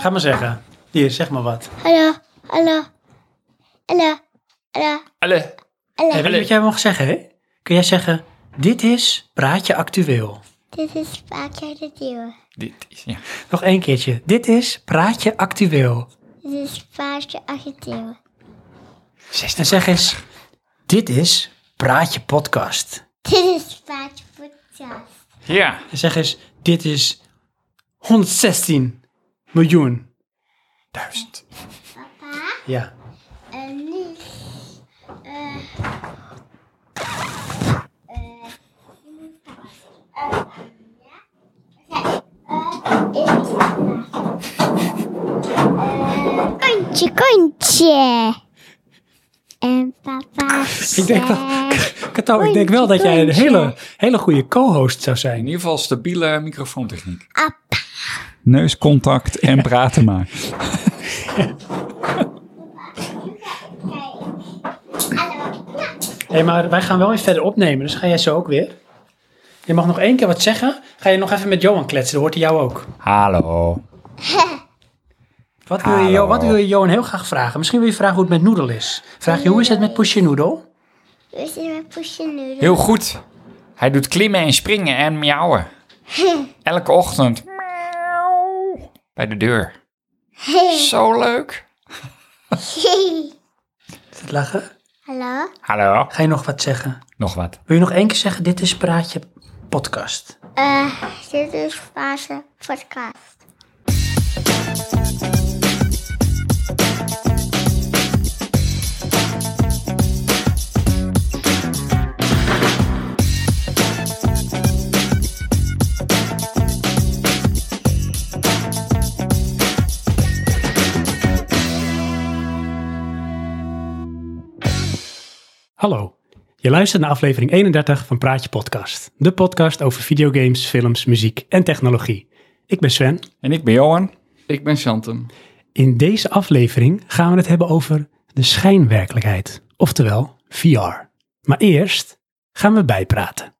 Ga maar zeggen. Hier, zeg maar wat. Hallo, hallo, hallo, hallo, Alle. hallo. Hey, weet je wat jij mag zeggen, hè? Kun jij zeggen, dit is Praatje Actueel. Dit is Paatje de Deur. Dit is, ja. Nog één keertje. Dit is Praatje Actueel. Dit is Paatje Argenteel. En zeg eens, dit is Praatje Podcast. Dit is Paatje Podcast. Ja. En zeg eens, dit is 116 miljoen. Duizend. Papa, Ja. en nu... eh Kontje, kontje. En papa Ik denk, wel, Kato, ik denk wel dat jij een hele, hele goede co-host zou In zijn. ieder geval stabiele microfoontechniek. Ap. Neuscontact en praten maar. Hé, maar wij gaan wel weer verder opnemen, dus ga jij zo ook weer. Je mag nog één keer wat zeggen. Ga je nog even met Johan kletsen, dan hoort hij jou ook. Hallo. Wat wil, je, wat wil je Johan heel graag vragen? Misschien wil je vragen hoe het met Noedel is. Vraag je, hoe is het met Pusje Noedel? We zijn met Poesje nu. Heel goed. Hij doet klimmen en springen en miauwen. Elke ochtend. Bij de deur. Zo leuk. Is het lachen? Hallo? Hallo. Ga je nog wat zeggen? Nog wat. Wil je nog één keer zeggen, dit is Praatje Podcast. Eh, dit is fase podcast. Hallo, je luistert naar aflevering 31 van Praatje Podcast. De podcast over videogames, films, muziek en technologie. Ik ben Sven. En ik ben Johan. Ik ben Chantem. In deze aflevering gaan we het hebben over de schijnwerkelijkheid, oftewel VR. Maar eerst gaan we bijpraten.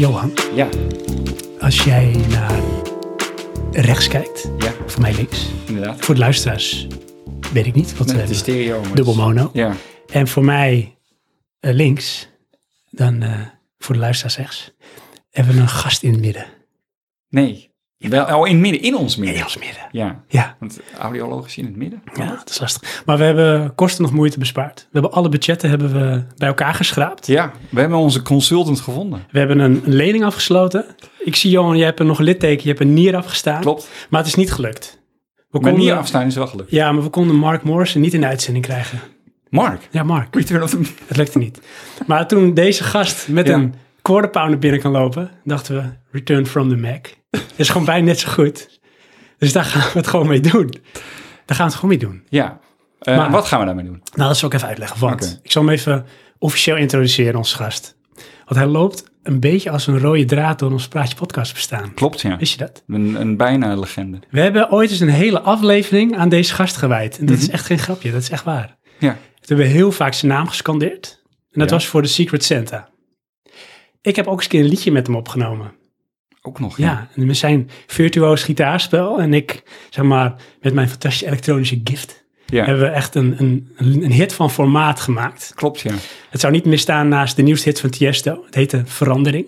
Johan, Ja. als jij naar rechts kijkt, Ja, voor mij links, inderdaad. voor de luisteraars weet ik niet, want we hebben stereo. dubbel mono. Ja. En voor mij eh, links, dan eh, voor de luisteraars rechts, hebben we een gast in het midden. Nee. Wel, oh, in midden. In ons midden. In ons midden. Ja. Ja, Want audiologisch in het midden. ja, dat is lastig. Maar we hebben kosten nog moeite bespaard. We hebben alle budgetten hebben we bij elkaar geschraapt. Ja, we hebben onze consultant gevonden. We hebben een, een lening afgesloten. Ik zie Johan, je hebt er nog een litteken, je hebt een nier afgestaan. Klopt. Maar het is niet gelukt. We Maar konden, niet afstaan is wel gelukt. Ja, maar we konden Mark Morrison niet in de uitzending krijgen. Mark. Ja, Mark. Return of the... Het lukte niet. Maar toen deze gast met Ja. een quarter pounder binnen kan lopen, dachten we, return from the Mac. Dat is gewoon bijna net zo goed. Dus daar gaan we het gewoon mee doen. Daar gaan we het gewoon mee doen. Ja. Eh, Maar- wat gaan we daarmee doen? Nou, dat zal ik even uitleggen. Want ik zal hem even officieel introduceren, onze gast. Want hij loopt een beetje als een rode draad door ons Praatje Podcast bestaan. Klopt, ja. Wist je dat? Een, een bijna legende. We hebben ooit eens een hele aflevering aan deze gast gewijd. En dat Mhm. is echt geen grapje, dat is echt waar. Ja. Toen hebben we heel vaak zijn naam gescandeerd. En dat Ja. was voor de Secret Santa. Ik heb ook eens een keer een liedje met hem opgenomen. Ook nog. Ja, en met zijn virtuoos gitaarspel en ik, zeg maar, met mijn fantastische elektronische gift, Ja. hebben we echt een, een, een hit van formaat gemaakt. Klopt, ja. Het zou niet meer staan naast de nieuwste hit van Tiesto. Het heette Verandering.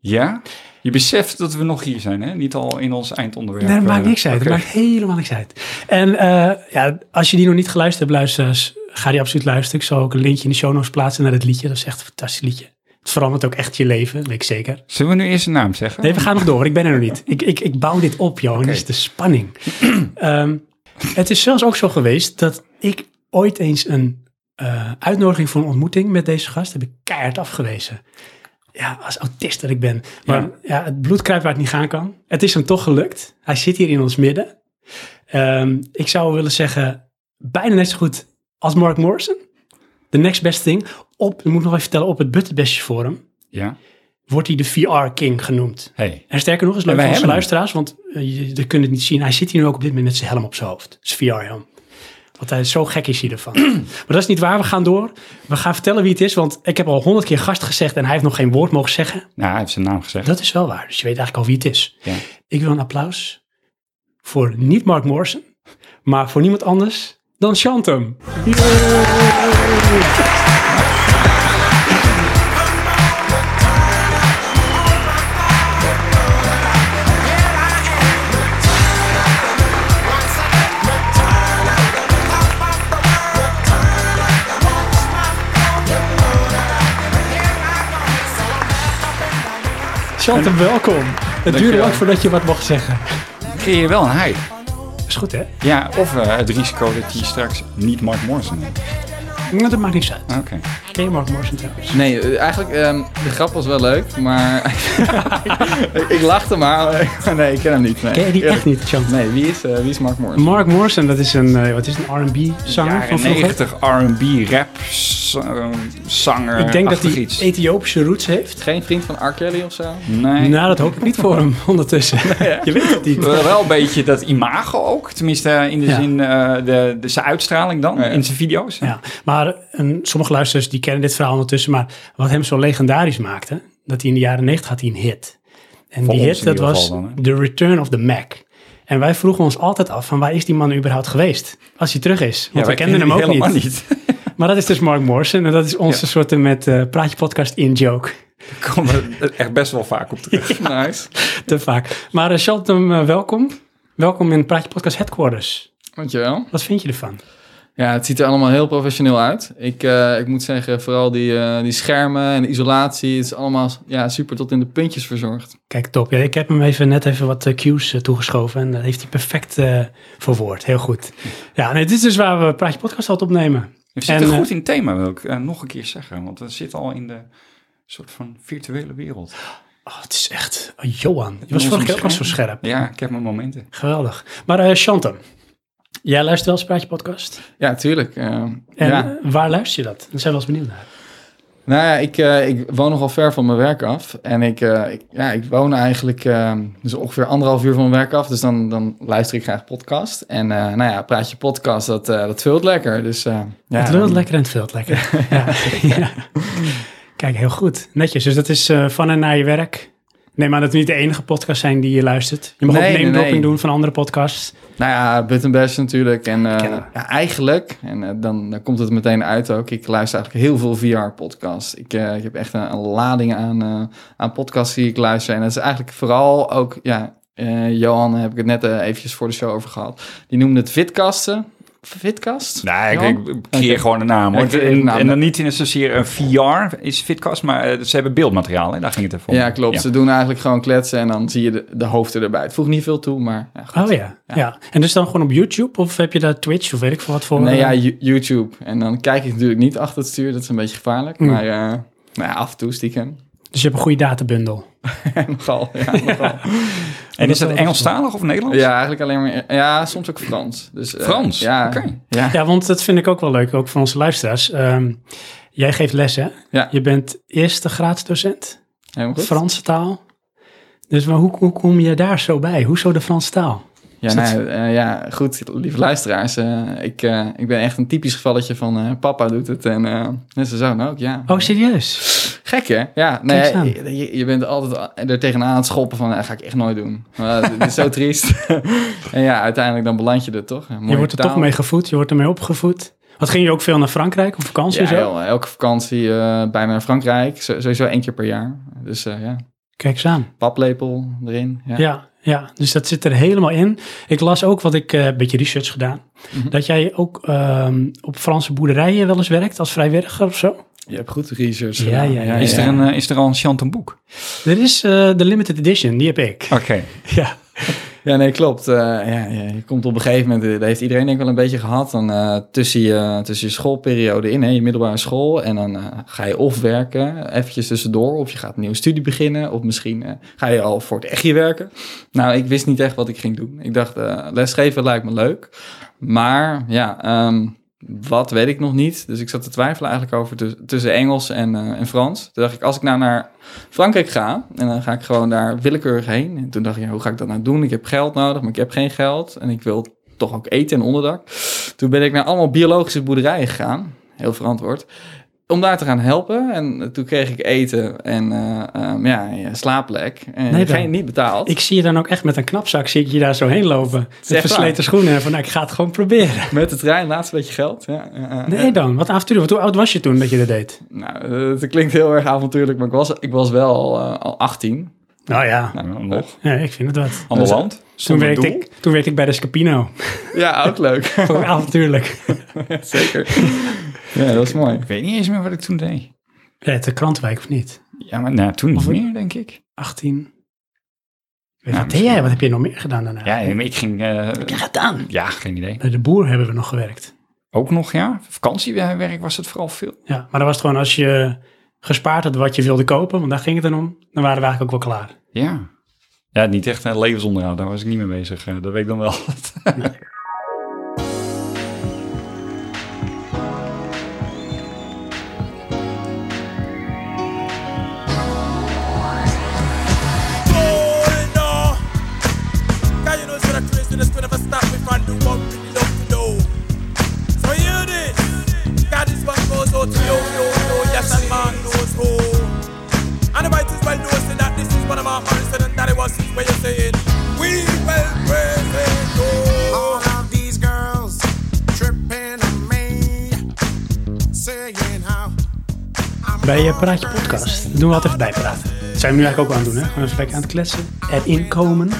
Ja? Je beseft dat we nog hier zijn, hè? Niet al in ons eindonderwerp. Nee, dat maakt eh, niks uit. oké. Dat maakt helemaal niks uit. En eh, ja, als je die nog niet geluisterd hebt, luisteraars, ga die absoluut luisteren. Ik zal ook een linkje in de show notes plaatsen naar het liedje. Dat is echt een fantastisch liedje. Het verandert ook echt je leven, weet ik zeker. Zullen we nu eerst een naam zeggen? Nee, we gaan nog door. Ik ben er nog niet. Ik, ik, ik bouw dit op, Johan. Dit is de spanning. Ehm, het is zelfs ook zo geweest dat ik ooit eens een eh, uitnodiging voor een ontmoeting met deze gast heb ik keihard afgewezen. Ja, als autist dat ik ben. Maar ja. Ja. het bloed kruipt waar het niet gaan kan. Het is hem toch gelukt. Hij zit hier in ons midden. Ehm, ik zou willen zeggen, bijna net zo goed als Mark Morrison. The next best thing. Op, ik moet nog even vertellen, op het Butterbestje Forum Ja. wordt hij de VR King genoemd. Hey. En sterker nog, is leuk voor onze luisteraars, want eh, je, je kunt het niet zien. Hij zit hier nu ook op dit moment met zijn helm op zijn hoofd. Zijn VR-helm. Want hij is zo gek is hij ervan. maar dat is niet waar, we gaan door. We gaan vertellen wie het is, want ik heb al honderd keer gast gezegd en hij heeft nog geen woord mogen zeggen. Nou, hij heeft zijn naam gezegd. Dat is wel waar, dus je weet eigenlijk al wie het is. Ja. Ik wil een applaus voor niet Mark Morrison, maar voor niemand anders dan Shantum. Shantum, welkom. Het duurde lang voordat je wat mocht zeggen. Creëer je wel een hype. Is goed, hè? Ja, of eh, het risico dat hij straks niet Mark Morrison heeft. Maar dat maakt niks uit. Oké. Ken je Mark Morrison trouwens? Nee, eh, eigenlijk, ehm, de grap was wel leuk, maar ik, ik lachte maar. nee, ik ken hem niet. Nee. Ken je die echt niet, Shantum? Nee, wie is, eh, wie is Mark Morrison? Mark Morrison, dat is een, eh, wat is een R&B-zanger van Jaren vroeger. 90 R&B, rap, zanger. Ik denk dat hij iets. Ethiopische roots heeft. Geen vriend van R. Kelly of zo? Nee. Nou, dat hoop ik niet voor hem ondertussen. Je weet het niet. Wel wel een beetje dat imago ook. Tenminste, in de Ja. zin, eh, de, de, zijn uitstraling dan, ja. in zijn video's. Ja, maar een, sommige luisteraars die kennen dit verhaal ondertussen. Maar wat hem zo legendarisch maakte, dat hij in de jaren 90 had hij een hit. En Voor die hit, dat was dan? The Return of the Mac. En wij vroegen ons altijd af van waar is die man überhaupt geweest? Als hij terug is. Want we kenden hem ook helemaal niet. Maar dat is dus Mark Morrison. En dat is onze Ja. soort met eh praatje podcast in joke. Daar komen we echt best wel vaak op terug. Nice. Te vaak. Maar uh, welkom. Welkom in Praatje Podcast Headquarters. Dankjewel. Wat vind je ervan? Ja, het ziet er allemaal heel professioneel uit. Ik, eh, ik moet zeggen, vooral die, eh, die schermen en de isolatie, het is allemaal ja, super tot in de puntjes verzorgd. Kijk, top. Ja, ik heb hem even net even wat eh, cues toegeschoven. En dat heeft hij perfect verwoord. Heel goed. Ja, nee, dit is dus waar we Praatje Podcast altijd opnemen. We zitten En, goed in het thema, wil ik nog een keer zeggen. Want we zitten al in de soort van virtuele wereld. Oh, het is echt... oh, Johan, je was vorige keer ook al zo scherp. Ja, ik heb mijn momenten. Geweldig. Maar eh Shantum, jij luistert wel eens Praatje Podcast? Ja, tuurlijk. eh, En ja. waar luister je dat? Daar zijn we wel eens benieuwd naar. Nou ja, ik, eh, ik woon nogal ver van mijn werk af. En ik, eh, ik, ja, ik woon eigenlijk eh, dus ongeveer anderhalf uur van mijn werk af. Dus dan, dan luister ik graag podcast. En nou ja, praat je podcast, dat, dat vult lekker. Dus, ja, het dan- lekker en het vult lekker. ja. ja. Kijk, heel goed. Netjes. Dus dat is van en naar je werk. Nee, maar dat het niet de enige podcast zijn die je luistert. Je mag Nee, ook name nee. doen van andere podcasts. Nou ja, Button Bash natuurlijk. En eh, ja, eigenlijk, en eh, dan, dan komt het meteen uit ook. Ik luister eigenlijk heel veel VR-podcasts. Ik, eh, ik heb echt een, een lading aan, aan podcasts die ik luister. En dat is eigenlijk vooral ook, ja, Johan heb ik het net eventjes voor de show over gehad. Die noemde het Fitcasten. Fitcast? Nee, ik, ik creëer Oké. gewoon een naam. Hoor. en, en dan niet in zozeer een VR is Fitcast, maar eh, ze hebben beeldmateriaal. Hè? Daar ging het om. Ja, klopt. Ze doen eigenlijk gewoon kletsen en dan zie je de, de hoofden erbij. Het voegt niet veel toe, maar ja, goed. Oh ja. ja. En dus dan gewoon op YouTube? Of heb je daar Twitch of weet ik veel wat voor? Nee, eh, ja, Yo- YouTube. En dan kijk ik natuurlijk niet achter het stuur. Dat is een beetje gevaarlijk. Mm. Maar eh, nou ja, af en toe stiekem. Dus je hebt een goede databundel. nogal, ja, nogal. En is dat Engelstalig of Nederlands? Ja, eigenlijk alleen maar... Ja, soms ook Frans. Dus, eh, Frans? Ja, Oké. ja, Ja, want dat vind ik ook wel leuk, ook van onze luisteraars. Ehm, jij geeft les, hè? Ja. Je bent eerste graadsdocent, helemaal goed. Franse taal. Dus maar hoe, hoe kom je daar zo bij? Hoezo de Franse taal? Ja, nou, eh, ja, goed, lieve luisteraars. eh, ik, eh, ik ben echt een typisch gevalletje van eh, papa doet het en, eh en zijn zoon ook, ja. Oh, serieus? Gek hè? Ja, nee, je, bent altijd er tegenaan aan het schoppen van, dat ga ik echt nooit doen. Maar het is zo triest. en ja, uiteindelijk dan beland je er toch. Je wordt er taal. toch mee gevoed, je wordt ermee opgevoed. Wat ging je ook veel naar Frankrijk op vakantie? Ja, zo? joh, elke vakantie eh, bijna naar Frankrijk. Sowieso één keer per jaar. Dus eh, ja, Kijk eens aan. paplepel erin. Ja. Ja. ja, dus dat zit er helemaal in. Ik las ook, wat ik eh, een beetje research gedaan, Mhm. dat jij ook ehm, op Franse boerderijen wel eens werkt als vrijwilliger of zo. Je hebt goed research Ja, ja, ja, Is, er een, eh, is er al een Chanton boek? Er is eh, de limited edition, die heb ik. Oké. Ja, Ja, nee, klopt. Eh, ja, ja, je komt op een gegeven moment, dat heeft iedereen denk ik wel een beetje gehad, dan eh, tussen, je, tussen je schoolperiode in, hè, je middelbare school, en dan eh, ga je of werken, eventjes tussendoor, of je gaat een nieuwe studie beginnen, of misschien eh, ga je al voor het echtje werken. Nou, ik wist niet echt wat ik ging doen. Ik dacht, eh, lesgeven lijkt me leuk, maar ja, ehm, wat weet ik nog niet. Dus ik zat te twijfelen eigenlijk over tuss- tussen Engels en, eh, en Frans. Toen dacht ik, als ik nou naar Frankrijk ga, en dan ga ik gewoon daar willekeurig heen. En toen dacht ik, ja, hoe ga ik dat nou doen? Ik heb geld nodig, maar ik heb geen geld. En ik wil toch ook eten en onderdak. Toen ben ik naar allemaal biologische boerderijen gegaan. Heel verantwoord. Om daar te gaan helpen. En toen kreeg ik eten en eh, ehm, ja, ja, slaapplek. En Nee, geen, niet betaald. Ik zie je dan ook echt met een knapzak, zie ik je daar zo heen lopen. Met versleten waar. schoenen. En van, nou, ik ga het gewoon proberen. Met de trein, laatste beetje geld. Ja. Nee dan, wat avontuur. Want hoe oud was je toen dat je dat deed? Nou, eh, het klinkt heel erg avontuurlijk, maar ik was, ik was wel al, eh, al 18. Nou ja, Nou, nog. ja ik vind het wat. Ander Dus, land. Toen werkte, ik, toen werkte ik bij de Scapino. Ja, ook leuk. Ook avontuurlijk. Zeker. Ja, dat is mooi. Ik weet niet eens meer wat ik toen deed. Ja, het de Krantwijk of niet? Ja, maar nou, toen niet meer, denk ik. 18. Weet, Ja, wat deed jij? Wat heb je nog meer gedaan daarna? Ja, ik ging... eh, wat heb je gedaan? ja, geen idee. Bij de boer hebben we nog gewerkt. Ook nog, ja. Vakantiewerk was het vooral veel. Ja, maar dan was het gewoon als je gespaard had wat je wilde kopen, want daar ging het dan om, dan waren we eigenlijk ook wel klaar. Ja. Ja, niet echt een levensonderhoud. Daar was ik niet mee bezig. eh, Dat weet ik dan wel. me from do what we really love to do. So hear this. God, this one goes out to yo, yo, yo, yes, and man knows who. And the might as well know say that this is one of our honest and that it was where you're saying, we will praise it, All oh. of these girls tripping on me, saying how I'm Bij je Praatje Podcast doen we altijd even bijpraten. Dat zijn we nu eigenlijk ook aan het doen, hè? Gewoon even lekker aan het kletsen, erin komen.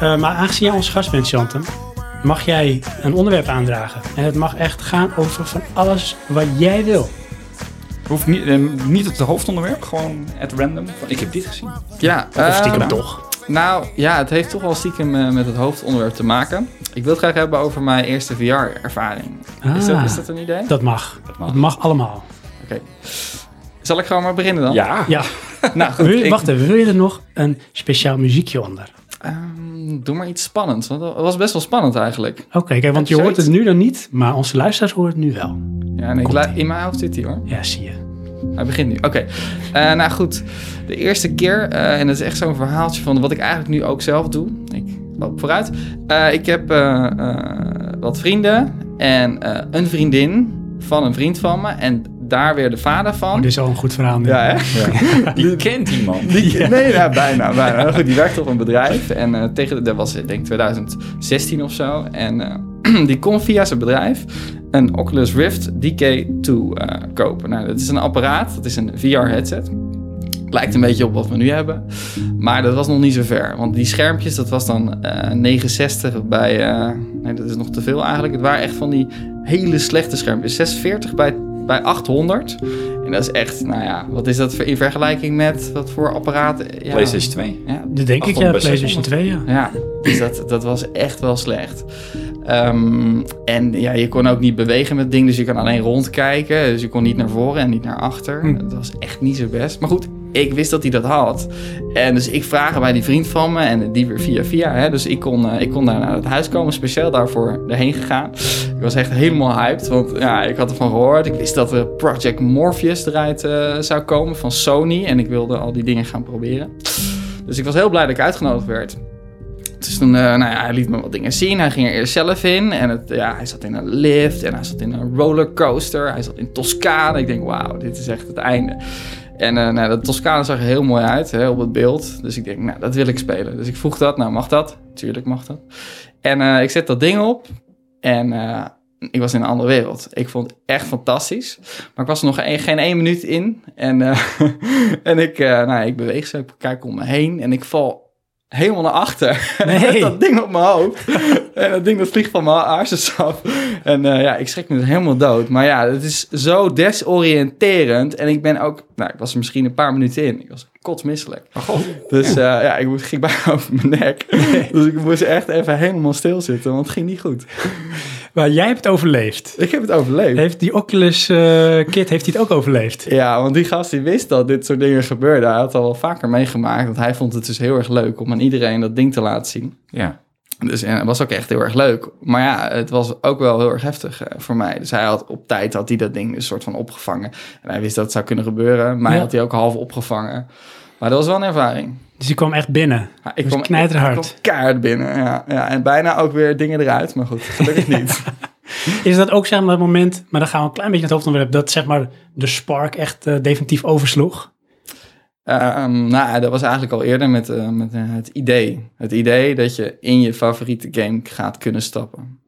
Eh, maar aangezien jij onze gast bent, Chantem, mag jij een onderwerp aandragen. En het mag echt gaan over van alles wat jij wil. Hoeft niet, eh, niet het hoofdonderwerp, gewoon at random. Van, ik heb dit gezien. Ja, Of stiekem ehm, toch. Nou ja, het heeft toch wel stiekem eh, met het hoofdonderwerp te maken. Ik wil het graag hebben over mijn eerste VR-ervaring. Is, dat, Ah. is dat een idee? Dat mag. Dat mag. mag, allemaal. Oké. Zal ik gewoon maar beginnen dan? Ja. Ja, Nou goed, wil je, ik- wacht even, wil je er nog een speciaal muziekje onder? Ehm, doe maar iets spannends, want dat was best wel spannend eigenlijk. Oké, kijk, want je hoort het nu dan niet, maar onze luisteraars horen het nu wel. Ja, ik in mijn hoofd zit hij hoor. Ja, zie je. Hij begint nu. Oké. Eh, nou goed, de eerste keer, eh, en dat is echt zo'n verhaaltje van wat ik eigenlijk nu ook zelf doe. Ik loop vooruit. Eh, ik heb wat vrienden en een vriendin van een vriend van me. En daar weer de vader van. Oh, dit is al een goed verhaal nu. Ja, hè? Die kent iemand. Die, Nee, ja, bijna, bijna. Maar Goed, die werkte op een bedrijf. En eh, tegen, dat was ik denk 2016 of zo. En eh, die kon via zijn bedrijf een Oculus Rift DK2 eh, kopen. Nou, dat is een apparaat. Dat is een VR-headset. Lijkt een beetje op wat we nu hebben. Maar dat was nog niet zo ver. Want die schermpjes, dat was dan eh 69 bij... eh, nee, dat is nog te veel eigenlijk. Het waren echt van die hele slechte schermpjes. 46 bij, bij 800. En dat is echt, nou ja, wat is dat voor- in vergelijking met wat voor apparaten? Ja, PlayStation 2. Ja, Dat denk ik, 800 ja, PlayStation 2, ja. ja, dus dat, dat was echt wel slecht. Ehm, en ja, je kon ook niet bewegen met het ding, dus je kan alleen rondkijken. Dus je kon niet naar voren en niet naar achter. Hm. Dat was echt niet zo best. Maar goed, ik wist dat hij dat had. En dus ik vragen bij die vriend van me en die weer via via. Hè, dus ik kon, eh, ik kon daar naar het huis komen, speciaal daarvoor erheen gegaan. Ik was echt helemaal hyped, want ja, ik had ervan gehoord. Ik wist dat er Project Morpheus eruit eh, zou komen van Sony. En ik wilde al die dingen gaan proberen. Dus ik was heel blij dat ik uitgenodigd werd. Dus toen, eh, nou ja, hij liet me wat dingen zien. Hij ging er eerst zelf in. En het, ja, hij zat in een lift en hij zat in een rollercoaster. Hij zat in Toscane. Ik denk, wauw, dit is echt het einde. En eh nou, de Toscane zag er heel mooi uit hè, op het beeld. Dus ik denk, nou, dat wil ik spelen. Dus ik vroeg dat. Nou, mag dat? Tuurlijk mag dat. En eh, ik zet dat ding op. En eh, ik was in een andere wereld. Ik vond het echt fantastisch. Maar ik was er nog een- geen één minuut in. En, en ik, nou, ik beweeg zo. Ik kijk om me heen. En ik val helemaal naar achter. Nee. Met dat ding op mijn hoofd. en dat ding dat vliegt van mijn aarsens af. En eh, ja, ik schrik me dus helemaal dood. Maar ja, het is zo desoriënterend. En ik ben ook... Nou, ik was er misschien een paar minuten in. Ik was kotsmisselijk. Dus eh, ja, ik moest- ging bijna over mijn nek. Dus ik moest echt even helemaal stilzitten. Want het ging niet goed. Maar jij hebt het overleefd. Ik heb het overleefd. Heeft die Oculus eh, Kit heeft hij het ook overleefd? Ja, want die gast die wist dat dit soort dingen gebeurden. Hij had al wel vaker meegemaakt. Want hij vond het dus heel erg leuk om aan iedereen dat ding te laten zien. Ja. Dus en het was ook echt heel erg leuk. Maar ja, het was ook wel heel erg heftig eh, voor mij. Dus hij had op tijd had hij dat ding dus soort van opgevangen. En hij wist dat het zou kunnen gebeuren. Mij Ja. had hij ook half opgevangen. Maar dat was wel een ervaring. Dus die kwam echt binnen. Ja, Ik kwam knijterhard. ik kwam keihard binnen, ja. ja. En bijna ook weer dingen eruit, maar goed, gelukkig niet. Is dat ook zeg maar het moment, maar dan gaan we een klein beetje naar het hoofdonderwerp, dat zeg maar de spark echt eh, definitief oversloeg? Ehm, nou, dat was eigenlijk al eerder met, eh, met eh, het idee. Het idee dat je in je favoriete game gaat kunnen stappen.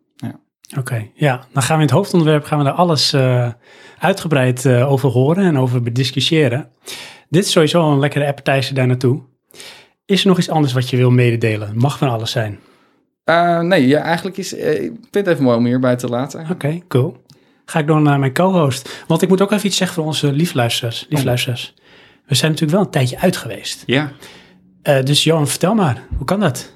Oké, ja. Dan gaan we in het hoofdonderwerp gaan we daar alles uitgebreid over horen en over bediscussiëren. Dit is sowieso al een lekkere appetizer daar naartoe. Is er nog iets anders wat je wil mededelen? Mag van alles zijn. Eh, nee, ja, eigenlijk is... eh, ik vind het even mooi om hierbij te laten. Oké, cool. Ga ik door naar mijn co-host. Want ik moet ook even iets zeggen voor onze liefluisteraars. liefluisteraars. We zijn natuurlijk wel een tijdje uit geweest. Ja, Eh, dus Johan, vertel maar. Hoe kan dat?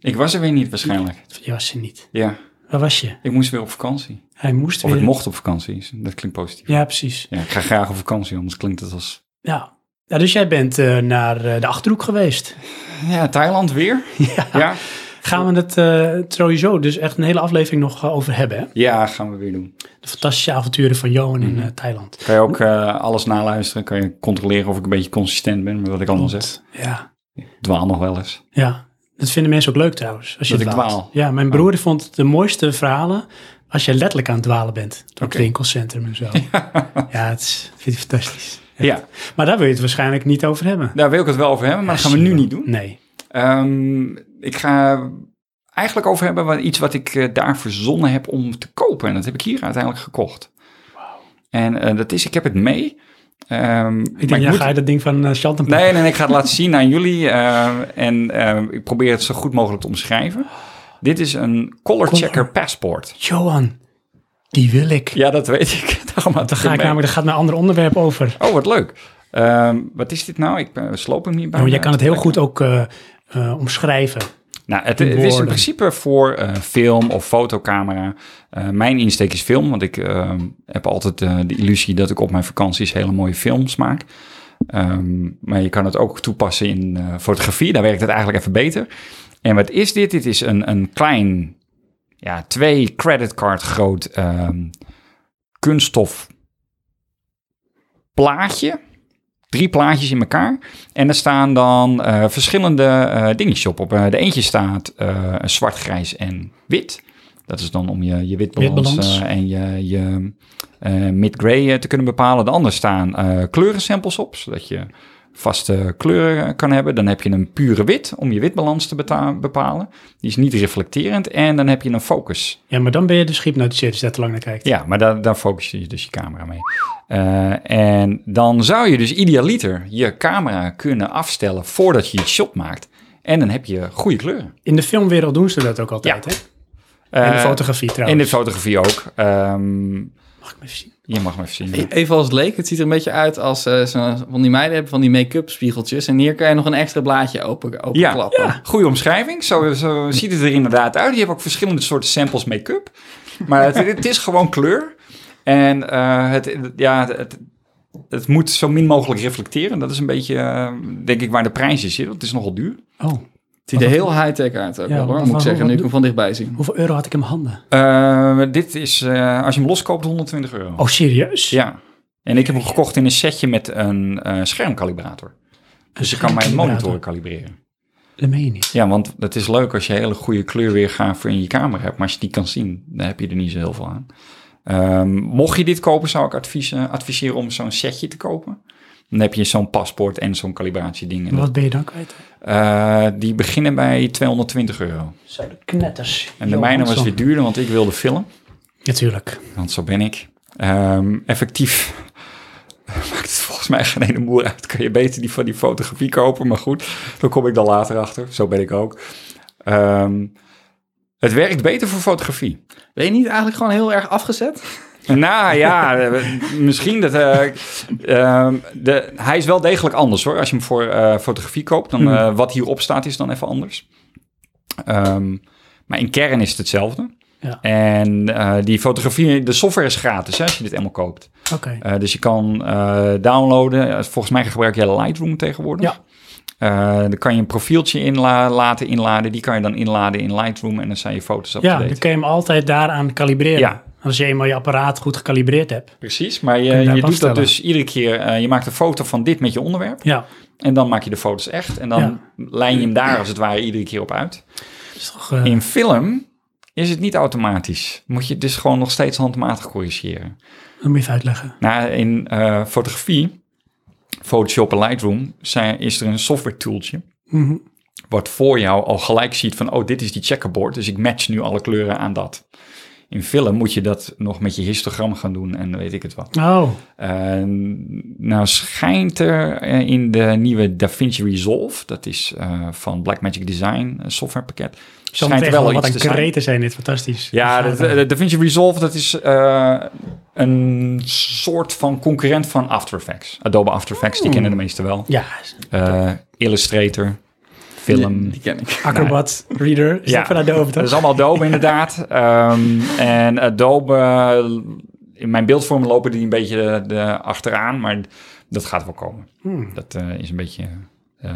ik was er weer niet waarschijnlijk. Je was er niet. Ja, Waar was je? ik moest weer op vakantie. Hij moest Of weer... ik mocht op vakantie, dat klinkt positief. Ja, precies. Ja, ik ga graag op vakantie, anders klinkt het als... Ja. Ja dus jij bent eh, naar eh, de Achterhoek geweest. Ja, Thailand weer? Ja. Ja, Gaan we het eh sowieso dus echt een hele aflevering nog over hebben. Hè? ja gaan we weer doen. De fantastische avonturen van Johan in Mhm. Thailand. Kan je ook alles naluisteren, kan je controleren of ik een beetje consistent ben met wat ik allemaal zeg. Ja. Ik dwaal nog wel eens. ja, dat vinden mensen ook leuk trouwens. Als je Dat ik dwaal? Ja, mijn broer die vond de mooiste verhalen als je letterlijk aan het dwalen bent. Door het winkelcentrum en zo. ja, het is, vind ik fantastisch. Ja, Maar daar wil je het waarschijnlijk niet over hebben. daar wil ik het wel over hebben, maar dat gaan we nu niet doen. Nee. Ehm, ik ga eigenlijk over hebben wat, iets wat ik eh, daar verzonnen heb om te kopen. En dat heb ik hier uiteindelijk gekocht. En eh, dat is, ik heb het mee. Ehm, Ik denk, ja, moet- ga je dat ding van uh, Chanten Nee, nee, ik ga het laten zien aan jullie. en ik probeer het zo goed mogelijk te omschrijven. Dit is een color Color. checker passport. Johan, die wil ik. Ja, dat weet ik. Daarom had Dan ga ik mee. namelijk, daar gaat mijn ander onderwerp over. Oh, wat leuk. Ehm, wat is dit nou? Ik ben, sloop hem niet bij. Me jij kan het heel goed ook eh, eh, omschrijven. Nou, het, is in principe voor eh, film of fotocamera. Eh, mijn insteek is film, want ik eh, heb altijd eh, de illusie dat ik op mijn vakanties hele mooie films maak. Ehm, maar je kan het ook toepassen in eh, fotografie, daar werkt het eigenlijk even beter. En wat is dit? Dit is een, een klein, ja, twee creditcard groot ehm, kunststof plaatje. Drie plaatjes in elkaar. En er staan dan eh, verschillende eh dingetjes op. op eh, de eentje staat zwart, grijs en wit. Dat is dan om je, je witbalans, en je, je mid-gray te kunnen bepalen. De andere staan kleurensamples op, zodat je vaste kleuren kan hebben. Dan heb je een pure wit om je witbalans te bepalen. Die is niet reflecterend. En dan heb je een focus. Ja, maar dan ben je dus gehypnotiseerd als je daar te lang naar kijkt. Ja, maar daar, daar focus je dus je camera mee. Eh, en dan zou je dus idealiter je camera kunnen afstellen voordat je je shot maakt. En dan heb je goede kleuren. In de filmwereld doen ze dat ook altijd, Ja. hè? En de Eh, fotografie In trouwens. de fotografie ook. Ehm, Mag ik me even zien? Je mag maar even zien. Even als leek, het ziet er een beetje uit als eh, van die meiden hebben van die make-up spiegeltjes. En hier kan je nog een extra blaadje open, open Ja, goede omschrijving. Zo, zo ziet het er inderdaad uit. Je hebt ook verschillende soorten samples make-up. Maar het, het is gewoon kleur. En eh, het, ja, het, het moet zo min mogelijk reflecteren. Dat is een beetje, eh, denk ik, waar de prijs is. zit. Want het is nogal duur. Oh, Het ziet er heel high-tech uit ook Ja, wel, hoor, moet ik zeggen, nu ik hem van dichtbij zie. hoeveel euro had ik in mijn handen? Eh, dit is, eh, als je hem loskoopt, 120 euro. Oh, serieus? Ja. En ik heb hem gekocht in een setje met een eh, schermkalibrator. Dus je kan mijn schermkalibrator. monitor kalibreren. Dat meen je niet. Ja, want het is leuk als je hele goede kleurweergave in je camera hebt. Maar als je die kan zien, dan heb je er niet zo heel veel aan. Ehm, mocht je dit kopen, zou ik adviseren om zo'n setje te kopen. Dan heb je zo'n paspoort en zo'n calibratieding. En Wat ben je dan kwijt? Eh, die beginnen bij 220 euro. Zo, de knetters. En de mijne was weer duurder, want ik wilde filmen. Natuurlijk. Want zo ben ik. Ehm, effectief maakt het volgens mij geen ene moer uit. Kan je beter die van die fotografie kopen. Maar goed, daar kom ik dan later achter. Zo ben ik ook. Ehm, het werkt beter voor fotografie. Ben je niet eigenlijk gewoon heel erg afgezet? Nou ja, misschien dat... eh, ehm, de, hij is wel degelijk anders hoor. Als je hem voor eh, fotografie koopt, dan eh, wat hierop staat is dan even anders. Ehm, maar in kern is het hetzelfde. Ja. En die fotografie, de software is gratis hè, als je dit eenmaal koopt. Oké. Dus je kan downloaden. Volgens mij gebruik je Lightroom tegenwoordig. Ja. Dan kan je een profieltje inla laten inladen. Die kan je dan inladen in Lightroom en dan zijn je foto's op Ja, dan kun je hem altijd daaraan kalibreren. Ja. Als je eenmaal je apparaat goed gecalibreerd hebt. Precies, maar je je, doet dat dus iedere keer. eh, je maakt een foto van dit met je onderwerp. Ja, En dan maak je de foto's echt. En dan Ja. lijn je hem daar als het ware iedere keer op uit. dat is toch... eh, In film is het niet automatisch. Moet je dus gewoon nog steeds handmatig corrigeren. dat moet je even uitleggen. Nou, in eh, fotografie, Photoshop en Lightroom, zijn, is er een software tooltje. Mhm. Wat voor jou al gelijk ziet van, oh, dit is die checkerboard. Dus ik match nu alle kleuren aan dat. In film moet je dat nog met je histogram gaan doen en weet ik het wat. Oh, Eh, nou schijnt er eh, in de nieuwe DaVinci Resolve, dat is eh, van Blackmagic Design, softwarepakket, schijnt er wel iets wat te een zijn. dit, fantastisch. Ja, de, eh, de DaVinci Resolve, dat is eh, een soort van concurrent van After Effects. Adobe After Effects, die kennen de meesten wel. Ja, Eh, Illustrator, film. Die ken ik. Acrobat, Reader, is Ja, dat van Adobe Dat is toch? allemaal Adobe inderdaad. Ehm, en Adobe, in mijn beeldvormen lopen die een beetje de, de achteraan, maar dat gaat wel komen. Hmm. Dat eh, is een beetje eh,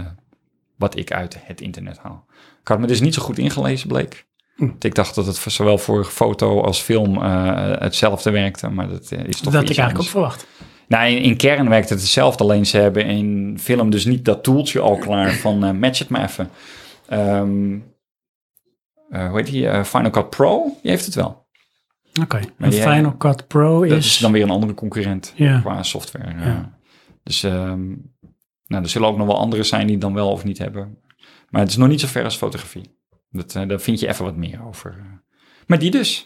wat ik uit het internet haal. Ik had me dus niet zo goed ingelezen, bleek. Hm. Want Ik dacht dat het zowel voor foto als film eh, hetzelfde werkte, maar dat is toch Dat ik eigenlijk ook verwacht. Nou, in, in kern werkt het hetzelfde, alleen ze hebben in film dus niet dat toeltje al klaar van eh, match het maar even. Ehm, eh, hoe heet die? Eh, Final Cut Pro, die heeft het wel. Oké, en Final Cut Pro Dat is... is dan weer een andere concurrent qua software. Ja. Dus ehm, nou, er zullen ook nog wel andere zijn die het dan wel of niet hebben. Maar het is nog niet zo ver als fotografie. Dat, daar vind je even wat meer over. Maar die dus.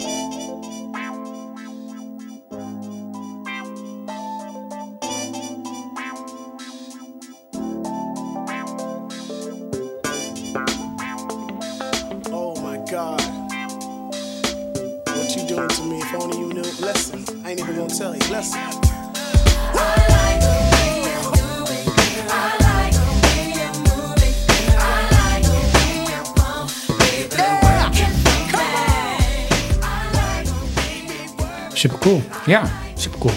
Cool, Ja, super cool.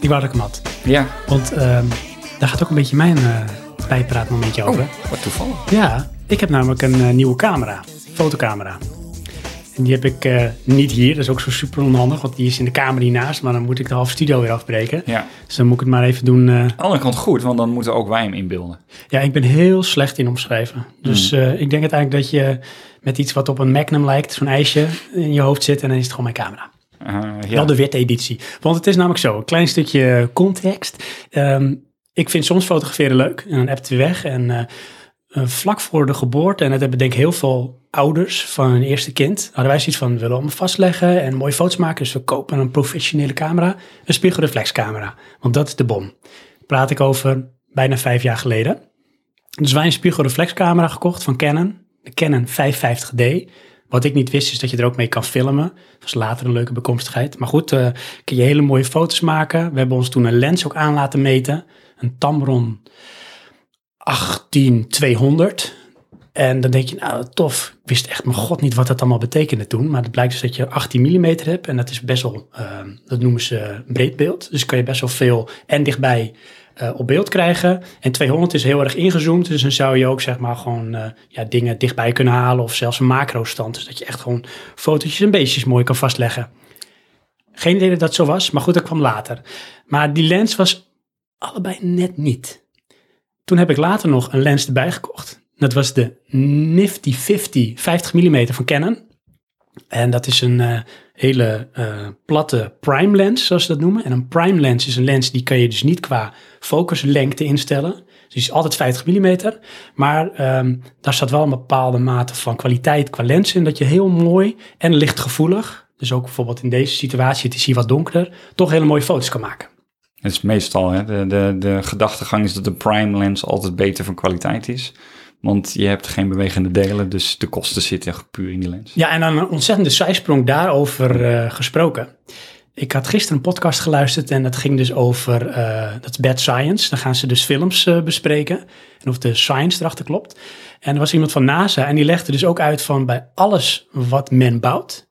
Die wou dat ik hem had. ja. Want ehm, daar gaat ook een beetje mijn eh bijpraatmomentje over. Oh, wat toevallig. Ja, ik heb namelijk een eh, nieuwe camera, fotocamera. En die heb ik eh, niet hier, dat is ook zo super onhandig, want die is in de kamer hiernaast, maar dan moet ik de halve studio weer afbreken. Ja. Dus dan moet ik het maar even doen. Aan de andere kant goed, want dan moeten ook wij hem inbeelden. ja, ik ben heel slecht in omschrijven. Dus Hmm. ik denk uiteindelijk dat je met iets wat op een Magnum lijkt, zo'n ijsje, in je hoofd zit en dan is het gewoon mijn camera. Ja. Wel de witte editie. Want het is namelijk zo, een klein stukje context. Ehm, ik vind soms fotograferen leuk en dan appt het weg. En eh, eh, vlak voor de geboorte, en dat hebben denk ik heel veel ouders van hun eerste kind, hadden wij zoiets van, we willen hem vastleggen en mooie foto's maken. Dus we kopen een professionele camera, een spiegelreflexcamera. Want dat is de bom. Praat ik over bijna vijf jaar geleden. Dus wij een spiegelreflexcamera gekocht van Canon, de Canon 550D. Wat ik niet wist is dat je er ook mee kan filmen. Dat was later een leuke bekomstigheid. Maar goed, eh kun je hele mooie foto's maken. We hebben ons toen een lens ook aan laten meten. Een Tamron 18200. En dan denk je, nou tof. Ik wist echt mijn god niet wat dat allemaal betekende toen. Maar het blijkt dus dat je 18 mm hebt. En dat is best wel, eh, dat noemen ze breedbeeld. Dus kan je best wel veel en dichtbij eh, op beeld krijgen. En 200 is heel erg ingezoomd. Dus dan zou je ook zeg maar gewoon eh, ja, dingen dichtbij kunnen halen. Of zelfs een macro stand. Dus dat je echt gewoon fotootjes en beestjes mooi kan vastleggen. Geen idee dat dat zo was, maar goed, dat kwam later. Maar die lens was allebei net niet. Toen heb ik later nog een lens erbij gekocht. Dat was de Nifty 50 50 mm van Canon. En dat is een eh, hele eh, platte prime lens, zoals ze dat noemen. En een prime lens is een lens die kan je dus niet qua focuslengte instellen. Dus die is altijd 50 mm. Maar ehm, daar staat wel een bepaalde mate van kwaliteit qua lens in. Dat je heel mooi en lichtgevoelig, dus ook bijvoorbeeld in deze situatie, het is hier wat donkerder, toch hele mooie foto's kan maken. Het is meestal, hè, de, de, de gedachtegang is dat een prime lens altijd beter van kwaliteit is. Want je hebt geen bewegende delen, dus de kosten zitten puur in die lens. Ja, en dan een ontzettende zijsprong daarover eh, gesproken. Ik had gisteren een podcast geluisterd en dat ging dus over, eh, dat is Bad Science. Dan gaan ze dus films eh, bespreken en of de science erachter klopt. En er was iemand van NASA en die legde dus ook uit van bij alles wat men bouwt,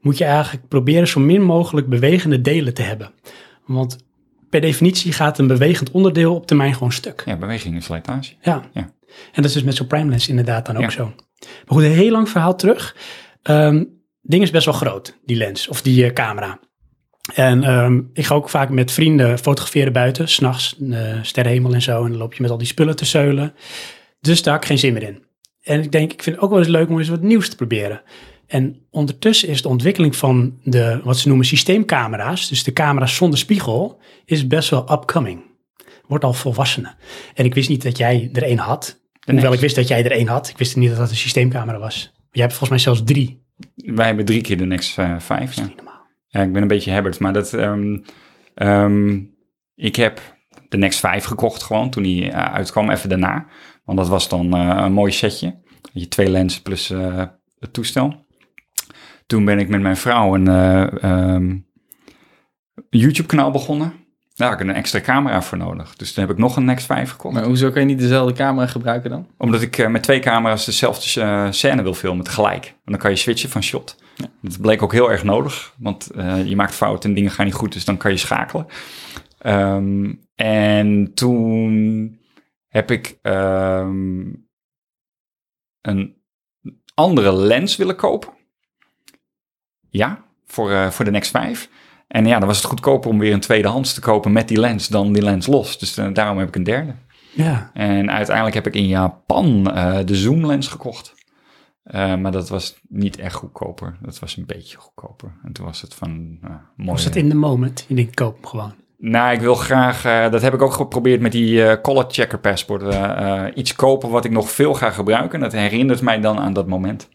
moet je eigenlijk proberen zo min mogelijk bewegende delen te hebben. Want per definitie gaat een bewegend onderdeel op termijn gewoon stuk. Ja, beweging is slijtage. Ja. Ja. En dat is dus met zo'n prime lens inderdaad dan ook Ja. zo. Maar goed, een heel lang verhaal terug. Ehm ding is best wel groot, die lens of die eh, camera. En ehm, ik ga ook vaak met vrienden fotograferen buiten, s'nachts, uh, sterrenhemel en zo. En dan loop je met al die spullen te zeulen. Dus daar heb ik geen zin meer in. En ik denk, ik vind het ook wel eens leuk om eens wat nieuws te proberen. En ondertussen is de ontwikkeling van de, wat ze noemen systeemcamera's, dus de camera's zonder spiegel, is best wel upcoming. Wordt al volwassenen. En ik wist niet dat jij er een had. Hoewel ik wist dat jij er een had. Ik wist niet dat dat een systeemcamera was. Jij hebt volgens mij zelfs drie. Wij hebben drie keer de Next uh, 5. Ja. Niet normaal. ja, ik ben een beetje Herbert, maar dat... ehm, ehm, ik heb de Next 5 gekocht gewoon toen die eh, uitkwam, even daarna. Want dat was dan eh, een mooi setje. Je twee lenzen plus eh, het toestel. Toen ben ik met mijn vrouw een eh, ehm, YouTube-kanaal begonnen. Daar had ik een extra camera voor nodig. Dus toen heb ik nog een Next 5 gekocht. Maar hoezo kan je niet dezelfde camera gebruiken dan? Omdat ik eh, met twee camera's dezelfde eh, scène wil filmen tegelijk. En dan kan je switchen van shot. Dat bleek ook heel erg nodig. Want eh, je maakt fouten en dingen gaan niet goed. Dus dan kan je schakelen. Ehm, en toen heb ik ehm, een andere lens willen kopen. Ja, voor, voor de Next 5. En ja, dan was het goedkoper om weer een tweedehands te kopen met die lens dan die lens los. Dus eh, daarom heb ik een derde. Ja, En uiteindelijk heb ik in Japan eh, de zoomlens gekocht. Eh, maar dat was niet echt goedkoper. Dat was een beetje goedkoper. En toen was het van, mooi. was het in de moment? Je denkt, koop gewoon. Nou, ik wil graag, dat heb ik ook geprobeerd met die color checker passport. iets kopen wat ik nog veel ga gebruiken. Dat herinnert mij dan aan dat moment.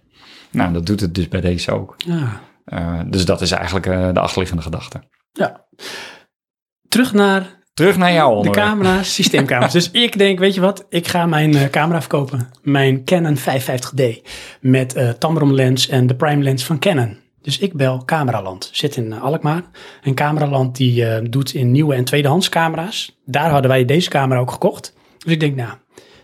Nou, dat doet het dus bij deze ook. Ja. Eh, dus dat is eigenlijk eh, de achterliggende gedachte. ja. Terug naar Terug naar jouw de onderwerp. camera's, systeemcamera's. dus ik denk, weet je wat, ik ga mijn eh, camera verkopen. Mijn Canon 550D met eh Tamron lens en de prime lens van Canon. Dus ik bel Cameraland. Zit in Alkmaar. En Cameraland die doet in nieuwe en tweedehands camera's. Daar hadden wij deze camera ook gekocht. Dus ik denk, nou,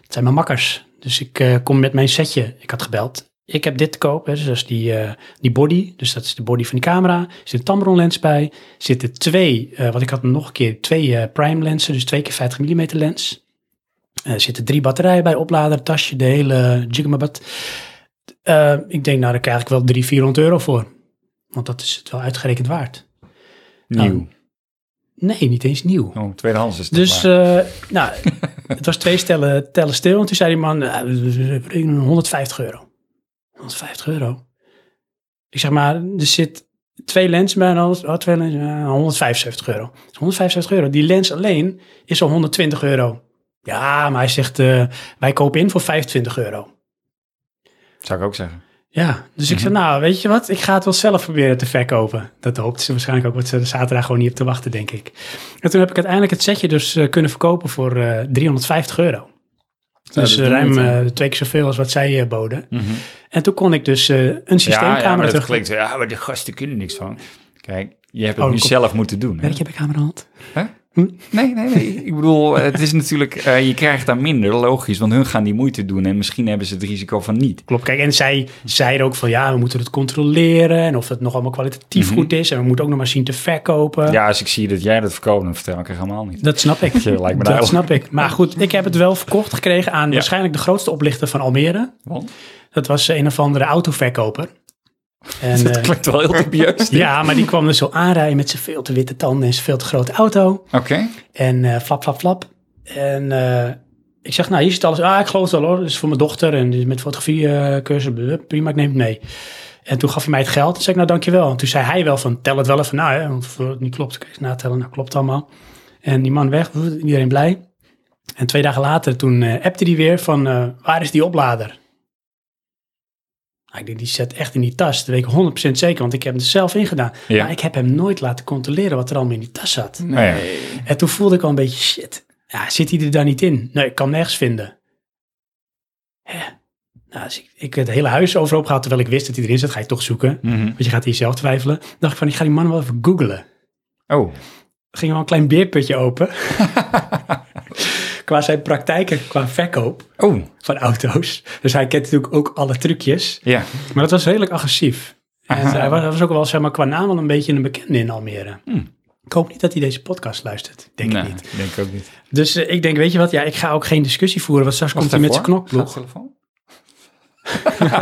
het zijn mijn makkers. Dus ik kom met mijn setje. Ik had gebeld. Ik heb dit te koop. Hè, dus dat is die, eh, die body. Dus dat is de body van die camera. Er zit een Tamron lens bij. Zitten twee, eh wat ik had nog een keer, twee eh, prime lenzen. Dus twee keer 50 mm lens. Er zitten drie batterijen bij, oplader, tasje, de hele jigamabat. Ik denk, nou, daar krijg ik wel 300, 400 euro voor. Want dat is het wel uitgerekend waard. Nieuw. Nee, niet eens nieuw. Oh, tweedehands is het Dus, nou, het was twee stellen tellen stil. En toen zei die man, nou, we rekenen 150 euro. 150 euro? Ik zeg maar, er zit twee lenzen bij en alles. Oh, twee lenzen, eh, 175 euro. Dus 175 euro. Die lens alleen is al 120 euro. Ja, maar hij zegt, eh, wij kopen in voor 25 euro. Zou ik ook zeggen. Ja, dus ik zei, nou, weet je wat? Ik ga het wel zelf proberen te verkopen. Dat hoopt ze waarschijnlijk ook, wat ze er zaterdag gewoon niet op te wachten, denk ik. En toen heb ik uiteindelijk het setje dus eh, kunnen verkopen voor eh 350 euro. Dus eh, ruim eh, twee keer zoveel als wat zij eh, boden. En toen kon ik dus eh, een Ja, systeemcamera ja, maar terug... klinkt zo, ja, maar de gasten kunnen niks van. Kijk, je hebt het Oh, nu kom- zelf moeten doen. Hè? Werk je bij Nee, nee, nee. Ik bedoel, het is natuurlijk, eh, je krijgt daar minder, logisch. Want hun gaan die moeite doen en misschien hebben ze het risico van niet. Klopt, kijk, en zij zeiden ook van ja, we moeten het controleren en of het nog allemaal kwalitatief goed is. En we moeten ook nog maar zien te verkopen. Ja, als ik zie dat jij dat verkoopt, dan vertel ik het helemaal niet. Dat snap ik. Je lijkt me dat duidelijk. snap ik. Maar goed, ik heb het wel verkocht gekregen aan waarschijnlijk de grootste oplichter van Almere. Want Dat was een of andere autoverkoper. En, dat eh, klinkt wel heel dubieus. ja, maar die kwam dus zo aanrijden met zijn veel te witte tanden en zijn veel te grote auto. Oké. En eh, flap, flap, flap. En eh, ik zeg, nou, hier zit alles. Ah, ik geloof het wel hoor. Is voor mijn dochter en die is met fotografie cursus. blablabla. Prima, ik neem het mee. En toen gaf hij mij het geld. Toen zei ik, nou, dankjewel. En toen zei hij wel van, tel het wel even na. Hè, want voor het niet klopt, kan je eens natellen. Nou, klopt allemaal. En die man weg, iedereen blij. En twee dagen later, toen eh, appte hij weer van, waar is die oplader? Nou, ik denk, die zet echt in die tas. Dat weet ik 100% zeker, want ik heb hem er zelf in gedaan. Ja. Maar ik heb hem nooit laten controleren wat er allemaal in die tas zat. Ja. En toen voelde ik al een beetje, shit, ja, zit hij er dan niet in? Nee, ik kan hem nergens vinden. Hè? Nou, dus ik, ik het hele huis overhoop gehad, terwijl ik wist dat hij erin zat. Ga je toch zoeken, Mhm. want je gaat hier zelf twijfelen. dacht ik van, ik ga die man wel even googlen. Oh, Ging wel een klein beerputje open. qua zijn praktijken, qua verkoop oh, van auto's. Dus hij kent natuurlijk ook alle trucjes. ja. Maar dat was redelijk agressief. En hij was, hij was ook wel, zeg maar, qua naam wel een beetje een bekende in Almere. Hmm. Ik hoop niet dat hij deze podcast luistert. Denk nee, ik niet. denk ik ook niet. Dus eh, ik denk, weet je wat, ja, ik ga ook geen discussie voeren, want straks komt hij met zijn knokploeg. telefoon?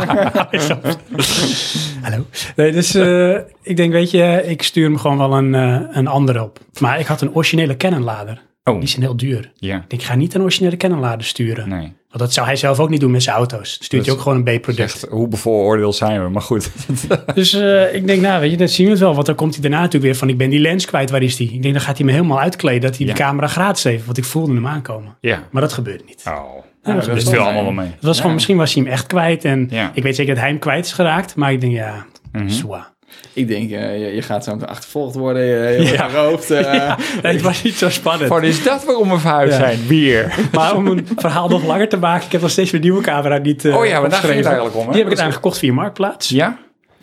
Hallo. Nee, dus eh, ik denk, weet je, ik stuur hem gewoon wel een, eh, een andere op. Maar ik had een originele Canon-lader. Oh, Die zijn heel duur. ja. Ik denk, ik ga niet een originele Canon-lader sturen. Nee. Want dat zou hij zelf ook niet doen met zijn auto's. Dan stuurt Dat hij ook gewoon een B-product. Echt, hoe bevooroordeeld zijn we? Maar goed. Dus eh, ik denk, nou weet je, dat zien we het wel. Want dan komt hij daarna natuurlijk weer van, ik ben die lens kwijt, waar is die? Ik denk, dan gaat hij me helemaal uitkleden dat hij Ja. die camera gratis heeft. Want ik voelde hem aankomen. ja. Maar dat gebeurde niet. Oh. dat dat wel veel fijn. allemaal wel mee. Het was gewoon, misschien was hij hem echt kwijt. En Ja. ik weet zeker dat hij hem kwijt is geraakt. Maar ik denk, ja, zwa. Ik denk, eh, je, je gaat zo achtervolgd worden, je, je Ja. eh. Nee, het was niet zo spannend. Wat is dat waarom we verhuisd Ja. zijn? Bier. Maar om een verhaal nog langer te maken, ik heb nog steeds mijn nieuwe camera niet eh Oh ja, maar daar ging het eigenlijk om. Hè? Die heb ik uiteindelijk gekocht via Marktplaats. Ja?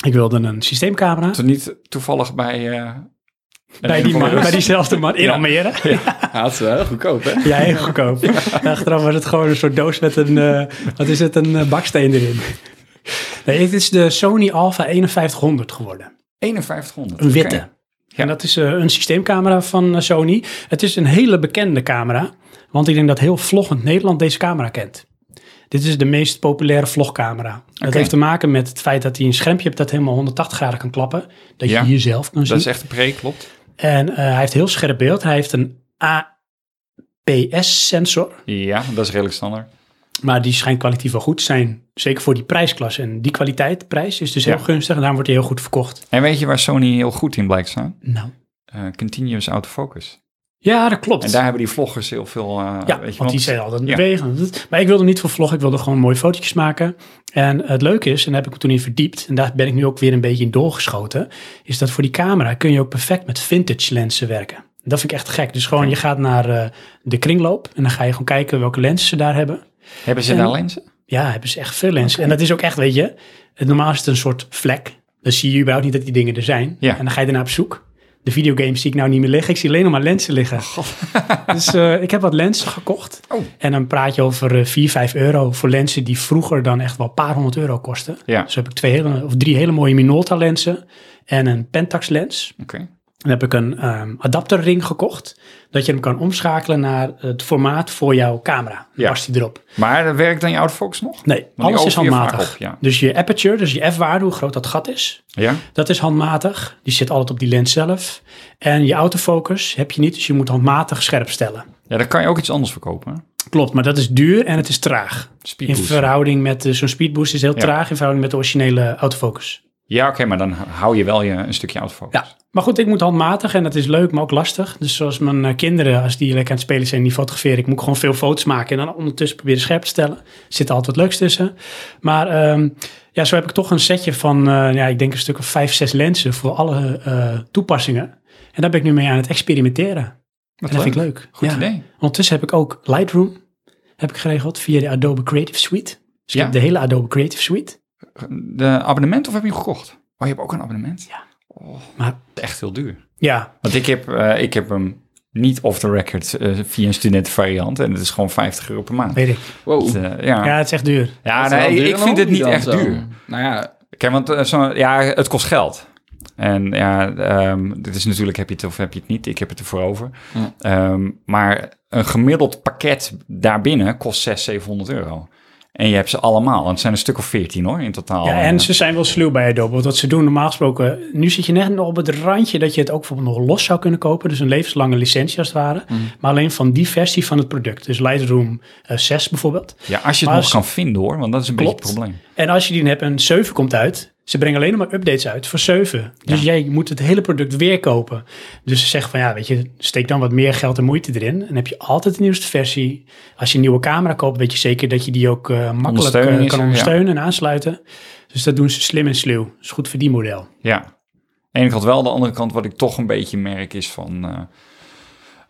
Ik wilde een systeemcamera. Toen niet toevallig bij... Bij, die man, bij diezelfde man in Ja. Almere. Had ze wel goedkoop, hè? Ja, heel goedkoop. Achteraf was het gewoon een soort doos met een, wat is het, een baksteen erin. Nee, het is de Sony Alpha 5100 geworden. 5100. Een witte. Oké. En dat is eh, een systeemcamera van eh, Sony. Het is een hele bekende camera. Want ik denk dat heel vloggend Nederland deze camera kent. Dit is de meest populaire vlogcamera. Dat Oké. heeft te maken met het feit dat hij een schermpje hebt dat helemaal 180 graden kan klappen. Dat Ja. je hier zelf kan zien. Dat is echt een pre, klopt. En eh, hij heeft heel scherp beeld. Hij heeft een APS-sensor. Ja, dat is redelijk standaard. Maar die schijnt kwalitatief wel goed te zijn. Zeker voor die prijsklasse. En die kwaliteit, prijs, is dus heel Ja. gunstig. En daarom wordt hij heel goed verkocht. En weet je waar Sony heel goed in blijkt staan? Nou. Eh, continuous autofocus. Ja, dat klopt. En daar hebben die vloggers heel veel... eh, ja, weet je, want die zijn altijd ja. bewegen. Maar ik wilde niet voor vloggen. Ik wilde gewoon mooie fotootjes maken. En het leuke is, en daar heb ik me toen in verdiept. En daar ben ik nu ook weer een beetje in doorgeschoten. Is dat voor die camera kun je ook perfect met vintage lenzen werken. Dat vind ik echt gek. Dus gewoon, je gaat naar eh, de kringloop. En dan ga je gewoon kijken welke lenzen ze daar hebben. Hebben ze En- daar lenzen? Ja, hebben ze echt veel lenzen. En dat is ook echt, weet je, normaal is het een soort vlek. Dan zie je überhaupt niet dat die dingen er zijn. Ja. En dan ga je daarna op zoek. De videogames zie ik nou niet meer liggen. Ik zie alleen nog maar lenzen liggen. dus eh, ik heb wat lenzen gekocht. Oh. En dan praat je over eh 4, 5 euro voor lenzen die vroeger dan echt wel een paar honderd euro kosten. Ja, Dus heb ik twee hele, of drie hele mooie Minolta lenzen en een Pentax lens. oké. Dan heb ik een ehm, adapterring gekocht. Dat je hem kan omschakelen naar het formaat voor jouw camera. Dan Ja. past hij erop. Maar werkt dan je autofocus nog? Nee, die alles is handmatig. op, ja. Dus je aperture, dus je f-waarde, hoe groot dat gat is, Ja? dat is handmatig. Die zit altijd op die lens zelf. En je autofocus heb je niet, dus je moet handmatig scherp stellen. Ja, dan kan je ook iets anders verkopen. hè? Klopt, maar dat is duur en het is traag. In Speedboost. verhouding met eh, zo'n speedboost is heel Ja. traag in verhouding met de originele autofocus. Ja, oké, maar dan hou je wel je, een stukje autofocus. Ja, maar goed, ik moet handmatig en dat is leuk, maar ook lastig. Dus zoals mijn eh, kinderen, als die lekker aan het spelen zijn, die fotograferen. Ik moet gewoon veel foto's maken en dan ondertussen proberen scherp te stellen. Er zit altijd wat leuks tussen. Maar ehm, ja, zo heb ik toch een setje van, eh, ja, ik denk een stuk of vijf, zes lenzen voor alle eh, toepassingen. En daar ben ik nu mee aan het experimenteren. Wat en dat vind ik leuk. Goed Ja. idee. Ondertussen heb ik ook Lightroom heb ik geregeld via de Adobe Creative Suite. Dus ik Ja. heb de hele Adobe Creative Suite. De abonnement of heb je hem gekocht? Oh, je hebt ook een abonnement? Ja. Maar echt heel duur. ja, Want ik heb, eh, ik heb hem niet off the record eh, via een studentenvariant. En het is gewoon 50 euro per maand. weet ik. Wow. Het, eh, ja, Ja, het is echt duur. ja Dat nee, duur ik vind het niet echt zo. duur. Nou ja, Kijk, want zo, ja, het kost geld. En ja, ehm, dit is natuurlijk, heb je het of heb je het niet? Ik heb het ervoor over. Ja. Ehm, maar een gemiddeld pakket daarbinnen kost 600, 700 euro. En je hebt ze allemaal. En het zijn een stuk of 14 hoor, in totaal. Ja, en ze zijn wel sluw bij Adobe. Want wat ze doen normaal gesproken... Nu zit je net nog op het randje dat je het ook bijvoorbeeld nog los zou kunnen kopen. Dus een levenslange licentie als het ware. Maar alleen van die versie van het product. Dus Lightroom eh, 6 bijvoorbeeld. Ja, als je het Maar nog als- kan vinden hoor, want dat is een beetje het probleem. En als je die hebt en 7 komt uit... Ze brengen alleen nog maar updates uit voor 7. Dus jij moet het hele product weer kopen. Dus ze zeggen van ja, weet je, steek dan wat meer geld en moeite erin. En dan heb je altijd de nieuwste versie. Als je een nieuwe camera koopt, weet je zeker dat je die ook eh, makkelijk eh, kan er, ja. ondersteunen en aansluiten. Dus dat doen ze slim en sluw. Dat is goed voor die model. Ja. Aan de ene kant wel, de andere kant wat ik toch een beetje merk is van...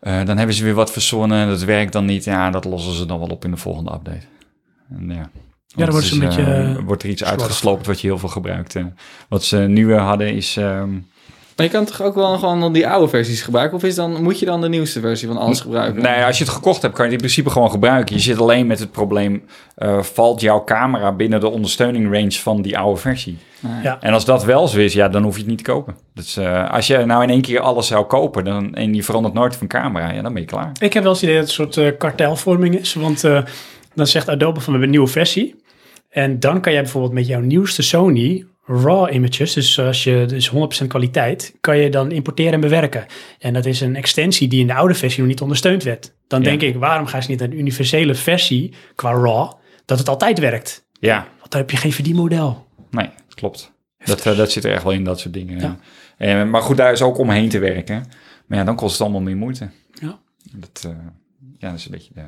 eh, dan hebben ze weer wat verzonnen, dat werkt dan niet. Ja, dat lossen ze dan wel op in de volgende update. En ja, dan Want wordt een beetje, eh, eh, wordt er iets uitgesloopt wat je heel veel gebruikt. En wat ze nu weer hadden is... ehm, maar je kan toch ook wel gewoon die oude versies gebruiken? Of is dan, moet je dan de nieuwste versie van alles gebruiken? Nee, als je het gekocht hebt, kan je het in principe gewoon gebruiken. Je zit alleen met het probleem, eh, valt jouw camera binnen de ondersteuning range van die oude versie? Ja. En als dat wel zo is, ja, dan hoef je het niet te kopen. Dus eh, als je nou in één keer alles zou kopen dan, en je verandert nooit van camera, ja, dan ben je klaar. Ik heb wel eens het idee dat het een soort eh, kartelvorming is. Want eh, dan zegt Adobe van we hebben een nieuwe versie. En dan kan jij bijvoorbeeld met jouw nieuwste Sony RAW images, dus als je dus 100% kwaliteit, kan je dan importeren en bewerken. En dat is een extensie die in de oude versie nog niet ondersteund werd. Dan Ja. denk ik, waarom gaan ze niet een universele versie qua RAW, dat het altijd werkt? Ja, Want dan heb je geen verdienmodel. nee, klopt. Dat, eh, dat zit er echt wel in, dat soort dingen. Ja. En, maar goed, daar is ook omheen te werken. Maar ja, dan kost het allemaal meer moeite. Ja. Dat, eh, ja, dat is een beetje de,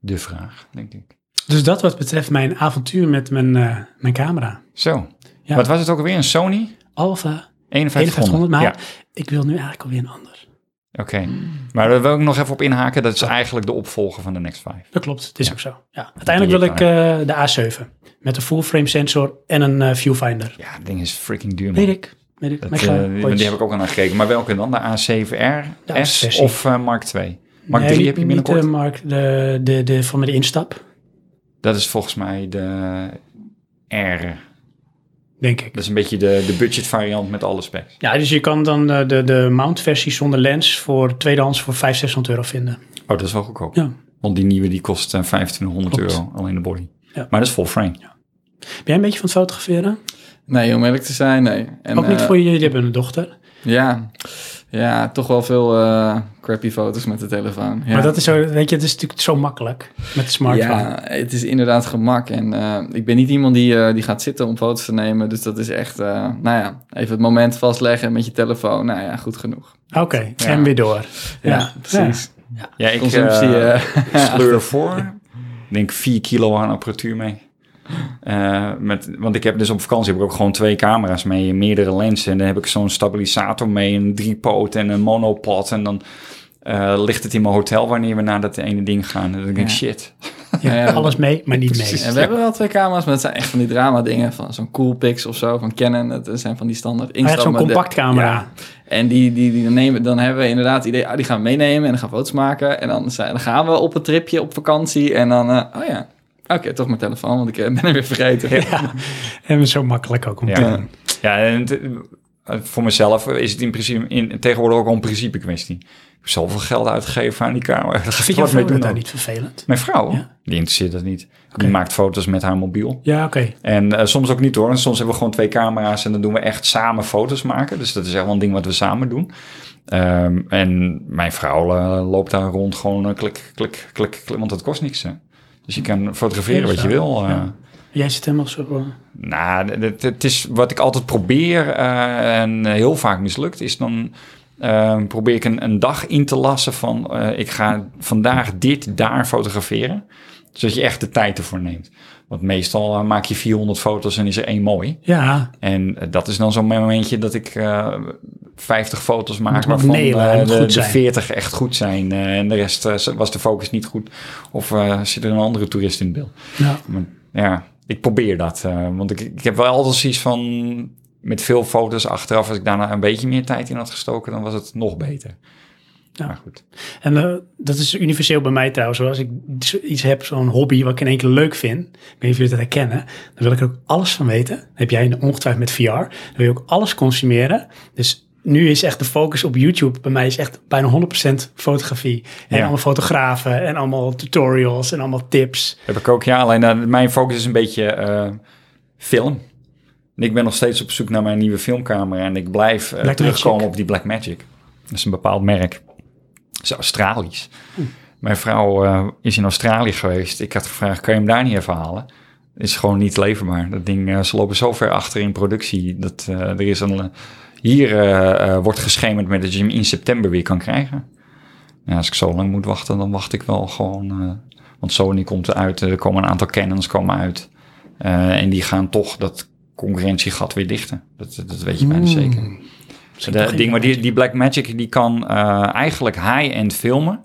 de vraag, denk ik. Dus dat wat betreft mijn avontuur met mijn, eh, mijn camera. Zo. Ja. Wat was het ook alweer? Een Sony? Alpha 5100? 5100, maar Ja, ik wil nu eigenlijk alweer een ander. oké. Maar daar wil ik nog even op inhaken. Dat is eigenlijk de opvolger van de Next 5. Dat klopt, het is Ja. ook zo. Ja. Uiteindelijk wil ik eh, de A7 met een full frame sensor en een eh, viewfinder. Ja, het ding is freaking duur, man. Weet ik, weet ik. Dat, die, heb ik ook al naar gekeken. Maar welke dan? De A7R De S of Mark 2? Mark Nee, 3 niet- heb je niet binnenkort? de Mark, de, de, de, van met de instap, Dat is volgens mij de R. denk ik. Dat is een beetje de, de budget variant met alle specs. Ja, dus je kan dan eh, de, de mount versie zonder lens voor tweedehands voor 500, 600 euro vinden. Oh, dat is wel goedkoop. Ja. Want die nieuwe die kost eh, 2500 Klopt. euro alleen de body. Ja. Maar dat is full frame. Ben jij een beetje van het fotograferen? Nee, om eerlijk te zijn, nee. En, ook niet eh, voor je, jullie hebben een dochter. Ja, ja toch wel veel eh, crappy foto's met de telefoon. Ja. Maar dat is zo, weet je, het is natuurlijk zo makkelijk met de smartphone. Ja, het is inderdaad gemak. En eh, ik ben niet iemand die, eh, die gaat zitten om foto's te nemen. Dus dat is echt, eh, nou ja, even het moment vastleggen met je telefoon. Nou ja, goed genoeg. Oké, Ja. en weer door. Ja, precies. Ja, ik Consumptie, sleur voor. Ik denk 4 kilo aan apparatuur mee. Eh, met, want ik heb dus op vakantie heb ik ook gewoon twee camera's mee, meerdere lenzen. En dan heb ik zo'n stabilisator mee, een driepoot en een monopod. En dan eh, ligt het in mijn hotel wanneer we naar dat ene ding gaan. En dan denk ik, Ja. shit. Ja, Ja, alles mee, maar niet precies. mee. En we hebben wel twee camera's, maar het zijn echt van die drama dingen. Van zo'n Coolpix of zo, van Canon. Dat zijn van die standaard Hij heeft zo'n compact camera. Ja. En die, die, die dan, nemen, dan hebben we inderdaad het idee, ah, die gaan we meenemen en dan gaan we foto's maken. En dan, zijn, dan gaan we op een tripje op vakantie. En dan, eh, oh ja, oké, toch mijn telefoon, want ik eh, ben hem weer vergeten. Ja, en zo makkelijk ook om te Ja, doen. ja en eh, voor mezelf is het in principe in, tegenwoordig ook al een principe kwestie. Ik heb zoveel geld uitgegeven aan die camera. Daar ik Vind je wat mee vrouw doen dat dan. niet vervelend? Mijn vrouw, Ja. die interesseert dat niet. Die maakt foto's met haar mobiel. Ja, oké. En eh, soms ook niet hoor. Soms hebben we gewoon twee camera's en dan doen we echt samen foto's maken. Dus dat is echt wel een ding wat we samen doen. Ehm, en mijn vrouw loopt daar rond gewoon eh, klik, klik, klik, klik, want dat kost niks. Hè. Dus je kan fotograferen wat je wil. eh. Ja. Jij zit helemaal zo... eh, Nou, het, het is wat ik altijd probeer eh, en heel vaak mislukt, is dan eh, probeer ik een, een dag in te lassen van ik ga vandaag dit daar fotograferen. Zodat je echt de tijd ervoor neemt. Want meestal eh, maak je 400 foto's en is er één mooi. Ja, En eh, dat is dan zo'n momentje dat ik eh 50 foto's maak waarvan eh, moet de, de zijn. 40 echt goed zijn. eh, en de rest eh, was de focus niet goed. Of eh, zit er een andere toerist in het beeld. ja. Maar, ja, ik probeer dat. eh, want ik, ik heb wel altijd zoiets van... Met veel foto's achteraf, als ik daarna een beetje meer tijd in had gestoken... dan was het nog beter. Ja. Maar goed. En eh, dat is universeel bij mij trouwens. Als ik iets heb, zo'n hobby wat ik in één keer leuk vind. Ik weet niet of jullie dat herkennen. Dan wil ik er ook alles van weten. Heb jij ongetwijfeld met VR. Dan wil je ook alles consumeren. Dus nu is echt de focus op YouTube bij mij is echt bijna 100% fotografie. En Ja. allemaal fotografen en allemaal tutorials en allemaal tips. Heb ik ook, ja. Alleen eh, mijn focus is een beetje eh, film. En ik ben nog steeds op zoek naar mijn nieuwe filmcamera. En ik blijf terugkomen op die Blackmagic. Dat is een bepaald merk. Is Australisch. Mijn vrouw eh, is in Australië geweest. Ik had gevraagd, kan je hem daar niet even halen? Is gewoon niet leverbaar. Dat ding, eh, ze lopen zo ver achter in productie. Dat eh, er is een... hier wordt geschemerd met dat je hem in september weer kan krijgen. Ja, als ik zo lang moet wachten, dan wacht ik wel gewoon... want Sony komt eruit, er komen een aantal Canons komen uit. En die gaan toch dat concurrentiegat weer dichten. Dat, dat weet je bijna zeker. In ding, maar die, die Blackmagic die kan eh, eigenlijk high-end filmen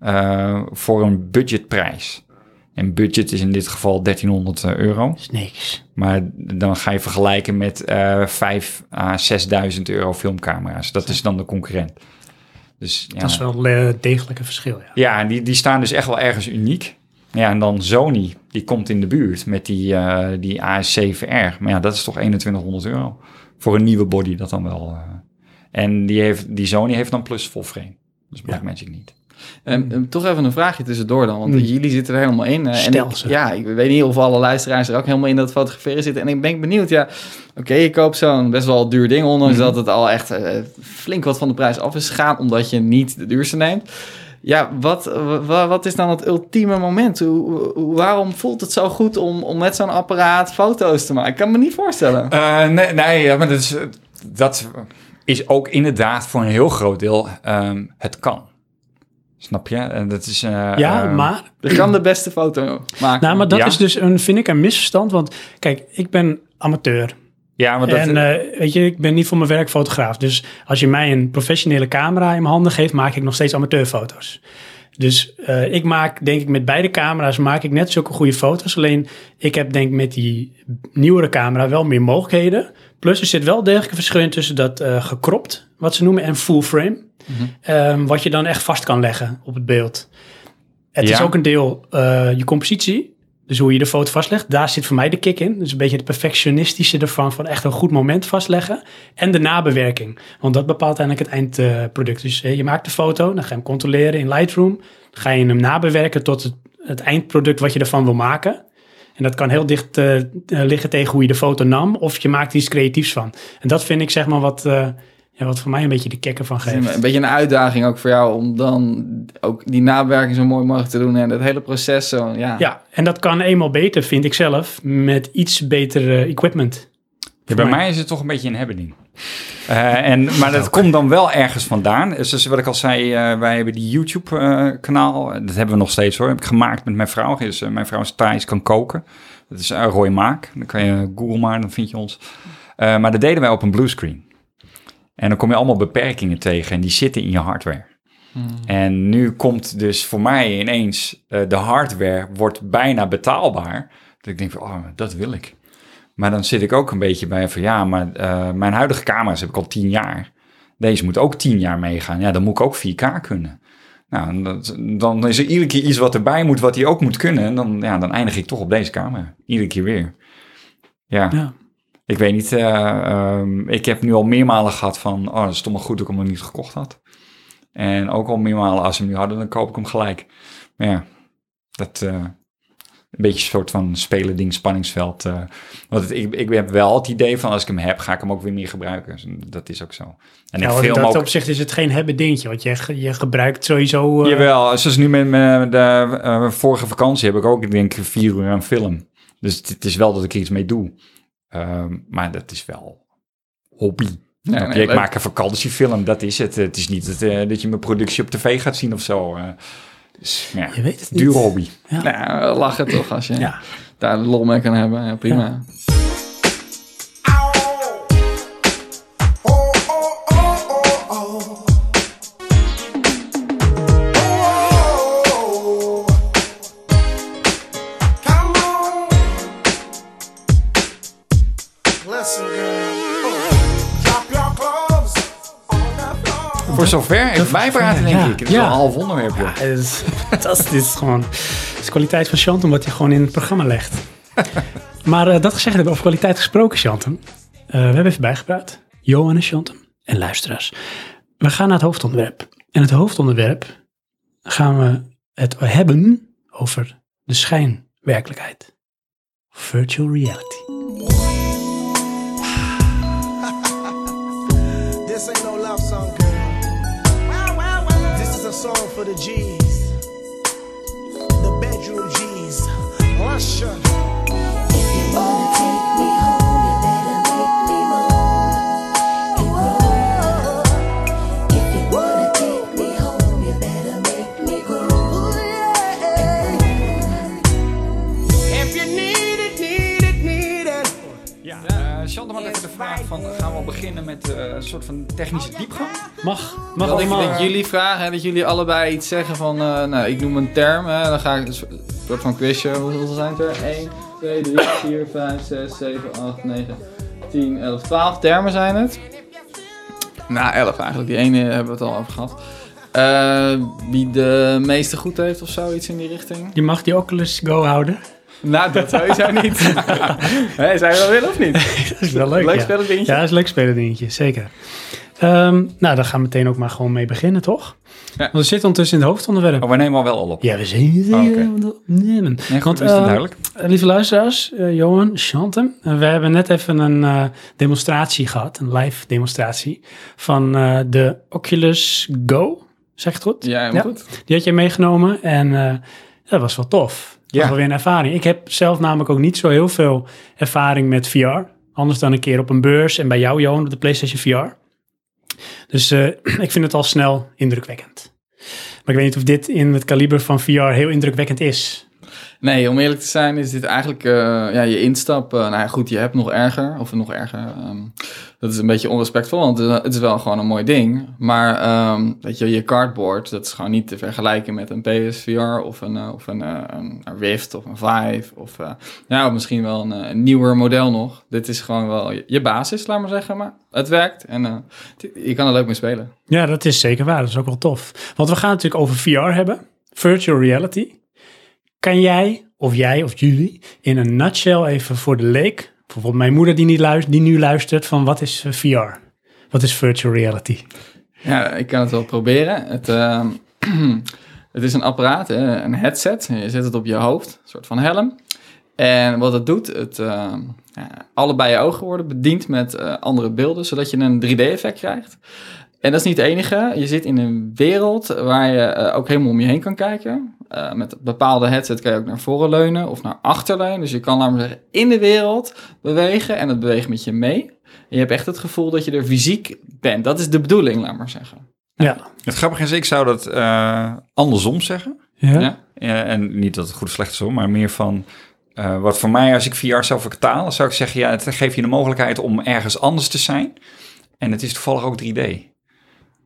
eh, voor een budgetprijs. En budget is in dit geval 1300 euro. is niks. Maar dan ga je vergelijken met eh 5 à 6000 euro filmcamera's. Dat is dan de concurrent. Dus ja, Dat is wel eh, degelijk een verschil, ja. ja die, die staan dus echt wel ergens uniek. Ja, en dan Sony, die komt in de buurt met die, eh, die AS7R. Maar ja, dat is toch 2100 euro. Voor een nieuwe body dat dan wel. eh. En die, heeft, die Sony heeft dan plus full frame. Dus Blackmagic niet. En, en toch even een vraagje tussendoor dan, want Mm. jullie zitten er helemaal in. eh, en Stel ik- ze. Ja, ik weet niet of alle luisteraars er ook helemaal in dat fotograferen zitten. En ik ben benieuwd, ja, oké, je koopt zo'n best wel duur ding, ondanks Mhm. dat het al echt eh, flink wat van de prijs af is gegaan, omdat je niet de duurste neemt. Ja, wat, wa- wat is dan het ultieme moment? Hoe, waarom voelt het zo goed om, om met zo'n apparaat foto's te maken? Ik kan me niet voorstellen. Eh, nee, nee ja, maar dat is, dat is ook inderdaad voor een heel groot deel ehm, het kan. Snap je? En dat is, eh, Ja, ehm, maar Je kan de beste foto maken. Nou, maar dat Ja. is dus een, vind ik, een misverstand. Want kijk, ik ben amateur. Ja, maar dat, en eh, weet je, ik ben niet voor mijn werk fotograaf. Dus als je mij een professionele camera in mijn handen geeft, maak ik nog steeds amateurfoto's. Dus eh, ik maak, denk ik, met beide camera's maak ik net zulke goede foto's. Alleen ik heb, denk ik, met die nieuwere camera wel meer mogelijkheden. Plus er zit wel degelijk een verschil tussen dat eh gekropt, wat ze noemen, en full frame. Ehm, wat je dan echt vast kan leggen op het beeld. Het is ook een deel eh, je compositie. Dus hoe je de foto vastlegt, daar zit voor mij de kick in. Dus een beetje het perfectionistische ervan, van echt een goed moment vastleggen. En de nabewerking, want dat bepaalt eigenlijk het eindproduct. dus eh, je maakt de foto, dan ga je hem controleren in Lightroom. Dan ga je hem nabewerken tot het, het eindproduct wat je ervan wil maken. En dat kan heel dicht eh, eh, liggen tegen hoe je de foto nam, of je maakt er iets creatiefs van. En dat vind ik zeg maar wat, ja, wat voor mij een beetje de Het is geeft. Een beetje een uitdaging ook voor jou om dan ook die nabewerking zo mooi mogelijk te doen en het hele proces zo, ja. Ja, en dat kan eenmaal beter, vind ik zelf, met iets beter eh, equipment. Ja, bij mij. mij is het toch een beetje een hebben ding. Eh, en, maar dat komt dan wel ergens vandaan. Dus zoals wat ik al zei, eh, wij hebben die YouTube-kanaal. dat hebben we nog steeds hoor. Heb ik gemaakt met mijn vrouw. Dus, eh, mijn vrouw is Thais, kan koken. Dat is uh, Roy Maak. Dan kan je Google maar, dan vind je ons. Eh, maar dat deden wij op een bluescreen. En dan kom je allemaal beperkingen tegen en die zitten in je hardware. En nu komt dus voor mij ineens eh, de hardware wordt bijna betaalbaar. Dat ik denk van, oh, dat wil ik. Maar dan zit ik ook een beetje bij van, ja, maar eh, mijn huidige camera's heb ik al tien jaar. Deze moet ook tien jaar meegaan. Ja, dan moet ik ook 4K kunnen. Nou, dat, dan is er iedere keer iets wat erbij moet, wat hij ook moet kunnen. En dan, ja, dan eindig ik toch op deze camera. Iedere keer weer. Ja, Ja. Ik weet niet. eh, ehm, ik heb nu al meermalen gehad van, oh, dat is toch maar goed dat ik hem nog niet gekocht had. En ook al meermalen, als ze hem nu hadden, dan koop ik hem gelijk. Maar ja, dat eh, een beetje een soort van spelen ding, spanningsveld. eh. want het, ik, ik heb wel het idee van, als ik hem heb, ga ik hem ook weer meer gebruiken. Dus dat is ook zo. En want in dat ook... opzicht is het geen hebben dingetje, want je, je gebruikt sowieso... Jawel, zoals nu met mijn de vorige vakantie heb ik ook, ik denk, vier uur aan film. Dus het, het is wel dat ik er iets mee doe. Ehm, maar dat is wel hobby. Nee, ik leuk. maak een vakantiefilm, dat is het. Het is niet dat, eh, dat je mijn productie op tv gaat zien of zo. eh. dus, ja, Je weet het niet. duur hobby. Ja. Nou, lachen toch als je Ja. daar lol mee kan hebben. Ja, prima. Voor zover even bijpraten, denk ik. Het is wel een half onderwerp, joh. Ja, het is fantastisch. Gewoon. Het is kwaliteit van Chantum wat hij gewoon in het programma legt. maar eh, dat gezegd hebben over kwaliteit gesproken, Chantum. Eh, we hebben even bijgepraat. Johan en Chantum en luisteraars. We gaan naar het hoofdonderwerp. En het hoofdonderwerp gaan we het hebben over de schijnwerkelijkheid. Virtual reality. For the G's. The bedroom G's. Usher. If van, gaan we beginnen met eh, een soort van technische diepgang? Mag, mag Dat ik allemaal. dat jullie vragen, hè, dat jullie allebei iets zeggen van, eh, nou, ik noem een term, hè, dan ga ik een soort- van quizje, hoeveel zijn het er? 1, 2, 3, 4, 5, 6, 7, 8, 9, 10, 11, 12 termen zijn het. Nou, 11 eigenlijk, die ene hebben we het al over gehad. Eh, wie de meeste goed heeft of zo, iets in die richting? Je mag die Oculus Go houden. Nou, dat sowieso niet. hey, zou je wel willen of niet? Dat is wel leuk, Leuk ja. Ja, dat is een leuk spelen dingetje, zeker. Ehm, nou, daar gaan we meteen ook maar gewoon mee beginnen, toch? Ja. Want we zitten ondertussen in het hoofdonderwerp. Oh, we nemen al wel al op. Ja, we zijn Oh, oké. nemen. Nee, goed, Want, is eh, duidelijk? Lieve luisteraars, eh, Johan, Chantem, eh, we hebben net even een eh, demonstratie gehad, een live demonstratie van eh, de Oculus Go. Zeg het goed? Ja, helemaal goed. Die had je meegenomen en eh, dat was wel tof. Dat Ja. wel weer een ervaring. Ik heb zelf namelijk ook niet zo heel veel ervaring met VR. Anders dan een keer op een beurs en bij jou, Johan, op de PlayStation VR. Dus eh, ik vind het al snel indrukwekkend. Maar ik weet niet of dit in het kaliber van VR heel indrukwekkend is. Nee, om eerlijk te zijn is dit eigenlijk eh, ja, je instap. eh, nou ja, goed, je hebt nog erger. Of nog erger. ehm, dat is een beetje onrespectvol, want het is wel gewoon een mooi ding. Maar ehm, weet je, je cardboard, dat is gewoon niet te vergelijken met een PSVR of een, eh, of een, een, Rift of een Vive. Of, ja, misschien wel een, een nieuwer model nog. Dit is gewoon wel je, basis, laat maar zeggen. Maar het werkt en je kan er leuk mee spelen. Ja, dat is zeker waar. Dat is ook wel tof. Want we gaan het natuurlijk over VR hebben. Virtual reality. Kan jij, of jij, of jullie, in een nutshell even voor de leek... Bijvoorbeeld mijn moeder die, niet luistert, die nu luistert van wat is eh, VR? Wat is virtual reality? Ja, ik kan het wel proberen. Het, ehm, het is een apparaat, een headset. Je zet het op je hoofd, een soort van helm. En wat het doet, het, ehm, allebei je ogen worden bediend met eh, andere beelden, zodat je een 3D-effect krijgt. En dat is niet het enige. Je zit in een wereld waar je eh, ook helemaal om je heen kan kijken. Eh, met een bepaalde headset kan je ook naar voren leunen of naar achter leunen. Dus je kan, laten we zeggen, in de wereld bewegen en het beweegt met je mee. En je hebt echt het gevoel dat je er fysiek bent. Dat is de bedoeling, laat maar zeggen. Ja. Het grappige is, ik zou dat eh, andersom zeggen. Ja. Ja. Ja, en niet dat het goed of slecht is hoor, maar meer van... eh, wat voor mij, als ik VR zou vertalen, zou ik zeggen... ja, het geeft je de mogelijkheid om ergens anders te zijn. En het is toevallig ook 3D.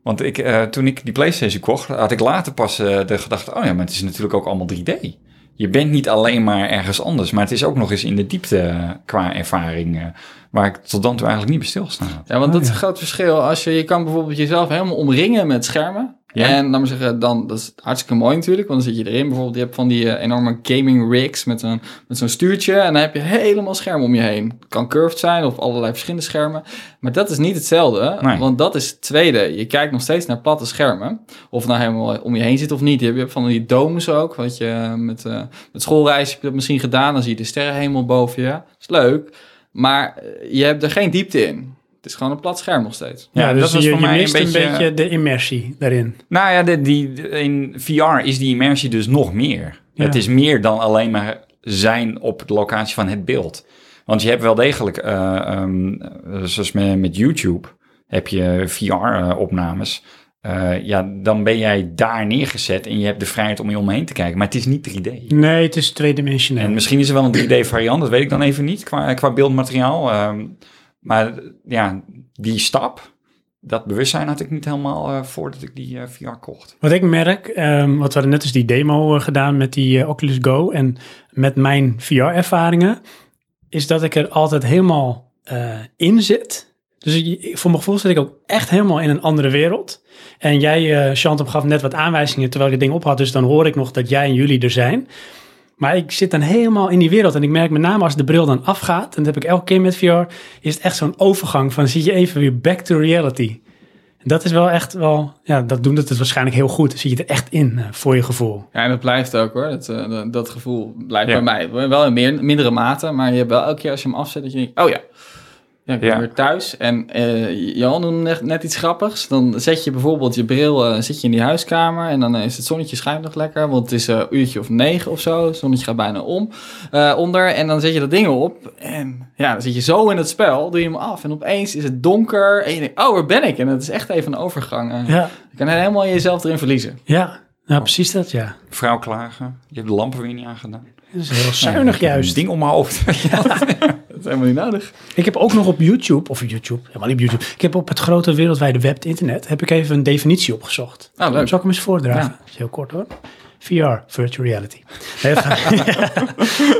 Want ik, eh, toen ik die PlayStation kocht, had ik later pas eh, de gedachte... oh ja, maar het is natuurlijk ook allemaal 3D. Je bent niet alleen maar ergens anders, maar het is ook nog eens in de diepte eh, qua ervaring... eh, waar ik tot dan toe eigenlijk niet bij stilgestaan had. Ja, want Oh, dat is ja. een groot verschil. Als je, je kan bijvoorbeeld jezelf helemaal omringen met schermen. Ja. En laat maar zeggen, dan, dat is hartstikke mooi natuurlijk, want dan zit je erin. Bijvoorbeeld, je hebt van die eh, enorme gaming rigs met, een, met zo'n stuurtje. En dan heb je helemaal schermen om je heen. Het kan curved zijn of allerlei verschillende schermen. Maar dat is niet hetzelfde, Nee. want dat is het tweede. Je kijkt nog steeds naar platte schermen. Of nou helemaal om je heen zit of niet. Je hebt van die domes ook, wat je met, eh, met schoolreis heb je dat misschien gedaan. Dan zie je de sterrenhemel boven je. Dat is leuk, maar eh, je hebt er geen diepte in. Het is gewoon een plat scherm nog steeds. Ja, Ja, dus dat was je, voor je mij een mist een beetje, beetje- de immersie daarin. Nou ja, de, die, de- in VR is die immersie dus nog meer. Ja. Het is meer dan alleen maar zijn op de locatie van het beeld. Want je hebt wel degelijk, eh, ehm, eh, zoals met, met YouTube, heb je VR-opnames. Eh, ja, dan ben jij daar neergezet en je hebt de vrijheid om je omheen te kijken. Maar het is niet 3D. Nee, het is tweedimensionaal. En misschien is er wel een 3D-variant, dat weet ik dan even niet, qua, qua beeldmateriaal. Ehm, maar ja, die stap, dat bewustzijn had ik niet helemaal eh, voordat ik die eh, VR kocht. Wat ik merk, ehm wat we net dus die demo eh, gedaan met die Oculus Go en met mijn VR-ervaringen, is dat ik er altijd helemaal in zit. Dus voor mijn gevoel zit ik ook echt helemaal in een andere wereld. En jij, eh Chantum, gaf net wat aanwijzingen terwijl ik het ding op had, dus dan hoor ik nog dat jij en jullie er zijn. Maar ik zit dan helemaal in die wereld en ik merk met name als de bril dan afgaat, en dat heb ik elke keer met VR, is het echt zo'n overgang van zie je even weer back to reality. En dat is wel echt wel, ja, dat doen het het waarschijnlijk heel goed. Zie je er echt in eh, voor je gevoel. Ja, en dat blijft ook hoor. Dat, eh, dat, dat gevoel blijft Ja. bij mij. Wel in meer, mindere mate, maar je hebt wel elke keer als je hem afzet dat je denkt, oh ja. Ja, ik ben Ja. weer thuis. En eh Jan noemde net, net iets grappigs. Dan zet je bijvoorbeeld je bril eh, zit je in die huiskamer en dan eh, is het zonnetje schijnt nog lekker. Want het is eh, een uurtje of negen of zo. Het zonnetje gaat bijna om, eh, onder. En dan zet je dat ding op. En ja, dan zit je zo in het spel, doe je hem af. En opeens is het donker en je denkt, oh, waar ben ik? En het is echt even een overgang. Ja, Je kan helemaal jezelf erin verliezen. ja, nou, precies dat, ja. Vrouw klagen, je hebt de lampen weer niet aangedaan. Dat is heel zuinig Ja, juist. Ding om mijn hoofd. is helemaal niet nodig. Ik heb ook nog op YouTube, of YouTube, helemaal niet op YouTube. Ik heb op het grote wereldwijde web, het internet, heb ik even een definitie opgezocht. Nou, leuk. Zal ik hem eens voordragen? Ja. Dat is heel kort hoor. VR, virtual reality. Het,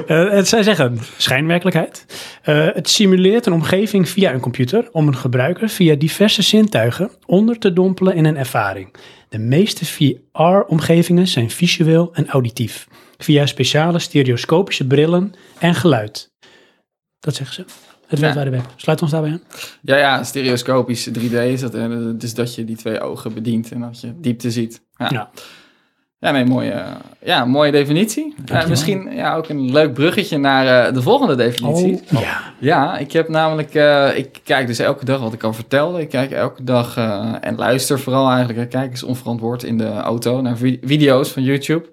Eh, het zij zeggen schijnwerkelijkheid. Eh, het simuleert een omgeving via een computer om een gebruiker via diverse zintuigen onder te dompelen in een ervaring. De meeste VR-omgevingen zijn visueel en auditief, via speciale stereoscopische brillen en geluid. Dat zeggen ze. het Ja. wereldwijde web. Sluit ons daarbij aan. Ja, ja, stereoscopisch 3D is dat. eh, Dus dat je die twee ogen bedient en dat je diepte ziet. Ja, ja. Ja. nee, mooie, ja, mooie definitie. Eh, misschien ja, ook een leuk bruggetje naar eh, de volgende definitie. Oh, ja. Ja, ik heb namelijk, eh, ik kijk dus elke dag wat ik al vertelde. Ik kijk elke dag en luister vooral eigenlijk. Ik kijk eens onverantwoord in de auto naar vi- video's van YouTube.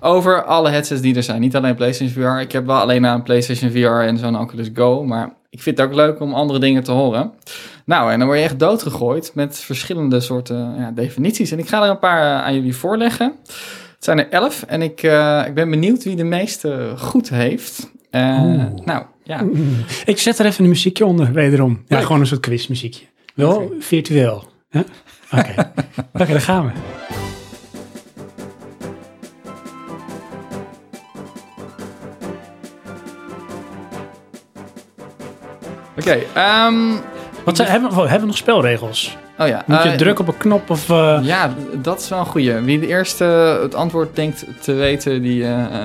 Over alle headsets die er zijn. Niet alleen PlayStation VR. Ik heb wel alleen naar een PlayStation VR en zo'n Oculus Go. Maar ik vind het ook leuk om andere dingen te horen. Nou, en dan word je echt doodgegooid met verschillende soorten ja, definities. En ik ga er een paar eh, aan jullie voorleggen. Het zijn er elf en ik, eh, ik ben benieuwd wie de meeste goed heeft. Eh, nou, ja. Ik zet er even een muziekje onder, wederom. Ja, gewoon een soort quizmuziekje. Wel virtueel. Oké, Oké, daar gaan we. Oké, ehm, Wat zijn, hebben, we, hebben we nog spelregels? oh ja. Moet je eh, drukken op een knop of... eh, Ja, dat is wel een goeie. Wie de eerste het antwoord denkt te weten, die, eh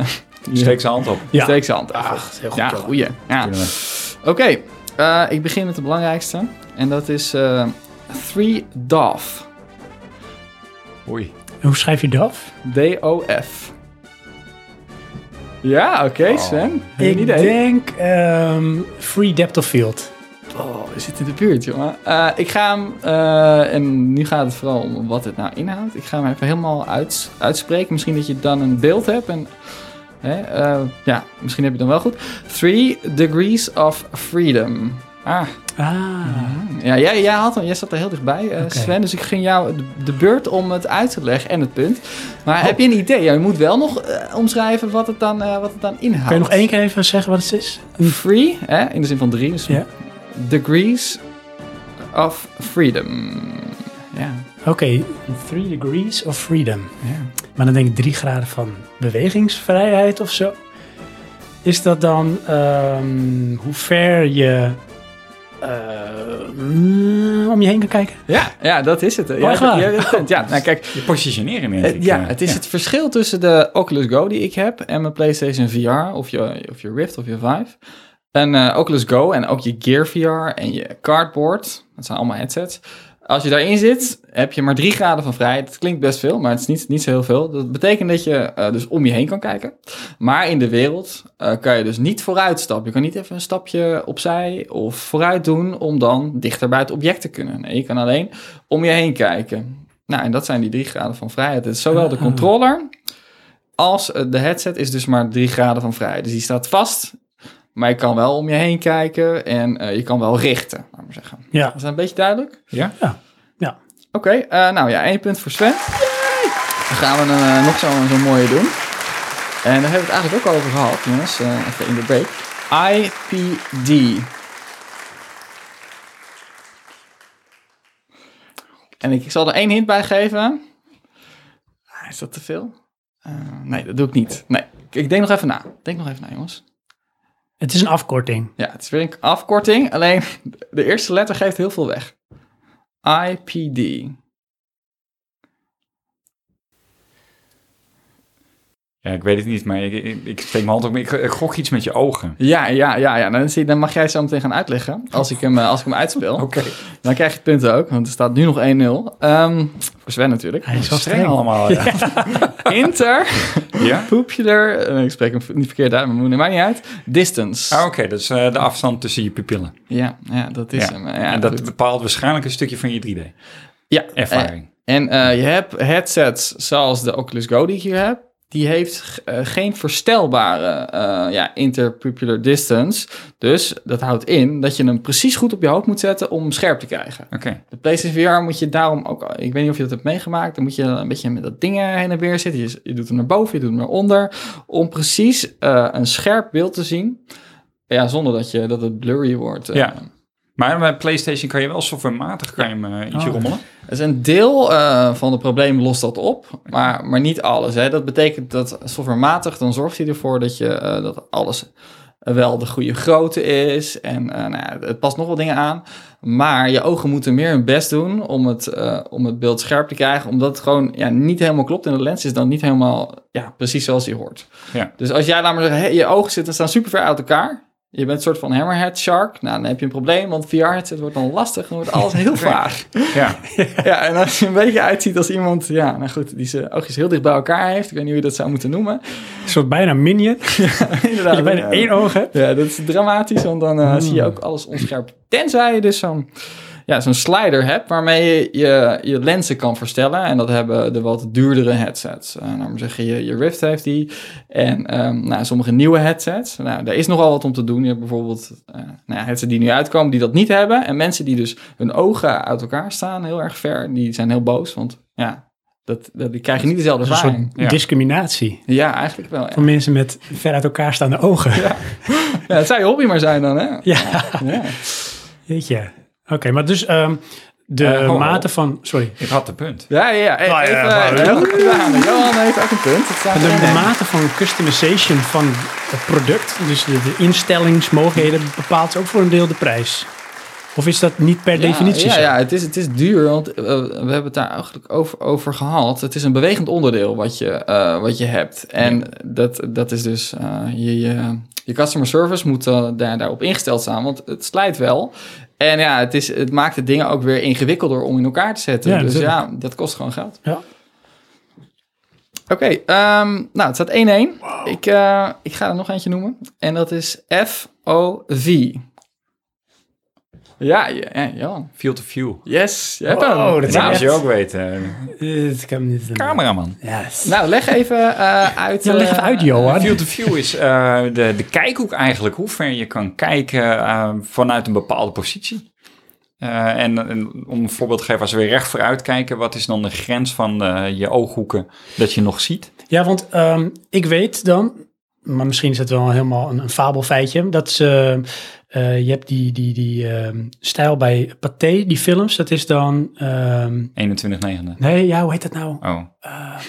die Steek zijn hand op. ja. steekt zijn hand dat is heel goed, ja, joh. goeie. Ja. Oké, eh, ik begin met de belangrijkste. En dat is eh Three DOF. Hoe schrijf je dat? D-O-F. Ja, oké, Sven. Heb je Ik een idee? denk ehm, Free Depth of Field. Oh, we zitten in de buurt, jongen. Eh, ik ga hem, eh, en nu gaat het vooral om wat het nou inhoudt. Ik ga hem even helemaal uit, uitspreken. Misschien dat je dan een beeld hebt. En, hè, eh, ja, misschien heb je het dan wel goed. Three Degrees of Freedom. Ah, Ah, Ja, jij, jij, had hem, jij zat er heel dichtbij. Sven. Dus ik ging jou de, beurt om het uit te leggen en het punt. Maar Oh. heb je een idee? Ja, je moet wel nog omschrijven wat het, dan, wat het dan inhoudt. kan je nog één keer even zeggen wat het is? Free, hè, in de zin van drie. Dus Ja. Degrees of Freedom. Ja, Oké, Three Degrees of Freedom. ja. Maar dan denk ik drie graden van bewegingsvrijheid of zo. Is dat dan ehm, hoe ver je eh, mm, om je heen kan kijken? Ja, ja, dat is het. Oh, Ja, echt waar? ja, ja, ja, nou kijk, je positionering denk het, ik. ja, eh, het is het verschil tussen de Oculus Go die ik heb en mijn PlayStation VR of je, of je Rift of je Vive. En eh, Oculus Go en ook je Gear VR en je Cardboard, dat zijn allemaal headsets. Als je daarin zit, heb je maar drie graden van vrijheid. Het klinkt best veel, maar het is niet, niet zo heel veel. Dat betekent dat je eh, dus om je heen kan kijken. Maar in de wereld eh, kan je dus niet vooruit stappen. Je kan niet even een stapje opzij of vooruit doen om dan dichter bij het object te kunnen. Nee, je kan alleen om je heen kijken. Nou, en dat zijn die drie graden van vrijheid. Het is zowel de Ah. controller als de headset is dus maar drie graden van vrijheid. Dus die staat vast, maar je kan wel om je heen kijken en eh, je kan wel richten, laat maar zeggen. Ja. Is dat een beetje duidelijk? Ja? Ja. Ja. Oké, eh, nou ja, één punt voor Sven. Dan gaan we een, eh, nog zo'n zo mooie doen. En daar hebben we het eigenlijk ook over gehad, jongens. eh, even in de break. IPD. En ik zal er één hint bij geven. Ah, Is dat te veel? Eh, nee, dat doe ik niet. Nee, ik, ik denk nog even na. Denk nog even na, jongens. Het is een afkorting. Ja, het is weer een afkorting. Alleen de eerste letter geeft heel veel weg. IPD. Ja, ik weet het niet, maar ik, ik, ik steek mijn hand op. Ik, ik gok iets met je ogen. Ja, ja, ja, ja. Dan, dan mag jij zo meteen gaan uitleggen. Als ik hem, eh, als ik hem uitspeel. Oké. Dan krijg je punten ook, want er staat nu nog 1-0. Ehm, voor Sven natuurlijk. Hij is wel Streng streng. allemaal. Ja. Inter, ja? popular, eh, ik spreek hem niet verkeerd uit, maar het maakt niet uit. Distance. Ah, Oké, dat is eh, de afstand tussen je pupillen. Ja, ja, dat is Ja. hem. Ja, en dat goed. bepaalt waarschijnlijk een stukje van je 3D. ja, Ervaring. En eh, je hebt headsets zoals de Oculus Go die ik hier heb. Die heeft eh, geen verstelbare eh, ja, interpupillar distance. Dus dat houdt in dat je hem precies goed op je hoofd moet zetten om hem scherp te krijgen. Oké. De PlayStation VR moet je daarom ook... Ik weet niet of je dat hebt meegemaakt. Dan moet je een beetje met dat ding heen en weer zitten. Je, je doet hem naar boven, je doet hem naar onder. Om precies eh, een scherp beeld te zien. Ja, zonder dat, je, dat het blurry wordt. eh. Ja. Maar bij PlayStation kan je wel softwarematig kan je hem eh, ietsje Oh. rommelen. Dus een deel eh, van de problemen lost dat op, maar, maar niet alles. Hè. Dat betekent dat softwarematig, dan zorgt hij ervoor dat, je, eh, dat alles wel de goede grootte is. En nou ja, het past nog wel dingen aan. Maar je ogen moeten meer hun best doen om het, om het beeld scherp te krijgen. Omdat het gewoon ja, niet helemaal klopt. En de lens is dan niet helemaal ja, precies zoals die hoort. Ja. Dus als jij, laat maar zeggen, je ogen zitten staan super ver uit elkaar. Je bent een soort van hammerhead shark. Nou, dan heb je een probleem, want VR-headset wordt dan lastig. Dan wordt alles heel vaag. Ja, Ja, en als je een beetje uitziet als iemand, ja, nou goed, die zijn oogjes heel dicht bij elkaar heeft. Ik weet niet hoe je dat zou moeten noemen. Een soort bijna minion. Inderdaad. Dat je bijna ja. één oog hebt. Ja, dat is dramatisch, want dan eh, zie je ook alles onscherp. Tenzij je dus zo'n ja, zo'n slider hebt waarmee je, je je lenzen kan verstellen. En dat hebben de wat duurdere headsets. Uh, nou, maar zeg je, je, je Rift heeft die. En ehm, nou, sommige nieuwe headsets. Nou, daar is nogal wat om te doen. Je hebt bijvoorbeeld eh, nou ja, headsets die nu uitkomen die dat niet hebben. En mensen die dus hun ogen uit elkaar staan, heel erg ver, die zijn heel boos. Want ja, dat, dat, die krijgen niet dezelfde ervaring. soort Ja. discriminatie Ja, eigenlijk wel. Ja. van mensen met ver uit elkaar staande ogen. Ja, Ja, het zou je hobby maar zijn dan, hè? Ja. weet je. Oké, maar dus ehm, de Eh, ho, mate ho. van... Sorry. ik had de punt. Ja, ja, ja. Nou ja, Even, maar- heel goed gedaan. Johan heeft ook een punt. Het staat De, mate van customization van het product, dus de, de instellingsmogelijkheden, bepaalt ook voor een deel de prijs. Of is dat niet per definitie ja, zo? Ja, het is, het is duur, want eh, we hebben het daar eigenlijk over, over gehad. Het is een bewegend onderdeel wat je, eh, wat je hebt. En dat, dat is dus, eh, je, je, je customer service moet daar, daarop ingesteld staan, want het slijt wel. En ja, het, is, het maakt de dingen ook weer ingewikkelder om in elkaar te zetten. Ja, dus ja, dat kost gewoon geld. Ja. Oké, ehm, nou, het staat 1-1. Ik, eh, ik ga er nog eentje noemen. En dat is FOV. Ja, ja, ja. Field of view. Yes, je hebt Oh, hem. dat zou je ook weten. Eh, kan niet. Cameraman. Yes. Nou, leg even eh, uit. Ja, leg het eh, uit, Johan. Field of view is eh, de, de kijkhoek eigenlijk. Hoe ver je kan kijken eh, vanuit een bepaalde positie. Eh, en, en om een voorbeeld te geven, als we weer recht vooruit kijken, wat is dan de grens van eh, je ooghoeken dat je nog ziet? Ja, want ehm, ik weet dan, maar misschien is het wel helemaal een, een fabelfeitje, dat ze, eh, je hebt die, die, die ehm, stijl bij Pathé, die films, dat is dan, ehm, 21 negende. nee, ja, hoe heet dat nou? Oh, Eh,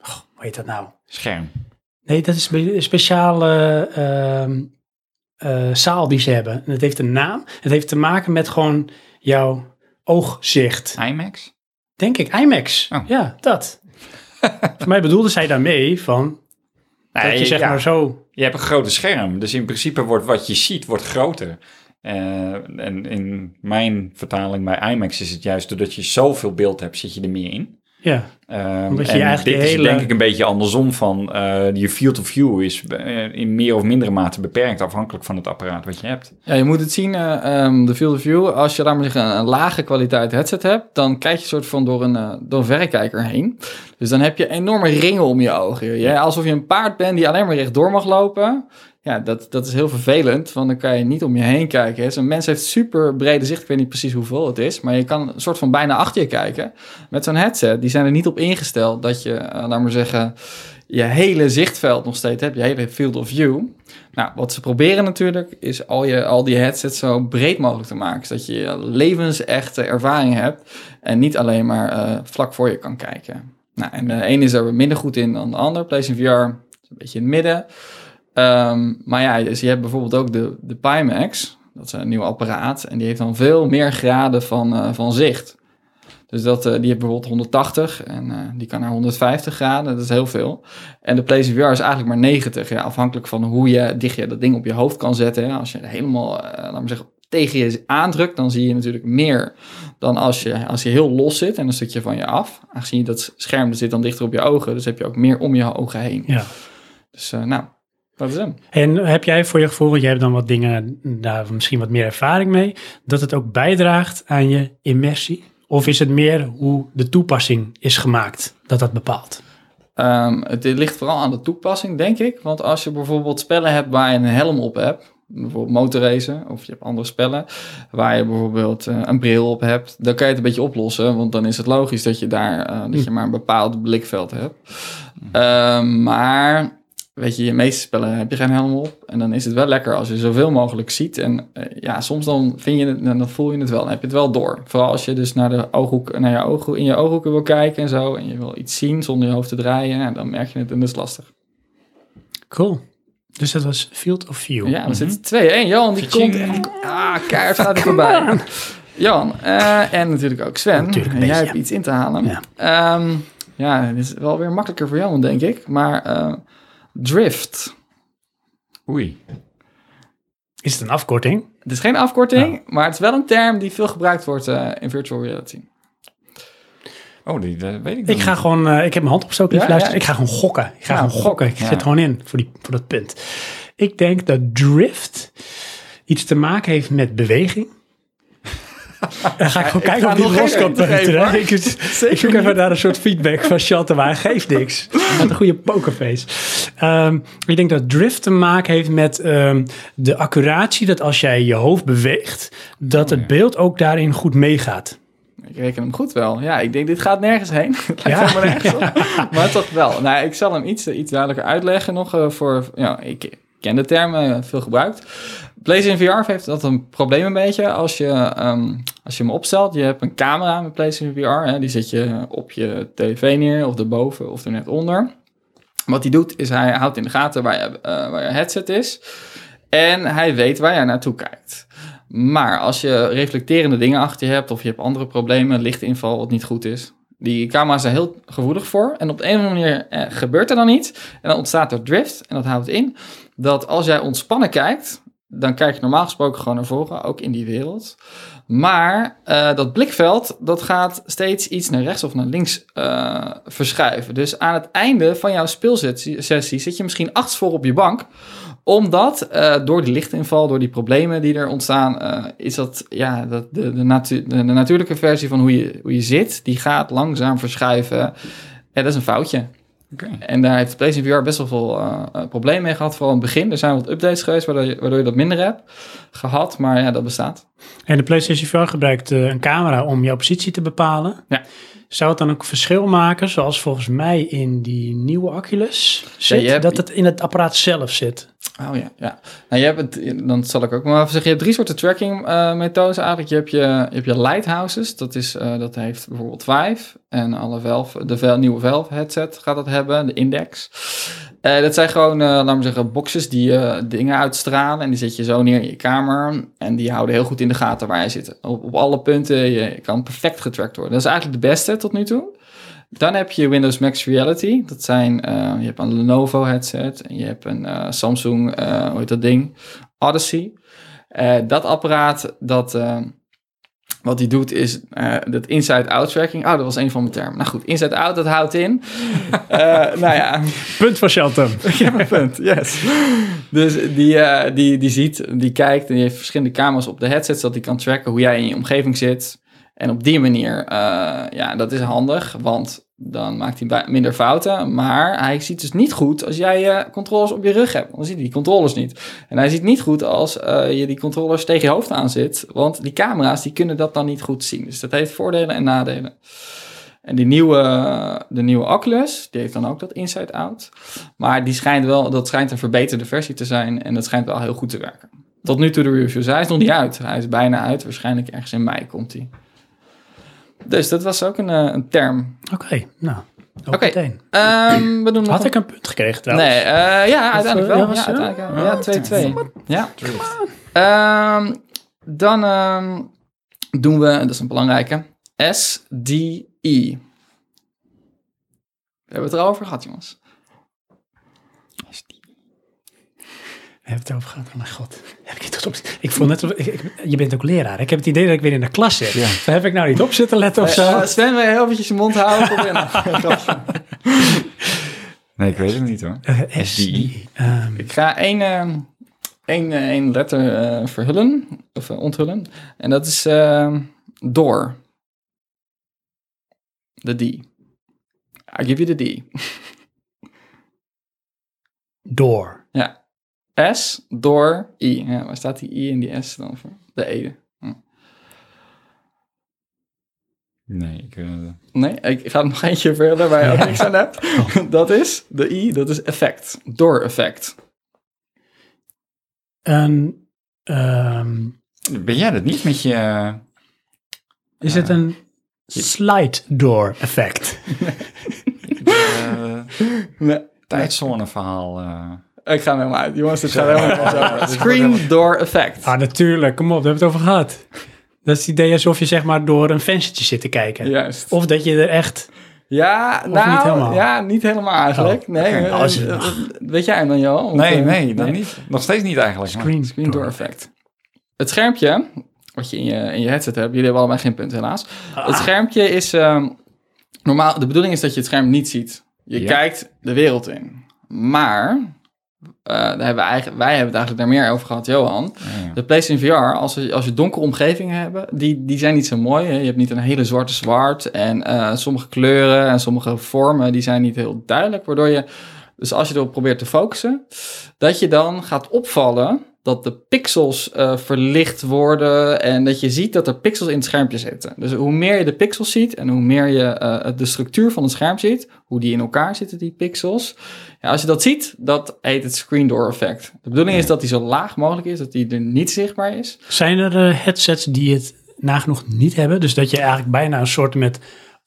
hoe heet dat nou? scherm. Nee, dat is een speciale ehm, eh, zaal die ze hebben. En het heeft een naam. Het heeft te maken met gewoon jouw oogzicht. IMAX? Denk ik, IMAX. Oh. Ja, dat. Voor mij bedoelde zij daarmee van dat je zeg ja. maar zo... Je hebt een grote scherm, dus in principe wordt wat je ziet wordt groter. Eh, en in mijn vertaling bij IMAX is het juist doordat je zoveel beeld hebt, zit je er meer in. Ja, Ehm, Omdat je en dit is hele- denk ik een beetje andersom van eh, je field of view is eh, in meer of mindere mate beperkt afhankelijk van het apparaat wat je hebt. Ja, je moet het zien, eh, ehm, de field of view. Als je, laat maar zeggen, een, een lage kwaliteit headset hebt, dan kijk je soort van door een, door een verrekijker heen. Dus dan heb je enorme ringen om je ogen. Ja, alsof je een paard bent die alleen maar rechtdoor mag lopen. Ja, dat, dat is heel vervelend, want dan kan je niet om je heen kijken. Zo'n mens heeft super brede zicht, ik weet niet precies hoeveel het is, maar je kan een soort van bijna achter je kijken. Met zo'n headset, die zijn er niet op ingesteld dat je, eh, laat maar zeggen, je hele zichtveld nog steeds hebt, je hele field of view. Nou, wat ze proberen natuurlijk, is al, je, al die headsets zo breed mogelijk te maken. Zodat je levensechte ervaring hebt en niet alleen maar eh, vlak voor je kan kijken. Nou, en de een is er minder goed in dan de ander. PlayStation VR is een beetje in het midden. Ehm, maar ja, dus je hebt bijvoorbeeld ook de, de Pimax. Dat is een nieuw apparaat. En die heeft dan veel meer graden van, eh, van zicht. Dus dat, eh, die heeft bijvoorbeeld 180 en eh, die kan naar 150 graden. Dat is heel veel. En de PlayStation VR is eigenlijk maar 90. Ja, afhankelijk van hoe je dicht je dat ding op je hoofd kan zetten. Hè. Als je helemaal, laat maar zeggen, tegen je aandrukt, dan zie je natuurlijk meer dan als je, als je heel los zit en een stukje van je af. Aangezien je dat scherm zit dan dichter op je ogen, dus heb je ook meer om je ogen heen. Ja. Dus nou, dat is hem. En heb jij voor je gevoel, want jij hebt dan wat dingen, daar misschien wat meer ervaring mee, dat het ook bijdraagt aan je immersie? Of is het meer hoe de toepassing is gemaakt dat dat bepaalt? Ehm, het ligt vooral aan de toepassing, denk ik. Want als je bijvoorbeeld spellen hebt waar je een helm op hebt, bijvoorbeeld motorracen, of je hebt andere spellen waar je bijvoorbeeld eh, een bril op hebt, dan kan je het een beetje oplossen. Want dan is het logisch dat je daar eh, dat je maar een bepaald blikveld hebt. Ehm, maar weet je, je meeste spellen heb je geen helm op. En dan is het wel lekker als je zoveel mogelijk ziet. En eh, ja, soms dan, vind je het, dan voel je het wel. Dan heb je het wel door. Vooral als je dus naar, de ooghoek, naar je ooghoek, in je ooghoeken wil kijken en zo. En je wil iets zien zonder je hoofd te draaien. Ja, dan merk je het en dat is lastig. Cool. Dus dat was Field of View. Ja, dan zit het 2-1. Jan, die komt... Ah, keihard gaat er voorbij. Jan, eh, en natuurlijk ook Sven. Natuurlijk En jij beetje. hebt iets in te halen. Ja. Ehm, ja, dit is wel weer makkelijker voor Jan, denk ik. Maar eh, Drift. Oei. Is het een afkorting? Het is geen afkorting, maar het is wel een term die veel gebruikt wordt eh, in virtual reality. Oh, die weet ik Ik ga niet. gewoon, eh, ik heb mijn hand opgestoken, Ja, ja. Ik ga gewoon gokken. Ik ga Ja, gewoon gokken. Ik ja. zet gewoon in voor, die, voor dat punt. Ik denk dat drift iets te maken heeft met beweging. Dan ga ik gewoon kijken of die los kan peuteren. Ik, ik zoek even naar een soort feedback van Chantal, maar hij geeft niks. Had een goede pokerface. Ehm, ik denk dat drift te maken heeft met ehm, de accuratie. Dat als jij je hoofd beweegt, dat het beeld ook daarin goed meegaat. Ik reken hem goed wel. Ja, ik denk, dit gaat nergens heen. Het lijkt Ja. helemaal nergens op. Maar toch wel. Nou, ik zal hem iets, iets duidelijker uitleggen nog eh, voor... Ja, ik ken de term, eh, veel gebruikt. PlayStation VR heeft dat een probleem een beetje. Als je, ehm, als je hem opstelt, je hebt een camera met PlayStation VR. Hè, die zet je op je tv neer, of erboven, of er net onder. Wat hij doet, is hij houdt in de gaten waar je, eh, waar je headset is. En hij weet waar jij naartoe kijkt. Maar als je reflecterende dingen achter je hebt, of je hebt andere problemen, lichtinval wat niet goed is. Die camera's zijn heel gevoelig voor. En op de een of andere manier eh, gebeurt er dan iets. En dan ontstaat er drift. En dat houdt in dat als jij ontspannen kijkt, dan kijk je normaal gesproken gewoon naar voren, ook in die wereld. Maar eh, dat blikveld, dat gaat steeds iets naar rechts of naar links eh, verschuiven. Dus aan het einde van jouw speelsessie zit je misschien achtsvol op je bank. Omdat eh, door die lichtinval, door die problemen die er ontstaan, is dat ja, dat de, de, de, natuurlijke versie van hoe je, hoe je zit, die gaat langzaam verschuiven. Ja, dat is een foutje. En daar heeft PlayStation VR best wel veel eh, eh, problemen mee gehad, vooral in het begin. Er zijn wat updates geweest waardoor je, waardoor je dat minder hebt gehad, maar ja, dat bestaat. En de PlayStation VR gebruikt eh, een camera om jouw positie te bepalen. Ja. Zou het dan ook verschil maken, zoals volgens mij in die nieuwe Oculus zit, hebt- dat het in het apparaat zelf zit? Oh ja, ja. Nou, je hebt het, dan zal ik ook maar even zeggen, je hebt drie soorten tracking eh, methodes eigenlijk. Je hebt je, je, je lighthouses, dat, is, eh, dat heeft bijvoorbeeld Vive en alle Valve, de nieuwe Valve headset gaat dat hebben, de Index. Eh, dat zijn gewoon, laten we zeggen, boxes die dingen uitstralen en die zet je zo neer in je kamer en die houden heel goed in de gaten waar je zit. Op, op alle punten, je kan perfect getracked worden. Dat is eigenlijk de beste tot nu toe. Dan heb je Windows Max Reality. Dat zijn, eh, je hebt een Lenovo headset en je hebt een eh, Samsung, eh, hoe heet dat ding? Odyssey. Eh, dat apparaat, dat, eh, wat die doet is eh, dat inside-out tracking. Oh, dat was een van mijn termen. Nou goed, inside-out, dat houdt in. Eh, nou ja, Punt van Shelton. ik heb een punt, yes. Dus die, eh, die, die ziet, die kijkt en die heeft verschillende camera's op de headset, zodat hij kan tracken hoe jij in je omgeving zit. En op die manier, eh, ja, dat is handig, want dan maakt hij minder fouten. Maar hij ziet dus niet goed als jij je controllers op je rug hebt. Dan ziet hij die controllers niet. En hij ziet niet goed als eh, je die controllers tegen je hoofd aan zit. Want die camera's, die kunnen dat dan niet goed zien. Dus dat heeft voordelen en nadelen. En die nieuwe, de nieuwe Oculus, die heeft dan ook dat inside-out. Maar die schijnt wel, dat schijnt een verbeterde versie te zijn. En dat schijnt wel heel goed te werken. Tot nu toe de reviews. Hij is nog niet uit. Hij is bijna uit. Waarschijnlijk ergens in mei komt hij. Dus dat was ook een, eh, een term. Oké, nou, ook Oké. meteen. Ehm, we doen Had een- ik een punt gekregen trouwens? Nee, eh, ja, uiteindelijk eh, wel. ja, uiteindelijk wel. Ja, 2-2. Ja. Ehm, dan ehm, doen we, dat is een belangrijke, SDE. We hebben het erover gehad, jongens. Hebben het over gehad. Oh mijn god. Heb ik het goed op? Ik voel net ik, ik- je bent ook leraar. Ik heb het idee dat ik weer in de klas zit. Ja. Heb ik nou niet op zitten letten of zo? Eh, Sven, wil je heel eventjes je mond houden? Nee, ik weet het niet hoor. Eh, SDI. Ehm, Ik ga één, ehm, één, eh, één letter eh, verhullen, of eh, onthullen. En dat is ehm, door. De D. I give you the D. door. Ja. S, door, I. Ja, waar staat die I en die S dan voor? De E. Nee, ik... eh, Nee, ik ga nog eentje verder waar je ook niks aan hebt. Dat is, de I, dat is effect. Door effect. Een, ehm, ben jij dat niet met je... eh, is het een slide door effect? eh, Nee, tijdzone verhaal? eh. Ik ga hem helemaal uit. Jongens, dit gaat helemaal dit Screen door effect. Ah, natuurlijk. Kom op, daar hebben we het over gehad. Dat is het idee alsof je zeg maar door een venstertje zit te kijken. Juist. Of dat je er echt Ja, Of nou, niet helemaal? ja, niet helemaal eigenlijk. Oh, nee, oké. eh, is- eh, weet jij hem dan, Johan? Want, Nee, eh, nee, dan niet. Nog steeds niet eigenlijk. maar- Screen, Screen door effect. Het schermpje, wat je in je, in je headset hebt, jullie hebben allebei geen punt helaas. Ah. Het schermpje is, ehm, normaal, de bedoeling is dat je het scherm niet ziet. Je Ja. kijkt de wereld in. Maar, daar hebben we eigenlijk, wij hebben het eigenlijk daar meer over gehad, Johan. Ja. De PlayStation VR, als, je- als je donkere omgevingen hebt, die, die zijn niet zo mooi. Hè? Je hebt niet een hele zwarte zwart en eh, sommige kleuren en sommige vormen, die zijn niet heel duidelijk. Waardoor je, dus als je erop probeert te focussen, dat je dan gaat opvallen dat de pixels eh, verlicht worden en dat je ziet dat er pixels in het schermpje zitten. Dus hoe meer je de pixels ziet en hoe meer je eh, de structuur van het scherm ziet, hoe die in elkaar zitten, die pixels. Ja, als je dat ziet, dat heet het screen door effect. De bedoeling is dat die zo laag mogelijk is, dat die er niet zichtbaar is. Zijn er eh, headsets die het nagenoeg niet hebben? Dus dat je eigenlijk bijna een soort met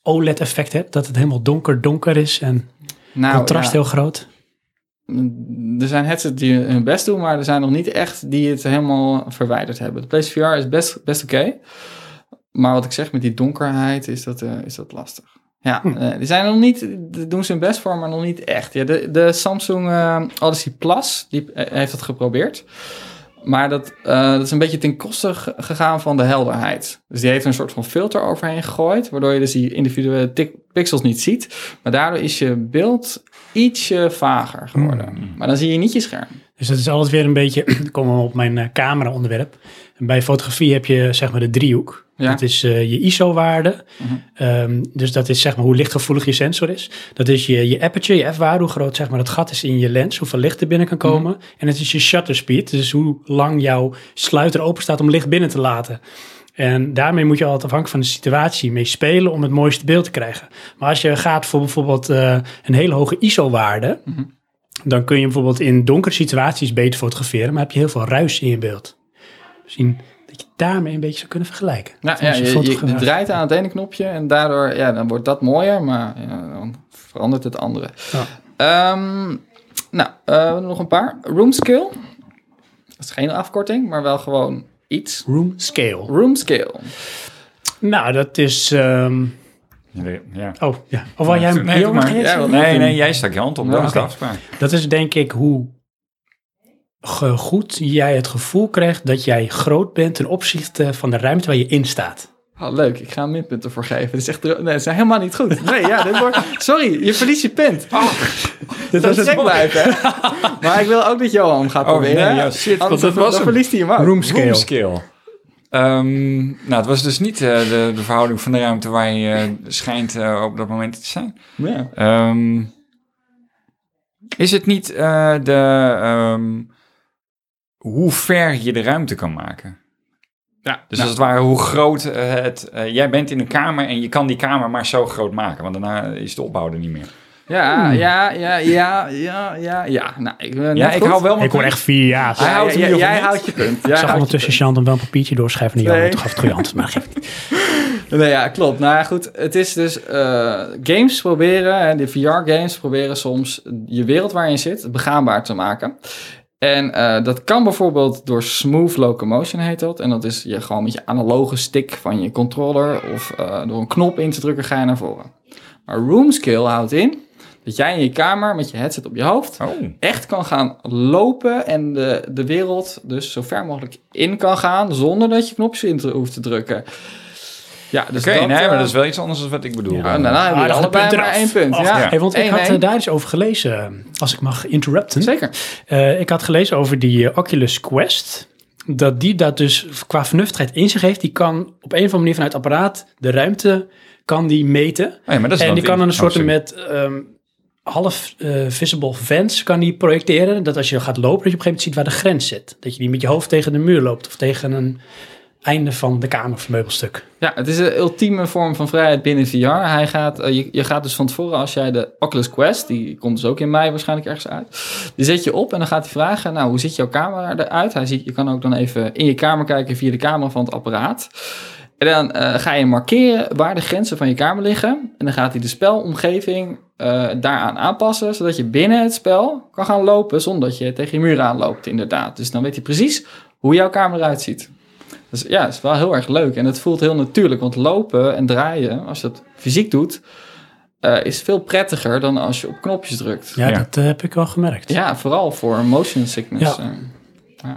OLED-effect hebt. Dat het helemaal donker donker is en Nou, contrast ja, heel groot. Er zijn headsets die hun best doen, maar er zijn nog niet echt die het helemaal verwijderd hebben. De PlayStation VR is best, best oké. Maar wat ik zeg met die donkerheid, is dat, eh, is dat lastig. Ja, eh, die zijn nog niet, doen ze hun best voor, maar nog niet echt. Ja, de, de Samsung eh, Odyssey Plus, die heeft dat geprobeerd. Maar dat, dat is een beetje ten koste ge- gegaan van de helderheid. Dus die heeft een soort van filter overheen gegooid, waardoor je dus die individuele pixels niet ziet. Maar daardoor is je beeld ietsje vager geworden. Maar dan zie je niet je scherm. Dus dat is altijd weer een beetje, dan komen we op mijn eh, camera onderwerp. En bij fotografie heb je zeg maar de driehoek. Ja. Dat is eh, je ISO-waarde. Mhm. Ehm, dus dat is zeg maar hoe lichtgevoelig je sensor is. Dat is je, je aperture, je f-waarde, hoe groot zeg maar het gat is in je lens, hoeveel licht er binnen kan komen. En het is je shutter speed, dus hoe lang jouw sluiter open staat om licht binnen te laten. En daarmee moet je altijd afhankelijk van de situatie mee spelen om het mooiste beeld te krijgen. Maar als je gaat voor bijvoorbeeld eh, een hele hoge ISO-waarde, dan kun je bijvoorbeeld in donkere situaties beter fotograferen, maar heb je heel veel ruis in je beeld. Misschien dat je daarmee een beetje zou kunnen vergelijken. Nou, ja, je, je, draait aan het ene knopje en daardoor ja, dan wordt dat mooier, maar ja, dan verandert het andere. Ja. Ehm, nou, eh, nog een paar. Room scale. Dat is geen afkorting, maar wel gewoon iets. Room scale. Room scale. Nou, dat is... ehm, Ja. oh, ja. Of wil jij hem Nee, Ja? Nee, nee, jij stak je hand op. Ja, Dat is de afspraak. Dat is denk ik hoe goed jij het gevoel krijgt dat jij groot bent ten opzichte van de ruimte waar je in staat. Oh, leuk, ik ga een minpunt ervoor geven. Het is echt, nee, het is helemaal niet goed. Nee, ja, dit wordt, sorry, je verliest je punt. dit was het blijven. hè? Maar ik wil ook dat Johan gaat Oh, proberen. nee, ja, shit, Anders want dat was dan verliest hij hem ook. Room scale. Room scale. Ehm, nou, het was dus niet eh, de, de verhouding van de ruimte waar je eh, schijnt eh, op dat moment te zijn. Ja. Ehm, is het niet eh, de, ehm, hoe ver je de ruimte kan maken? Ja, Dus nou, als het ware hoe groot eh, het... eh, jij bent in een kamer en je kan die kamer maar zo groot maken. Want daarna is de opbouw er niet meer. Ja, ja, ja, ja, ja, ja, ja. Nou, ik, ben Ja, ik hou wel mijn Ik hoor punt. echt vier ja. Hij houdt ja, jij houdt je punt. Jij Ik zag ondertussen Chantal wel een papiertje doorschrijven. Nee. Toen gaf het goede antwoord, maar geeft niet. Nee, ja, klopt. Nou ja, goed. Het is dus eh, games proberen, de VR-games proberen soms je wereld waarin je zit begaanbaar te maken. En eh, dat kan bijvoorbeeld door smooth locomotion heet dat. En dat is je gewoon met je analoge stick van je controller of eh, door een knop in te drukken ga je naar voren. Maar room scale houdt in dat jij in je kamer met je headset op je hoofd Oh, echt kan gaan lopen en de, de wereld dus zo ver mogelijk in kan gaan zonder dat je knopjes in te, hoeft te drukken. Ja, dus oké. dat, nee, eh, maar dat is wel iets anders dan wat ik bedoel. Ja, nou, dan hebben Ah, we dan allebei punt maar één punt. Ja. hey, want ik had 1-1. eh, daar eens over gelezen, als ik mag interrupten. Zeker. Eh, ik had gelezen over die eh, Oculus Quest. Dat die dat dus qua vernuftigheid in zich heeft. Die kan op een of andere manier vanuit het apparaat de ruimte kan die meten. Oh ja, maar dat is en dan die kan dan een oh, soort sorry. met ehm, half eh, visible vents kan die projecteren. Dat als je gaat lopen, dat je op een gegeven moment ziet waar de grens zit. Dat je die met je hoofd tegen de muur loopt of tegen een einde van de kamer of meubelstuk. Ja, het is een ultieme vorm van vrijheid binnen VR. Hij gaat, eh, je, je gaat dus van tevoren, als jij de Oculus Quest, die komt dus ook in mei waarschijnlijk ergens uit, die zet je op en dan gaat hij vragen, nou, hoe ziet jouw camera eruit? Hij ziet, je kan ook dan even in je kamer kijken via de camera van het apparaat. En dan eh, ga je markeren waar de grenzen van je kamer liggen. En dan gaat hij de spelomgeving eh, daaraan aanpassen, zodat je binnen het spel kan gaan lopen zonder dat je tegen je muur aanloopt, inderdaad. Dus dan weet hij precies hoe jouw kamer eruit ziet. Dus ja, het is wel heel erg leuk. En het voelt heel natuurlijk. Want lopen en draaien, als je dat fysiek doet, eh, is veel prettiger dan als je op knopjes drukt. Ja, Ja. dat eh, heb ik wel gemerkt. Ja, vooral voor motion sickness. Ja. eh.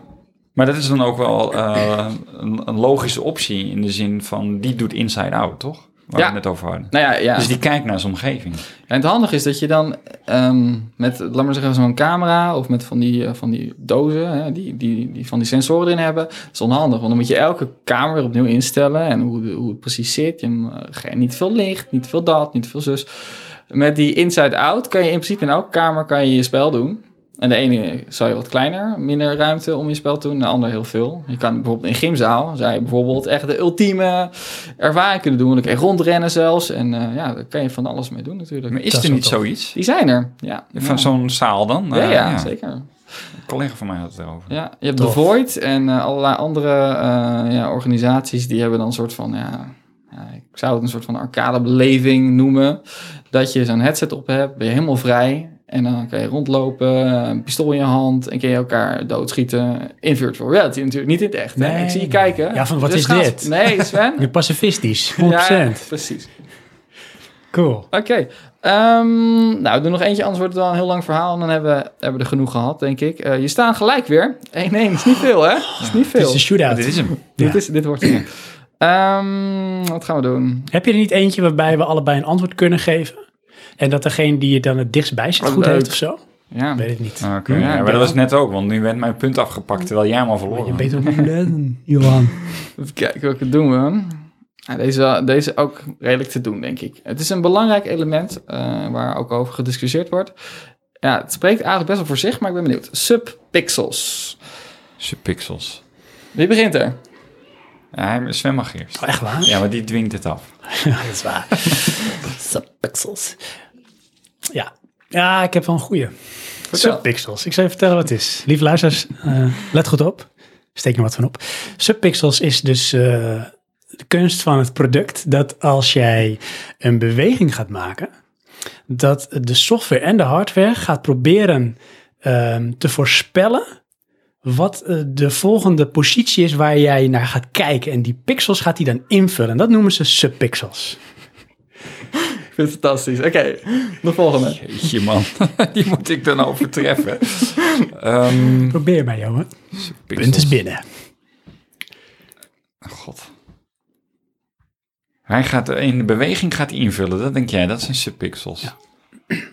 Maar dat is dan ook wel eh, een, een logische optie in de zin van die doet inside out, toch? Waar Ja. we het net over hadden. Nou ja, ja. Dus die kijkt naar zijn omgeving. En het handige is dat je dan ehm, met, laat maar zeggen, zo'n camera of met van die, eh, van die dozen, hè, die, die, die van die sensoren erin hebben, dat is onhandig. Want dan moet je elke kamer weer opnieuw instellen en hoe, hoe het precies zit. Je, hem, eh, geen- niet veel licht, niet veel dat, niet veel zus. Met die inside-out kan je in principe in elke kamer kan je je spel doen. En de ene zou je wat kleiner, minder ruimte om je spel te doen. De andere heel veel. Je kan bijvoorbeeld in een gymzaal, zou je bijvoorbeeld echt de ultieme ervaring kunnen doen. Dan kan je rondrennen zelfs. En eh, ja, daar kan je van alles mee doen natuurlijk. Maar is Dat er niet zoiets? Die zijn er, ja. Van ja. zo'n zaal dan? Ja, Eh, ja, zeker. Een collega van mij had het erover. Ja, je hebt Tof. The Void en eh, allerlei andere eh, ja, organisaties die hebben dan een soort van, ja, ja, ik zou het een soort van arcadebeleving noemen. Dat je zo'n headset op hebt, ben je helemaal vrij. En dan kan je rondlopen, eh, een pistool in je hand en kun je elkaar doodschieten. In virtual reality natuurlijk, niet in het echt. Nee. Ik zie je kijken. Ja, van, wat Dus is dit? Nee, Sven. Je pacifistisch, 100%. ja, precies. Cool. Oké. Ehm, nou, we doen nog eentje, anders wordt het wel een heel lang verhaal. En dan hebben we, hebben we er genoeg gehad, denk ik. Eh, je staan gelijk weer. 1-1, dat is niet veel, hè? Dat is niet Het veel. is een shootout. Dit is hem. Ja. Dit, is, dit wordt het. Ehm, wat gaan we doen? Heb je er niet eentje waarbij we allebei een antwoord kunnen geven? En dat degene die je dan het dichtst bij zit Oh, goed leuk. heeft of zo? Ja. Weet het niet. Oké, Ja, ja, ik maar dat was net ook, want nu werd mijn punt afgepakt terwijl jij hem al verloren Je beter op niet letten, Johan. Even kijken welke doen we. Ja, deze, deze ook redelijk te doen, denk ik. Het is een belangrijk element eh, waar ook over gediscussieerd wordt. Ja, het spreekt eigenlijk best wel voor zich, maar ik ben benieuwd. Subpixels. Subpixels. Wie begint er? Ja, hij- Sven mag eerst. Oh, echt waar? Ja, maar die dwingt het af. Ja, dat is waar. Subpixels. Ja. ja, ik heb wel een goeie. Subpixels. Ik zal je vertellen wat het is. Lieve luisteraars, eh, let goed op. Steek er wat van op. Subpixels is dus eh, de kunst van het product dat als jij een beweging gaat maken, dat de software en de hardware gaat proberen ehm, te voorspellen wat eh, de volgende positie is waar jij naar gaat kijken. En die pixels gaat hij dan invullen. Dat noemen ze subpixels. Ik vind het fantastisch. Oké, de volgende. Jeetje man, die moet ik dan overtreffen. Ehm Probeer maar, jongen. Punt is binnen. God. Hij gaat in de beweging gaat invullen, dat denk jij, dat zijn subpixels.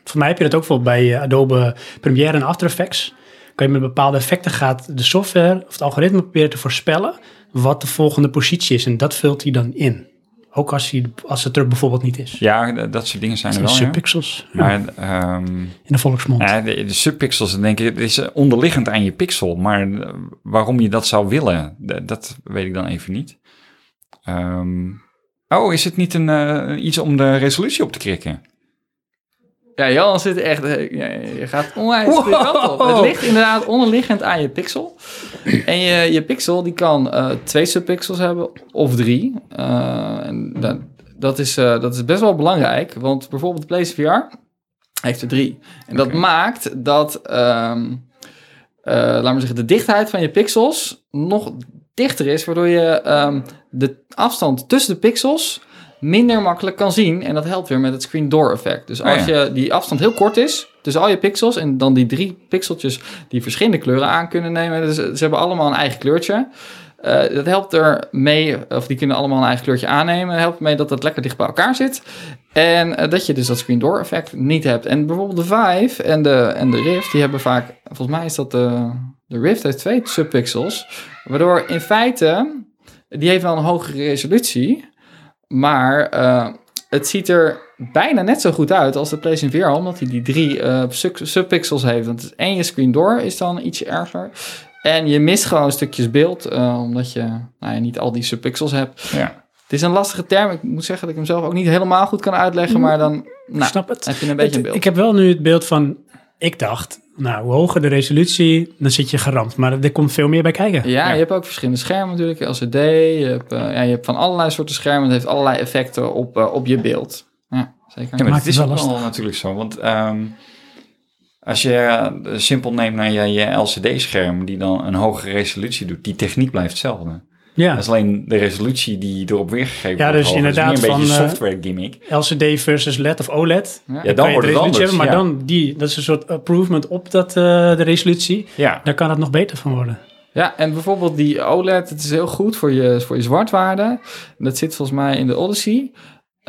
Voor mij heb je dat ook bijvoorbeeld bij eh, Adobe Premiere en After Effects. Kan je met bepaalde effecten gaat de software of het algoritme proberen te voorspellen wat de volgende positie is. En dat vult hij dan in. Ook als, hij, als het er bijvoorbeeld niet is. Ja, dat soort dingen zijn er wel, subpixels. Ja, Maar ehm, in de volksmond. ja, de, de subpixels, denk ik, is onderliggend aan je pixel. Maar eh, waarom je dat zou willen, dat weet ik dan even niet. Ehm, oh, is het niet een, eh, iets om de resolutie op te krikken? Ja, Jan zit echt... eh, ja, je gaat onwijs de kant op. Het ligt inderdaad onderliggend aan je pixel. En je, je pixel die kan eh, twee subpixels hebben of drie. Eh, en dat, dat, is, dat is best wel belangrijk. Want bijvoorbeeld de PlayStation VR heeft er drie. En dat maakt dat... eh, laat maar zeggen, de dichtheid van je pixels nog dichter is, waardoor je ehm, de afstand tussen de pixels minder makkelijk kan zien. En dat helpt weer met het screen door effect. Dus Oh als ja. je die afstand heel kort is tussen al je pixels en dan die drie pixeltjes die verschillende kleuren aan kunnen nemen. Dus ze hebben allemaal een eigen kleurtje. Eh, dat helpt er mee, of die kunnen allemaal een eigen kleurtje aannemen. Dat helpt mee dat het lekker dicht bij elkaar zit. En eh, dat je dus dat screen door effect niet hebt. En bijvoorbeeld de Vive en de, en de Rift, die hebben vaak, volgens mij is dat de, de Rift heeft twee subpixels. Waardoor in feite, die heeft wel een hogere resolutie. Maar eh, het ziet er bijna net zo goed uit als de PlayStation VR, omdat hij die drie eh, sub- subpixels heeft. Want het één je screen door is dan ietsje erger. En je mist gewoon stukjes beeld, eh, omdat je nou ja, niet al die subpixels hebt. Ja. Het is een lastige term. Ik moet zeggen dat ik hem zelf ook niet helemaal goed kan uitleggen, maar dan nou, snap het. heb je een beetje een beeld. Ik heb wel nu het beeld van, ik dacht, nou, hoe hoger de resolutie, dan zit je geramd. Maar er komt veel meer bij kijken. Ja, Ja. je hebt ook verschillende schermen natuurlijk. LCD, je hebt, eh, ja, je hebt van allerlei soorten schermen. Het heeft allerlei effecten op, eh, op je beeld. Ja, zeker. Ja, maar het is het ook wel wel lastig. natuurlijk zo. Want ehm, als je eh, simpel neemt naar je, je LCD-scherm, die dan een hogere resolutie doet, die techniek blijft hetzelfde. Ja. Dat is alleen de resolutie die erop weergegeven Ja, wordt. dus hoger. inderdaad is meer een beetje van, een eh, software gimmick. LCD versus LED of OLED. Ja. Ja, dan wordt het anders. hebben, maar ja. dan die, dat is een soort improvement op dat, eh, de resolutie. Ja. Daar kan het nog beter van worden. Ja, en bijvoorbeeld die OLED, het is heel goed voor je, voor je zwartwaarde. Dat zit volgens mij in de Odyssey.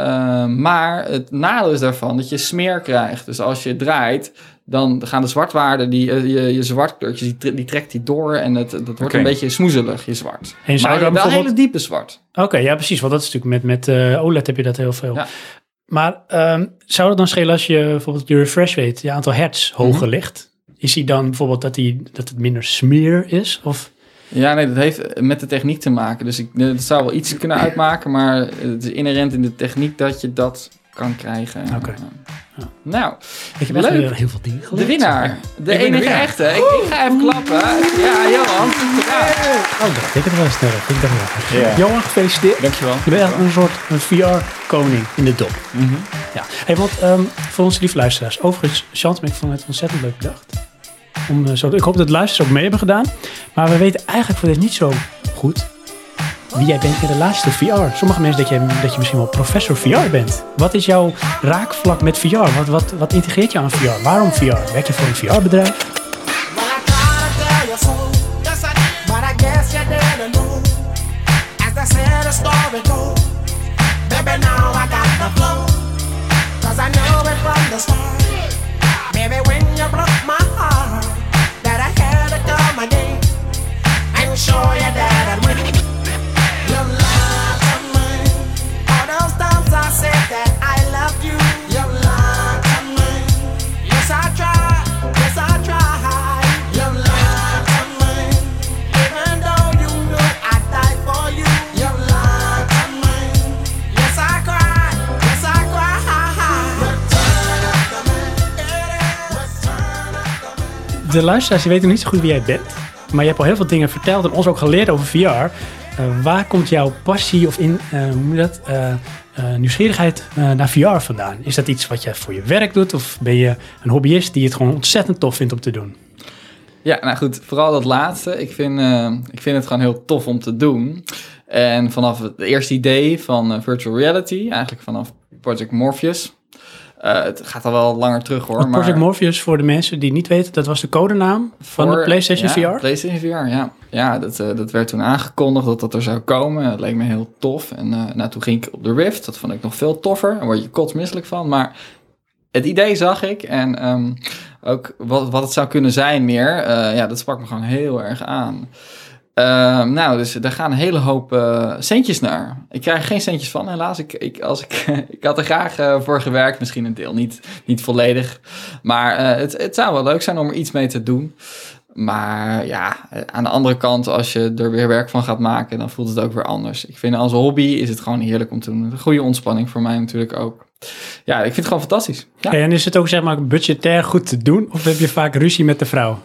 Uh, maar het nadeel is daarvan dat je smeer krijgt. Dus als je draait, dan gaan de zwartwaarden, die, uh, je, je zwartkleurtjes, die, die trekt die door en het, dat wordt een beetje smoezelig, je zwart. En zou maar dan wel bijvoorbeeld- hele diepe zwart. Oké, ja precies. Want dat is natuurlijk met, met eh, OLED heb je dat heel veel. Ja. Maar ehm, zou het dan schelen als je bijvoorbeeld je refresh rate, je aantal hertz hoger Mhm. ligt? Is die dan bijvoorbeeld dat, die, dat het minder smear is? Of, Ja, nee, dat heeft met de techniek te maken. Dus ik, het zou wel iets kunnen uitmaken, maar het is inherent in de techniek dat je dat kan krijgen. Oké. Ja. Nou, ik heb echt Leuk. heel veel dingen de geleerd. winnaar. De ben de enige winnaar. echte. Ik, ik ga even klappen. Ja, Johan. Ja. Oh, dacht ik het wel sneller. Ik dacht wel. Ja. Johan, gefeliciteerd. Dankjewel. Je bent echt een soort VR-koning in de dop. Mhm. Ja. Hey, want ehm, voor onze lieve luisteraars. Overigens, Chant, ik vond het ontzettend leuk bedacht. Om, eh, zo, ik hoop dat de luisteraars ook mee hebben gedaan. Maar we weten eigenlijk voor dit niet zo goed wie jij bent in relatie tot VR. Sommige mensen denken dat je misschien wel professor VR bent. Wat is jouw raakvlak met VR? Wat, wat, wat integreert je aan VR? Waarom VR? Werk je voor een VR-bedrijf? De luisteraars weten niet zo goed wie jij bent. Maar je hebt al heel veel dingen verteld en ons ook geleerd over VR. Eh, waar komt jouw passie of in, eh, hoe dat, eh, nieuwsgierigheid naar VR vandaan? Is dat iets wat je voor je werk doet? Of ben je een hobbyist die het gewoon ontzettend tof vindt om te doen? Ja, nou goed, vooral dat laatste. Ik vind, ik vind het gewoon heel tof om te doen. En vanaf het eerste idee van virtual reality, eigenlijk vanaf Project Morpheus. Eh, het gaat al wel langer terug hoor. Want Project maar Morpheus, voor de mensen die niet weten, dat was de codenaam van de PlayStation ja, VR? PlayStation VR, ja. Ja, dat, eh, dat werd toen aangekondigd dat dat er zou komen. Dat leek me heel tof. En eh, nou, toen ging ik op de Rift. Dat vond ik nog veel toffer. Daar word je kotsmisselijk van. Maar het idee zag ik. En ehm, ook wat, wat het zou kunnen zijn meer. ja, dat sprak me gewoon heel erg aan. Ehm, nou, dus daar gaan een hele hoop eh, centjes naar. Ik krijg geen centjes van, helaas. Ik, ik, als ik, ik had er graag eh, voor gewerkt. Misschien een deel, niet, niet volledig. Maar eh, het, het zou wel leuk zijn om er iets mee te doen. Maar ja, aan de andere kant, als je er weer werk van gaat maken, dan voelt het ook weer anders. Ik vind als hobby is het gewoon heerlijk om te doen. Een goede ontspanning voor mij natuurlijk ook. Ja, ik vind het gewoon fantastisch. Ja. En is het ook zeg maar budgetair goed te doen? Of heb je vaak ruzie met de vrouw?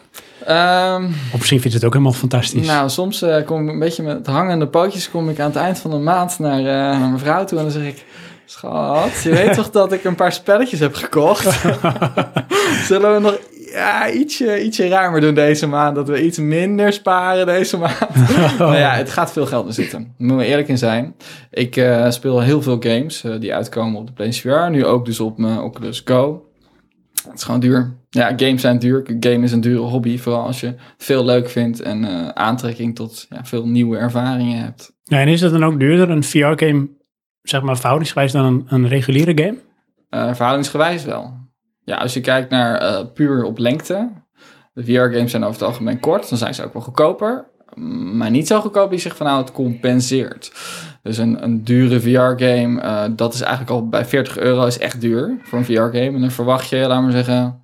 Ehm, Of misschien vindt het ook helemaal fantastisch. nou, soms eh, kom ik een beetje met hangende pootjes kom ik aan het eind van de maand naar, eh, naar mijn vrouw toe en dan zeg ik... Schat, je weet toch dat ik een paar spelletjes heb gekocht? Zullen we nog ja, ietsje, ietsje ruimer doen deze maand? Dat we iets minder sparen deze maand? nou ja, het gaat veel geld in zitten. Daar moeten we eerlijk in zijn. Ik eh, speel heel veel games die uitkomen op de PlayStation VR. Nu ook dus op mijn Oculus Go. Het is gewoon duur. Ja, games zijn duur. Game is een dure hobby. Vooral als je veel leuk vindt en eh, aantrekking tot ja, veel nieuwe ervaringen hebt. Ja, en is het dan ook duurder, een VR-game, zeg maar verhoudingsgewijs, dan een, een reguliere game? Eh, verhoudingsgewijs wel. Ja, als je kijkt naar eh, puur op lengte. De VR-games zijn over het algemeen kort. Dan zijn ze ook wel goedkoper. Maar niet zo goedkoop die zich van nou het compenseert. Dus een, een dure VR-game, eh, dat is eigenlijk al bij 40 euro is echt duur voor een VR-game. En dan verwacht je, laat maar zeggen,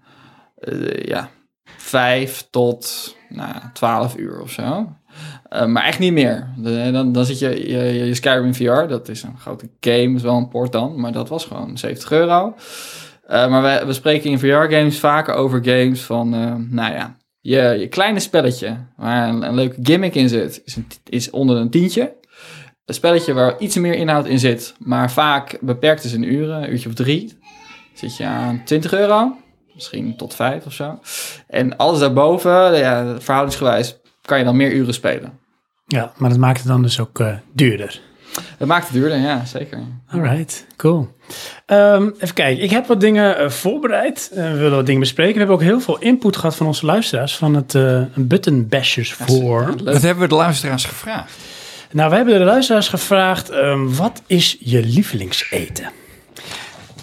eh, ja, 5 tot nou, ja, 12 uur of zo. Eh, maar echt niet meer. Dan, dan zit je, je, Skyrim VR, dat is een grote game, is wel een port dan, maar dat was gewoon 70 euro. Maar we, we spreken in VR-games vaker over games van, nou ja, je, je kleine spelletje waar een, leuke gimmick in zit, is, is onder een tientje. Een spelletje waar iets meer inhoud in zit, maar vaak beperkt is in uren, een uurtje of drie, zit je aan 20 euro. Misschien tot 5 of zo. En alles daarboven, ja, verhoudingsgewijs, kan je dan meer uren spelen. Ja, maar dat maakt het dan dus ook eh, duurder. Dat maakt het duurder, ja, zeker. Alright, cool. Ehm, even kijken, ik heb wat dingen eh, voorbereid. Eh, we willen wat dingen bespreken. We hebben ook heel veel input gehad van onze luisteraars van het eh Button Bashers voor. Wat hebben we de luisteraars gevraagd? Nou, we hebben de luisteraars gevraagd, ehm, wat is je lievelingseten?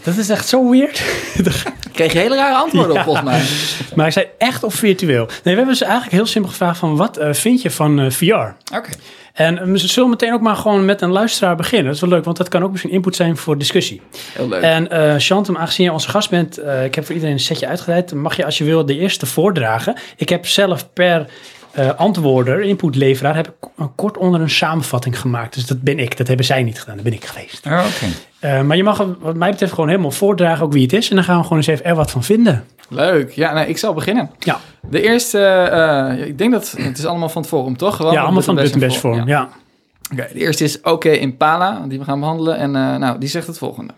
Dat is echt zo weird. Kreeg je hele rare antwoorden Ja. op, volgens mij. maar ik zei echt of virtueel. Nee, we hebben ze eigenlijk heel simpel gevraagd van, wat eh, vind je van eh, VR? Oké. En eh, we zullen meteen ook maar gewoon met een luisteraar beginnen. Dat is wel leuk, want dat kan ook misschien input zijn voor discussie. Heel leuk. En eh Chantem, aangezien je onze gast bent, eh, ik heb voor iedereen een setje uitgeleid. Mag je als je wil de eerste voordragen. Ik heb zelf per eh, antwoorder, inputleveraar, heb ik een kort onder een samenvatting gemaakt. Dus dat ben ik. Dat hebben zij niet gedaan. Dat ben ik geweest. Oh, Oké. Eh, maar je mag wat mij betreft gewoon helemaal voordragen ook wie het is. En dan gaan we gewoon eens even er wat van vinden. Leuk. Ja, nou, ik zal beginnen. Ja, De eerste, eh, ik denk dat het is allemaal van het forum, toch? Gewoon ja allemaal van het Best Forum. Ja. Oké, de eerste is Oké Impala, die we gaan behandelen. En eh, nou, die zegt het volgende.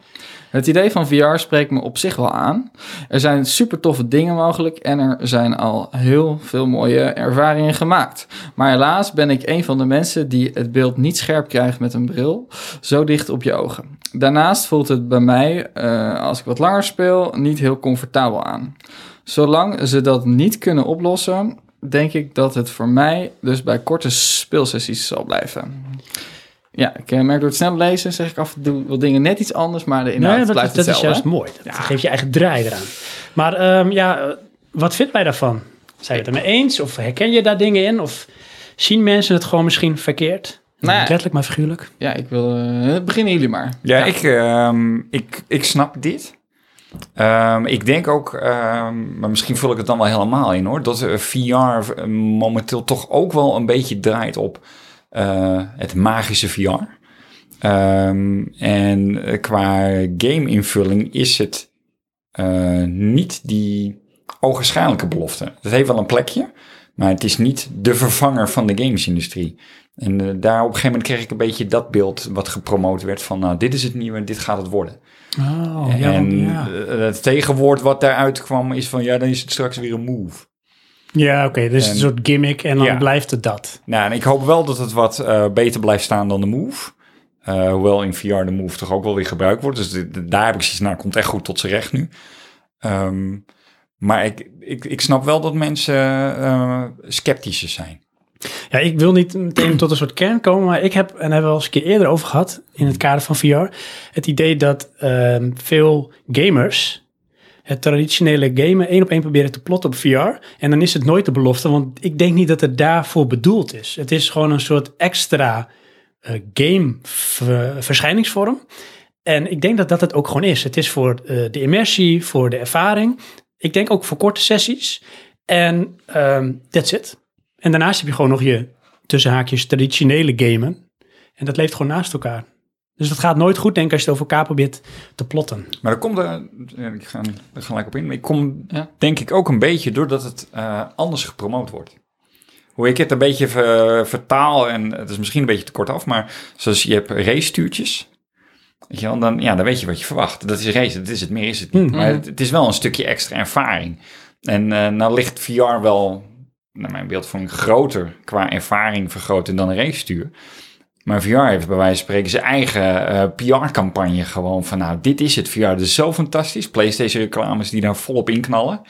Het idee van VR spreekt me op zich wel aan. Er zijn super toffe dingen mogelijk en er zijn al heel veel mooie ervaringen gemaakt. Maar helaas ben ik een van de mensen die het beeld niet scherp krijgt met een bril, zo dicht op je ogen. Daarnaast voelt het bij mij, eh, als ik wat langer speel, niet heel comfortabel aan. Zolang ze dat niet kunnen oplossen, denk ik dat het voor mij dus bij korte speelsessies zal blijven. Ja, ik eh, merk door het snel lezen, zeg ik af en toe wat dingen net iets anders, maar de inhoud Nee, dat, blijft dat is hetzelfde. juist mooi. Dat geeft je eigen draai eraan. Maar ehm, ja, wat vindt wij daarvan? Zijn je het ermee eens? Of herken je daar dingen in? Of zien mensen het gewoon misschien verkeerd? Nee. Letterlijk maar figuurlijk. Ja, ik wil... eh, beginnen jullie maar. Ja, Ik, ehm, ik, ik snap dit. Ehm, ik denk ook, ehm, maar misschien vul ik het dan wel helemaal in hoor, dat eh, VR momenteel toch ook wel een beetje draait op het magische VR. Ehm, en eh, qua game-invulling is het eh, niet die ogenschijnlijke belofte. Het heeft wel een plekje, maar het is niet de vervanger van de gamesindustrie. En eh, daar op een gegeven moment kreeg ik een beetje dat beeld wat gepromoot werd van, nou, dit is het nieuwe, dit gaat het worden. Oh, en ja. eh, het tegenwoord wat daaruit kwam is van, ja, dan is het straks weer een move. Ja, oké. dus En- een soort gimmick en dan Ja. blijft het dat. Nou, en ik hoop wel dat het wat eh, beter blijft staan dan de move. Eh, hoewel in VR de move toch ook wel weer gebruikt wordt. Dus de- de- daar heb ik zoiets, nou, komt echt goed tot zijn recht nu. Ehm, maar ik, ik, ik snap wel dat mensen eh sceptischer zijn. Ja, ik wil niet meteen tot een soort kern komen, maar ik heb, en daar hebben we al eens een keer eerder over gehad, in het kader van VR, het idee dat ehm, veel gamers het traditionele gamen één op één proberen te plotten op VR. En dan is het nooit de belofte, want ik denk niet dat het daarvoor bedoeld is. Het is gewoon een soort extra eh, game ver- verschijningsvorm. En ik denk dat dat het ook gewoon is. Het is voor eh, de immersie, voor de ervaring. Ik denk ook voor korte sessies. En ehm that's it. En daarnaast heb je gewoon nog je tussenhaakjes traditionele gamen. En dat leeft gewoon naast elkaar. Dus dat gaat nooit goed, denk ik, als je het over elkaar probeert te plotten. Maar dan komt er, ik ga er gelijk op in, maar ik kom Ja. denk ik ook een beetje doordat het eh, anders gepromoot wordt. Hoe ik het een beetje ver- vertaal, en het is misschien een beetje te kort af, maar zoals je hebt race-stuurtjes. Weet je wel, dan, ja, dan weet je wat je verwacht. Dat is race, dat is het, meer is het niet. Mhm. Maar het, het is wel een stukje extra ervaring. En eh nou ligt VR wel, naar mijn beeldvorming, groter qua ervaring vergroten dan een race-stuur. Maar VR heeft bij wijze van spreken zijn eigen eh, PR-campagne gewoon van nou, dit is het. VR dat is zo fantastisch. PlayStation reclames die daar volop inknallen.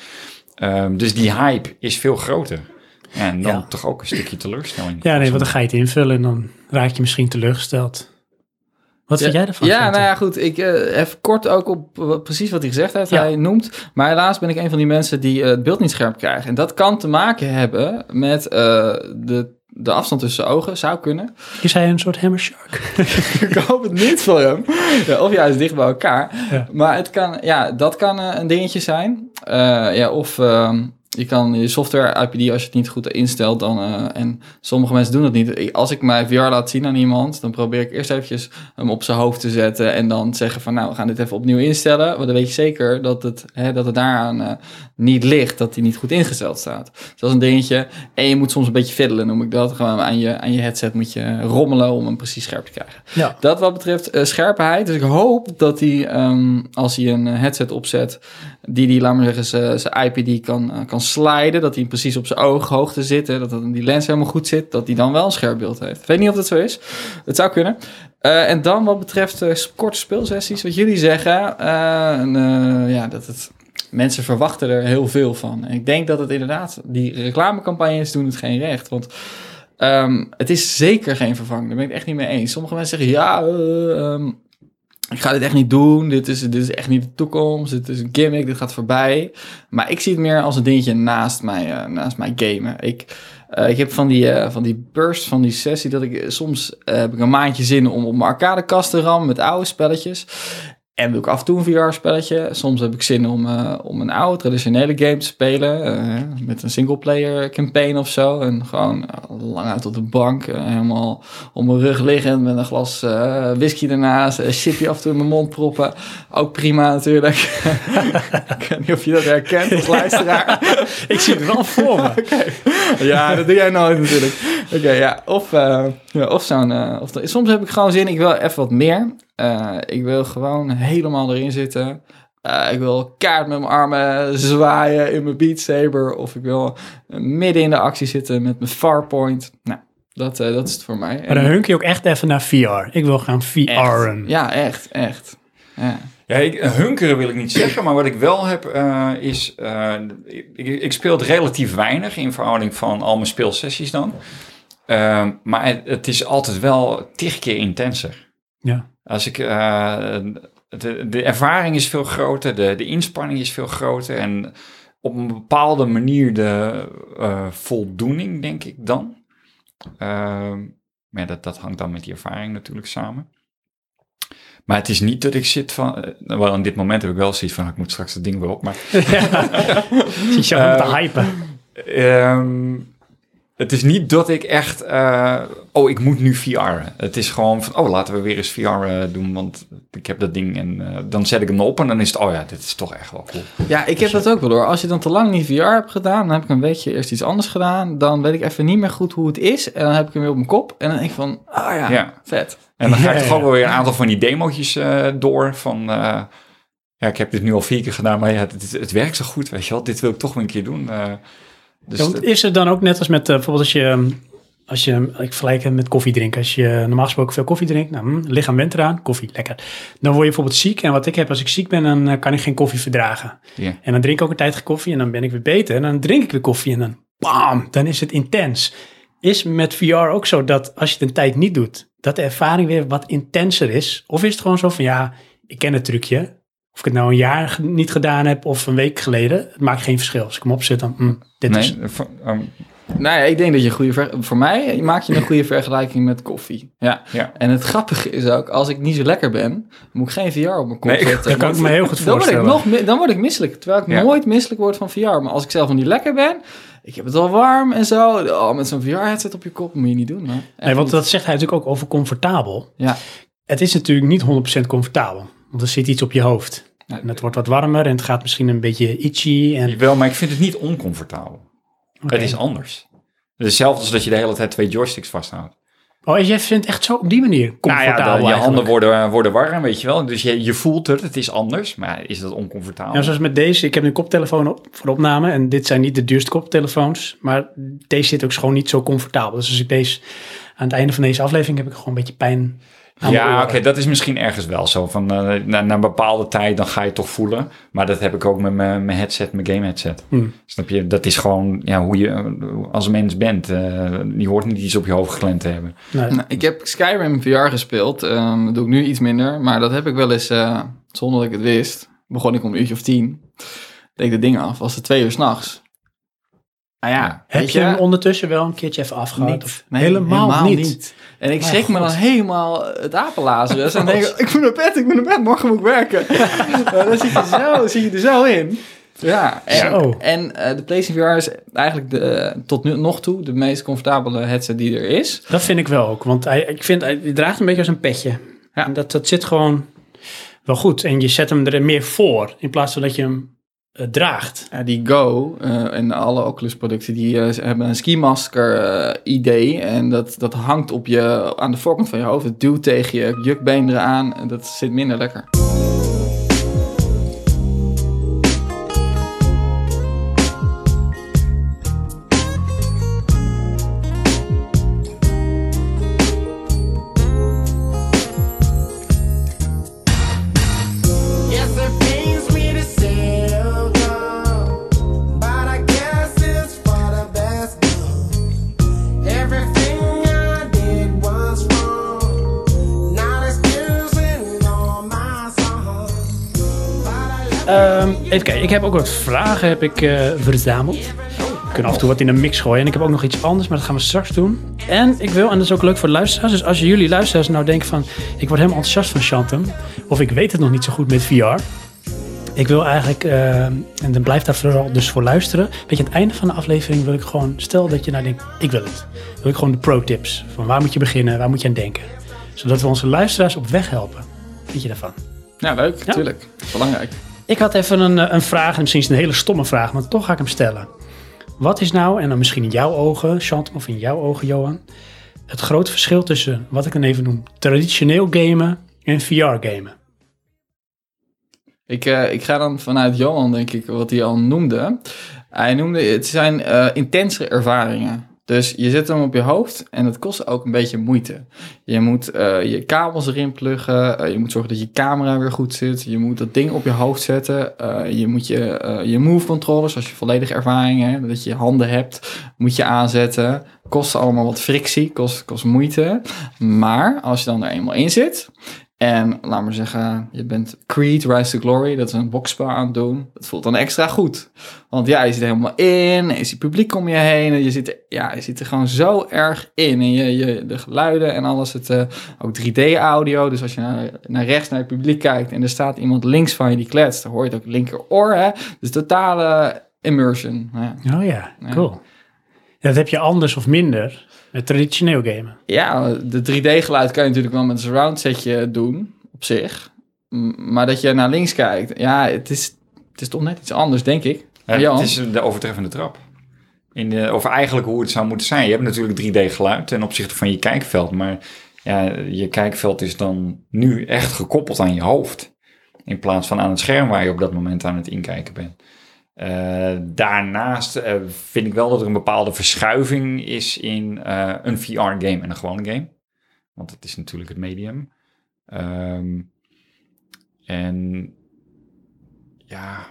Ehm, dus die hype is veel groter. Ja, en dan Ja. toch ook een stukje teleurstelling. Ja, nee, want dan ga je het invullen en dan raak je misschien teleurgesteld. Wat vind jij ervan? Ja, nou ja, goed. Ik eh even kort ook op wat- precies wat hij gezegd heeft. Ja. Hij noemt, maar helaas ben ik een van die mensen die eh, het beeld niet scherp krijgen. En dat kan te maken hebben met eh, de, de afstand tussen de ogen. Zou kunnen. Is hij een soort hammer shark? ik hoop het niet voor hem. Ja, of juist dicht bij elkaar. Ja. Maar het kan, ja, dat kan eh, een dingetje zijn. Eh, ja, of ehm, je kan je software IPD, als je het niet goed instelt, dan... eh, en sommige mensen doen dat niet. Als ik mijn VR laat zien aan iemand, dan probeer ik eerst eventjes hem op zijn hoofd te zetten en dan zeggen van, nou, we gaan dit even opnieuw instellen. Want dan weet je zeker dat het, hè, dat het daaraan eh, niet ligt, dat die niet goed ingesteld staat. Dus dat is een dingetje. En je moet soms een beetje fiddelen, noem ik dat. Gewoon aan je, aan je headset moet je rommelen om hem precies scherp te krijgen. Ja. Dat wat betreft eh, scherpheid. Dus ik hoop dat hij, ehm, als hij een headset opzet, die die, laat maar zeggen, zijn- zijn IPD kan, kan kan sliden, dat hij precies op zijn ooghoogte zit, hè, dat dat- die lens helemaal goed zit, dat hij dan wel een scherp beeld heeft. Ik weet niet of dat zo is. Het zou kunnen. Eh, en dan wat betreft s- korte speelsessies, wat jullie zeggen, eh, en, ja, dat het, mensen verwachten er heel veel van. En ik denk dat het inderdaad, die reclamecampagnes doen het geen recht, want ehm, het is zeker geen vervanging. Daar ben ik echt niet mee eens. Sommige mensen zeggen, ja, eh, ehm, ik ga dit echt niet doen. Dit is, dit is echt niet de toekomst. Dit is een gimmick. Dit gaat voorbij. Maar ik zie het meer als een dingetje naast mij, eh, naast mij gamen. Ik, eh, ik heb van die, eh, van die burst, van die sessie, dat ik soms heb ik een maandje zin om op mijn arcadekast te rammen met oude spelletjes. En doe ik af en toe een VR-spelletje. Soms heb ik zin om, eh, om een oude traditionele game te spelen. eh, met een singleplayer campaign of zo. En gewoon eh, lang uit op de bank. helemaal op mijn rug liggend met een glas whisky ernaast. Een chipje af en toe in mijn mond proppen. Ook prima natuurlijk. ik weet niet of je dat herkent als luisteraar. Ik zie het wel voor me. ja, dat doe jij nooit natuurlijk. Oké, ja. Of, eh, ja, of zo'n... eh, of soms heb ik gewoon zin, ik wil even wat meer. Eh, ik wil gewoon helemaal erin zitten. Eh, ik wil kaart met mijn armen zwaaien in mijn Beat Saber. Of ik wil midden in de actie zitten met mijn Farpoint. Nou, dat, eh, dat is het voor mij. Maar dan hunk je ook echt even naar VR. Ik wil gaan VR'en. Ja, echt, echt. Ja. Ja, ik, hunkeren wil ik niet zeggen, maar wat ik wel heb eh, is... eh, ik, ik speel het relatief weinig in verhouding van al mijn speelsessies dan. Ehm, maar het, het is altijd wel tig keer intenser. Ja. Als ik, eh, de, de ervaring is veel groter, de, de inspanning is veel groter en op een bepaalde manier de eh, voldoening, denk ik dan. Ehm, maar ja, dat, dat hangt dan met die ervaring natuurlijk samen. Maar het is niet dat ik zit van... eh, Wel, in dit moment heb ik wel zoiets van... Ik moet straks het ding weer op. Maar Zit je aan te hypen. Ehm, het is niet dat ik echt, eh, oh, ik moet nu VR. Het is gewoon van, oh, laten we weer eens VR eh, doen, want ik heb dat ding en eh, dan zet ik hem op en dan is het, oh ja, dit is toch echt wel cool. Ja, ik heb dat ook wel hoor. Als je dan te lang niet VR hebt gedaan, dan heb ik een weekje eerst iets anders gedaan. Dan weet ik even niet meer goed hoe het is. En dan heb ik hem weer op mijn kop. En dan denk ik van, ah ja, Ja. vet. En dan ga ik Ja, toch ja. wel weer een aantal van die demootjes eh, door van, eh, ja, ik heb dit nu al vier keer gedaan, maar ja, het, het werkt zo goed, weet je wel. Dit wil ik toch weer een keer doen. eh. Dus Ja, want is het dan ook net als met, eh, bijvoorbeeld als je, ehm, als je, ik vergelijk het met koffie drinken. Als je normaal gesproken veel koffie drinkt, nou, hm, lichaam went eraan, koffie, lekker. Dan word je bijvoorbeeld ziek. En wat ik heb, als ik ziek ben, dan eh, kan ik geen koffie verdragen. Ja. En dan drink ik ook een tijd geen koffie en dan ben ik weer beter. En dan drink ik weer koffie en dan, bam, dan is het intens. Is met VR ook zo dat als je het een tijd niet doet, dat de ervaring weer wat intenser is? Of is het gewoon zo van, ja, ik ken het trucje. Of ik het nou een jaar niet gedaan heb of een week geleden, het maakt geen verschil. Als ik hem opzet, dan, hm, dit is... nee, voor- ehm, Nou ja, ik denk dat je een goede... ver- Voor mij maak je een goede vergelijking met koffie. Ja. ja. En het grappige is ook, als ik niet zo lekker ben, moet ik geen VR op mijn kop Nee, zetten. Dat kan ik me heel goed Dan word, ik voorstellen. nog, dan word ik misselijk. Terwijl ik Ja. nooit misselijk word van VR. Maar als ik zelf nog niet lekker ben, ik heb het al warm en zo. Oh, met zo'n VR-headset op je kop moet je niet doen. Nee, want niet. dat zegt hij natuurlijk ook over comfortabel. Ja. Het is natuurlijk niet 100% comfortabel, want er zit iets op je hoofd. En het wordt wat warmer en het gaat misschien een beetje itchy. En, Wel, maar ik vind het niet oncomfortabel. Het is anders. Het is hetzelfde als dat je de hele tijd twee joysticks vasthoudt. Oh, en jij vindt het echt zo op die manier Nou comfortabel ja, je handen worden, worden warm, weet je wel. Dus je, je voelt het, het is anders. Maar is dat oncomfortabel? Ja, zoals met deze. Ik heb een koptelefoon op, voor opname. En dit zijn niet de duurste koptelefoons. Maar deze zit ook gewoon niet zo comfortabel. Dus als ik deze aan het einde van deze aflevering heb ik gewoon een beetje pijn ja, oké, dat is misschien ergens wel zo. Van, eh, na, na een bepaalde tijd, dan ga je het toch voelen. Maar dat heb ik ook met mijn, mijn headset, mijn game headset. Hmm. Snap je? Dat is gewoon ja, hoe je als mens bent. Eh, je hoort niet iets op je hoofd geklemd te hebben. Nee. Nou, ik heb Skyrim VR gespeeld. Ehm, dat doe ik nu iets minder. Maar dat heb ik wel eens, eh, zonder dat ik het wist, begon ik om een uurtje of tien. Deed ik de dingen af. Was het twee uur s'nachts. Nou ja, Ja. Heb je hem ondertussen wel een keertje even Nee, helemaal, niet. En ik schrik me dan helemaal het apenlazerus. en denk ik, ik moet naar bed, ik moet naar bed, morgen moet ik werken. Dan zit je, zo, zit je er zo in. Ja, en, Zo. en eh, de PlayStation VR is eigenlijk de, tot nu nog toe de meest comfortabele headset die er is. Dat vind ik wel ook. Want hij, ik vind, hij hij draagt een beetje als een petje. Ja. En dat, dat zit gewoon wel goed. En je zet hem er meer voor. In plaats van dat je hem eh, draagt. Ja, die Go eh, en alle Oculus producten, die eh, hebben een ski masker eh, idee. En dat, dat hangt op je, aan de voorkant van je hoofd. Het duwt tegen je jukbeen eraan. En dat zit minder lekker. Even kijken, ik heb ook wat vragen heb ik, eh, verzameld. We kunnen af en toe wat in een mix gooien. En ik heb ook nog iets anders, maar dat gaan we straks doen. En ik wil, en dat is ook leuk voor de luisteraars. Dus als jullie luisteraars nou denken van... ik word helemaal enthousiast van Chantem. Of ik weet het nog niet zo goed met VR. Ik wil eigenlijk, eh, en dan blijft daar vooral dus voor luisteren. Weet je, aan het einde van de aflevering wil ik gewoon... stel dat je nou denkt, ik wil het. Wil ik gewoon de pro tips. Van waar moet je beginnen, waar moet je aan denken. Zodat we onze luisteraars op weg helpen. Weet je daarvan? Ja, leuk, Ja. natuurlijk. Belangrijk. Ik had even een, eh, een vraag, en misschien is een hele stomme vraag, maar toch ga ik hem stellen. Wat is nou, en dan misschien in jouw ogen, Chantem, of in jouw ogen, Johan, het grote verschil tussen, wat ik dan even noem, traditioneel gamen en VR-gamen? Ik, eh, ik ga dan vanuit Johan, denk ik, wat hij al noemde. Hij noemde, het zijn eh intense ervaringen. Dus je zet hem op je hoofd en het kost ook een beetje moeite. Je moet eh, je kabels erin pluggen. eh, je moet zorgen dat je camera weer goed zit. Je moet dat ding op je hoofd zetten. eh, je moet je, je move controllers, als je volledige ervaring hebt, dat je handen hebt, moet je aanzetten. Kost allemaal wat frictie, kost, kost moeite. Maar als je dan er eenmaal in zit en laat maar zeggen, je bent Creed, Rise to Glory, dat is een boxspel aan het doen. Dat voelt dan extra goed. Want ja, je zit er helemaal in, je ziet publiek om je heen. En je zit, er, ja, je zit er gewoon zo erg in. En je, je, de geluiden en alles, het, eh, ook 3D-audio. Dus als je naar, naar rechts naar het publiek kijkt en er staat iemand links van je die kletst, dan hoor je het ook linkeroor. Hè? Dus totale immersion. Ja. Oh ja, Ja. cool. Ja, dat heb je anders of minder met traditioneel gamen. Ja, de 3D-geluid kan je natuurlijk wel met een surround setje doen, op zich. Maar dat je naar links kijkt, ja, het is, het is toch net iets anders, denk ik. Ja, het is de overtreffende trap. In de, of eigenlijk hoe het zou moeten zijn. Je hebt natuurlijk 3D-geluid ten opzichte van je kijkveld. Maar ja, je kijkveld is dan nu echt gekoppeld aan je hoofd. In plaats van aan het scherm waar je op dat moment aan het inkijken bent. Eh, daarnaast eh, vind ik wel dat er een bepaalde verschuiving is in eh, een VR-game en een gewone game. Want het is natuurlijk het medium. Ehm, en ja,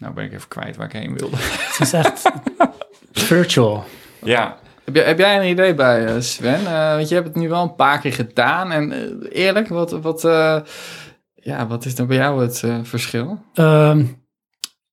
nou ben ik even kwijt waar ik heen wilde. Het is echt virtual. ja, Heb, jij- heb jij een idee bij, Sven? Eh, want je hebt het nu wel een paar keer gedaan. En eerlijk, wat, wat, eh, ja, wat is dan bij jou het eh, verschil? Ehm,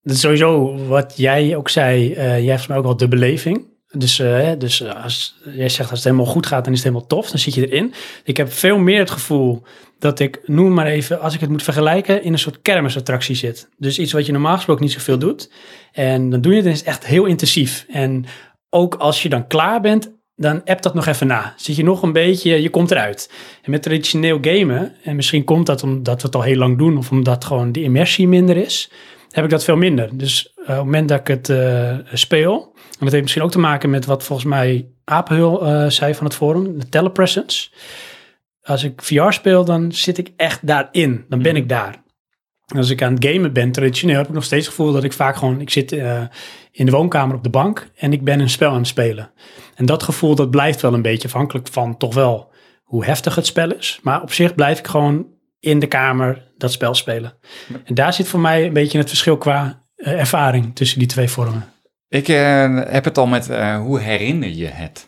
dat sowieso wat jij ook zei. eh, jij hebt mij ook wel de beleving. Dus, eh, dus eh, als jij zegt als het helemaal goed gaat, dan is het helemaal tof. Dan zit je erin. Ik heb veel meer het gevoel dat ik, noem maar even, als ik het moet vergelijken, in een soort kermisattractie zit. Dus iets wat je normaal gesproken niet zoveel doet. En dan doe je het en is echt heel intensief. En ook als je dan klaar bent, dan appt dat nog even na. Zit je nog een beetje, je komt eruit. En met traditioneel gamen, en misschien komt dat omdat we het al heel lang doen, of omdat gewoon de immersie minder is, heb ik dat veel minder. Dus eh, op het moment dat ik het eh, speel, en dat heeft misschien ook te maken met wat volgens mij Apenhul eh, zei van het forum, de telepresence. Als ik VR speel, dan zit ik echt daarin. Dan ben ik daar. En als ik aan het gamen ben, traditioneel, heb ik nog steeds het gevoel dat ik vaak gewoon, ik zit in de woonkamer op de bank en ik ben een spel aan het spelen. En dat gevoel, dat blijft wel een beetje afhankelijk van toch wel hoe heftig het spel is. Maar op zich blijf ik gewoon in de kamer dat spel spelen. En daar zit voor mij een beetje het verschil qua eh, ervaring tussen die twee vormen. ik eh, heb het al met eh, hoe herinner je het?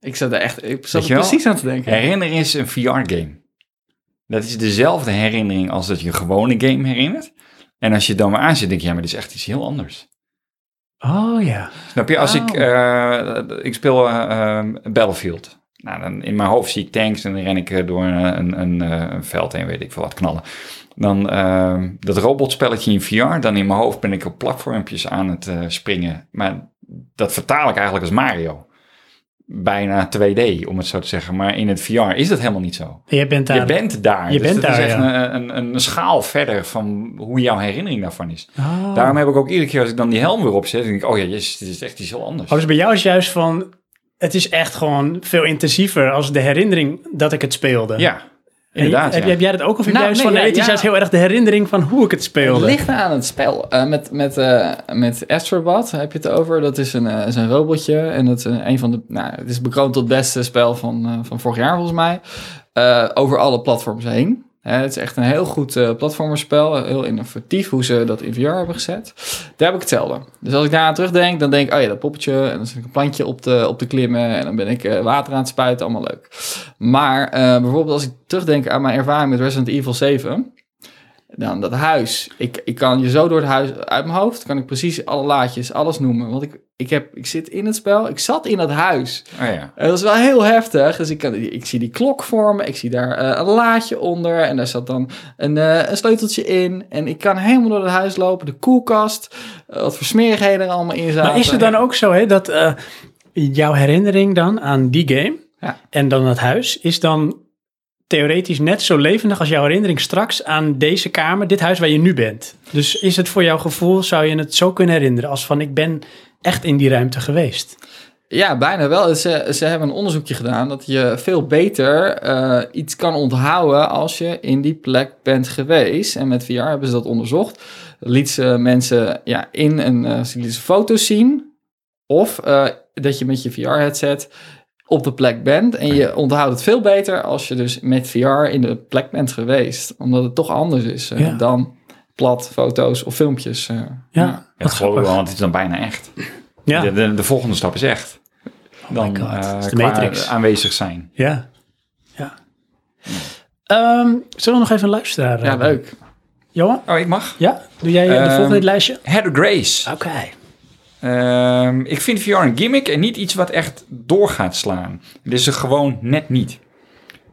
Ik zat er echt ik zat er precies aan te denken. Herinneren is een VR-game. Dat is dezelfde herinnering als dat je een gewone game herinnert. En als je het dan maar aanzet, denk je, ja, maar dit is echt iets heel anders. Oh ja. Snap je? Als Oh. ik, eh, ik speel Battlefield. Nou, dan in mijn hoofd zie ik tanks en dan ren ik eh, door een, een, een, eh, een veld heen, weet ik veel wat, knallen. Dan eh, dat robotspelletje in VR, dan in mijn hoofd ben ik op platformpjes aan het eh, springen. Maar dat vertaal ik eigenlijk als Mario. Bijna 2D, om het zo te zeggen. Maar in het VR is dat helemaal niet zo. Je bent daar. Je bent daar. Je dus bent dat daar, is echt ja. een, een, een schaal verder van hoe jouw herinnering daarvan is. Oh. Daarom heb ik ook iedere keer als ik dan die helm weer opzet, denk ik, oh ja, jezus, dit is echt iets heel anders. Oh, dus bij jou is juist van, het is echt gewoon veel intensiever als de herinnering dat ik het speelde. Ja, inderdaad. Heb, ja. heb jij dat ook? Of heb Nou, juist nee, van, nee, het is ja. juist heel erg de herinnering van hoe ik het Het speelde. ligt aan het spel. Eh, met, met, eh, met Astrobot heb je het over. Dat is een, eh, is een robotje. En dat is een, een van de. Nou, het is bekroond tot beste spel van, eh, van vorig jaar volgens mij. Eh, over alle platforms heen. Het is echt een heel goed eh platformerspel. Heel innovatief hoe ze dat in VR hebben gezet. Daar heb ik hetzelfde. Dus als ik daar aan terugdenk, dan denk ik, oh ja, dat poppetje. En dan zit ik een plantje op te, op klimmen. En dan ben ik eh, water aan het spuiten. Allemaal leuk. Maar eh, bijvoorbeeld als ik terugdenk aan mijn ervaring met Resident Evil 7. Dan dat huis. Ik, ik kan je zo door het huis uit mijn hoofd, kan ik precies alle laadjes, alles noemen. Want ik, ik, heb, ik zit in het spel, ik zat in dat huis. Oh ja. En dat is wel heel heftig. Dus ik, kan, ik zie die klok vormen. Ik zie daar eh, een laadje onder. En daar zat dan een, eh, een sleuteltje in. En ik kan helemaal door het huis lopen. De koelkast. eh, wat voor smerigheden er allemaal in zaten. Maar is het dan ook zo hè, dat eh, jouw herinnering dan aan die game Ja. en dan het huis is dan theoretisch net zo levendig als jouw herinnering straks aan deze kamer, dit huis waar je nu bent. Dus is het voor jouw gevoel, zou je het zo kunnen herinneren als van ik ben echt in die ruimte geweest? Ja, bijna wel. Ze, ze hebben een onderzoekje gedaan dat je veel beter eh, iets kan onthouden als je in die plek bent geweest. En met VR hebben ze dat onderzocht. Liet ze mensen ja, in een eh, ze lieten ze foto's zien. Of eh, dat je met je VR-headset op de plek bent. En je onthoudt het veel beter als je dus met VR in de plek bent geweest. Omdat het toch anders is eh, Ja. dan plat foto's of filmpjes. eh. Ja, Ja, wat dat geloof ik grappig. wel, want het is dan bijna echt. Ja, De, de, de volgende stap is echt. Dan eh, het is de Matrix. aanwezig zijn. ja, ja. Ehm, zullen we nog even een luisteraar? ja, leuk. Johan? Oh, ik mag. Ja? Doe jij de Ehm, volgende lijstje? Heather Grace. Oké. Ehm, ik vind VR een gimmick en niet iets wat echt door gaat slaan. Dit is er gewoon net niet.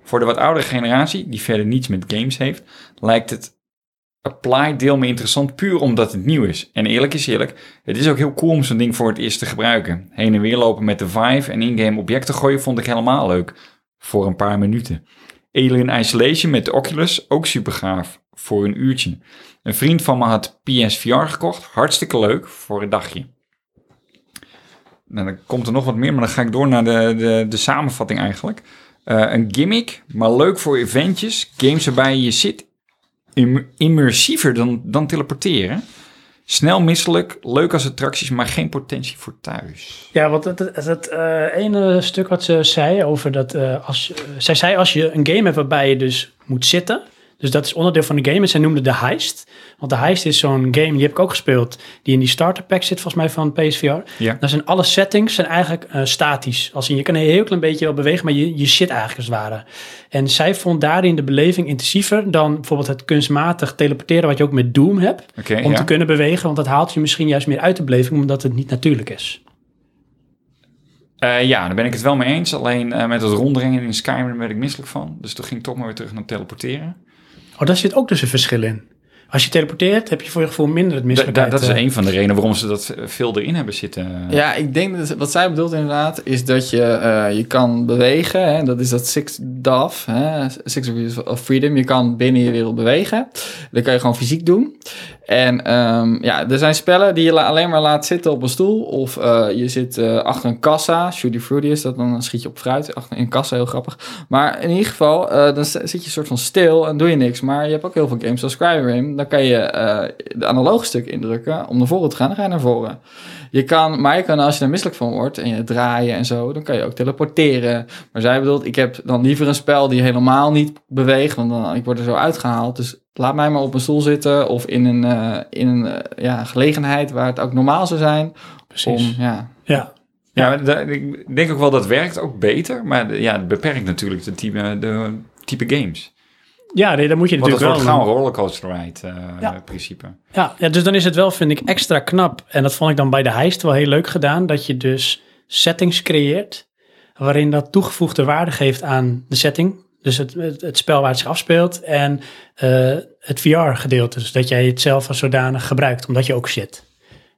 Voor de wat oudere generatie, die verder niets met games heeft, lijkt het Apply deel me interessant puur omdat het nieuw is. En eerlijk is eerlijk, het is ook heel cool om zo'n ding voor het eerst te gebruiken. Heen en weer lopen met de Vive en in-game objecten gooien vond ik helemaal leuk. Voor een paar minuten. Alien Isolation met de Oculus, ook super gaaf. Voor een uurtje. Een vriend van me had PSVR gekocht. Hartstikke leuk voor een dagje. Nou, dan komt er nog wat meer, maar dan ga ik door naar de, de, de samenvatting eigenlijk. Eh, een gimmick, maar leuk voor eventjes. Games waarbij je zit im- immersiever dan, dan teleporteren. Snel misselijk, leuk als attracties, maar geen potentie voor thuis. Ja, want het, het, het eh, ene stuk wat ze zei over dat eh, als zij zei als je een game hebt waarbij je dus moet zitten, dus dat is onderdeel van de game en zij noemde de heist. Want de heist is zo'n game, die heb ik ook gespeeld, die in die starter pack zit volgens mij van PSVR. Ja. Dan zijn alle settings zijn eigenlijk eh, statisch. Als in, je kan een heel klein beetje wel bewegen, maar je, je zit eigenlijk als het ware. En zij vond daarin de beleving intensiever dan bijvoorbeeld het kunstmatig teleporteren wat je ook met Doom hebt. Om ja. te kunnen bewegen, want dat haalt je misschien juist meer uit de beleving, omdat het niet natuurlijk is. Eh, ja, daar ben ik het wel mee eens. Alleen eh, met het rondringen in Skyrim werd ik misselijk van. Dus toen ging ik toch maar weer terug naar teleporteren. Oh, daar zit ook dus een verschil in. Als je teleporteert, heb je voor je gevoel minder het Da- misselijkheid. da- dat is eh, een van de redenen waarom ze dat veel erin hebben zitten. Ja, ik denk dat wat zij bedoelt inderdaad is dat je eh, je kan bewegen. Hè? Dat is dat Six DAF, hè? Six Degrees of Freedom. Je kan binnen je wereld bewegen. Dat kan je gewoon fysiek doen. En ehm, ja, er zijn spellen die je alleen maar laat zitten op een stoel. Of eh, je zit eh, achter een kassa. Shooty Fruity is dat, dan schiet je op fruit. Achter een kassa, heel grappig. Maar in ieder geval, eh, dan zit je een soort van stil en doe je niks. Maar je hebt ook heel veel games zoals Skyrim. Dan kan je de analoge stuk indrukken om naar voren te gaan. Dan ga je naar voren. Je kan, maar je kan als je er misselijk van wordt en je draaien en zo, dan kan je ook teleporteren. Maar zij bedoelt, ik heb dan liever een spel die helemaal niet beweegt, want dan, ik word er zo uitgehaald. Dus laat mij maar op een stoel zitten of in een, eh, in een eh, ja, gelegenheid waar het ook normaal zou zijn. precies. Om, ja, Ja. Ja, ik denk ook wel dat werkt ook beter. Maar ja, het beperkt natuurlijk de type, de type games. Ja, nee, dan moet je Want het natuurlijk wel... gauw een rollercoaster ride eh, Ja. in principe. Ja, ja, dus dan is het wel, vind ik, extra knap. En dat vond ik dan bij de heist wel heel leuk gedaan. Dat je dus settings creëert. Waarin dat toegevoegde waarde geeft aan de setting. Dus het, het, het spel waar het zich afspeelt. En eh, het VR-gedeelte. Dus dat jij het zelf als zodanig gebruikt. Omdat je ook zit.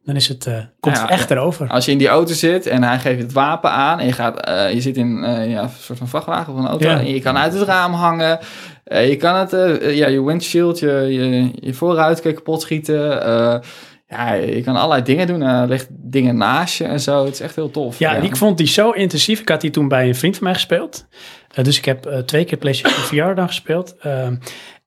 Dan is het, eh, komt Ja, het echt erover. Als je in die auto zit en hij geeft het wapen aan en je, gaat, je zit in ja, een soort van vrachtwagen of een auto Ja. en je kan uit het raam hangen. Eh, je kan het, eh, ja, je windshield, je, je, je kan je kapot schieten. Eh, ja, je kan allerlei dingen doen. Er ligt dingen naast je en zo. Het is echt heel tof. Ja, ik vond die zo intensief. Ik had die toen bij een vriend van mij gespeeld. Eh, dus ik heb eh, twee keer PlayStation VR dan gespeeld.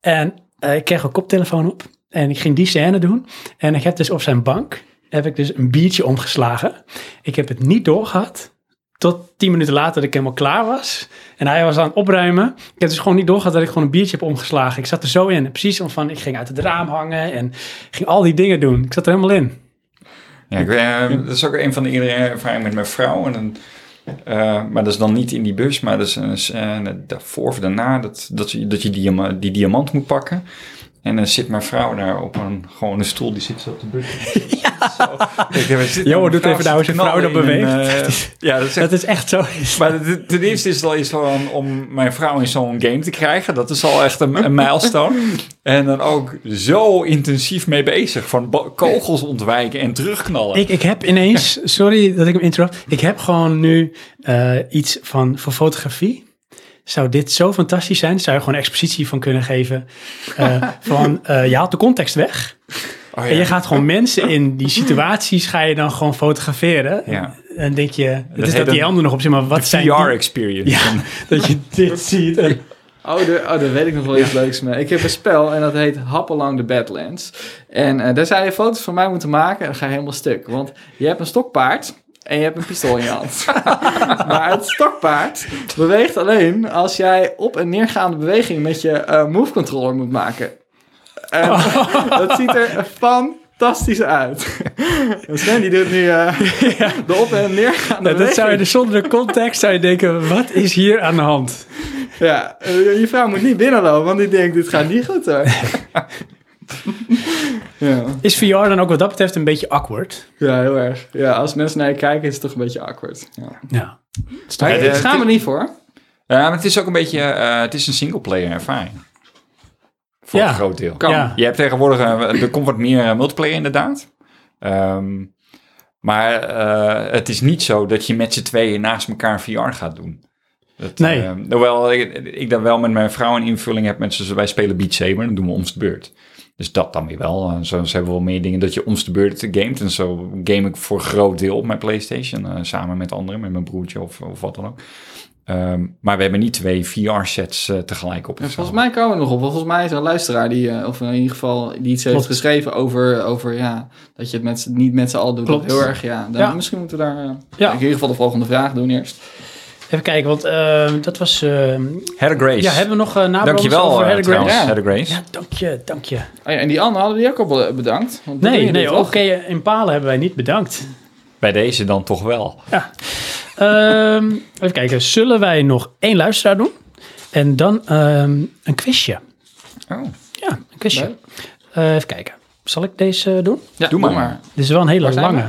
En eh, ik kreeg een koptelefoon op. En ik ging die scène doen. En ik heb dus op zijn bank heb ik dus een biertje omgeslagen. Ik heb het niet doorgehad. Tot tien minuten later dat ik helemaal klaar was. En hij was aan het opruimen. Ik heb dus gewoon niet doorgehad dat ik gewoon een biertje heb omgeslagen. Ik zat er zo in. Precies van, ik ging uit het raam hangen. En ging al die dingen doen. Ik zat er helemaal in. Ja, ik, eh, dat is ook een van de eerdere ervaringen met mijn vrouw. En dan, eh, maar dat is dan niet in die bus, maar dat is een daarvoor of daarna dat, dat, je, dat je diama- die diamant moet pakken. En dan zit mijn vrouw daar op een gewone stoel, die zit zo op de bussen. Ja. Doet even nou als je zit te vrouw dan in beweegt. een, eh, ja, dat is echt Dat is echt zo. maar ten- eerste is het al iets van om mijn vrouw in zo'n game te krijgen. Dat is al echt een, een milestone. En dan ook zo intensief mee bezig. Van kogels ontwijken en terugknallen. Ik, ik heb ineens, sorry dat ik hem interrupt. Ik heb gewoon nu eh, iets van voor fotografie. Zou dit zo fantastisch zijn? Zou je gewoon een expositie van kunnen geven? Eh, van eh, je haalt de context weg. Oh ja. En je gaat gewoon mensen in die situaties ga je dan gewoon fotograferen. Ja. En denk je, het Dat is dat die handen nog op zijn, maar wat zijn die- VR-experience. Ja, dat je dit ziet. En, Oh, de, oh, daar weet ik nog wel iets leuks mee. Ik heb een spel en dat heet Hop Along the Badlands. En eh, daar zou je foto's van mij moeten maken en dan ga je helemaal stuk. Want je hebt een stokpaard en je hebt een pistool in je hand. maar het stokpaard beweegt alleen als jij op- en neergaande beweging met je eh, move controller moet maken. En dat ziet er fantastisch uit. En Sven die doet nu eh, de op- en neergaande nou, dat zou je beweging. dus zonder de context zou je denken, wat is hier aan de hand? Ja, eh, je vrouw moet niet binnenlopen, want die denkt, dit gaat niet goed hoor. ja. Is VR dan ook wat dat betreft een beetje awkward? ja, heel erg. Ja, als mensen naar je kijken is het toch een beetje awkward. Ja. Ja. Daar gaan we niet voor. Ja, maar het is ook een beetje, eh, het is een singleplayer ervaring. Voor Ja. een groot deel. Kan. Ja. Je hebt tegenwoordig, eh, er komt wat meer eh, multiplayer inderdaad. Ehm, maar eh, het is niet zo dat je met z'n tweeën naast elkaar VR gaat doen. Dat, Nee. eh, hoewel ik, ik dan wel met mijn vrouw een invulling heb met ze, wij spelen Beat Saber, dan doen we omst de beurt. Dus dat dan weer wel. En zo, hebben we wel meer dingen dat je omst de beurt gamet. En zo game ik voor een groot deel op mijn Playstation. eh, samen met anderen, met mijn broertje of, of wat dan ook. Ehm, maar we hebben niet twee VR-sets tegelijk op. En volgens mij komen we nog op. Volgens mij is er een luisteraar die, eh, of in ieder geval die iets heeft Klopt. geschreven over, over ja, dat je het met, z'n- niet met z'n allen doet. Klopt. Heel erg, ja. Dan, Ja. Misschien moeten we daar eh, Ja. in ieder geval de volgende vraag doen eerst. Even kijken, want eh, dat was... eh, Heather Grace. ja, hebben we nog uh, Dankjewel over eh, Heather trouwens, Grace? Ja. Heather Grace. Ja, dank je, dank je. Oh ja, en die Anne hadden die ook al be- bedankt. Want Nee, nee, oké, in Palen hebben wij niet bedankt. Bij deze dan toch wel. Ehm, even kijken, zullen wij nog één luisteraar doen? En dan ehm, een quizje. Oh. Ja, een quizje. Eh, even kijken, zal ik deze doen? Ja, Doe maar. Dit is wel een hele Waar zijn lange.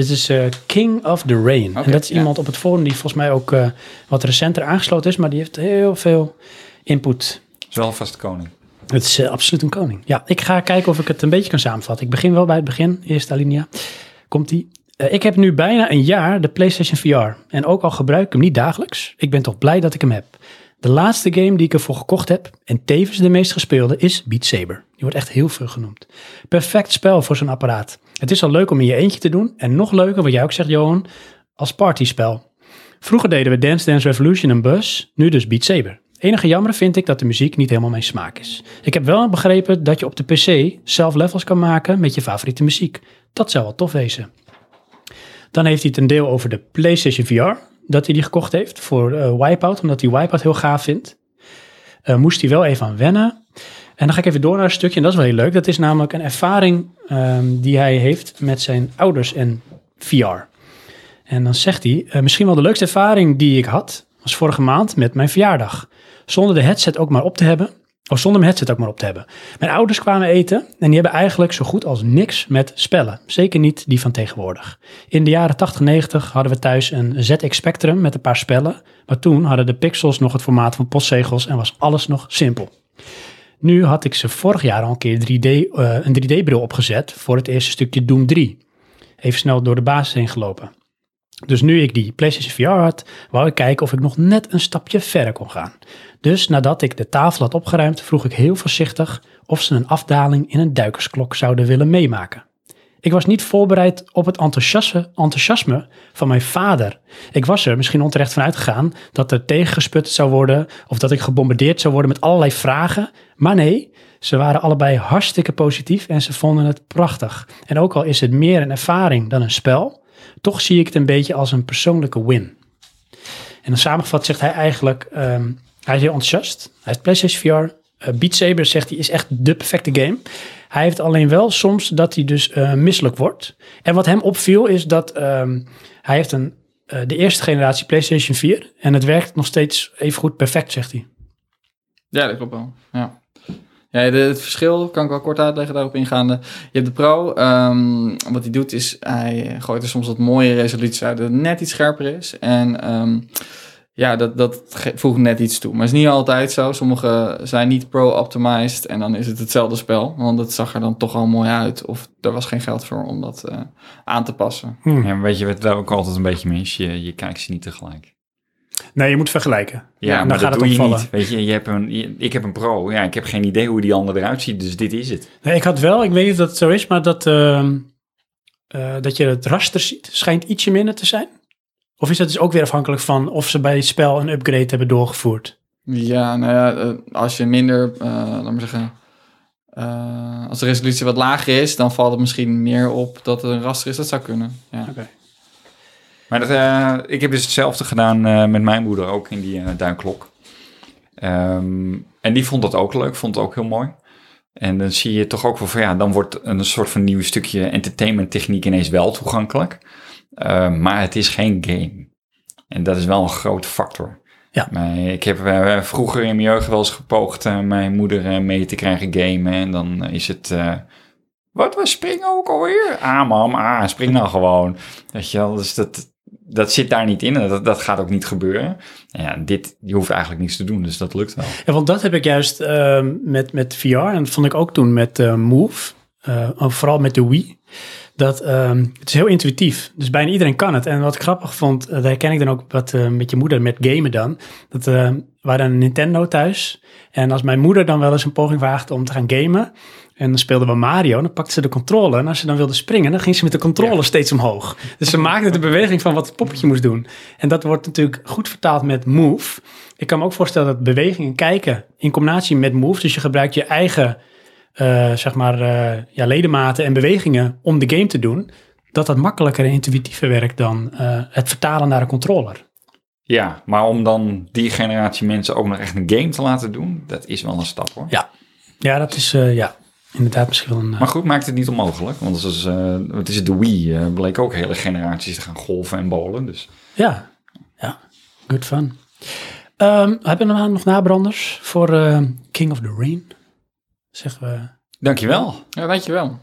Dit is eh, King of the Rain. En dat is ja. iemand op het forum die volgens mij ook eh, wat recenter aangesloten is, maar die heeft heel veel input. Is wel vast koning. Het is eh, absoluut een koning. Ja, ik ga kijken of ik het een beetje kan samenvatten. Ik begin wel bij het begin, eerste alinea. Komt-ie. Ik heb nu bijna een jaar de PlayStation VR. En ook al gebruik ik hem niet dagelijks, ik ben toch blij dat ik hem heb. De laatste game die ik ervoor gekocht heb, en tevens de meest gespeelde, is Beat Saber. Die wordt echt heel veel genoemd. Perfect spel voor zo'n apparaat. Het is al leuk om in je eentje te doen. En nog leuker, wat jij ook zegt, Johan, als partyspel. Vroeger deden we Dance Dance Revolution en Buzz, nu dus Beat Saber. Enige jammer vind ik dat de muziek niet helemaal mijn smaak is. Ik heb wel begrepen dat je op de PC zelf levels kan maken met je favoriete muziek. Dat zou wel tof wezen. Dan heeft hij het een deel over de PlayStation VR, dat hij die gekocht heeft voor eh, Wipeout, omdat hij Wipeout heel gaaf vindt. Eh, moest hij wel even aan wennen. En dan ga ik even door naar een stukje, en dat is wel heel leuk. Dat is namelijk een ervaring ehm, die hij heeft met zijn ouders en VR. En dan zegt hij, eh, misschien wel de leukste ervaring die ik had, was vorige maand met mijn verjaardag. Zonder de headset ook maar op te hebben. Of zonder mijn headset ook maar op te hebben. Mijn ouders kwamen eten en die hebben eigenlijk zo goed als niks met spellen. Zeker niet die van tegenwoordig. In de jaren 80, 90 hadden we thuis een ZX Spectrum met een paar spellen. Maar toen hadden de pixels nog het formaat van postzegels en was alles nog simpel. Nu had ik ze vorig jaar al een keer 3D, eh, een 3D-bril opgezet voor het eerste stukje Doom 3. Even snel door de basis heen gelopen. Dus nu ik die PlayStation VR had, wou ik kijken of ik nog net een stapje verder kon gaan. Dus nadat ik de tafel had opgeruimd, vroeg ik heel voorzichtig of ze een afdaling in een duikersklok zouden willen meemaken. Ik was niet voorbereid op het enthousiasme, van mijn vader. Ik was er misschien onterecht van uitgegaan dat er tegengesput zou worden of dat ik gebombardeerd zou worden met allerlei vragen. Maar nee, ze waren allebei hartstikke positief en ze vonden het prachtig. En ook al is het meer een ervaring dan een spel, toch zie ik het een beetje als een persoonlijke win. En dan samengevat zegt hij eigenlijk, ehm, hij is heel enthousiast. Hij heeft PlayStation VR. Eh, Beat Saber zegt hij is echt de perfecte game. Hij heeft alleen wel soms dat hij dus eh, misselijk wordt. En wat hem opviel is dat ehm, hij heeft een, eh, de eerste generatie PlayStation 4 en het werkt nog steeds even goed perfect, zegt hij. Ja, dat klopt wel. Ja. Ja, de- het verschil kan ik wel kort uitleggen, daarop ingaande. Je hebt de Pro. ehm, wat hij doet is, hij gooit er soms wat mooie resoluties uit, dat het net iets scherper is. En ehm, ja, dat, dat voegt net iets toe. Maar het is niet altijd zo. Sommige zijn niet pro-optimized en dan is het hetzelfde spel. Want het zag er dan toch al mooi uit. Of er was geen geld voor om dat eh, aan te passen. Ja, maar weet je wat daar ook altijd een beetje mis? Je, je kijkt ze niet tegelijk. Nee, je moet vergelijken. Ja, dan maar gaat dat het doe je niet. Weet je, je hebt een, je- ik heb een pro. Ja, ik heb geen idee hoe die ander eruit ziet, dus dit is het. Nee, ik had wel, ik weet niet of dat zo is, maar dat, ehm, eh, dat je het raster ziet, schijnt ietsje minder te zijn. Of is dat dus ook weer afhankelijk van of ze bij het spel een upgrade hebben doorgevoerd? Ja, nou ja, eh, als je minder, eh laat maar zeggen, eh, als de resolutie wat lager is, dan valt het misschien meer op dat er een raster is. Dat zou kunnen. Ja. Oké. Maar dat, eh, ik heb dus hetzelfde gedaan eh, met mijn moeder ook in die eh duinklok. Ehm, en die vond dat ook leuk, vond het ook heel mooi. En dan zie je toch ook wel van ja, dan wordt een soort van nieuw stukje entertainment techniek ineens wel toegankelijk. Eh, maar het is geen game. En dat is wel een grote factor. Ja. Maar ik heb vroeger in mijn jeugd wel eens gepoogd mijn moeder mee te krijgen gamen. En dan is het... wat, we springen ook alweer? Ah, mam, ah, spring nou gewoon. Weet je wel, dus dat, dat zit daar niet in en dat, dat gaat ook niet gebeuren. En ja, dit, je hoeft eigenlijk niks te doen, dus dat lukt wel. Ja, want dat heb ik juist ehm, met, met VR en dat vond ik ook toen met eh, Move, eh, ook vooral met de Wii. Dat ehm, het is heel intuïtief, dus bijna iedereen kan het. En wat ik grappig vond, eh, daar herken ik dan ook wat eh, met je moeder met gamen dan. Dat eh, we hadden een Nintendo thuis en als mijn moeder dan wel eens een poging waagde om te gaan gamen en dan speelden we Mario, dan pakte ze de controle en als ze dan wilde springen, dan ging ze met de controle steeds omhoog. Dus ze maakte de beweging van wat het poppetje moest doen. En dat wordt natuurlijk goed vertaald met Move. Ik kan me ook voorstellen dat beweging en kijken in combinatie met Move, dus je gebruikt je eigen eh, zeg maar, eh, ja, ledematen en bewegingen om de game te doen, dat dat makkelijker en intuïtiever werkt dan eh, het vertalen naar een controller. Ja, maar om dan die generatie mensen ook nog echt een game te laten doen, dat is wel een stap hoor. Ja, ja dat is ja, inderdaad misschien wel een... Maar goed, maakt het niet onmogelijk. Want het is, het is de Wii, bleek ook hele generaties te gaan golven en bowlen. Dus Ja, ja, good fun. Ehm, hebben we nog nabranders voor King of the Rain? Zeggen we... dankjewel. ja, dankjewel.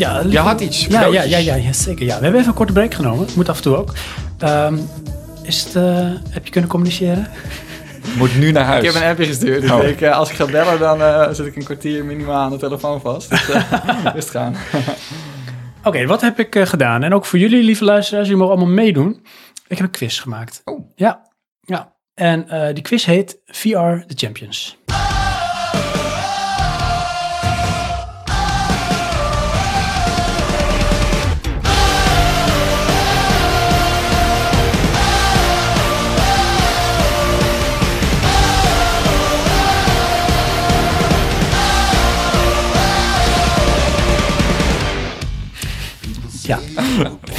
Ja, Je had iets. Ja, ja, ja, ja, ja, zeker. Ja. We hebben even een korte break genomen. Moet af en toe ook. Ehm, is het, eh, heb je kunnen communiceren? Moet nu naar huis. Ik heb een appje gestuurd. Dus Oh. ik, eh, als ik ga bellen, dan eh, zit ik een kwartier minimaal aan de telefoon vast. Dus uh, rust gaan. Oké, wat heb ik eh, gedaan? En ook voor jullie, lieve luisteraars, jullie mogen allemaal meedoen. Ik heb een quiz gemaakt. Oh. Ja, ja. En eh, die quiz heet VR The Champions.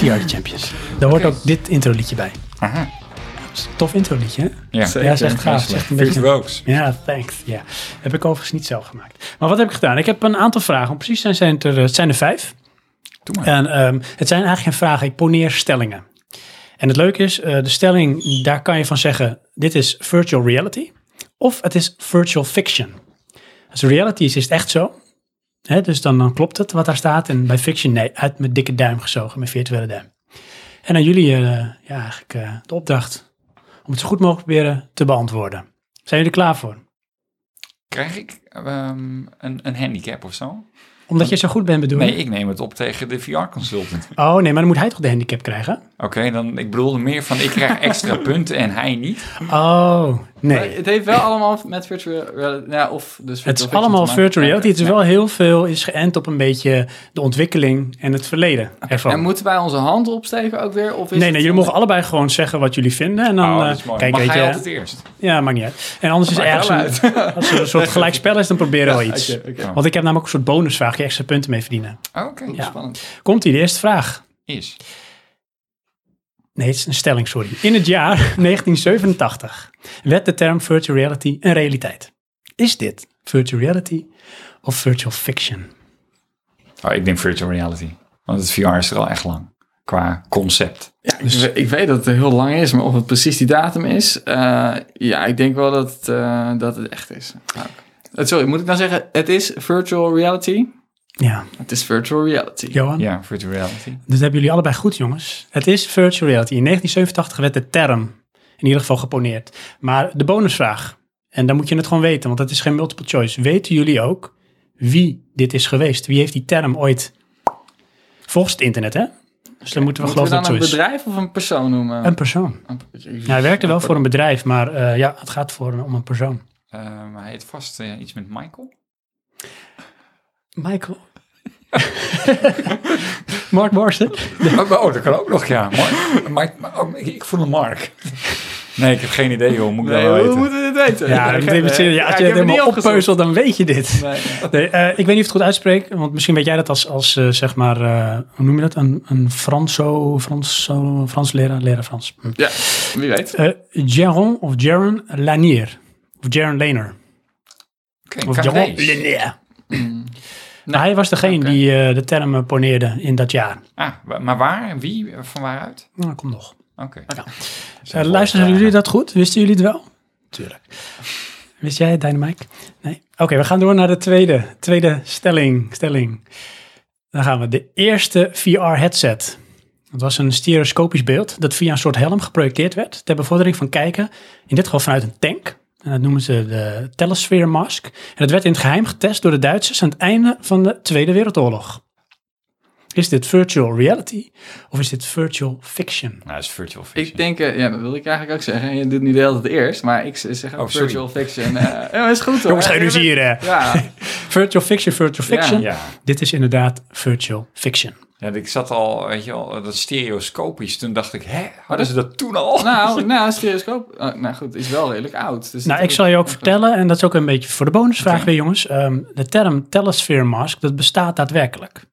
VR The Champions. Daar hoort ook dit introliedje bij. Aha. Tof introliedje, hè? Ja, Zeker. Ja, is echt gaaf. Is echt een beetje... Ja, thanks. Ja, heb ik overigens niet zelf gemaakt. Maar wat heb ik gedaan? Ik heb een aantal vragen. Om precies zijn zijn het er, het zijn er vijf. Doe maar. En ehm, het zijn eigenlijk geen vragen. Ik poneer stellingen. En het leuke is, eh, de stelling, daar kan je van zeggen, dit is virtual reality. Of het is virtual fiction. Als reality is, is het echt zo. Hè, dus dan, dan klopt het wat daar staat. En bij fiction, nee, uit mijn dikke duim gezogen, mijn virtuele duim. En aan jullie, eh, ja, eigenlijk eh, de opdracht om het zo goed mogelijk proberen te beantwoorden. Zijn jullie er klaar voor? Krijg ik ehm, een, een handicap of zo? Omdat je zo goed bent bedoel? Nee, ik neem het op tegen de VR-consultant. Oh nee, maar dan moet hij toch de handicap krijgen? Oké, dan ik bedoelde meer van ik krijg extra punten en hij niet. Oh, Maar nee. Het heeft wel allemaal met virtual reality, ja, of dus Het is allemaal virtual reality. Het is wel heel veel is geënt op een beetje de ontwikkeling en het verleden ervan. En moeten wij onze hand opsteken ook weer? Of is nee, nee, jullie mogen allebei gewoon zeggen wat jullie vinden. En dan, oh, eh, dat is mooi. kijk, Mag weet je, altijd eerst? ja, maakt niet uit. En anders is er ergens, een, als er een soort gelijkspel is, dan proberen we iets. Oké, oké. Want ik heb namelijk ook een soort bonusvraag, je extra punten mee verdienen. Oké, Ja. Spannend. Komt ie, de eerste vraag. is. Nee, het is een stelling, sorry. In het jaar 1987 werd de term virtual reality een realiteit. Is dit virtual reality of virtual fiction? Oh, ik denk virtual reality. Want het VR is er al echt lang. Qua concept. Ja, ik, we- ik weet dat het heel lang is, maar of het precies die datum is, eh, ja, ik denk wel dat, het, eh, dat het echt is. Nou, eh, sorry, moet ik dan zeggen, het is virtual reality? Ja, Het is virtual reality. Johan. Ja, virtual reality. Dus dat hebben jullie allebei goed, jongens. Het is virtual reality. In 1987 werd de term in ieder geval geponeerd. Maar de bonusvraag, en dan moet je het gewoon weten, want het is geen multiple choice. Weten jullie ook wie dit is geweest? Wie heeft die term ooit... Volgens het internet, hè? Dus dan moeten we Moeten we geloven dan dat een het zo is. bedrijf of een persoon noemen? Een persoon. Een- Ja, hij werkte wel voor een bedrijf, maar eh, ja, het gaat voor, om een persoon. Eh, maar hij heet vast eh, iets met Michael. Michael. Mark Morrison. Oh, oh, dat kan ook nog, ja. Mark, Mike, oh, ik, voel een Mark. Nee, ik heb geen idee, joh. Moet ik Nee, wel hoe weten. moeten we dit weten? Ja, Ik dat heb, moet je- ja, als je het helemaal oppeuzelt, dan weet je dit. Nee. Nee, eh, ik weet niet of ik het goed uitspreek, want misschien weet jij dat als, als eh, zeg maar, eh, hoe noem je dat? Een, een Franso, Franso, Frans leraar, leraar Frans. Hm. Ja, wie weet. Eh, Jaron of Jaron Lanier. Of Jaron Laner. Oké, Of. Jaron Lanier. Nou, hij was degene die eh, de term eh, poneerde in dat jaar. Ah, maar waar? Wie? Van waaruit? Nou, kom nog. Oké. Uh, luisteren jullie dat goed? Wisten jullie het wel? Tuurlijk. Wist jij het, Dynamite? Nee? Oké, we gaan door naar de tweede, tweede stelling, stelling. Dan gaan we. De eerste VR-headset. Het was een stereoscopisch beeld dat via een soort helm geprojecteerd werd ter bevordering van kijken, in dit geval vanuit een tank. En dat noemen ze de Telesphere Mask. En dat werd in het geheim getest door de Duitsers aan het einde van de Tweede Wereldoorlog. Is dit virtual reality of is dit virtual fiction? Nou, dat is virtual fiction. Ik denk, eh, ja, dat wil ik eigenlijk ook zeggen. Je doet nu de hele tijd eerst, maar ik zeg ook Oh, sorry. virtual fiction. eh ja, is goed hoor. Jongens, hier, hè? Ja, Virtual fiction, virtual Ja. fiction. Ja. Dit is inderdaad virtual fiction. Ja, ik zat al, weet je wel, dat stereoscopisch. Toen dacht ik, hè, hadden ze dat toen al? nou, nou, stereoscoop. oh, nou goed, is wel redelijk oud. Dus Nou, ik zal je ook vertellen, en dat is ook een beetje voor de bonusvraag weer, jongens. Ehm, de term telesphere mask, dat bestaat daadwerkelijk.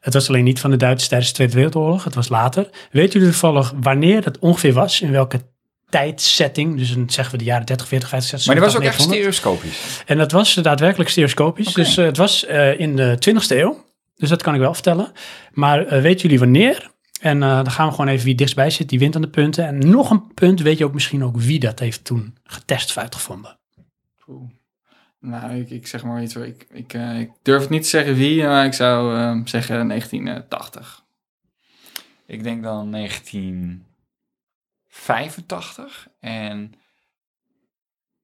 Het was alleen niet van de Duitsers tijdens de Tweede Wereldoorlog, het was later. Weet jullie toevallig wanneer dat ongeveer was? In welke tijdsetting? Dus een, zeggen we de jaren 30, 40, 50, 60, Maar die was ook 70, echt 900. stereoscopisch. En dat was daadwerkelijk stereoscopisch. Dus eh, het was eh, in de 20e eeuw. Dus dat kan ik wel vertellen. Maar eh, weten jullie wanneer? En eh, dan gaan we gewoon even wie dichtstbij zit, die wint aan de punten. En nog een punt, weet je ook misschien ook wie dat heeft toen getest of uitgevonden. Nou, ik, zeg maar iets. Ik, ik, eh, ik durf het niet te zeggen wie, maar ik zou eh, zeggen 1980. Ik denk dan 1985. En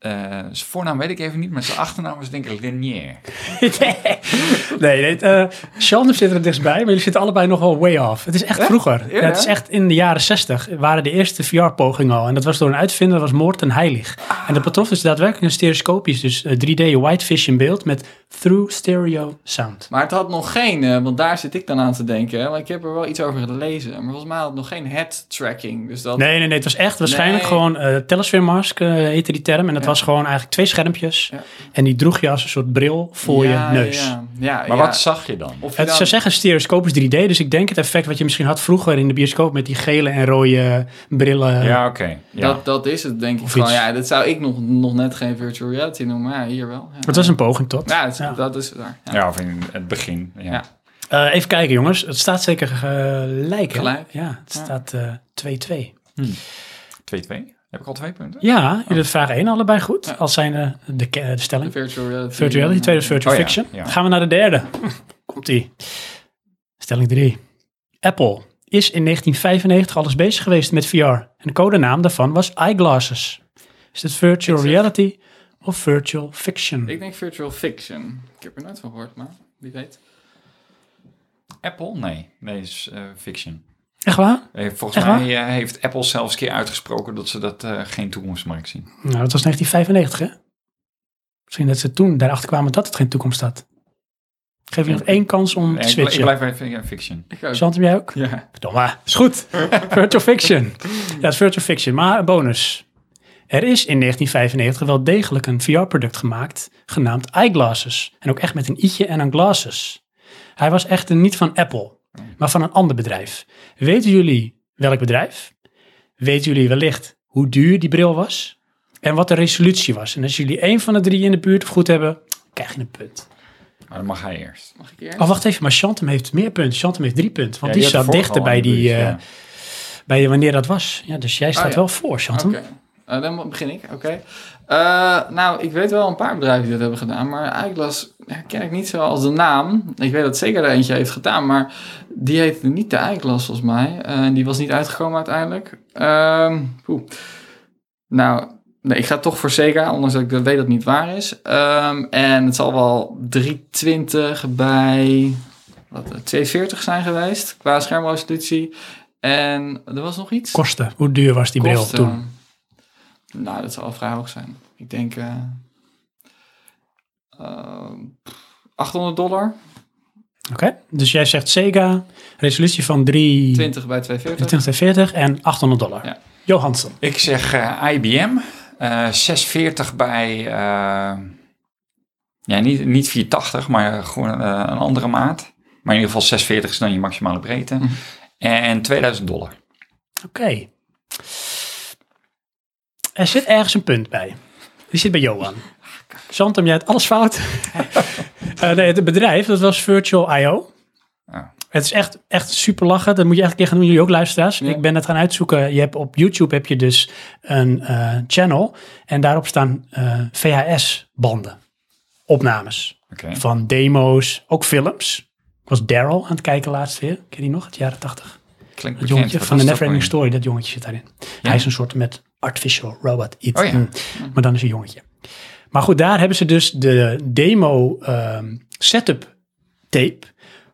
eh, zijn voornaam weet ik even niet, maar zijn achternaam is denk ik Linier. nee, nee uh, Sheldon zit er het dichtstbij, maar jullie zitten allebei nog wel way off. Het is echt vroeger. Ja, het is echt in de jaren 60 waren de eerste VR-pogingen al. En dat was door een uitvinder, dat was Morten Heilig. En dat betrof dus daadwerkelijk een stereoscopisch, dus 3D white vision beeld met through stereo sound. Maar het had nog geen, want daar zit ik dan aan te denken. Want ik heb er wel iets over gelezen. Maar volgens mij had het nog geen head tracking. Dus dat... Nee, nee, nee. Het was echt waarschijnlijk nee. gewoon Telesphere Mask heette die term. En dat. Was gewoon eigenlijk twee schermpjes. Ja. En die droeg je als een soort bril voor ja, je neus. Ja, ja, maar wat zag je dan? Of je het dan... zou zeggen stereoscopisch 3D. Dus ik denk het effect wat je misschien had vroeger in de bioscoop met die gele en rode brillen. Ja, oké. Okay. Dat, dat is het denk ik of gewoon. Ja, dat zou ik nog, nog net geen virtual reality noemen. Maar hier wel. Het was een poging tot. Ja, het, dat is daar. Ja. of in het begin. Ja. Uh, even kijken jongens. Het staat zeker gelijk. Gelijk. Ja, het staat 2-2. Uh, 2-2. Hmm. Heb ik al twee punten? Ja, jullie oh. vraag 1 allebei goed. Ja. Als zijn de, de, de stelling. De virtual reality. Virtual reality, tweede is virtual oh, fiction. Ja, gaan we naar de derde. Komt-ie. Stelling 3. Apple is in 1995 al eens bezig geweest met VR. En de codenaam daarvan was eyeglasses. Is het virtual reality of virtual fiction? Ik denk virtual fiction. Ik heb er nooit van gehoord, maar wie weet. Apple? Nee, nee, is uh, fiction. Echt waar? Volgens Echt mij waar? heeft Apple zelfs een keer uitgesproken dat ze dat uh, geen toekomstmarkt zien. Nou, dat was 1995, hè? Misschien dat ze toen daarachter kwamen dat het geen toekomst had. Geef je nog één kans om nee, te switchen. Ik blijf even ja, fiction. Zand jij ook? Ja. Verdomme. Is goed. virtual fiction. Ja, het is virtual fiction. Maar een bonus. Er is in 1995 wel degelijk een VR-product gemaakt, genaamd Eyeglasses. En ook echt met een i'tje en een glasses. Hij was echter niet van Apple, maar van een ander bedrijf. Weten jullie welk bedrijf? weten jullie wellicht hoe duur die bril was en wat de resolutie was. En als jullie één van de drie in de buurt goed hebben, krijg je een punt. Maar dan mag hij eerst. Mag ik eerst? Oh, wacht even, maar Chantem heeft meer punten. Chantem heeft drie punten, want Ja, die zat dichter bij, die, buurt, eh, ja. bij wanneer dat was. Ja, dus jij staat ja. wel voor, Chantem. Oké, Eh, dan begin ik. Oké. Eh, nou, ik weet wel een paar bedrijven die dat hebben gedaan, maar iGlass ken ik niet zo als de naam. Ik weet dat zeker er eentje heeft gedaan, maar die heette niet de iGlass volgens mij. Eh, En die was niet uitgekomen uiteindelijk. Ehm. Nou, nee, ik ga toch voor Sega, ondanks dat ik weet dat het niet waar is. Ehm, en het zal wel 320 bij wat, 240 zijn geweest qua schermresolutie. En er was nog iets. Kosten, hoe duur was die bril Kosten. toen? Nou, dat zal wel vrij hoog zijn. Ik denk eh, eh, 800 dollar, Oké, dus jij zegt Sega, resolutie van 3... 20 bij 240. 2040 en 800 dollar. Ja. Johansson. Ik zeg eh, IBM. eh 640 bij... eh, ja, niet, niet 480, maar gewoon eh, een andere maat. Maar in ieder geval 640 is dan je maximale breedte. Mhm. En 2000 dollar. Oké. Er zit ergens een punt bij. Die zit bij Johan. Chantem, jij hebt alles fout. Eh, nee, het bedrijf, dat was Virtual I.O. Ja. Het is echt, echt super lachen. Dat moet je echt een keer gaan doen. Jullie ook luisteraars. Ja. Ik ben het gaan uitzoeken. Je hebt op YouTube heb je dus een eh, channel. En daarop staan eh, VHS-banden. Opnames. Van demo's, ook films. Ik was Daryl aan het kijken laatst weer. Ken je die nog? Het jaren 80. Klinkt bekend. jongetje van de dat Neverending Story, dat jongetje zit daarin. Hij is een soort met artificial robot iets. Oh ja. Mm. Maar dan is een jongetje. Maar goed, daar hebben ze dus de demo ehm, setup tape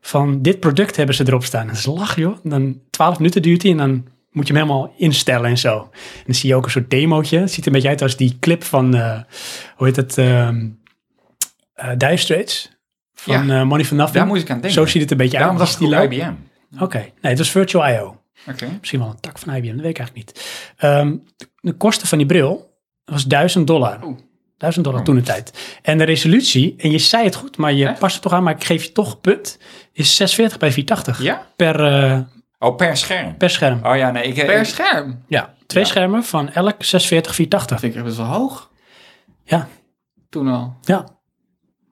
van dit product hebben ze erop staan. Dat is lach joh. Dan 12 minuten duurt die en dan moet je hem helemaal instellen en zo. En dan zie je ook een soort demootje. Het ziet er een beetje uit als die clip van, eh, hoe heet het, ehm eh, Dire Straits. Van Ja. eh, Money for Nothing. Daar moest ik aan denken. Zo ziet het een beetje Daarom uit. ik die. IBM. Oké, nee, het was Virtual I.O. Oké. Misschien wel een tak van IBM, dat weet ik eigenlijk niet. Ehm, de kosten van die bril was 1000 dollar. Oeh. 1000 dollar Oh. toen de tijd. En de resolutie, en je zei het goed, maar je Echt? past het toch aan, maar ik geef je toch een punt, is 640 bij 480 Ja? per, eh, Oh, per scherm. per scherm. Oh ja, nee. Ik, Per ik- scherm. Ja, twee Ja. schermen van elk 640, 480. Dat vind ik best wel hoog. Ja, Toen al. ja.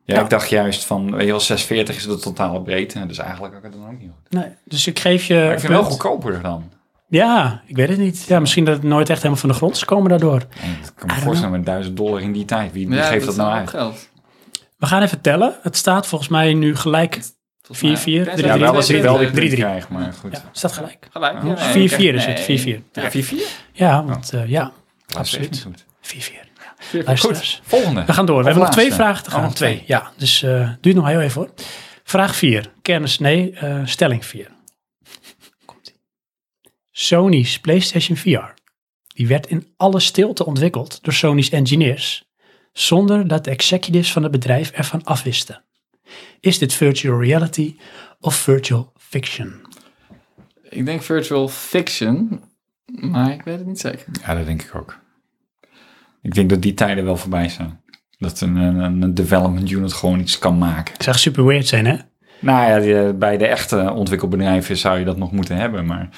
Ja, Ja. ik dacht juist van, weet je wel, 640 is de totale breedte. Dus eigenlijk had ik het dan ook niet goed. Nee, dus ik geef je Maar ik vind het wel goedkoper dan. Ja, ik weet het niet. Ja, misschien dat het nooit echt helemaal van de grond is komen daardoor. Nee, ik kan me voorstellen met 1000 dollar in die tijd. Wie, wie Ja, geeft dat, nou uit? geld. We gaan even tellen. Het staat volgens mij nu gelijk. Volgens mij- 4-4, Ja, wel als ik wel die drie- punt drie. krijg, maar goed. Ja, het staat gelijk. Gelijk. Oh. ja, nee, 4-4 is het, 4-4. Ja, 4-4? Ja, want eh, ja, Absoluut. echt niet goed. 4-4. Goed. Volgende. We gaan door. We Of hebben nog twee vragen te gaan. Oh, nog twee. twee. Ja, dus eh duurt nog heel even hoor. Vraag 4. Kennis, nee, eh, stelling 4. Komt-ie. Sony's PlayStation VR. Die werd in alle stilte ontwikkeld door Sony's engineers, zonder dat de executives van het bedrijf ervan afwisten. Is dit virtual reality of virtual fiction? Ik denk virtual fiction, maar ik weet het niet zeker. Ja, dat denk ik ook. Ik denk dat die tijden wel voorbij zijn. Dat een, een, een development unit gewoon iets kan maken. Het zou super weird zijn, hè? Nou ja, die, bij de echte ontwikkelbedrijven zou je dat nog moeten hebben, maar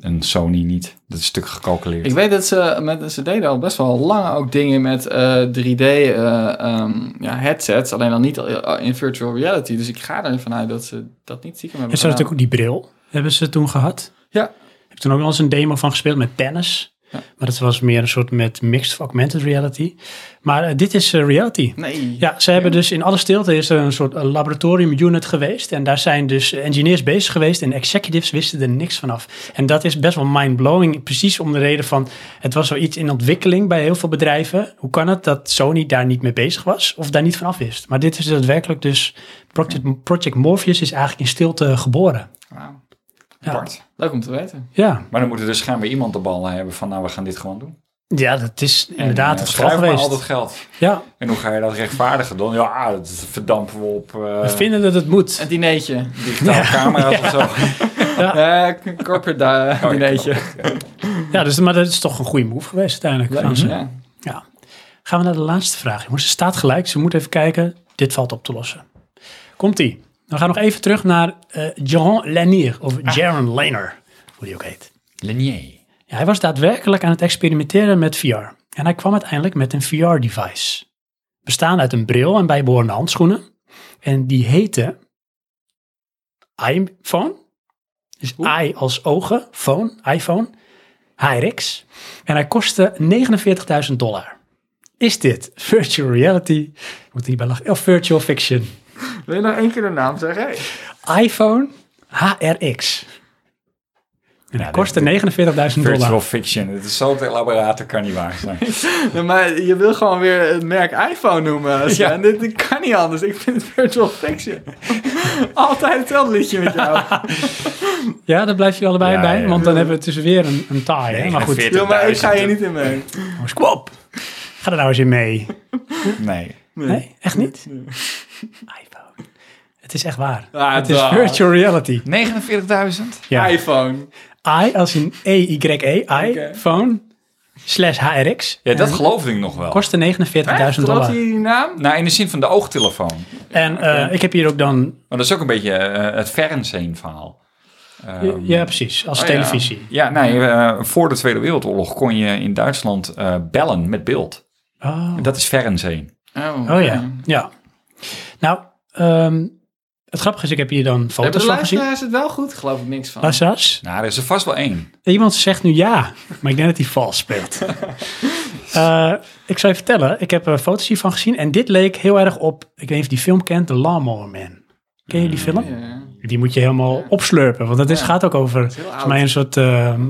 een Sony niet. Dat is een stuk gecalculeerd. Ik weet dat ze, met, ze deden al best wel lang ook dingen met eh, 3D eh, ehm, ja, headsets, alleen dan niet eh, in virtual reality. Dus ik ga ervan uit dat ze dat niet stiekem hebben En ze hadden gedaan. natuurlijk ook die bril, hebben ze toen gehad. Ja. Ik heb toen ook wel eens een demo van gespeeld met tennis. Ja. Maar dat was meer een soort met mixed augmented reality. Maar eh, dit is eh, reality. Nee. Ja, ze hebben dus in alle stilte is er een soort eh, laboratorium unit geweest. En daar zijn dus engineers bezig geweest en executives wisten er niks vanaf. En dat is best wel mind-blowing. Precies om de reden van, het was zoiets in ontwikkeling bij heel veel bedrijven. Hoe kan het dat Sony daar niet mee bezig was of daar niet van af wist? Maar dit is daadwerkelijk dus, Project, Project Morpheus is eigenlijk in stilte geboren. Wauw. Ja. Apart. Leuk om te weten. Ja, Maar dan moet er dus schijnbaar iemand de bal hebben van, nou, we gaan dit gewoon doen. ja dat is inderdaad en, het eh, geval geweest. al dat geld. Ja, En hoe ga je dat rechtvaardigen dan? Ja, dat verdampen we op eh, we vinden dat het moet. Een dineetje. digitale camera's of zo. Eh, corporate da- Oh, ja, dineetje. Ja, dus, maar dat is toch een goede move geweest uiteindelijk. van ze. Ja. Ja. Gaan we naar de laatste vraag. Jongens, ze staat gelijk. Ze moet even kijken. Dit valt op te lossen. Komt-ie. We gaan nog even terug naar eh Jean Lanier. Of Jaron Lanier. Hoe die ook heet. Lenier. Ja, hij was daadwerkelijk aan het experimenteren met VR. En hij kwam uiteindelijk met een VR-device. Bestaande uit een bril en bijbehorende handschoenen. En die heette iPhone. Dus i als ogen, phone, iPhone, HRX. En hij kostte 49.000 dollar. Is dit virtual reality? Moet er niet bij lachen. Of virtual fiction? Wil je nog één keer de naam zeggen? iPhone HRX. En Ja, kostte dit- 49.000 Virtual dollar. fiction. Het is zo te elaboraat, dat kan niet waar zijn. Ja, maar je wil gewoon weer het merk iPhone noemen. Sven. Dit, dit kan niet anders. Ik vind het virtual fiction. Altijd hetzelfde liedje met jou. Ja, daar blijf je allebei Ja, bij. ja. Want dan hebben we het dus weer een, een taai. Maar goed, 49. Ja, maar ik ga hier niet in mee. oh, squab. Ga er nou eens in mee. Nee. Nee, echt niet? iPhone. Het is echt waar. Ah, het is virtual reality. 49.000? Ja. iPhone. I als in E-Y-E, Oké. iPhone, slash HRX. Ja, dat En geloofde ik nog wel. Kostte 49.000 Geloof dollar. die naam? Nou, in de zin van de oogtelefoon. En eh, ik heb hier ook dan... Maar dat is ook een beetje eh, het Fernsehen verhaal. Ehm, ja, precies. Als oh ja. televisie. Ja, nee, eh, voor de Tweede Wereldoorlog kon je in Duitsland eh, bellen met beeld. Oh, Dat is Fernsehen. Oh, oh ja. ja. Nou, ehm, het grappige is, ik heb hier dan Hebben foto's de van gezien. luisteraars het wel goed? Geloof ik niks van. Luisteraars? Nou, er is er vast wel één. Iemand zegt nu ja, maar ik denk dat hij vals speelt. Eh, ik zal je vertellen, ik heb er foto's hiervan gezien en dit leek heel erg op, ik weet niet of je die film kent, The Lawnmower Man. Ken je die film? Ja. Die moet je helemaal opslurpen, want dat is, Ja. gaat ook over oud. mij een soort, ehm,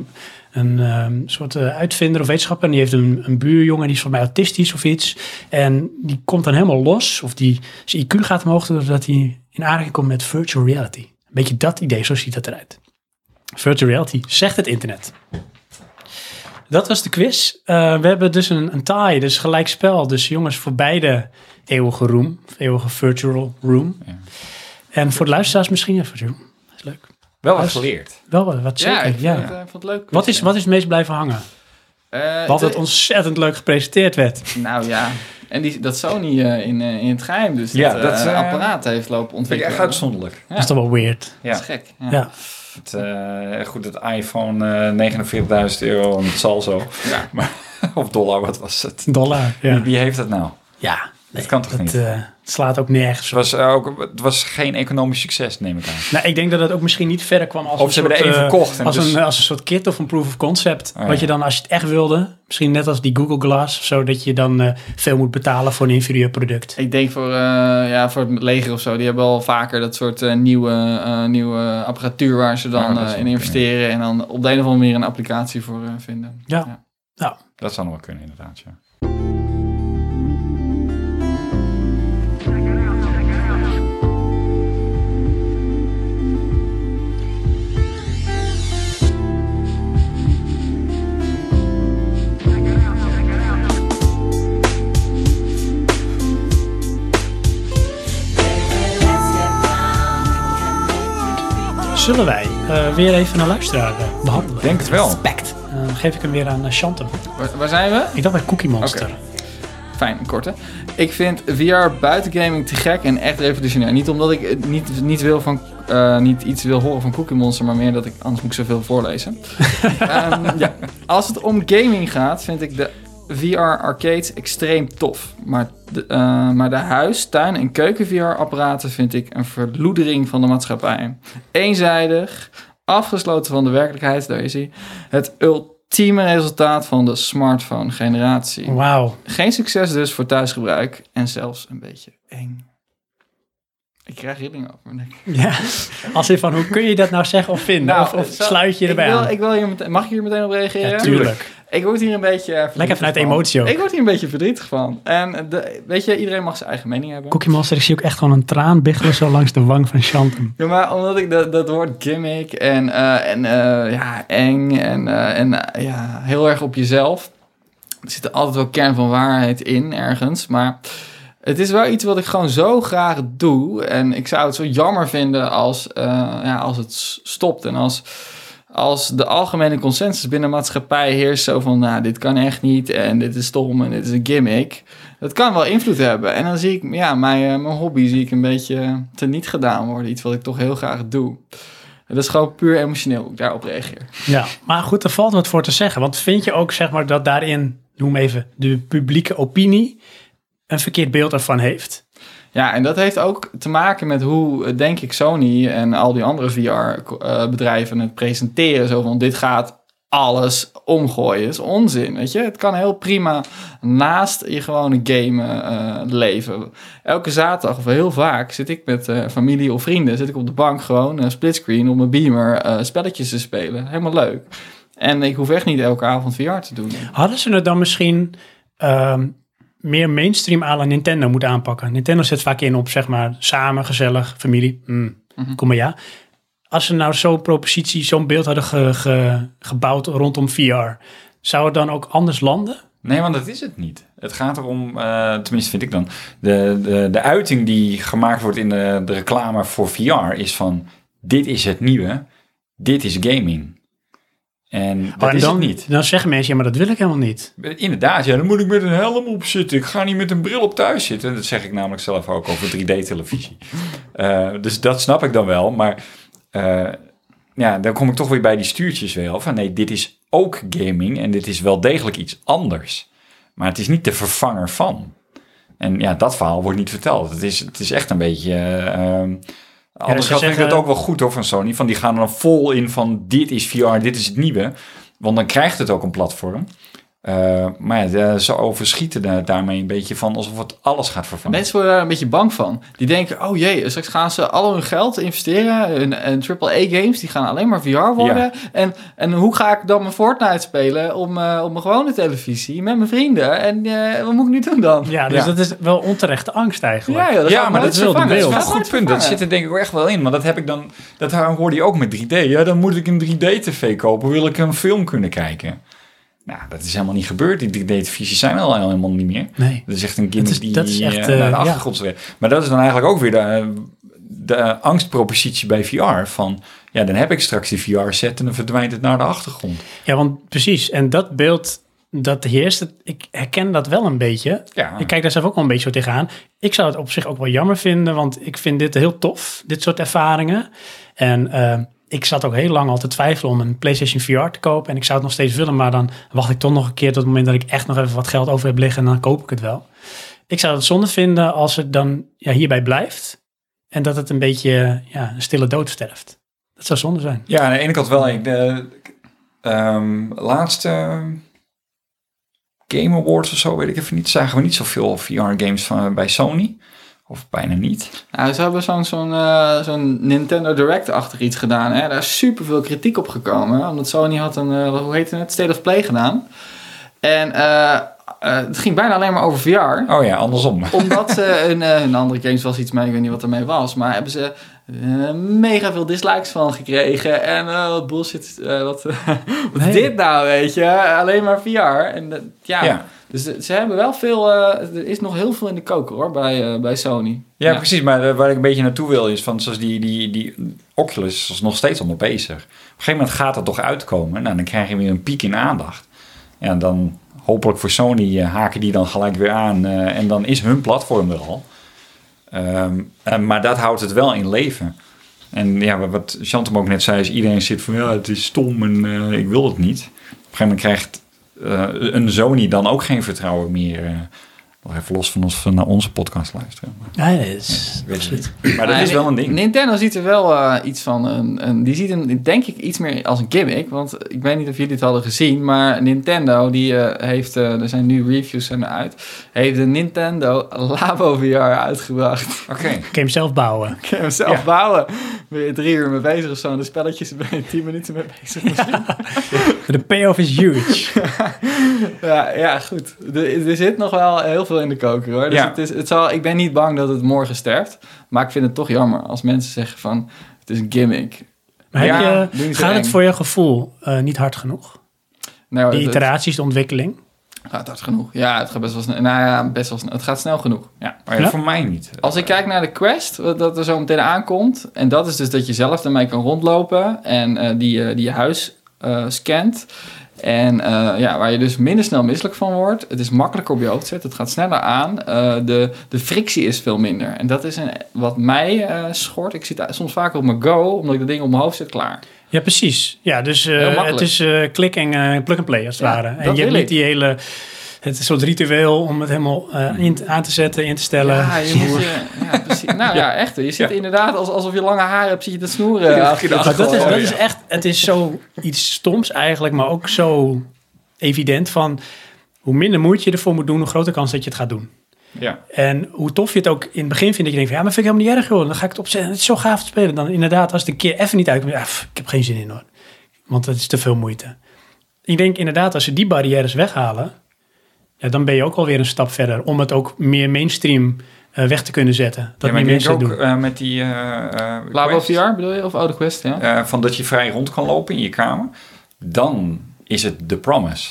een, ehm, soort eh, uitvinder of wetenschapper. En die heeft een, een buurjongen, die is volgens mij autistisch of iets. En die komt dan helemaal los, of die, zijn IQ gaat omhoog, doordat hij in aanraking komt met virtual reality. Een beetje dat idee, zo ziet dat eruit. Virtual reality, zegt het internet. Dat was de quiz. Eh, we hebben dus een, een tie, dus gelijk spel. Dus jongens, voor beide eeuwige room, eeuwige virtual room. Ja. En voor de luisteraars misschien even. Dat is leuk. Wel wat geleerd. Wel wat, wat Ja, zeker, ik ja. vond, eh, vond het leuk. Wat is, wat is het meest blijven hangen? Eh, Wat het ontzettend leuk gepresenteerd werd. Nou ja, en die, dat Sony eh, in, eh, in het geheim dus Ja, dat, dat, apparaat heeft lopen Vind ik ontwikkelen. echt uitzonderlijk. Dat is toch wel weird. Ja. Dat is gek. Ja. Ja. Het, eh, goed, het iPhone eh 49.000 euro en het zal zo. Ja. Maar, of dollar, wat was het? Dollar, Wie, ja. wie heeft dat nou? Ja, nee, kan toch het, niet? eh, het slaat ook nergens Het op. was, eh, ook, het was geen economisch succes, neem ik aan. Nou, ik denk dat het ook misschien niet verder kwam als Of een ze hebben soort, er één eh, verkocht en als, dus- een, als een soort kit of een proof of concept. Oh, wat je ja. dan, als je het echt wilde, misschien net als die Google Glass of zo, dat je dan eh, veel moet betalen voor een inferieur product. Ik denk voor, eh, ja, voor het leger of zo, die hebben al vaker dat soort nieuwe, eh, nieuwe apparatuur waar ze dan Ja, dat eh, zou in investeren en dan op de een of andere manier een applicatie voor eh, vinden. Ja. Nou, Dat zou nog wel kunnen, inderdaad. Ja. Zullen wij eh, weer even een luisteraar eh, behandelen? Denk het wel. Respect. Eh, Dan geef ik hem weer aan uh, Chantem. Waar, waar zijn we? Ik dacht bij Cookie Monster. Fijn, een korte. Ik vind VR buiten gaming te gek en echt revolutionair. Niet omdat ik niet, niet, wil van, eh, niet iets wil horen van Cookie Monster, maar meer dat ik anders moet ik zoveel voorlezen. Ehm, ja. Als het om gaming gaat, vind ik de VR arcades extreem tof. Maar de, eh, maar de huis, tuin en keuken VR apparaten vind ik een verloedering van de maatschappij. Eenzijdig, afgesloten van de werkelijkheid, daar is hij. Het ultieme resultaat van de smartphone generatie. Wauw. Geen succes dus voor thuisgebruik en zelfs een beetje eng. Ik krijg rillingen over mijn nek. Ja, als in van hoe kun je dat nou zeggen of vinden? of, of zo- sluit je erbij ik wil, aan? ik wil hier meteen, mag ik hier meteen op reageren? ja, tuurlijk. Ik word hier een beetje... Lekker vanuit van. emotie ook. Ik word hier een beetje verdrietig van. En de, weet je, iedereen mag zijn eigen mening hebben. Cookie Monster, ik zie ook echt gewoon een traan biggelen zo langs de wang van Chantem. Ja, maar omdat ik dat, dat woord gimmick en, eh, en eh, ja, eng en, eh, en ja, heel erg op jezelf. Er zit er altijd wel kern van waarheid in, ergens. Maar het is wel iets wat ik gewoon zo graag doe. En ik zou het zo jammer vinden als, ja, als het stopt. En als, als de algemene consensus binnen maatschappij heerst zo van... Nou, dit kan echt niet en dit is stom en dit is een gimmick. Dat kan wel invloed hebben. En dan zie ik, ja, mijn, eh, mijn hobby zie ik een beetje teniet gedaan worden. Iets wat ik toch heel graag doe. Dat is gewoon puur emotioneel hoe ik daarop reageer. Ja, maar goed, er valt wat voor te zeggen. Want vind je ook zeg maar dat daarin, noem even, de publieke opinie een verkeerd beeld ervan heeft? Ja, en dat heeft ook te maken met hoe, eh, denk ik, Sony en al die andere VR-bedrijven het presenteren. Zo van, dit gaat alles omgooien. Is onzin, weet je. Het kan heel prima naast je gewone game eh, leven. Elke zaterdag, of heel vaak, zit ik met eh, familie of vrienden... zit ik op de bank gewoon, een splitscreen, op mijn beamer... spelletjes te spelen. Helemaal leuk. En ik hoef echt niet elke avond VR te doen. Hadden ze het dan misschien ehm, meer mainstream la Nintendo moeten aanpakken? Nintendo zet vaak in op, zeg maar, samen, gezellig, familie. Mm, Kom maar ja. Als ze nou zo'n propositie, zo'n beeld hadden ge- ge- gebouwd rondom VR, zou het dan ook anders landen? Nee, want dat is het niet. Het gaat erom, eh, tenminste vind ik dan, de, de, de uiting die gemaakt wordt in de, de reclame voor VR is van, dit is het nieuwe, dit is gaming. En dat Oh, en is dan, het niet. dan zeggen mensen, ja, maar dat wil ik helemaal niet. Inderdaad, ja, dan moet ik met een helm op zitten. Ik ga niet met een bril op thuis zitten. Dat zeg ik namelijk zelf ook over 3D-televisie. Eh, dus dat snap ik dan wel. Maar eh, ja, dan kom ik toch weer bij die stuurtjes wel. Van nee, dit is ook gaming en dit is wel degelijk iets anders. Maar het is niet de vervanger van. En ja, dat verhaal wordt niet verteld. Het is, het is echt een beetje... eh, Anders ze vind ik het ook wel goed hoor van Sony. Van die gaan er dan vol in van dit is VR, dit is het nieuwe. Want dan krijgt het ook een platform. Eh, maar ja, ze overschieten daar- daarmee een beetje van alsof het alles gaat vervangen. Mensen worden daar een beetje bang van. Die denken, oh jee, straks gaan ze al hun geld investeren in, in AAA-games. Die gaan alleen maar VR worden. Ja. En, en hoe ga ik dan mijn Fortnite spelen op, mijn- op mijn gewone televisie met mijn vrienden? En eh, wat moet ik nu doen dan? Ja, dus Ja. dat is wel onterechte angst eigenlijk. Ja, dat Ja, maar dat is wel. Dat is een goed punt. Dat zit er denk ik ook echt wel in. Maar dat heb ik dan. Dat hoorde je ook met 3D. Ja, dan moet ik een 3D-tv kopen. Wil ik een film kunnen kijken? Nou, dat is helemaal niet gebeurd. Die 3D-televisies zijn al helemaal niet meer. Nee. Dat is echt een gimmick die dat is echt, eh, eh, naar de achtergrond zweeft. Maar dat is dan eigenlijk ook weer de, de angstpropositie bij VR. Van, ja, dan heb ik straks die VR-set en dan verdwijnt het naar de achtergrond. Ja, want precies. En dat beeld, dat heerst. Ik herken dat wel een beetje. Ja. Ik kijk daar zelf ook wel een beetje zo tegenaan. Ik zou het op zich ook wel jammer vinden, want ik vind dit heel tof, dit soort ervaringen. En eh, ik zat ook heel lang al te twijfelen om een PlayStation VR te kopen. En ik zou het nog steeds willen, maar dan wacht ik toch nog een keer tot het moment dat ik echt nog even wat geld over heb liggen en dan koop ik het wel. Ik zou het zonde vinden als het dan ja, hierbij blijft en dat het een beetje ja, een stille dood sterft. Dat zou zonde zijn. Ja, aan de ene kant wel. Ik, de, ehm, laatste Game Awards of zo, weet ik even niet, zagen we niet zoveel VR-games bij Sony. Of bijna niet. Nou, ze hebben zo'n zo'n eh, zo'n Nintendo Direct-achtig iets gedaan. Hè? Daar is superveel kritiek op gekomen. Omdat Sony had een, eh, hoe heette het, State of Play gedaan. En eh, het ging bijna alleen maar over VR. Oh ja, andersom. Omdat ze een, een andere games was iets mee, ik weet niet wat ermee was. Maar hebben ze mega veel dislikes van gekregen. En wat bullshit, wat, wat Nee. dit nou, weet je? Alleen maar VR. En Ja. Dus de- ze hebben wel veel, eh, er is nog heel veel in de koker hoor, bij, eh, bij Sony. Ja, precies. Maar eh, waar ik een beetje naartoe wil is van zoals die, die, die Oculus is nog steeds allemaal bezig. Op een gegeven moment gaat dat toch uitkomen. Nou, dan krijg je weer een piek in aandacht. Ja, dan hopelijk voor Sony eh, haken die dan gelijk weer aan. eh, en dan is hun platform er al. Ehm, eh, maar dat houdt het wel in leven. En ja, wat- Chantem ook net zei, is iedereen zit van ja, het is stom en eh, ik wil het niet. Op een gegeven moment krijgt eh, een Sony dan ook geen vertrouwen meer. Nog even los van ons, naar onze podcast luisteren. Maar, Ja, dat is absoluut. maar dat is wel een ding. Nintendo ziet er wel eh, iets van een, een. Die ziet hem, denk ik, iets meer als een gimmick. Want ik weet niet of jullie het hadden gezien. Maar Nintendo, die eh, heeft. eh, er zijn nu reviews zijn eruit. Heeft de Nintendo Labo VR uitgebracht. Oké. Ik kan hem zelf bouwen. Ik kan hem zelf Ja. bouwen. Ben je drie uur mee bezig of zo. En de spelletjes ben je tien minuten mee bezig. misschien. De payoff is huge. ja, ja, goed. Er, er zit nog wel heel veel in de koker hoor. Dus Ja. het is, het zal, ik ben niet bang dat het morgen sterft. Maar ik vind het toch jammer als mensen zeggen van. Het is een gimmick. Maar Ja, heb je, gaat het voor je gevoel eh, niet hard genoeg? Nou, Die het- iteraties, de ontwikkeling? Gaat hard genoeg? Ja, het gaat best wel snel. Nou ja, best wel snel. Het gaat snel genoeg. Ja. Maar ja, Ja? voor mij niet. Als ik kijk naar de Quest, wat dat er zo meteen aankomt. En dat is dus dat je zelf ermee kan rondlopen. En eh, die, eh, die je huis eh, scant. En eh, ja, waar je dus minder snel misselijk van wordt. Het is makkelijker op je hoofd te zetten. Het gaat sneller aan. Eh, de, de frictie is veel minder. En dat is een, wat mij eh, schort. Ik zit soms vaak op mijn go, omdat ik de dingen op mijn hoofd zet klaar. Ja, precies. Ja, dus het is klik en plug and play als het Ja, ware. En je hebt niet die hele... Het is een soort ritueel om het helemaal eh, in, aan te zetten, in te stellen. Ja, je moet je, ja, precies. Nou ja, echt. Je zit inderdaad als, alsof je lange haren hebt, zit je te snoeren. je Maar dat is, Oh, dat ja. is echt, het is zo iets stoms eigenlijk, maar ook zo evident van hoe minder moeite je ervoor moet doen, hoe groter kans dat je het gaat doen. Ja. En hoe tof je het ook in het begin vindt, dat je denkt van, ja, maar vind ik helemaal niet erg joh, dan ga ik het opzetten. Het is zo gaaf te spelen. Dan inderdaad, als het een keer even niet uitkomt, ja, pff, ik heb geen zin in hoor. Want het is te veel moeite. Ik denk inderdaad, als ze die barrières weghalen, ja, dan ben je ook alweer een stap verder om het ook meer mainstream eh, weg te kunnen zetten. Dat ja, maar meer mensen ook doen. eh, met die... eh, eh, Labo Quest, VR bedoel je? Of Oude Quest, ja? eh, van dat je vrij rond kan lopen in je kamer. Dan is het de promise.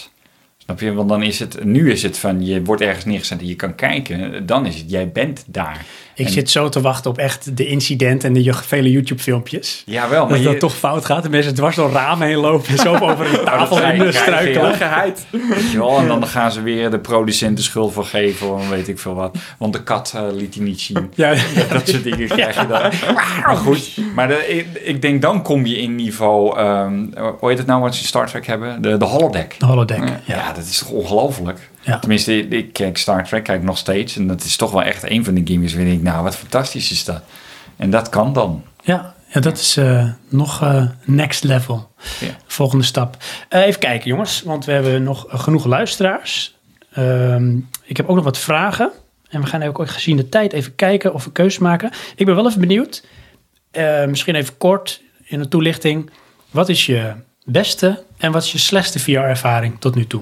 Snap je? Want dan is het... Nu is het van, je wordt ergens neergezet en je kan kijken. Dan is het, jij bent daar. Ik En- zit zo te wachten op echt de incidenten en de vele YouTube-filmpjes. Jawel, maar Dat je... dat toch fout gaat en mensen dwars door ramen heen lopen en zo over een tafel krijg- heen krijg je, struikelen. Geheid. Weet je wel, en dan gaan ze weer de producent de schuld voor geven, of weet ik veel wat. Want de kat eh, liet hij niet zien. Ja, Dat soort dingen krijg je dan. Maar goed, maar de, ik, ik denk dan kom je in niveau, ehm, hoe heet het nou wat ze in Star Trek hebben? De, de holodeck. de holodeck. Ja. Ja. dat is toch ongelooflijk? Ja. Tenminste, ik, kijk Star Trek kijk nog steeds. En dat is toch wel echt een van de games waar ik nou wat fantastisch is dat. En dat kan dan. Ja, ja, dat is eh, nog eh, next level. Ja. Volgende stap. Eh, even kijken jongens, want we hebben nog genoeg luisteraars. Ehm, ik heb ook nog wat vragen. En we gaan ook gezien de tijd even kijken of we keuzes maken. Ik ben wel even benieuwd. misschien even kort in een toelichting. Wat is je beste en wat is je slechtste VR-ervaring tot nu toe?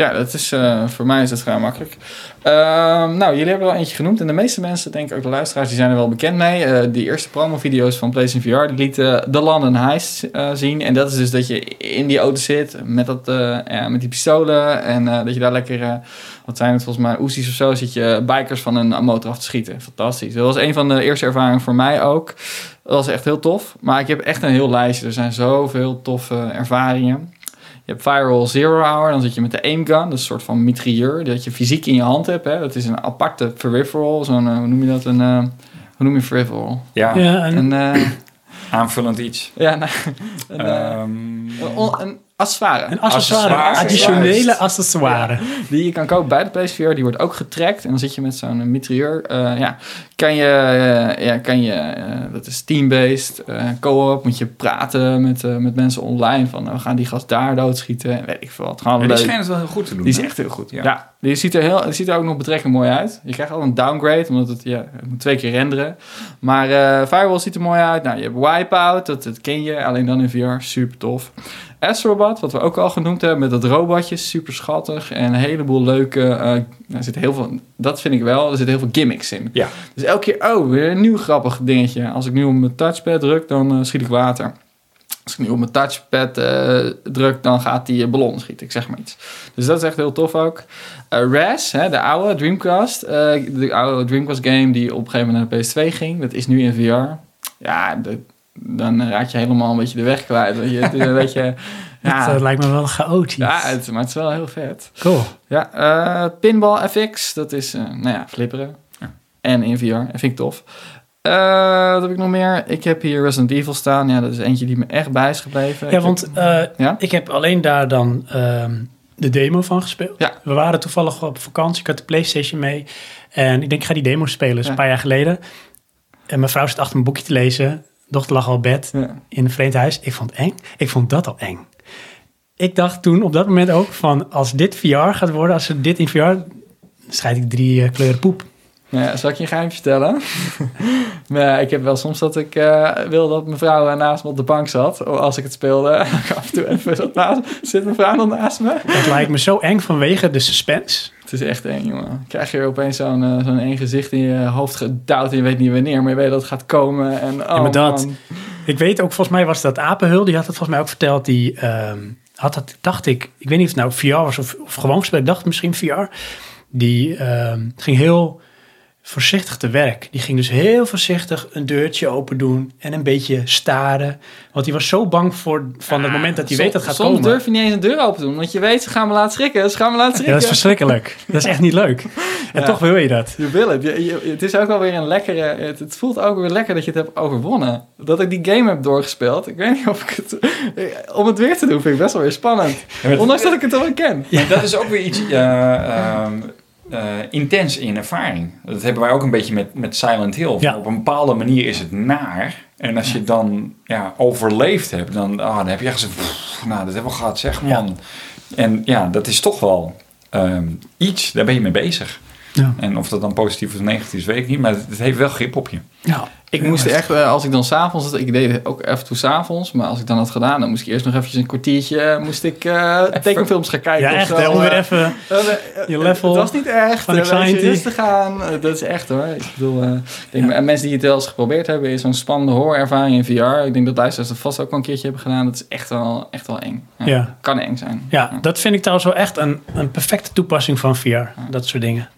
Ja, dat is, eh, voor mij is het vrij makkelijk. Ehm, nou, jullie hebben er al eentje genoemd. En de meeste mensen, denk ik ook de luisteraars, die zijn er wel bekend mee. Eh, die eerste promo-video's van PlayStation VR, die lieten de London Heist eh, zien. En dat is dus dat je in die auto zit met, dat, ja, met die pistolen. En dat je daar lekker, wat zijn het volgens mij, Oezies of zo, zit je bikers van een motor af te schieten. Fantastisch. Dat was een van de eerste ervaringen voor mij ook. Dat was echt heel tof. Maar ik heb echt een heel lijstje. Er zijn zoveel toffe ervaringen. Je hebt Firewall Zero Hour, dan zit je met de aimgun. Dat is een soort van mitrailleur, dat je fysiek in je hand hebt. Hè. Dat is een aparte peripheral, zo'n, eh, hoe noem je dat? Een, eh, hoe noem je peripheral? Ja, Ja, en, Een, eh, aanvullend iets. ja, nou, een, eh, Ehm, een, on- een accessoire. een accessoire, accessoire. additionele accessoire. Die je kan kopen bij de PSVR, die wordt ook getrackt. En dan zit je met zo'n mitrailleur. eh, ja, kan je, eh, ja, kan je eh, dat is team-based, eh, co-op, moet je praten met, met mensen online. Van, nou, we gaan die gast daar doodschieten en weet ik veel wat. Gewoon ja, die leuk. schijnt het wel heel goed te doen. Die is hè? echt heel goed. Ja. Ja, die ziet er, heel, die ziet er ook nog betrekkelijk mooi uit. Je krijgt al een downgrade, omdat het, ja, het moet twee keer renderen. Maar eh, Firewall ziet er mooi uit. Nou, je hebt Wipeout, dat, dat ken je, alleen dan in VR. Super tof. Astrobot, wat we ook al genoemd hebben, met dat robotje. Super schattig en een heleboel leuke... eh, er zit heel veel, dat vind ik wel, er zitten heel veel gimmicks in. Ja. Dus elke keer, oh, weer een nieuw grappig dingetje. Als ik nu op mijn touchpad druk, dan eh, schiet ik water. Als ik nu op mijn touchpad eh, druk, dan gaat die ballon schieten. Ik zeg maar iets. Dus dat is echt heel tof ook. Eh Raz, hè, de oude Dreamcast. de oude Dreamcast game die op een gegeven moment naar de PS2 ging. Dat is nu in VR. Ja, de- dan raak je helemaal een beetje de weg kwijt. je. Het is een beetje... Dat Ja, eh, lijkt me wel chaotisch. ja het, maar het is wel heel vet. cool. Ja, eh, Pinball FX, dat is, eh, nou ja, flipperen. En in VR, dat vind ik tof. Eh, wat heb ik nog meer? Ik heb hier Resident Evil staan. Ja, dat is eentje die me echt bij is gebleven. Ja, Ik want heb- Ja? ik heb alleen daar dan ehm, de demo van gespeeld. Ja. We waren toevallig op vakantie, ik had de Playstation mee. En ik denk, ik ga die demo spelen, dat is Ja. een paar jaar geleden. En mijn vrouw zat achter een boekje te lezen. Dochter lag al bed Ja. in een vreemd huis. Ik vond het eng. Ik vond dat al eng. Ik dacht toen op dat moment ook van, als dit VR gaat worden, als ze dit in VR, scheid ik drie eh, kleuren poep. Ja, zal ik je een geheim vertellen? maar ik heb wel soms dat ik eh wil dat mijn vrouw naast me op de bank zat. Als ik het speelde. af en toe even zat naast Zit mijn vrouw dan naast me? Het lijkt me zo eng vanwege de suspense. Het is echt eng, jongen. Krijg je opeens zo'n eh, zo'n eng gezicht in je hoofd gedouwd. En je weet niet wanneer, maar je weet dat het gaat komen. En, oh, maar dat- man. Ik weet ook, volgens mij was dat Apenhul, die had het volgens mij ook verteld. Die ehm, had dat, dacht ik, ik weet niet of het nou VR was of, of gewoon gespeeld. Ik dacht misschien VR. Die ehm, ging heel voorzichtig te werk. Die ging dus heel voorzichtig een deurtje open doen en een beetje staren. Want hij was zo bang voor van het moment dat hij weet dat gaat soms komen. durf je niet eens een deur open doen. Want je weet, ze gaan me laten schrikken. Ze gaan me laten Ja, schrikken. dat is verschrikkelijk. Dat is echt niet leuk. En Ja. toch wil je dat. Je wil het. Je, je- het is ook wel weer een lekkere... Het, het voelt ook weer lekker dat je het hebt overwonnen. Dat ik die game heb doorgespeeld. Ik weet niet of ik het... Om het weer te doen vind ik best wel weer spannend. Ondanks dat ik het al ken. Maar dat is ook weer iets eh, ehm, eh, intens in ervaring. Dat hebben wij ook een beetje met, met Silent Hill. Ja. Op een bepaalde manier is het naar. En als je het dan ja, overleefd hebt, dan, ah, dan heb je echt zo... pff, nou, dat hebben we gehad, zeg man. En ja, dat is toch wel ehm, iets, daar ben je mee bezig. Ja. En of dat dan positief of negatief is, weet ik niet. Maar het, het heeft wel grip op je. Ja. Ik moest echt, eh, als ik dan s'avonds, ik deed ook even toe s'avonds, maar als ik dan had gedaan, dan moest ik eerst nog eventjes een kwartiertje, eh, moest ik eh, tekenfilms gaan kijken. Ja, echt. zo, hè, Om weer even... Je level Het was niet echt. van anxiety. rustig gaan. Dat is echt hoor. Ik bedoel, ik denk, en mensen die het wel eens geprobeerd hebben, is zo'n spannende horrorervaring in VR. Ik denk dat luisteraars dat vast ook wel een keertje hebben gedaan. Dat is echt wel, echt wel eng. Ja. Kan eng zijn. Ja, dat vind ik trouwens wel echt een, een perfecte toepassing van VR. Dat soort dingen.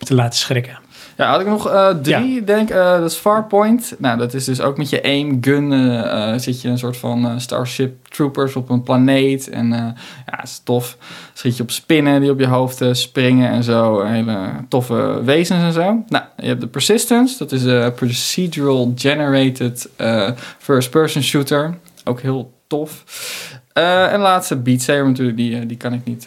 Om te laten schrikken. Ja, had ik nog eh, drie, denk eh, Dat is Farpoint. Nou, dat is dus ook met je aim gun. eh, zit je een soort van Starship Troopers op een planeet. En ja, het is tof. Schiet je op spinnen die op je hoofd springen en zo. Hele toffe wezens en zo. Nou, je hebt de Persistence. Dat is een procedural generated first-person shooter. Ook heel tof. En laatste Beat Saber natuurlijk. Die, die kan ik niet,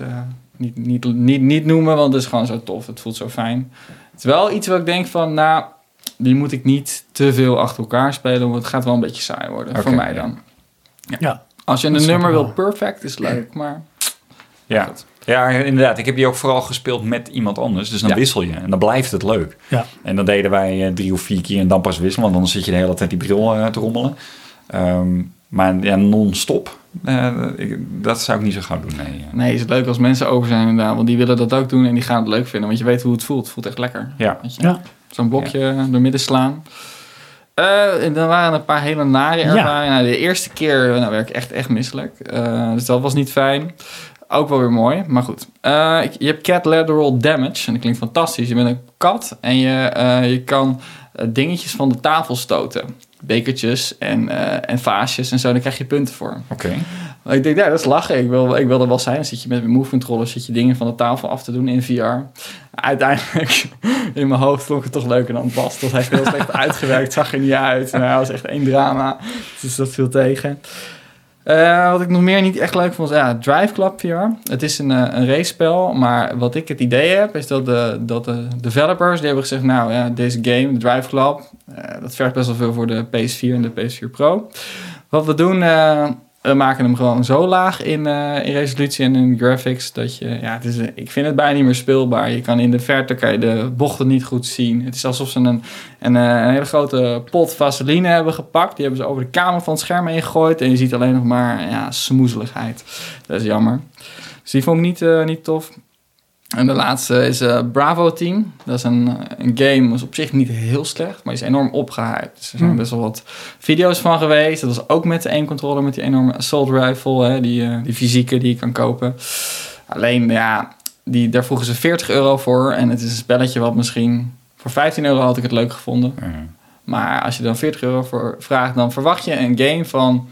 niet, niet, niet, niet noemen, want het is gewoon zo tof. Het voelt zo fijn. Het is wel iets wat ik denk van, nou, die moet ik niet te veel achter elkaar spelen, want het gaat wel een beetje saai worden. Voor mij ja. dan. Ja. Als je een nummer wil perfect, is leuk, maar... Ja. ja, inderdaad. Ik heb die ook vooral gespeeld met iemand anders. Dus dan Ja. wissel je. En dan blijft het leuk. Ja. En dan deden wij eh, drie of vier keer en dan pas wisselen. Want anders zit je de hele tijd die bril eh, te rommelen. Ehm, maar ja, non-stop. Eh, ik- dat zou ik niet zo gauw doen. Nee. Nee, is het leuk als mensen over zijn inderdaad, want die willen dat ook doen en die gaan het leuk vinden, want je weet hoe het voelt. Het voelt echt lekker. Ja. Ja. Zo'n blokje door midden slaan. Eh, en dan waren er een paar hele nare Ja. ervaringen. Nou, de eerste keer nou, werd ik echt, echt misselijk. Eh, dus dat was niet fijn. Ook wel weer mooi, maar goed. Eh, je hebt cat lateral damage. En dat klinkt fantastisch. Je bent een kat en je, eh, je kan eh, dingetjes van de tafel stoten. Bekertjes en, eh, en vaasjes en zo. Daar krijg je punten voor. Oké. Ik denk, ja, dat is lachen. Ik wil, ik wil er wel zijn. Dan zit je met mijn move controller zit je dingen van de tafel af te doen in VR. Uiteindelijk, in mijn hoofd vond ik het toch leuker dan was. Dat heeft heel slecht uitgewerkt, zag er niet uit. Nou, dat was echt één drama. Dus dat viel tegen. Eh, wat ik nog meer niet echt leuk vond, was ja, Drive Club VR. Het is een, eh, een maar wat ik het idee heb, is dat de, dat de developers, die hebben gezegd, nou ja, deze game, Drive Club, eh, dat vergt best wel veel voor de PS4 en de PS4 Pro. Wat we doen, we maken hem gewoon zo laag in, eh, in resolutie en in graphics, dat je, ja, het is, ik vind het bijna niet meer speelbaar. Je kan in de verte kan je de bochten niet goed zien. Het is alsof ze een, een, eh, een hele grote pot vaseline hebben gepakt. Die hebben ze over de kamer van het scherm heen gegooid en je ziet alleen nog maar, ja, smoezeligheid. Dat is jammer. Dus die vond ik niet, eh, niet tof. En de laatste is eh, Bravo Team. Dat is een, een game, is op zich niet heel slecht, maar is enorm opgehyped. Dus er zijn Hmm. best wel wat video's van geweest. Dat was ook met de aim controller, met die enorme assault rifle, hè, die, eh, die fysieke die je kan kopen. Alleen, ja, die, daar vroegen ze 40 euro voor. En het is een spelletje wat misschien voor 15 euro had ik het leuk gevonden. Ja. Maar als je dan 40 euro voor vraagt, dan verwacht je een game van.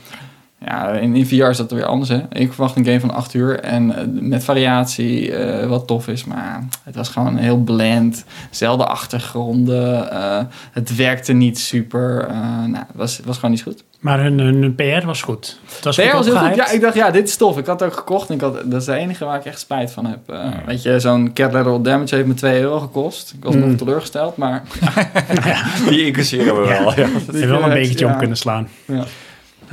Ja, in, in VR is dat weer anders. Hè? Ik verwacht een game van 8 uur en eh, met variatie, eh, wat tof is. Maar het was gewoon heel bland. Zelfde achtergronden. eh, het werkte niet super. eh, nou, het was, was gewoon niet goed. Maar hun, hun PR was goed. Het was PR goed was heel goed. Ja, ik dacht, ja, dit is tof. Ik had het ook gekocht. En ik had, dat is de enige waar ik echt spijt van heb. Eh, Weet je, zo'n cat lateral damage heeft me 2 euro gekost. Ik was Mm. nog teleurgesteld, maar... Die incasseren we wel. Ja. Heeft wel een beetje om kunnen slaan. Ja.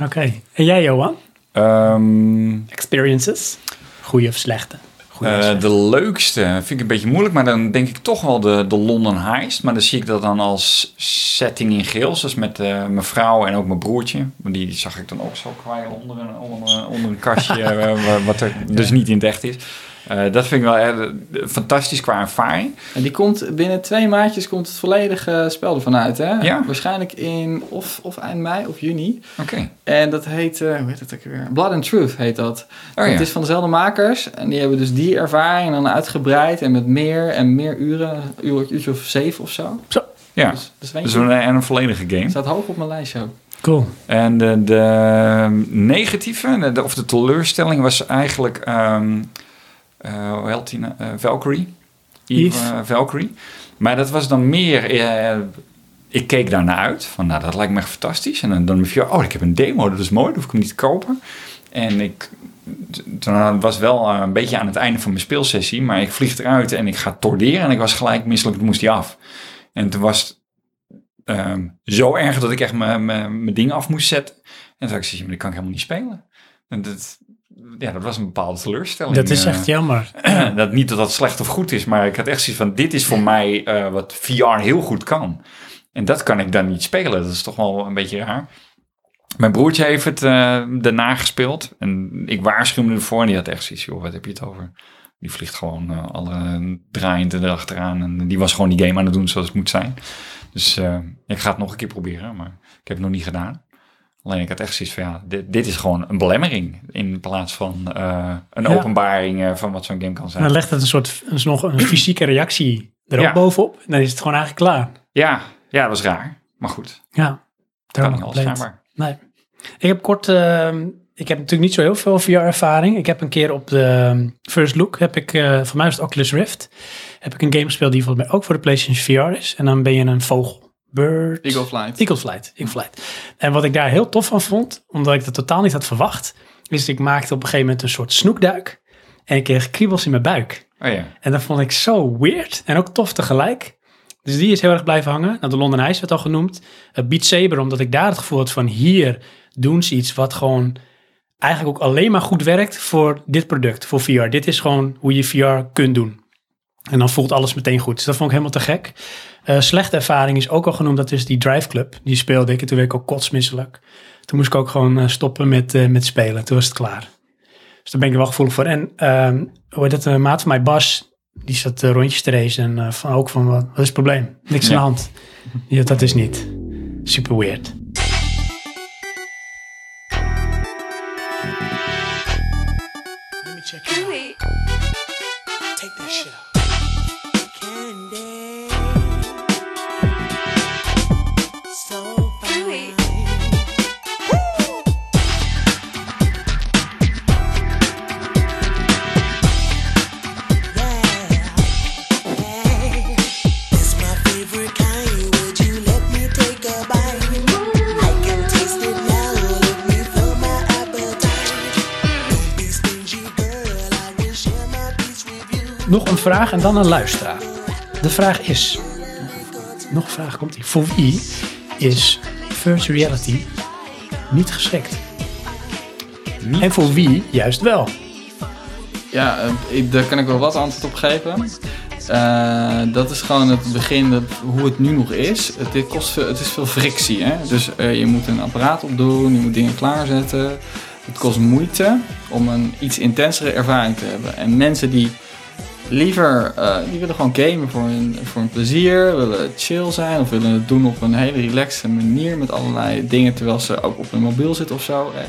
Oké. En jij, Johan? Ehm, Experiences? Goeie of slechte? Goeie of Eh, slechte? de leukste vind ik een beetje moeilijk, maar dan denk ik toch wel de, de London Heist. Maar dan zie ik dat dan als setting in geels. Dus met eh, mijn vrouw en ook mijn broertje. Die zag ik dan ook zo kwijlen onder een, onder, een- onder een kastje, eh, wa- wat er dus niet in het echt is. Eh, dat vind ik wel eh, fantastisch qua ervaring. En die komt binnen twee maandjes komt het volledige spel ervan uit, hè? Ja. Waarschijnlijk in of, of eind mei of juni. Oké. En dat heet, eh, hoe heet het ook weer? Blood and Truth heet dat. Oh, Het is van dezelfde makers. En die hebben dus die ervaring dan uitgebreid en met meer en meer uren. Een uur- uurtje of zeven of zo. Ja, Dus, dus weet dus een, en een volledige game. staat hoog op mijn lijstje ook. Cool. En de, de negatieve, de, of de teleurstelling, was eigenlijk, ehm eh hoe heet die nou? Eh, Valkyrie. Eve. eh, Valkyrie. Maar dat was dan meer, eh, ik keek daarnaar uit, van nou, dat lijkt me echt fantastisch. En dan, dan je, oh, ik heb een demo, dat is mooi, dat hoef ik hem niet te kopen. En ik, toen was wel eh, een beetje aan het einde van mijn speelsessie, maar ik vlieg eruit en ik ga torderen en ik was gelijk misselijk, toen moest hij af. En toen was het ehm, zo erg dat ik echt mijn- ding af moest zetten. En toen dacht ik, "Zie je, maar dat kan ik helemaal niet spelen. En dat, ja, dat was een bepaalde teleurstelling. Dat is eh. echt jammer. dat niet dat dat slecht of goed is, maar ik had echt zoiets van: dit is voor mij eh, wat VR heel goed kan. En dat kan ik dan niet spelen. Dat is toch wel een beetje raar. Mijn broertje heeft het eh, daarna gespeeld. En ik waarschuwde ervoor. En die had echt zoiets: joh, wat heb je het over? Die vliegt gewoon eh, alle draaiend erachteraan. En die was gewoon die game aan het doen zoals het moet zijn. Dus eh, ik ga het nog een keer proberen. Maar ik heb het nog niet gedaan. Alleen ik had echt zoiets van, ja, dit, dit is gewoon een belemmering. In plaats van eh, een Ja. openbaring eh, van wat zo'n game kan En zijn. dan legt het een soort een, nog een fysieke reactie erop Ja. bovenop. En dan is het gewoon eigenlijk klaar. Ja, ja, dat was raar. Maar goed, Ja. kan Daarom niet alles. Nee. Ik heb kort, ehm, ik heb natuurlijk niet zo heel veel VR-ervaring. Ik heb een keer op de ehm, First Look, heb ik, eh voor mij was het Oculus Rift, heb ik een game gespeeld die volgens mij ook voor de PlayStation VR is. En dan ben je een vogel. Bird. Eagle Flight. Eagle Flight. Eagle Flight. En wat ik daar heel tof van vond, omdat ik dat totaal niet had verwacht, is ik maakte op een gegeven moment een soort snoekduik. En ik kreeg kriebels in mijn buik. Oh ja, En dat vond ik zo weird en ook tof tegelijk. Dus die is heel erg blijven hangen. Nou, de London Eye werd al genoemd. Uh, Beat Saber, omdat ik daar het gevoel had van hier doen ze iets wat gewoon eigenlijk ook alleen maar goed werkt voor dit product, voor VR. Dit is gewoon hoe je VR kunt doen. En dan voelt alles meteen goed. Dus dat vond ik helemaal te gek. Eh, slechte ervaring is ook al genoemd, dat is die Drive Club. Die speelde ik en toen werd ik ook kotsmisselijk. Toen moest ik ook gewoon eh, stoppen met, eh, met spelen. Toen was het klaar. Dus daar ben ik er wel gevoelig voor. En ehm, hoe het, een maat van mij, Bas, die zat rondjes te racen. En van, ook van, wat, is het probleem? Niks aan de hand. Ja, dat is niet. Super weird. Nog een vraag en dan een luisteraar. De vraag is... Nog een vraag komt ie. Voor wie is virtual reality niet geschikt? En voor wie juist wel? Ja, eh, ik, daar kan ik wel wat antwoord op geven. Eh, dat is gewoon het begin, dat, hoe het nu nog is. Het, dit kost het is veel frictie. Hè? Dus eh, je moet een apparaat opdoen, je moet dingen klaarzetten. Het kost moeite om een iets intensere ervaring te hebben. En mensen die liever, eh, die willen gewoon gamen voor hun, voor hun plezier, willen chill zijn of willen het doen op een hele relaxte manier met allerlei dingen terwijl ze ook op hun mobiel zitten of zo. Eh,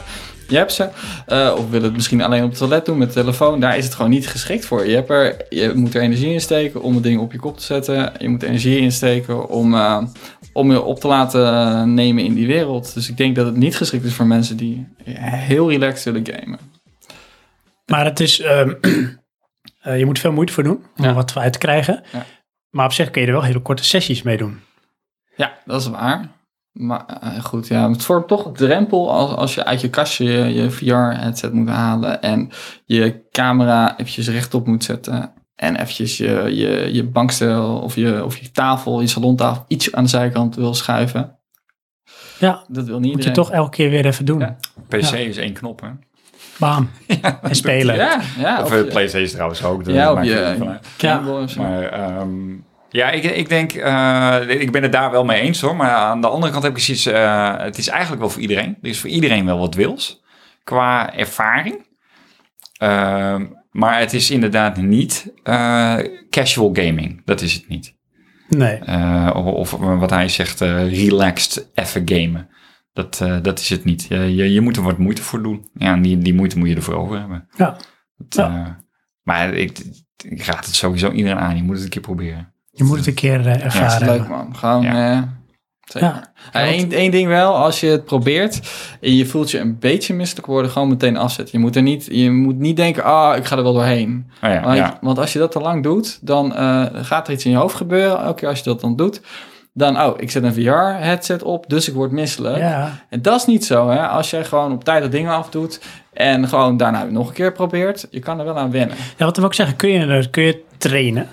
je hebt ze. Eh, of willen het misschien alleen op het toilet doen met de telefoon. Daar is het gewoon niet geschikt voor. Je, hebt er, je moet er energie in steken om het ding op je kop te zetten. Je moet energie insteken om, om je op te laten nemen in die wereld. Dus ik denk dat het niet geschikt is voor mensen die heel relaxed willen gamen. Maar het is... ehm, eh, je moet veel moeite voor doen om Ja. wat uit te krijgen. Ja. Maar op zich kun je er wel hele korte sessies mee doen. Ja, dat is waar. Maar eh, goed, ja, het vormt toch een drempel als, als je uit je kastje je, je VR-headset moet halen en je camera eventjes rechtop moet zetten en eventjes je, je, je bankstel of je, of je tafel, je salontafel iets aan de zijkant wil schuiven. Ja, Dat wil niet moet je toch elke keer weer even doen. Ja. PC Ja. is één knop, hè? Bam. en spelen. Ja, ja. Of of eh, je- PlayStation trouwens ook. dat Ja, op je- zo. Maar ehm, ja, ik, ik denk, eh, ik ben het daar wel mee eens hoor. Maar aan de andere kant heb ik zoiets, eh het is eigenlijk wel voor iedereen. Er is voor iedereen wel wat wils qua ervaring. Ehm, Maar het is inderdaad niet eh, casual gaming. Dat is het niet. Nee. Eh, of, of wat hij zegt, eh, relaxed even gamen. Dat, eh, dat is het niet. Je, je, je moet er wat moeite voor doen. Ja, en die, die moeite moet je ervoor over hebben. Ja. Dat, Ja. eh, maar ik, ik raad het sowieso iedereen aan. Je moet het een keer proberen. Je moet het een keer eh, Ja, is ervaren. leuk man. Gewoon, Ja. Ja, één, ding wel, als je het probeert en je voelt je een beetje misselijk worden, gewoon meteen afzetten. Je moet, er niet, je moet niet denken, ah, ik ga er wel doorheen. Oh ja, Want, ja. want als je dat te lang doet, dan eh, gaat er iets in je hoofd gebeuren. Elke keer als je dat dan doet, dan, oh, ik zet een VR-headset op, dus ik word misselijk. Ja. En dat is niet zo, hè. Als jij gewoon op tijd dat ding afdoet en gewoon daarna nog een keer probeert, je kan er wel aan wennen. ja, wat wil ik zeggen? Kun je, er- kun je trainen?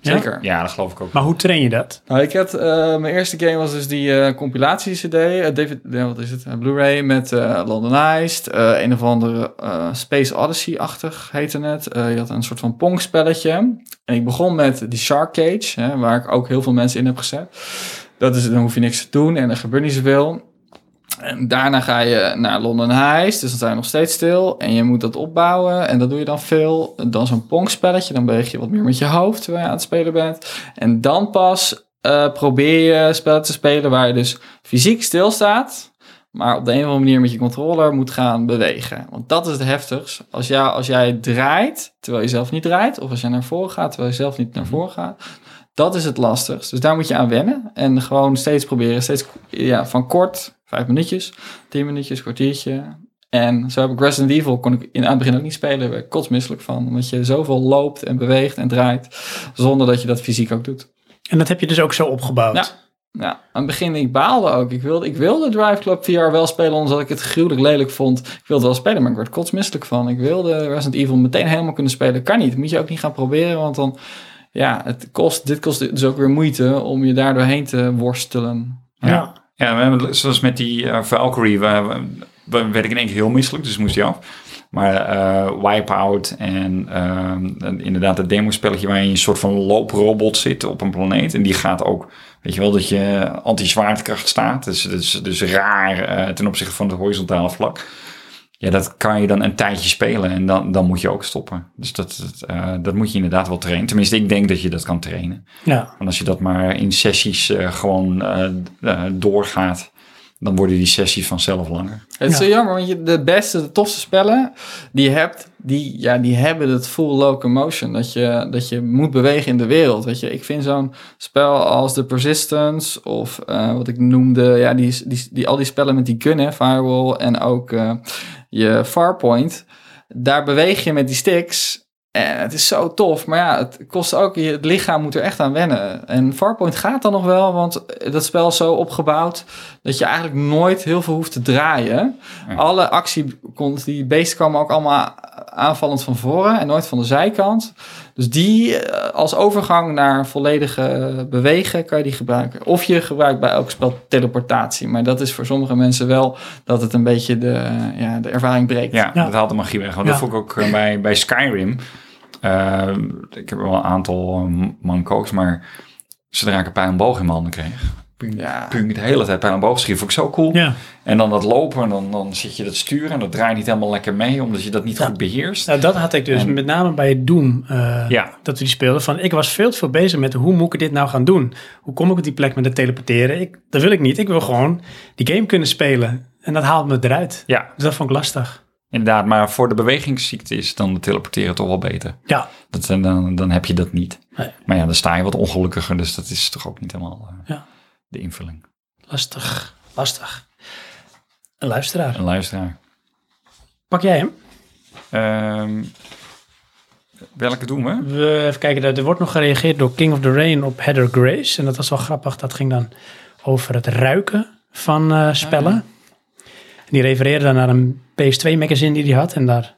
Ja, Ja? zeker. ja, dat geloof ik ook. Maar hoe train je dat? Nou, ik had, eh, mijn eerste game was dus die eh, compilatie-cd, eh, David, wat is het, Blu-ray met eh London eh, een of andere eh, Space Odyssey-achtig heette het. Eh, je had een soort van Pong-spelletje. En ik begon met die Shark Cage, hè, waar ik ook heel veel mensen in heb gezet. Dat is, dan hoef je niks te doen en er gebeurt niet zoveel. En daarna ga je naar London Heist, dus dan zijn nog steeds stil. En je moet dat opbouwen en dat doe je dan veel. Dan zo'n Pong-spelletje, dan beweeg je wat meer met je hoofd terwijl je aan het spelen bent. En dan pas eh, probeer je spellen te spelen waar je dus fysiek stilstaat, maar op de een of andere manier met je controller moet gaan bewegen. Want dat is het heftigst. Als, jou, als jij draait terwijl je zelf niet draait, of als jij naar voren gaat terwijl je zelf niet naar voren gaat, dat is het lastigst. Dus daar moet je aan wennen en gewoon steeds proberen, steeds ja, van kort, vijf minuutjes, tien minuutjes, kwartiertje. En zo heb ik Resident Evil, kon ik in aan het begin ook niet spelen, daar werd ik kotsmisselijk van. Omdat je zoveel loopt en beweegt en draait, zonder dat je dat fysiek ook doet. En dat heb je dus ook zo opgebouwd. Ja. Ja, aan het begin, ik baalde ook. Ik wilde, ik wilde Drive Club VR wel spelen, omdat ik het gruwelijk lelijk vond. Ik wilde wel spelen, maar ik werd kotsmisselijk van. Ik wilde Resident Evil meteen helemaal kunnen spelen. Kan niet. Moet je ook niet gaan proberen, want dan... Ja, het kost, dit kost dus ook weer moeite om je daar doorheen te worstelen. Ja. Ja, hebben, zoals met die eh, Valkyrie, waar, waar- werd ik in één keer heel misselijk, dus moest hij af. Maar eh, Wipeout en ehm, en inderdaad het demo-spelletje waar je een soort van looprobot zit op een planeet. En die gaat ook, weet je wel, dat je anti-zwaartekracht staat. Dus, dus, dus raar eh, ten opzichte van het horizontale vlak. Ja, dat kan je dan een tijdje spelen en dan, dan moet je ook stoppen. Dus dat, dat, eh, dat moet je inderdaad wel trainen. Tenminste, ik denk dat je dat kan trainen. Ja. Want als je dat maar in sessies eh, gewoon eh, doorgaat, dan worden die sessies vanzelf langer. Het is Ja. zo jammer, want je, de beste, de tofste spellen die je hebt, die, ja, die hebben het full locomotion. Dat je, dat je moet bewegen in de wereld. Weet je, ik vind zo'n spel als The Persistence of eh, wat ik noemde, ja, die, die, die, al die spellen met die hè, Firewall en ook eh, je Farpoint. Daar beweeg je met die sticks. En het is zo tof, maar ja, het kost ook, het lichaam moet er echt aan wennen. En Farpoint gaat dan nog wel, want dat spel is zo opgebouwd dat je eigenlijk nooit heel veel hoeft te draaien. Ja. Alle actie, die beesten komen ook allemaal aanvallend van voren en nooit van de zijkant. Dus die eh, als overgang naar volledige bewegen kan je die gebruiken. Of je gebruikt bij elk spel teleportatie, maar dat is voor sommige mensen wel dat het een beetje de, ja, de ervaring breekt. Ja, Ja. dat haalt de magie weg. Want Ja. dat vond ik ook eh, bij, bij Skyrim. Eh, ik heb wel een aantal manco's, maar zodra ik een pijl en boog in mijn handen kreeg, Ja. de hele tijd pijl en boog schieten, vond ik zo cool. Ja. En dan dat lopen, dan, dan zit je dat sturen en dat draait niet helemaal lekker mee, omdat je dat niet goed beheerst. Nou, dat had ik dus En- met name bij Doom, eh, Ja. dat we die speelden. Van, ik was veel te veel bezig met hoe moet ik dit nou gaan doen? Hoe kom ik op die plek met het teleporteren? Ik, dat wil ik niet. Ik wil gewoon die game kunnen spelen. En dat haalt me eruit. Ja, Dus dat vond ik lastig. inderdaad. Maar voor de bewegingsziekte is dan de teleporteren toch wel beter. Ja, Dat, en dan, dan heb je dat niet. Nee. Maar ja, dan sta je wat ongelukkiger, dus dat is toch ook niet helemaal eh, Ja. De invulling. lastig. Lastig. Een luisteraar. Een luisteraar. Pak jij hem? Ehm, welke doen we? We, even kijken, er wordt nog gereageerd door King of the Rain op Heather Grace. En dat was wel grappig. Dat ging dan over het ruiken van eh, spellen. En die refereerde dan naar een PS2-magazine die hij had. En daar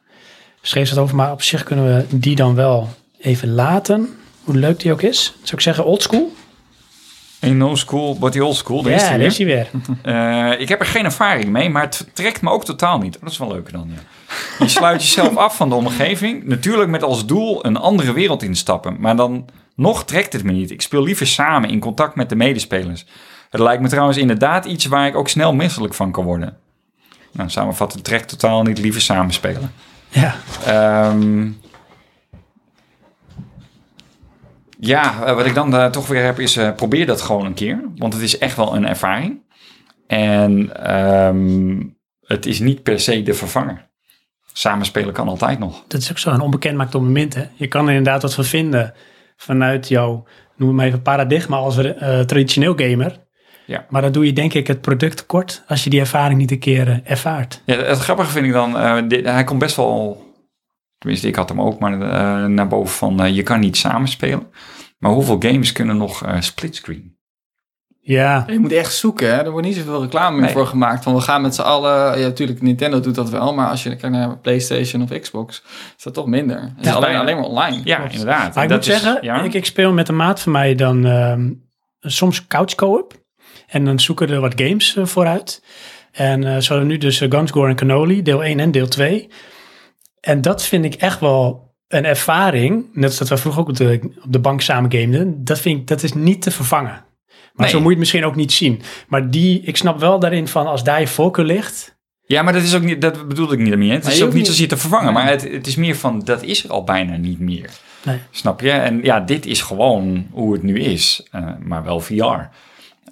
schreef ze het over. Maar op zich kunnen we die dan wel even laten. Hoe leuk die ook is. Zou ik zeggen oldschool? In no school, but the old school. Daar Ja, weer. is hij weer. Eh, ik heb er geen ervaring mee, maar het trekt me ook totaal niet. Dat is wel leuker dan, ja. Je sluit jezelf af van de omgeving. Natuurlijk met als doel een andere wereld instappen. Maar dan nog trekt het me niet. Ik speel liever samen in contact met de medespelers. Het lijkt me trouwens inderdaad iets waar ik ook snel misselijk van kan worden. Nou, samenvatten trekt totaal niet liever samen spelen. Ja, Ehm, Ja, eh, wat ik dan eh, toch weer heb is, eh, probeer dat gewoon een keer. Want het is echt wel een ervaring. En ehm, het is niet per se de vervanger. Samenspelen kan altijd nog. Dat is ook zo een onbekend maakt op moment. Hè? Je kan er inderdaad wat van vinden vanuit jouw, noem het maar even, paradigma als eh, traditioneel gamer. Ja. Maar dan doe je denk ik het product tekort als je die ervaring niet een keer ervaart. Ja, het grappige vind ik dan, dit- hij komt best wel, tenminste ik had hem ook, maar eh, naar boven van eh, je kan niet samenspelen. Maar hoeveel games kunnen nog eh, splitscreen? Ja, Je moet echt zoeken, hè? er wordt niet zoveel reclame meer Nee. voor gemaakt. Van we gaan met z'n allen, ja natuurlijk Nintendo doet dat wel, maar als je kijkt naar Playstation of Xbox, is dat toch minder. Het is Ja, alleen, bijna. alleen maar online. Ja, Klopt. inderdaad. maar ik Dat moet is- zeggen, ja. ik, ik speel met een maat van mij dan ehm, soms couch co-op. En dan zoeken er wat games vooruit. En eh zo nu dus uh, Guns, Gore en Cannoli, deel 1 en deel 2. En dat vind ik echt wel een ervaring. Net als dat we vroeger ook op de, op de bank samen gameden. Dat vind ik, dat is niet te vervangen. Maar Nee. zo moet je het misschien ook niet zien. Maar die, ik snap wel daarin van als daar je voorkeur ligt. Ja, maar dat is ook niet, dat bedoelde ik niet meer. Het is ook niet zozeer te vervangen, Nee. maar het, het is meer van, dat is er al bijna niet meer. Nee. Snap je? En ja, dit is gewoon hoe het nu is, eh, maar wel VR.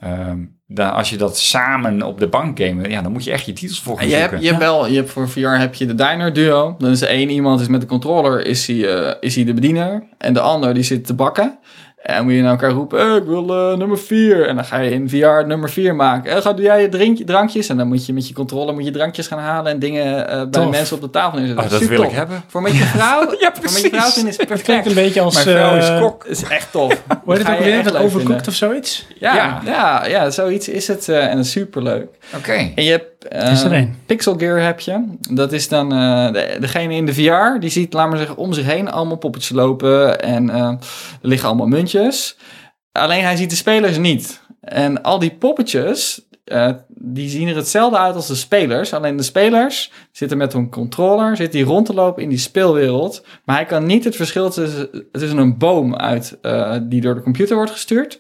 Ehm, daar, als je dat samen op de bank gamen, ja, dan moet je echt je titels voor gaan Je zoeken. hebt, je hebt wel, je hebt voor VR heb je de diner duo. Dan is er één iemand is met de controller is hij, eh, is hij de bediener. En de ander die zit te bakken. En moet je naar elkaar roepen, eh, ik wil eh, nummer 4. En dan ga je in VR nummer 4 maken. En ga doe jij je drink, drankjes. En dan moet je met je controller moet je drankjes gaan halen en dingen eh, bij Tof. mensen op de tafel neerzetten. Oh, dat Super wil ik hebben. Voor met je vrouw, Ja, voor met je precies. vrouw is het Het klinkt perfect. een beetje als... Mijn vrouw is eh, kok. is echt tof. Ga het ook je weer? Dat of zoiets? Ja, Ja. ja. Ja, zoiets is het. eh, en dat is superleuk. Oké. En je hebt eh, Is er één? Pixel Gear heb je. Dat is dan eh, de, degene in de VR. Die ziet, laat maar zeggen, om zich heen allemaal poppetjes lopen. En eh, er liggen allemaal muntjes. Alleen hij ziet de spelers niet. En al die poppetjes, eh, die zien er hetzelfde uit als de spelers. Alleen de spelers zitten met een controller, zitten die rond te lopen in die speelwereld. Maar hij kan niet het verschil tussen, tussen een boom uit, die door de computer wordt gestuurd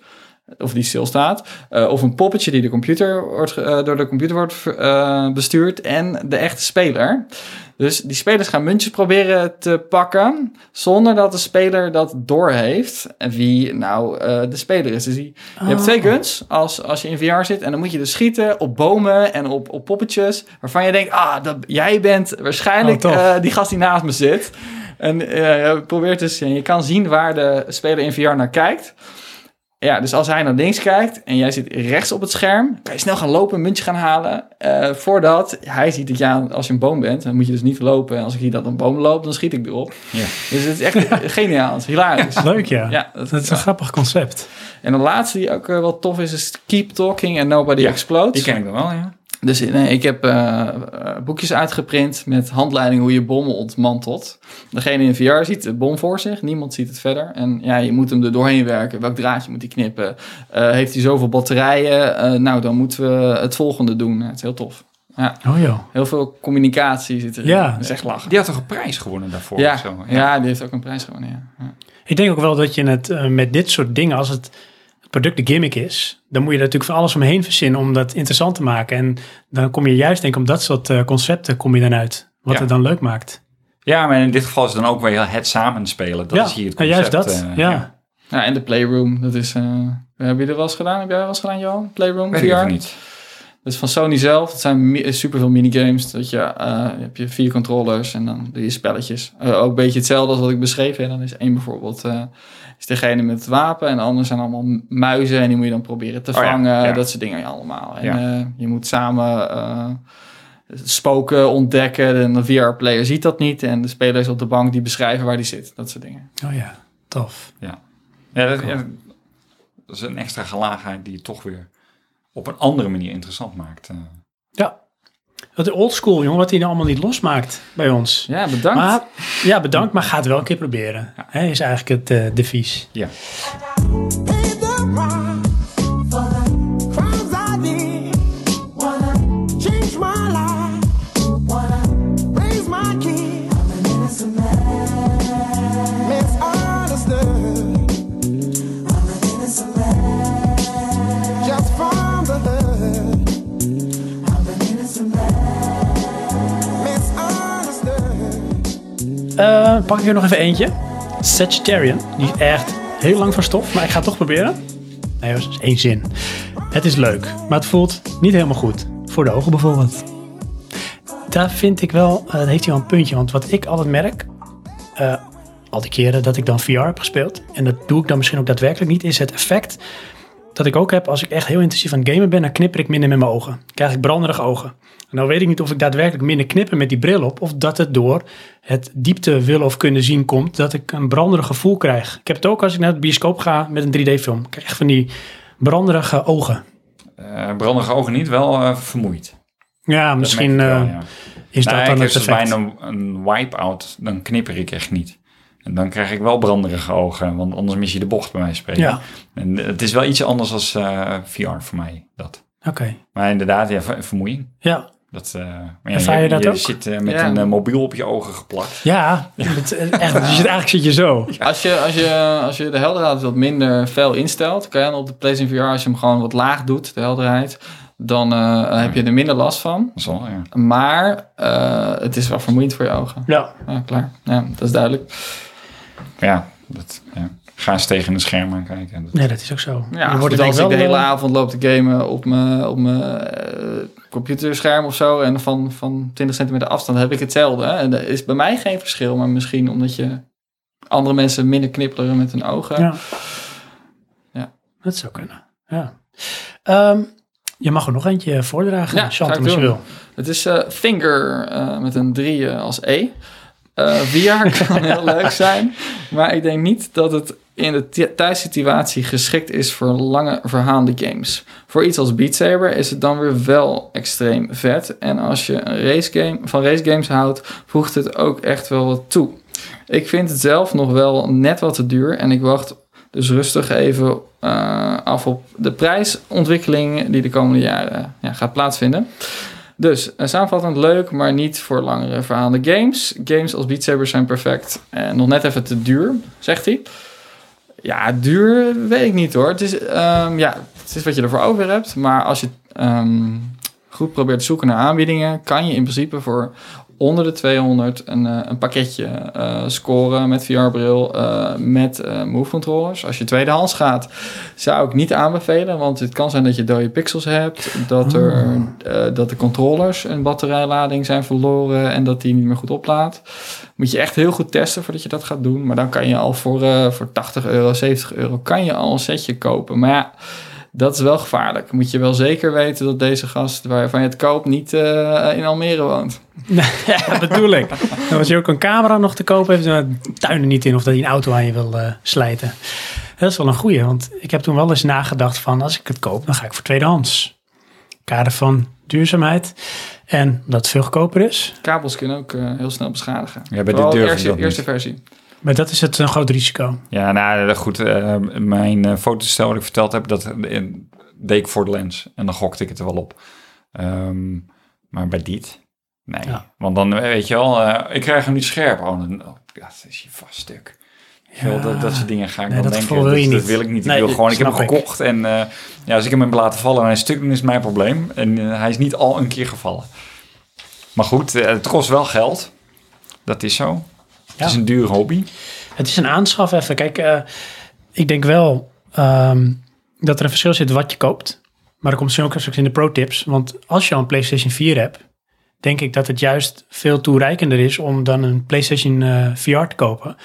of die stilstaat, eh of een poppetje die de computer wordt, eh, door de computer wordt eh, bestuurd en de echte speler. Dus die spelers gaan muntjes proberen te pakken zonder dat de speler dat doorheeft en wie nou de speler is. Dus die, je hebt twee guns als, als je in VR zit en dan moet je dus schieten op bomen en op, op poppetjes waarvan je denkt, ah, dat, jij bent waarschijnlijk Oh, die gast die naast me zit. En je probeert dus, je kan zien waar de speler in VR naar kijkt. Ja, dus als hij naar links kijkt en jij zit rechts op het scherm, kan je snel gaan lopen, een muntje gaan halen. eh, voordat hij ziet dat ja, als je een boom bent, dan moet je dus niet lopen. En als ik zie dat een boom loopt, dan schiet ik erop. Ja. Dus het is echt geniaal, het is hilarisch. Leuk ja. Ja, dat, Dat is een grappig concept. En de laatste die ook eh, wel tof is, is Keep Talking and Nobody Explodes. Die ken ik dan wel, ja. Dus nee, ik heb eh, eh, boekjes uitgeprint met handleiding hoe je bommen ontmantelt. Degene in VR ziet de bom voor zich, niemand ziet het verder. En ja, je moet hem er doorheen werken. Welk draadje moet hij knippen? Eh, heeft hij zoveel batterijen? Eh, nou, dan moeten we het volgende doen. Het is heel tof. Ja, Oh joh. heel veel communicatie zit erin. Ja. Dat is echt lachen. Die had toch een prijs gewonnen daarvoor? Ja, zo? ja. die heeft ook een prijs gewonnen. Ja. Ja. Ik denk ook wel dat je het met dit soort dingen, als het product de gimmick is, dan moet je er natuurlijk van alles omheen verzinnen om dat interessant te maken. En dan kom je juist, denk ik, om dat soort eh, concepten kom je dan uit. Wat Ja. het dan leuk maakt. Ja, maar in dit geval is het dan ook weer het samenspelen. Dat ja, is hier het nou, concept. juist dat. eh, ja. Ja, en de Playroom, dat is... eh heb je er wel eens gedaan? Heb jij wel eens gedaan, Johan? Playroom, Weet ik VR? even niet. Dat is van Sony zelf. Het zijn mi- superveel minigames. Dat je, eh, heb je vier controllers en dan doe je spelletjes. Eh, ook een beetje hetzelfde als wat ik beschreef. Hè. Dan is één bijvoorbeeld eh, is degene met het wapen. En de anderen zijn allemaal muizen. En die moet je dan proberen te Oh ja, vangen. ja. Dat soort dingen allemaal. En Ja. eh, je moet samen eh, spoken ontdekken. En de VR-player ziet dat niet. En de spelers op de bank die beschrijven waar die zit. Dat soort dingen. Oh ja, tof. Ja, dat, ja, dat is een extra gelaagheid die het toch weer op een andere manier interessant maakt. eh. Ja. Wat old school, jongen, wat hij nou allemaal niet losmaakt bij ons. Ja, bedankt. Maar, ja, bedankt, maar ga het wel een keer proberen. Hè, is eigenlijk het eh, devies. Ja. Eh, pak ik er nog even eentje. Sagittarian. Die is echt heel lang van stof, maar ik ga het toch proberen. Nee, dat is één zin. Het is leuk, maar het voelt niet helemaal goed. Voor de ogen bijvoorbeeld. Daar vind ik wel, eh, heeft hij wel een puntje. Want wat ik altijd merk, eh, al die keren dat ik dan VR heb gespeeld, en dat doe ik dan misschien ook daadwerkelijk niet, is het effect dat ik ook heb als ik echt heel intensief aan het gamen ben, dan knipper ik minder met mijn ogen. Krijg ik branderige ogen. Nou weet ik niet of ik daadwerkelijk minder knipper met die bril op, of dat het door het diepte willen of kunnen zien komt, dat ik een branderig gevoel krijg. Ik heb het ook als ik naar de bioscoop ga met een 3D-film. Ik krijg echt van die branderige ogen. Eh brandige ogen niet, wel eh, vermoeid. Ja, misschien wel, eh, ja. is dat dan het dus effect. bijna een, een wipe-out, dan knipper ik echt niet. En dan krijg ik wel branderige ogen, want anders mis je de bocht bij mij spreken. Ja, En het is wel iets anders als VR voor mij, dat. oké. Maar inderdaad, ja, ver- vermoeing. Ja, Dat, eh, maar ja, Ervaar je dat ook? zit eh, met Ja. een eh, mobiel op je ogen geplakt. ja, het, echt, je zit, eigenlijk zit je zo. Als je, als, je, als je de helderheid wat minder fel instelt, kan je op de PlayStation VR, als je hem gewoon wat laag doet, de helderheid, dan eh, heb je er minder last van. Dat is wel, ja. Maar eh, het is wel vermoeiend voor je ogen. Ja, Ja, klaar. Ja, dat is duidelijk. Ja, dat, ja. Ga eens tegen een scherm aan kijken. Dat- nee, dat is ook zo. Ja, Dan goed, het als denk ik de hele eh, avond loop te gamen op mijn, op mijn eh, computerscherm of zo en van, van 20 centimeter afstand heb ik hetzelfde. Hè? En er is bij mij geen verschil, maar misschien omdat je andere mensen minder knipperen met hun ogen. Ja. Ja. Dat zou kunnen. Ja. Ehm, je mag er nog eentje voordragen, Ja, Chantal, als je wil. Het is eh, Finger eh, met een 3 eh, als E. Eh VR kan heel leuk zijn, maar ik denk niet dat het in de thuissituatie geschikt is voor lange verhaalde games. Voor iets als Beat Saber is het dan weer wel extreem vet. En als je een race van race games houdt, voegt het ook echt wel wat toe. Ik vind het zelf nog wel net wat te duur en ik wacht dus rustig even eh, af op de prijsontwikkeling die de komende jaren ja, gaat plaatsvinden. Dus uh, samenvattend leuk, maar niet voor langere verhaalde games. Games als Beat Saber zijn perfect. En nog net even te duur, zegt hij. Ja, duur weet ik niet hoor. Het is, ehm, ja, het is wat je ervoor over hebt. Maar als je ehm, goed probeert te zoeken naar aanbiedingen, kan je in principe voor onder de 200 een, eh, een pakketje eh, scoren met VR-bril, eh, met eh, move controllers. Als je tweedehands gaat, zou ik niet aanbevelen, want het kan zijn dat je dode pixels hebt, dat, er, eh, dat de controllers een batterijlading zijn verloren en dat die niet meer goed oplaadt. Moet je echt heel goed testen voordat je dat gaat doen. Maar dan kan je al voor, voor 80 euro, 70 euro, kan je al een setje kopen. Maar ja, dat is wel gevaarlijk. Moet je wel zeker weten dat deze gast waarvan je het koopt niet eh, in Almere woont. ja, dat bedoel ik. Dan was je ook een camera nog te kopen heeft, dan tuin er niet in of dat hij een auto aan je wil eh, slijten. Dat is wel een goeie, want ik heb toen wel eens nagedacht van als ik het koop, dan ga ik voor tweedehands. Kader van duurzaamheid en dat het veel goedkoper is. Kabels kunnen ook eh, heel snel beschadigen. Ja, bij de eerste, niet. eerste versie. Maar dat is het een groot risico. Ja, nou goed. eh, mijn uh, fotostel wat ik verteld heb, dat eh, deed ik voor de lens. En dan gokte ik het er wel op. Ehm, maar bij dit, nee. Ja. Want dan eh, weet je wel, eh, ik krijg hem niet scherp. Oh, dan, oh, ja, dat is hier vast stuk. Je wel, dat, dat soort dingen ga ik Nee, dan dat denken. gevoel wil je dat, niet. dat wil ik niet. Nee, ik wil gewoon, ik heb hem ik. gekocht. En eh, ja, als ik hem heb laten vallen en hij stuk, dan is het mijn probleem. En eh, hij is niet al een keer gevallen. Maar goed, eh, het kost wel geld. Dat is zo. Het is een dure hobby. Het is een aanschaf even. Kijk, eh, ik denk wel ehm, dat er een verschil zit wat je koopt. Maar dat komt misschien ook straks in de pro-tips. Want als je al een PlayStation 4 hebt, denk ik dat het juist veel toereikender is om dan een PlayStation eh, VR te kopen.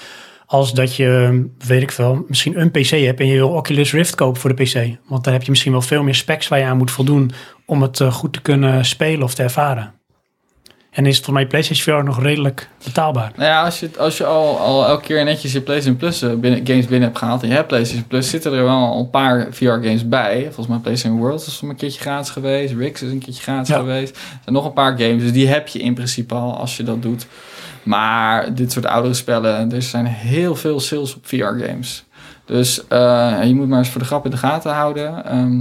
Als dat je, weet ik veel, misschien een PC hebt en je wil Oculus Rift kopen voor de PC. Want dan heb je misschien wel veel meer specs waar je aan moet voldoen om het eh, goed te kunnen spelen of te ervaren. En is het voor mij PlayStation VR nog redelijk betaalbaar. Nou ja, als je, als je al, al elke keer netjes je PlayStation Plus eh, binnen, games binnen hebt gehaald en je hebt PlayStation Plus, zitten er wel al een paar VR-games bij. Volgens mij PlayStation Worlds is een keertje gratis geweest, Rix is een keertje gratis Ja. geweest. Er zijn nog een paar games, dus die heb je in principe al als je dat doet. Maar dit soort oudere spellen, er zijn heel veel sales op VR-games. Dus eh, je moet maar eens voor de grap in de gaten houden. Ehm,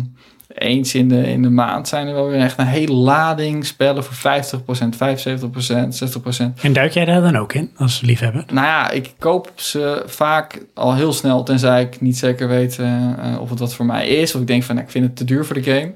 eens in de, in de maand zijn er wel weer echt een hele lading spellen voor 50%, 75%, 60%. En duik jij daar dan ook in als liefhebber? Nou ja, ik koop ze vaak al heel snel, tenzij ik niet zeker weet eh, eh, of het wat voor mij is. Of ik denk van, nou, ik vind het te duur voor de game.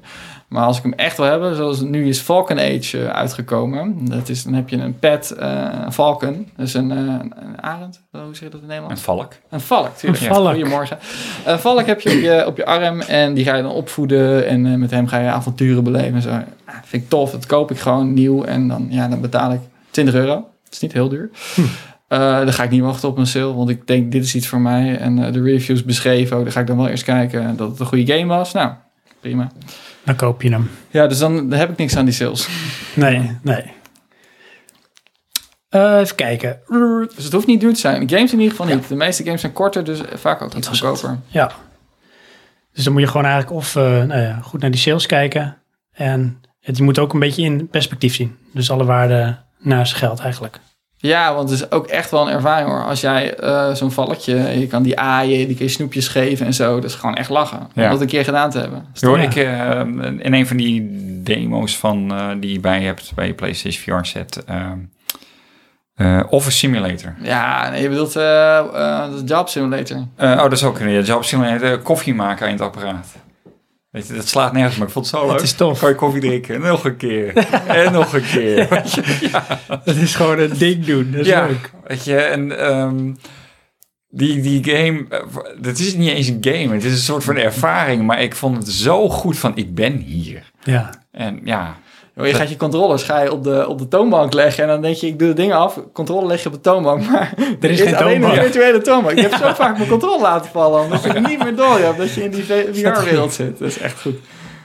Maar als ik hem echt wil hebben, zoals nu is Falcon Age eh, uitgekomen. Dat is, dan heb je een pet eh, Falcon. Dus een, eh, een arend, hoe zeg je dat in Een Nederland? valk. Een valk, tuurlijk. Een valk. Goedemorgen. Een valk heb je op, je op je arm en die ga je dan opvoeden. En eh, met hem ga je avonturen beleven en zo. Ah, vind ik tof, dat koop ik gewoon nieuw. En dan, ja, dan betaal ik 20 euro. Dat is niet heel duur. Eh, dan ga ik niet wachten op een sale, want ik denk dit is iets voor mij. En eh, de reviews beschreven ook, dan ga ik dan wel eerst kijken dat het een goede game was. Nou, prima. Dan koop je hem. Ja, dus dan, heb ik niks aan die sales. Nee, nee. Eh, even kijken. Dus het hoeft niet duur te zijn. Games in ieder geval niet. De meeste games zijn korter, dus vaak ook iets goedkoper. Ja. Dus dan moet je gewoon eigenlijk of eh, nou ja, goed naar die sales kijken. En het, je moet ook een beetje in perspectief zien. Dus alle waarde naar zijn geld eigenlijk. Ja, want het is ook echt wel een ervaring hoor. Als jij eh, zo'n valkje, je kan die aaien, die kun je snoepjes geven en zo. Dat is gewoon echt lachen. Om dat een keer gedaan te hebben. Hoor Ja. ik eh, in een van die demo's van, eh, die je bij hebt bij je PlayStation VR set. ehm, eh, Office Simulator. Ja, nee, je bedoelt eh eh, de Job Simulator. Eh, oh, dat is ook een job simulator. Koffie maken in het apparaat. Weet je, dat slaat nergens, maar ik vond het zo leuk. Het is tof. Kan je koffie drinken? Nog een keer. en nog een keer. Ja. Dat is gewoon een ding doen. Dat is ja, leuk. weet je, en ehm, die, die game, eh, dat is niet eens een game, het is een soort van ervaring, maar ik vond het zo goed van, ik ben hier. Ja. En ja, Je gaat je controllers ga je op, de, op de toonbank leggen en dan denk je, ik doe de dingen af. Controle leg je op de toonbank, maar Er is geen alleen toonbank. een virtuele toonbank. Ik heb zo vaak mijn controle laten vallen, omdat je niet meer door hebt dat je in die VR-wereld zit. Dat is echt goed.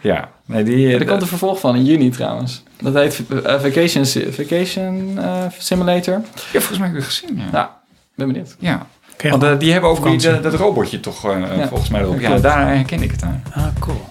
ja. Nee, die, Er komt een vervolg van in juni trouwens. Dat heet eh, Vacation, Vacation eh, Simulator. ja, volgens mij heb ik het gezien, ja. Ja, ben benieuwd. Ja, Oké, want eh, die hebben ook die, dat, dat robotje toch eh, Ja. volgens mij erop. Ja, daar herken ik het aan. Ah, cool.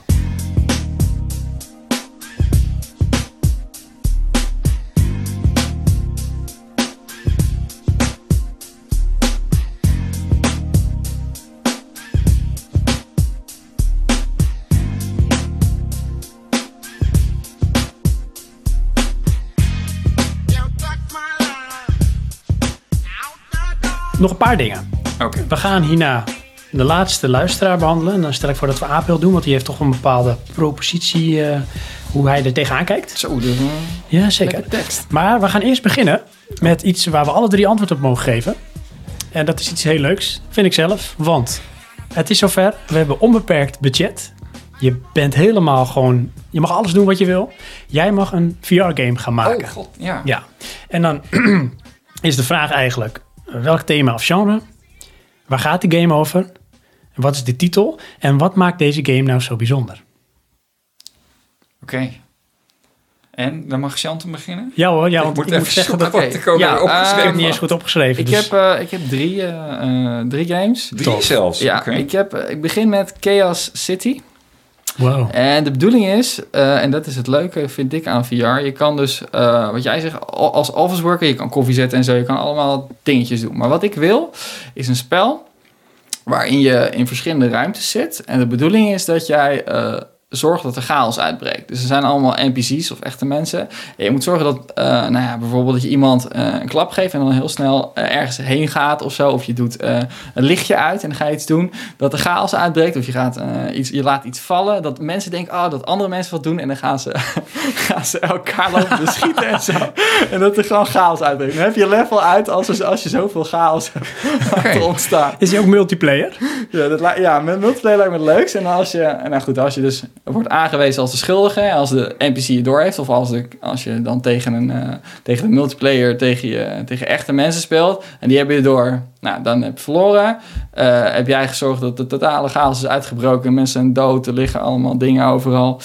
Nog een paar dingen. Oké. We gaan hierna de laatste luisteraar behandelen. En dan stel ik voor dat we Apel doen, want die heeft toch een bepaalde propositie eh, hoe hij er tegenaan kijkt. Zo, dus uh, Ja, zeker. tekst. Maar we gaan eerst beginnen met iets waar we alle drie antwoord op mogen geven. En dat is iets heel leuks, vind ik zelf. Want het is zover. We hebben onbeperkt budget. Je bent helemaal gewoon... Je mag alles doen wat je wil. Jij mag een VR-game gaan maken. Oh, god, ja. Ja. En dan is de vraag eigenlijk... welk thema of genre? Waar gaat de game over? En wat is de titel? En wat maakt deze game nou zo bijzonder? Oké. En, dan mag Chanten beginnen? Ja hoor, ja, ik want moet ik even moet zeggen dat... ik Ja, Ik heb het niet eens goed opgeschreven. Ik, dus- heb, eh, ik heb drie, eh, eh, drie games. Drie zelfs, Ja, oké. ik, heb, ik begin met Chaos City. Wow. En de bedoeling is, eh, en dat is het leuke vind ik aan VR, je kan dus, eh, wat jij zegt, al- als office worker, je kan koffie zetten en zo, je kan allemaal dingetjes doen. Maar wat ik wil, is een spel waarin je in verschillende ruimtes zit. En de bedoeling is dat jij eh, zorgt dat er chaos uitbreekt. Dus er zijn allemaal NPC's of echte mensen. En je moet zorgen dat, eh, nou ja, bijvoorbeeld dat je iemand eh, een klap geeft en dan heel snel eh, ergens heen gaat of zo. Of je doet een lichtje uit en dan ga je iets doen dat er chaos uitbreekt. Of je, gaat, iets, je laat iets vallen. Dat mensen denken, oh, dat andere mensen wat doen. En dan gaan ze, gaan ze elkaar lopen beschieten en zo. En dat er gewoon chaos uitbreekt. Dan heb je level uit als, als je zoveel chaos hebt ontstaan. Is die ook multiplayer? Ja, dat ja, met multiplayer lijkt me het leukst. En als je, en nou goed, als je dus wordt aangewezen als de schuldige, als de NPC je door heeft, of als, de, als je dan tegen een eh, tegen de multiplayer tegen, je, tegen echte mensen speelt, en die hebben je door, nou, dan heb je verloren. Eh, heb jij gezorgd dat de totale chaos is uitgebroken, mensen zijn dood, er liggen allemaal dingen overal,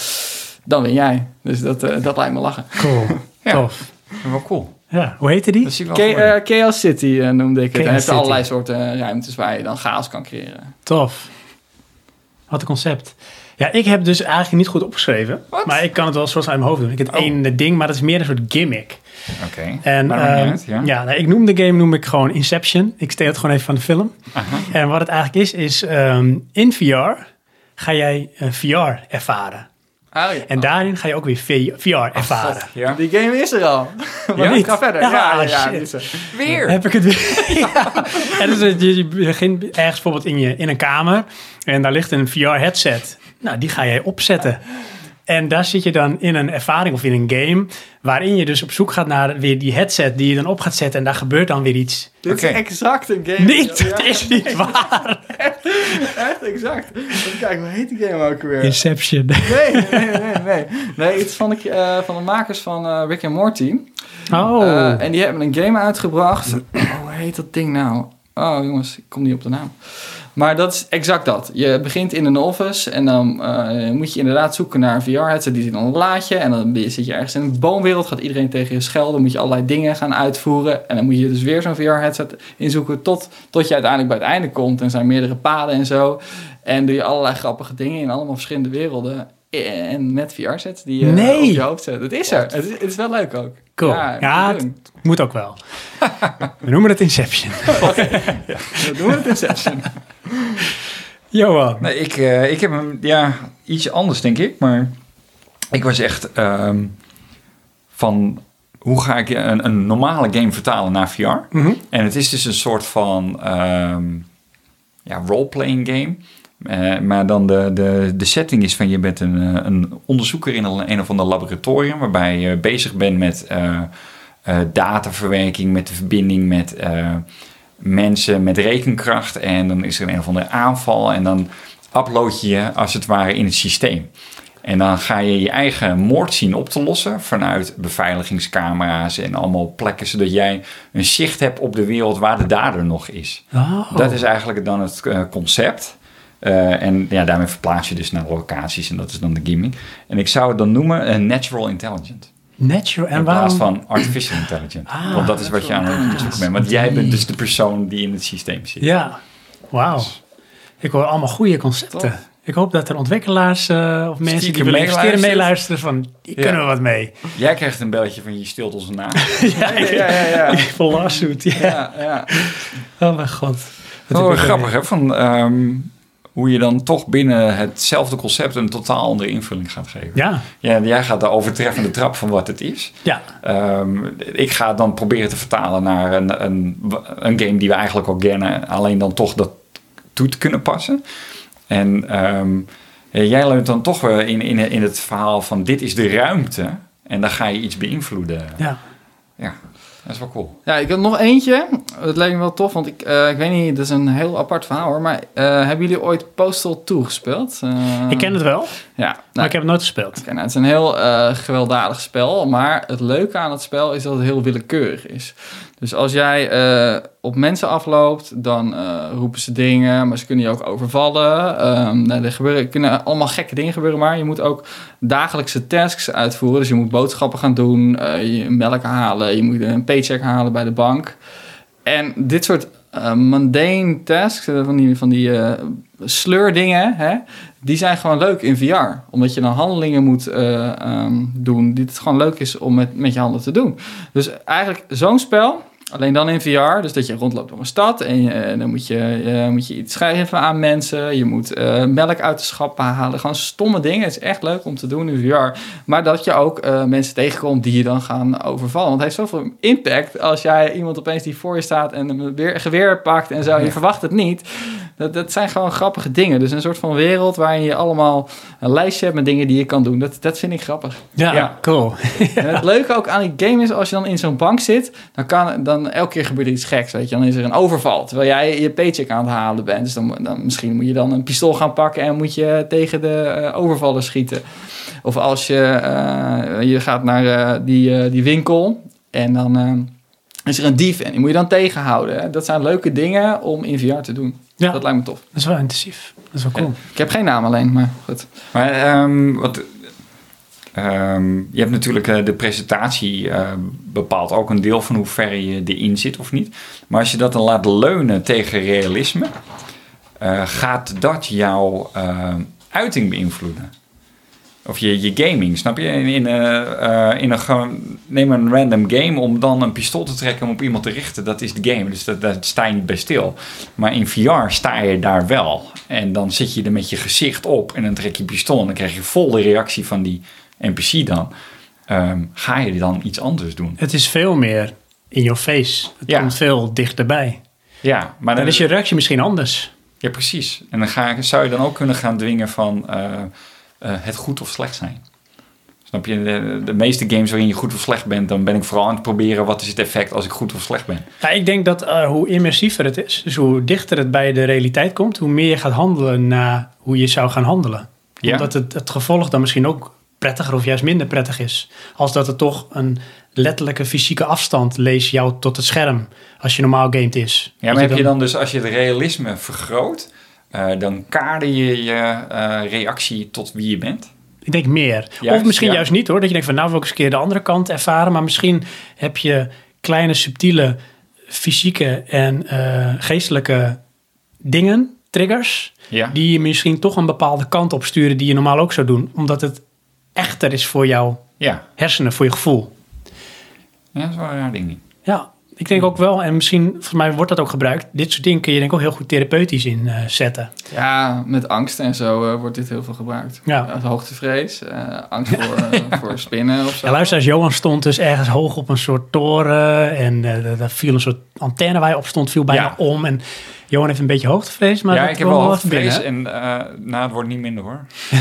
dan win jij. Dus dat, eh, dat lijkt me lachen. Cool. Ja. Tof. Wel cool. Ja, hoe heette die? Chaos City noemde ik het. Chaos heeft allerlei soorten ruimtes waar je dan chaos kan creëren. Tof. Wat een concept. Ja, ik heb dus eigenlijk niet goed opgeschreven. Maar ik kan het wel soort uit mijn hoofd doen. Ik heb het Oh. één ding, maar dat is meer een soort gimmick. Oké. En niet ehm, uit, ja. ja, nou, ik noem de game noem ik gewoon Inception. Ik steel het gewoon even van de film. Aha. En wat het eigenlijk is, is ehm, in VR ga jij eh, VR ervaren. Oh, ja. En daarin ga je ook weer VR ervaren. Ja. Die game is er al. Maar Ja? niet, ga verder. Ah, Ja, ja, er. Weer. Heb ik het weer? ja. En dus, eh, je, je begint ergens bijvoorbeeld in, je, in een kamer en daar ligt een VR-headset. Nou, die ga jij opzetten. En daar zit je dan in een ervaring of in een game... waarin je dus op zoek gaat naar weer die headset die je dan op gaat zetten... en daar gebeurt dan weer iets. Dit is exact een game. Niet, Ja, het is niet waar. Echt exact. Even kijken, hoe heet die game ook weer? Inception. Nee, nee, nee, nee. Nee, is van de, eh, van de makers van eh, Rick and Morty. Oh, Eh, en die hebben een game uitgebracht. Oh, hoe heet dat ding nou? Oh jongens, ik kom niet op de naam. Maar dat is exact dat. Je begint in een office en dan eh, moet je inderdaad zoeken naar een VR-headset. Die zit in een laadje en dan zit je ergens in een boomwereld. Gaat iedereen tegen je schelden. Moet je allerlei dingen gaan uitvoeren. En dan moet je dus weer zo'n VR-headset inzoeken tot, tot je uiteindelijk bij het einde komt. En zijn meerdere paden en zo. En doe je allerlei grappige dingen in allemaal verschillende werelden. En met VR-sets die je Nee. op je hoofd zet. Het is er. Het is, het is wel leuk ook. cool. Ja, Ja, moet het doen. moet ook wel. We noemen het Inception. We doen het Inception. Johan. Nee, ik, eh, ik heb hem, ja, iets anders denk ik, maar ik was echt ehm, van hoe ga ik een, een normale game vertalen naar VR? Mhm. En het is dus een soort van ehm ja, role-playing game. Eh, maar dan de, de, de setting is van je bent een, eh, een onderzoeker in een, een of ander laboratorium waarbij je bezig bent met dataverwerking, met de verbinding met mensen, met rekenkracht. En dan is er een of andere aanval en dan upload je je als het ware in het systeem. En dan ga je je eigen moord zien op te lossen vanuit beveiligingscamera's en allemaal plekken, zodat jij een zicht hebt op de wereld waar de dader nog is. Oh. Dat is eigenlijk dan het eh, concept. Eh, en ja, daarmee verplaats je dus naar locaties en dat is dan de gimmick. En ik zou het dan noemen een natural intelligent. Natural. En in plaats waarom? van artificial intelligent. Ah, Want dat is wat je aan het zoeken bent. Want jij bent dus de persoon die in het systeem zit. Ja, wauw. Ik hoor allemaal goede concepten. Ik hoop dat er ontwikkelaars eh, of mensen die willen investeren meeluisteren. van, die Ja. kunnen we wat mee. Jij krijgt een belletje van je stilt onze naam. ja, Ja, ja, ja. lawsuit, ja. ja, ja. Oh mijn god. Wat Oh, grappig hè, van ehm, hoe je dan toch binnen hetzelfde concept een totaal andere invulling gaat geven. Ja, Ja, jij gaat de overtreffende trap van wat het is. ja. Ehm, ik ga het dan proberen te vertalen naar een, een, een game die we eigenlijk al kennen, alleen dan toch dat toe te kunnen passen. En ehm, jij leunt dan toch in, in, in het verhaal van dit is de ruimte en dan ga je iets beïnvloeden. ja. Ja, dat is wel cool. Ja, ik heb nog eentje. Het lijkt me wel tof, want ik, eh, ik weet niet, dat is een heel apart verhaal hoor. Maar eh, hebben jullie ooit Postal 2 gespeeld? Eh, Ik ken het wel, Ja, maar nou, ik heb het nooit gespeeld. Nou, het is een heel eh, gewelddadig spel, maar het leuke aan het spel is dat het heel willekeurig is. Dus als jij eh, op mensen afloopt, dan eh, roepen ze dingen, maar ze kunnen je ook overvallen. Ehm, nou, er gebeuren, kunnen allemaal gekke dingen gebeuren, maar je moet ook dagelijkse tasks uitvoeren. Dus je moet boodschappen gaan doen, je melk halen, je moet een paycheck halen bij de bank. En dit soort eh, mundane tasks, eh, van die, van die eh, sleurdingen, hè, die zijn gewoon leuk in VR. Omdat je dan handelingen moet eh, ehm, doen die het gewoon leuk is om met, met je handen te doen. Dus eigenlijk zo'n spel, alleen dan in VR. Dus dat je rondloopt door een stad en je- eh, dan moet je, eh, moet je iets schrijven aan mensen. Je moet eh, melk uit de schappen halen. Gewoon stomme dingen. Het is echt leuk om te doen in VR. Maar dat je ook mensen tegenkomt die je dan gaan overvallen. Want het heeft zoveel impact als jij iemand opeens die voor je staat en een weer, geweer pakt en zo. Je verwacht het niet. Dat, dat zijn gewoon grappige dingen. Dus een soort van wereld waarin je allemaal een lijstje hebt met dingen die je kan doen. Dat, dat vind ik grappig. Ja, Ja. cool. En het leuke ook aan die game is, als je dan in zo'n bank zit, dan kan dan elke keer gebeurt er iets geks, weet je. Dan is er een overval, terwijl jij je paycheck aan het halen bent. Dus dan, dan misschien moet je dan een pistool gaan pakken en moet je tegen de eh, overvaller schieten. Of als je, eh, je gaat naar eh, die, die winkel en dan is er een dief en die moet je dan tegenhouden. Dat zijn leuke dingen om in VR te doen. Ja, Dat lijkt me tof. dat is wel intensief. Dat is wel cool. Ik heb geen naam alleen, maar goed. Maar ehm, wat, ehm, je hebt natuurlijk eh, de presentatie eh, bepaalt ook een deel van hoe ver je erin zit of niet. Maar als je dat dan laat leunen tegen realisme, eh, gaat dat jouw uiting beïnvloeden? Of je, je gaming, snap je? In, in, eh, eh, in een, neem een random game om dan een pistool te trekken om op iemand te richten. Dat is de game, dus dat, daar sta je niet bij stil. Maar in VR sta je daar wel. En dan zit je er met je gezicht op en dan trek je pistool en dan krijg je vol de reactie van die NPC dan. Ehm, ga je dan iets anders doen? Het is veel meer in your face. Het Ja. komt veel dichterbij. Ja, maar Dan is je reactie misschien anders. Ja, precies. En dan ga, zou je dan ook kunnen gaan dwingen van eh, eh, het goed of slecht zijn. Snap je? De, de meeste games waarin je goed of slecht bent, dan ben ik vooral aan het proberen wat is het effect als ik goed of slecht ben. Ja, ik denk dat eh, hoe immersiever het is, dus hoe dichter het bij de realiteit komt, hoe meer je gaat handelen naar hoe je zou gaan handelen. Ja. Omdat het, het gevolg dan misschien ook prettiger of juist minder prettig is. Als dat het toch een letterlijke fysieke afstand lees jou tot het scherm als je normaal gamed is. Ja, maar heb je dan dus, als je het realisme vergroot, eh, dan kader je je eh, reactie tot wie je bent? Ik denk meer. Juist, of misschien ja. juist niet hoor. Dat je denkt van nou wil ik eens een keer de andere kant ervaren. Maar misschien heb je kleine subtiele fysieke en eh, geestelijke dingen, triggers. Ja. Die je misschien toch een bepaalde kant op sturen die je normaal ook zou doen. Omdat het echter is voor jouw Ja, hersenen, voor je gevoel. ja dat is wel een raar ding. Ja, ik denk ook wel. En misschien, volgens mij wordt dat ook gebruikt. Dit soort dingen kun je denk ik ook heel goed therapeutisch inzetten. Ja, met angst en zo eh, wordt dit heel veel gebruikt. Ja. hoogtevrees, eh, angst voor, eh, voor spinnen of zo. Ja, luister, als Johan stond dus ergens hoog op een soort toren. En eh, daar viel een soort antenne waar op stond, viel bijna Ja. om. En Johan heeft een beetje hoogtevrees, maar ja, ik heb wel hoogtevrees en eh nou, het wordt niet minder hoor.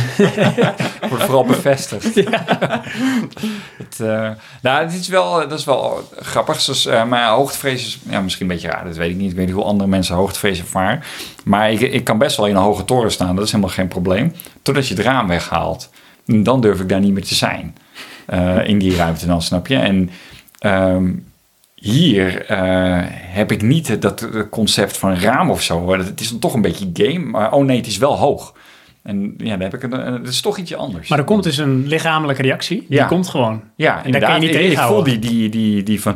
het wordt vooral bevestigd. het, eh, nou, het is wel, dat is wel grappig. Dus, eh, maar hoogtevrees is ja, misschien een beetje raar, dat weet ik niet. Ik weet niet hoe andere mensen hoogtevrees ervaren. Maar ik, ik kan best wel in een hoge toren staan, dat is helemaal geen probleem. Totdat je het raam weghaalt. Dan durf ik daar niet meer te zijn. eh, in die ruimte dan, snap je? En ehm, hier eh, heb ik niet dat eh, concept van raam of zo. Het is dan toch een beetje game, maar oh nee, het is wel hoog. En ja, dan heb ik een, een- het is toch ietsje anders. Maar er komt dus een lichamelijke reactie. Die Ja. komt gewoon. ja, en daar inderdaad. kan je niet ik, ik voel tegenhouden. die, die, die, die van,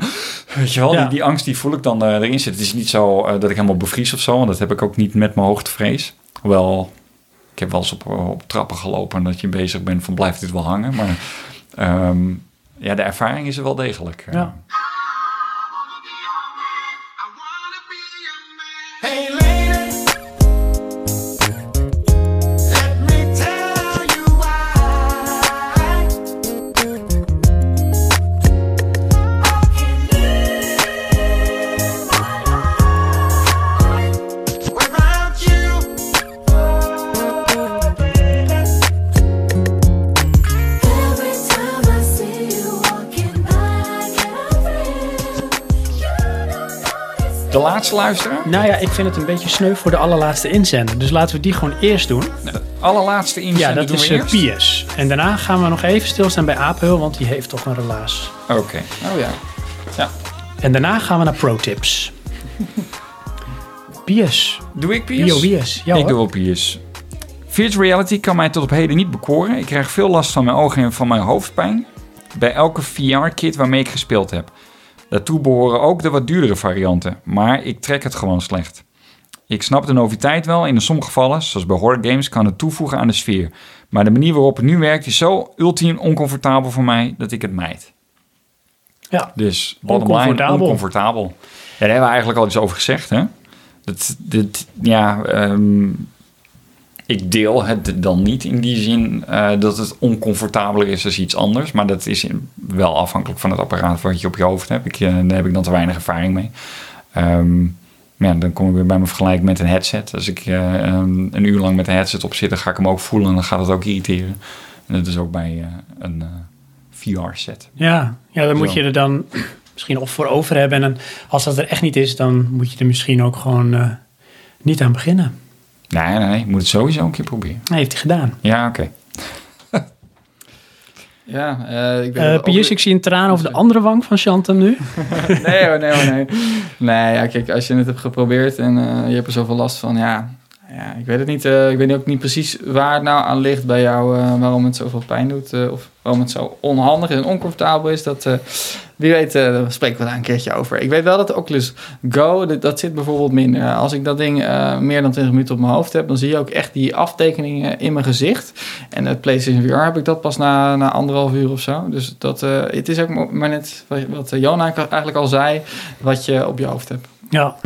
weet je wel, Ja. die, die angst die voel ik dan eh, erin zitten. Het is niet zo eh, dat ik helemaal bevries of zo, want dat heb ik ook niet met mijn hoogtevrees. Hoewel, ik heb wel eens op, op trappen gelopen en dat je bezig bent van blijft dit wel hangen. Maar ehm, ja, de ervaring is er wel degelijk. eh. Ja. Laatste luisteraar? Nou ja, ik vind het een beetje sneu voor de allerlaatste inzender. Dus laten we die gewoon eerst doen. De allerlaatste inzender Ja, dat doen is we eh, eerst? Piers. En daarna gaan we nog even stilstaan bij Apel, want die heeft toch een relaas. Oké. Oh ja. En daarna gaan we naar pro-tips. Piers. Doe ik Piers? Bio Piers. Ja, ik hoor. doe wel Piers. Virtual reality kan mij tot op heden niet bekoren. Ik krijg veel last van mijn ogen en van mijn hoofdpijn. Bij elke VR-kit waarmee ik gespeeld heb. Daartoe behoren ook de wat duurdere varianten. Maar ik trek het gewoon slecht. Ik snap de noviteit wel. In sommige gevallen, zoals bij horror games, kan het toevoegen aan de sfeer. Maar de manier waarop het nu werkt is zo ultiem oncomfortabel voor mij dat ik het mijd. Ja. Dus bottom line, Oncomfortabel. oncomfortabel. Ja, daar hebben we eigenlijk al iets over gezegd, hè? Dat, dit, ja, ehm, ik deel het dan niet in die zin eh, dat het oncomfortabeler is dan iets anders. Maar dat is wel afhankelijk van het apparaat wat je op je hoofd hebt. Ik, eh, daar heb ik dan te weinig ervaring mee. Ehm, ja, dan kom ik weer bij mijn vergelijk met een headset. Als ik eh, een, een uur lang met een headset op zit, dan ga ik hem ook voelen en dan gaat het ook irriteren. En dat is ook bij een VR-set. Ja, ja dan moet je er dan misschien of voor over hebben. En dan, als dat er echt niet is, dan moet je er misschien ook gewoon niet aan beginnen. Nee, nee, nee, je moet het sowieso een keer proberen. Dat heeft hij gedaan. Ja, oké. Ja, eh, ik ben Eh ook- Piers, ik zie een traan over de andere wang van Chantem nu. Nee hoor, nee hoor, nee. Nee, ja, kijk, als je het hebt geprobeerd en eh, je hebt er zoveel last van, ja, ja ik weet het niet. eh, ik weet ook niet precies waar het nou aan ligt bij jou, eh, waarom het zoveel pijn doet. eh, of waarom het zo onhandig en oncomfortabel is. Dat, eh, wie weet, eh, daar spreken we daar een keertje over. Ik weet wel dat de Oculus Go, dat, dat zit bijvoorbeeld minder. Als ik dat ding eh, meer dan 20 minuten op mijn hoofd heb, dan zie je ook echt die aftekeningen in mijn gezicht. En het PlayStation VR heb ik dat pas na, na anderhalf uur of zo. Dus dat, eh, het is ook maar net wat, wat Jona eigenlijk al zei, wat je op je hoofd hebt. Ja,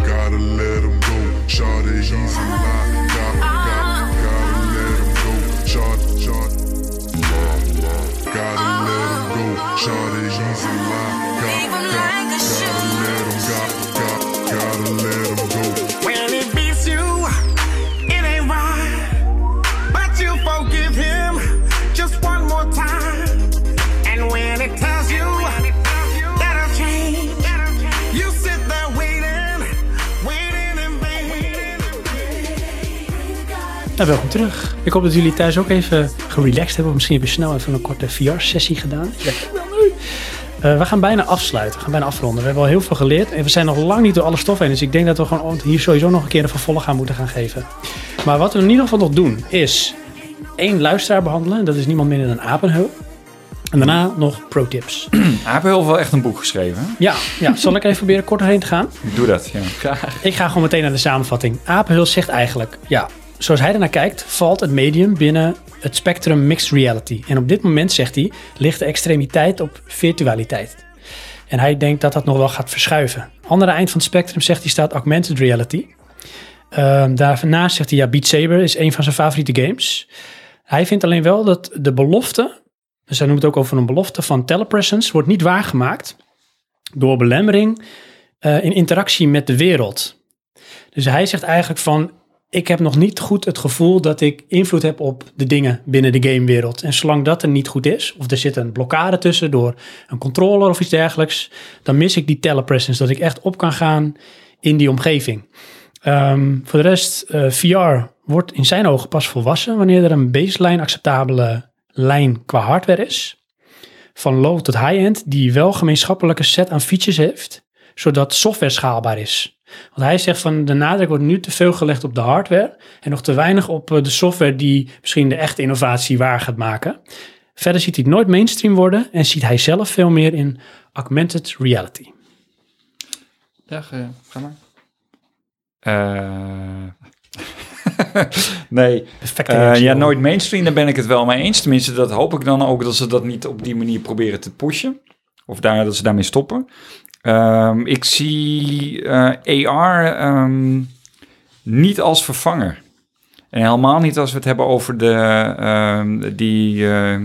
Nou, welkom terug. Ik hoop dat jullie thuis ook even gerelaxed hebben. Of misschien heb je snel even een korte VR-sessie gedaan. Wel nu. Eh, we gaan bijna afsluiten. We gaan bijna afronden. We hebben al heel veel geleerd. En we zijn nog lang niet door alle stof heen. Dus ik denk dat we gewoon hier sowieso nog een keer een vervolg aan moeten gaan geven. Maar wat we in ieder geval nog doen, is één luisteraar behandelen. Dat is niemand minder dan Apenhul. En daarna nog pro-tips. Hij heeft veel echt een boek geschreven. hè? Ja, ja, zal ik even proberen kort doorheen te gaan? Doe dat, ja. Ik ga gewoon meteen naar de samenvatting. Apenhul zegt eigenlijk, ja, zoals hij ernaar kijkt, valt het medium binnen het spectrum mixed reality. En op dit moment, zegt hij, ligt de extremiteit op virtualiteit. En hij denkt dat dat nog wel gaat verschuiven. Andere eind van het spectrum, zegt hij, staat augmented reality. Ehm, daarnaast zegt hij, ja, Beat Saber is een van zijn favoriete games. Hij vindt alleen wel dat de belofte, dus hij noemt het ook over een belofte van telepresence, wordt niet waargemaakt door belemmering eh, in interactie met de wereld. Dus hij zegt eigenlijk van, ik heb nog niet goed het gevoel dat ik invloed heb op de dingen binnen de gamewereld. En zolang dat er niet goed is, of er zit een blokkade tussen door een controller of iets dergelijks, dan mis ik die telepresence, dat ik echt op kan gaan in die omgeving. Ehm, voor de rest, eh, VR wordt in zijn ogen pas volwassen wanneer er een baseline acceptabele lijn qua hardware is. Van low tot high-end, die wel gemeenschappelijke set aan features heeft, zodat software schaalbaar is. Want hij zegt van de nadruk wordt nu te veel gelegd op de hardware en nog te weinig op eh, de software die misschien de echte innovatie waar gaat maken. Verder ziet hij het nooit mainstream worden en ziet hij zelf veel meer in augmented reality. Ja, ga, ga maar. Eh, nee, Eh, ja, nooit mainstream, daar ben ik het wel mee eens. Tenminste, dat hoop ik dan ook dat ze dat niet op die manier proberen te pushen. Of daar, dat ze daarmee stoppen. Ehm, ik zie eh, AR ehm, niet als vervanger. En helemaal niet als we het hebben over de, ehm, die, eh,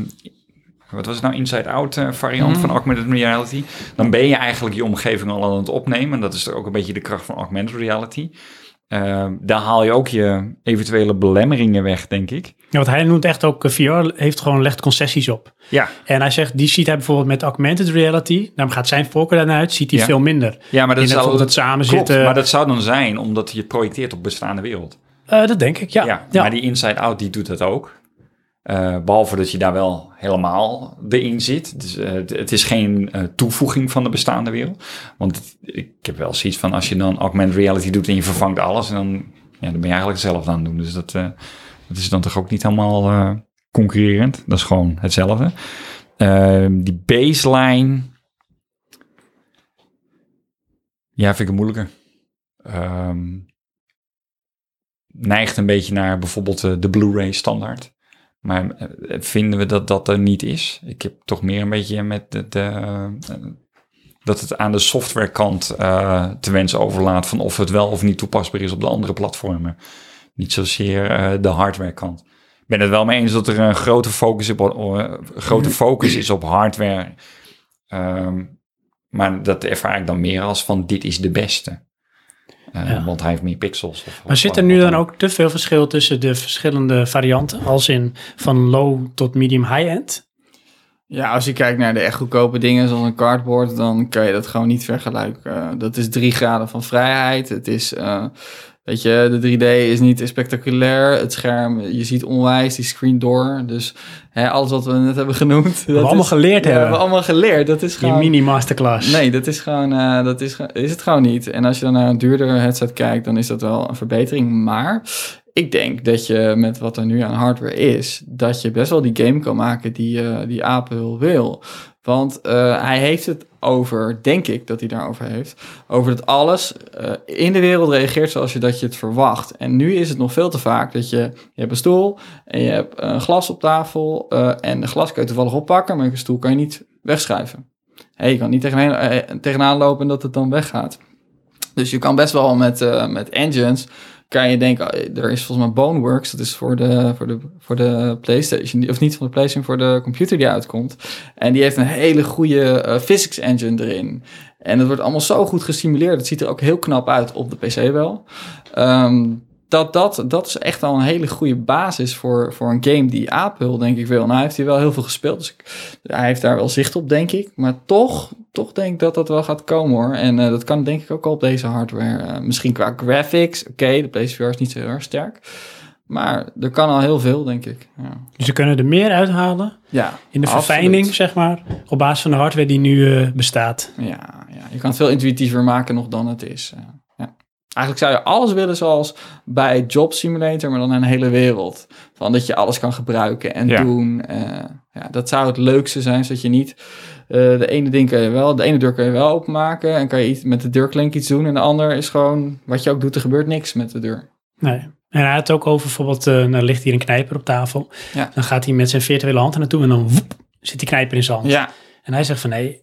wat was het nou, inside-out eh, variant van augmented reality. Dan ben je eigenlijk je omgeving al aan het opnemen. En dat is ook een beetje de kracht van augmented reality. Ehm, daar haal je ook je eventuele belemmeringen weg, denk ik. Ja, want hij noemt echt ook, eh, VR heeft gewoon legt concessies op. Ja, En hij zegt, die ziet hij bijvoorbeeld met augmented reality. Dan gaat zijn voorkeur daarna uit, ziet hij Ja. veel minder. ja maar dat In zou het samen klopt, zitten. Maar dat zou dan zijn omdat je het projecteert op bestaande wereld. Eh, dat denk ik, ja. Ja, ja. maar die inside-out die doet dat ook. Eh, behalve dat je daar wel helemaal erin zit. Dus, eh, het- is geen eh, toevoeging van de bestaande wereld. Want ik heb wel zoiets van als je dan augmented reality doet en je vervangt alles, en dan, ja, dan ben je eigenlijk hetzelfde aan het doen. Dus dat, dat is dan toch ook niet helemaal concurrerend. Dat is gewoon hetzelfde. Eh, die baseline. Ja, vind ik het moeilijker. Ehm, neigt een beetje naar bijvoorbeeld de Blu-ray standaard. Maar eh, vinden we dat dat er niet is? Ik heb toch meer een beetje met de, de, eh, dat het aan de softwarekant eh te wensen overlaat van of het wel of niet toepasbaar is op de andere platformen. Niet zozeer de hardwarekant. Ik ben het wel mee eens dat er een grote focus, op, grote focus is op hardware. Ehm, maar dat ervaar ik dan meer als van dit is de beste. Eh, Ja. Want hij heeft meer pixels. Of, Maar zit er nu dan ook te veel verschil tussen de verschillende varianten? Als in van low tot medium high-end? Ja, als je kijkt naar de echt goedkope dingen zoals een cardboard, dan kan je dat gewoon niet vergelijken. Eh, dat is drie graden van vrijheid. Het is, eh, weet je, de 3D is niet spectaculair. Het scherm, je ziet onwijs die screen door. Dus hè, alles wat we net hebben genoemd. we allemaal geleerd ja, hebben. We hebben allemaal geleerd. Dat is gewoon... mini-masterclass. Nee, dat is gewoon, eh, dat is, is het gewoon niet. En als je dan naar een duurdere headset kijkt, dan is dat wel een verbetering. Maar ik denk dat je met wat er nu aan hardware is, dat je best wel die game kan maken die, eh die Apple wil. Want eh, hij heeft het over, denk ik dat hij daarover heeft, over dat alles eh, in de wereld reageert zoals je dat je het verwacht. En nu is het nog veel te vaak dat je, je hebt een stoel en je hebt een glas op tafel eh, en de glas kan je toevallig oppakken, maar een stoel kan je niet wegschuiven. Hé, je kan niet tegenaan, lopen en dat het dan weggaat. Dus je kan best wel met, met engines, kan je denken, eh, er is volgens mij Boneworks, dat is voor de, voor de, voor de PlayStation, of niet voor de PlayStation, voor de computer die uitkomt. En die heeft een hele goede eh, physics engine erin. En het wordt allemaal zo goed gesimuleerd. Het ziet er ook heel knap uit op de PC wel. Ehm, dat, dat, dat is echt al een hele goede basis voor, voor een game die Apple, denk ik, wil. Nou, hij heeft hier wel heel veel gespeeld, dus ik, hij heeft daar wel zicht op, denk ik. Maar toch, toch denk ik dat dat wel gaat komen, hoor. En eh, dat kan denk ik ook al op deze hardware. Eh, misschien qua graphics, oké, de PlayStation is niet zo heel erg sterk. Maar er kan al heel veel, denk ik. Ja, Dus ze kunnen er meer uithalen ja in de absoluut. verfijning, zeg maar, op basis van de hardware die nu eh, bestaat. Ja, ja, je kan het veel intuïtiever maken nog dan het is. ja. Eigenlijk zou je alles willen zoals bij Job Simulator, maar dan een hele wereld. Van dat je alles kan gebruiken en Ja. doen. eh, ja, dat zou het leukste zijn, zodat je niet... eh, de ene ding kan je wel, de ene deur kan je wel openmaken en kan je iets, met de deurklink iets doen. En de ander is gewoon, wat je ook doet, er gebeurt niks met de deur. Nee. En hij had het ook over bijvoorbeeld, eh nou ligt hier een knijper op tafel. Ja. Dan gaat hij met zijn virtuele hand er naartoe en dan woep, zit die knijper in zijn hand. Ja, En hij zegt van nee,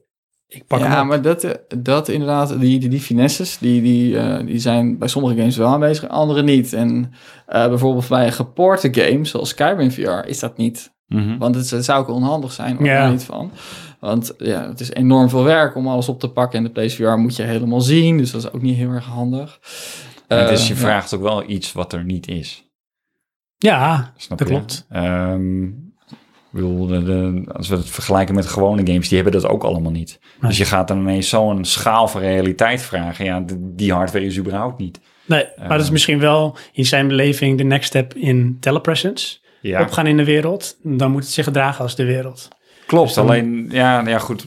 ik pak ja maar dat, eh, dat inderdaad, die, die, die finesses, die, die, eh, die zijn bij sommige games wel aanwezig, andere niet. En eh, bijvoorbeeld bij een geporte game, zoals Skyrim VR, is dat niet. Mhm. Want het, het zou ook onhandig zijn, ook Ja. daar niet van. Want ja, het is enorm veel werk om alles op te pakken. En de PlayStation VR moet je helemaal zien, dus dat is ook niet heel erg handig. En dus je vraagt ook wel iets wat er niet is. Ja, Snap dat je? klopt. Ehm, ik bedoel, de, de- als we het vergelijken met gewone games, die hebben dat ook allemaal niet. Nee. Dus je gaat dan ineens zo'n schaal van realiteit vragen. Ja, die hardware is überhaupt niet. Nee, maar dat is misschien wel in zijn beleving de next step in telepresence. Ja, Opgaan in de wereld, dan moet het zich gedragen als de wereld. klopt. dan- Alleen, ja, ja, goed.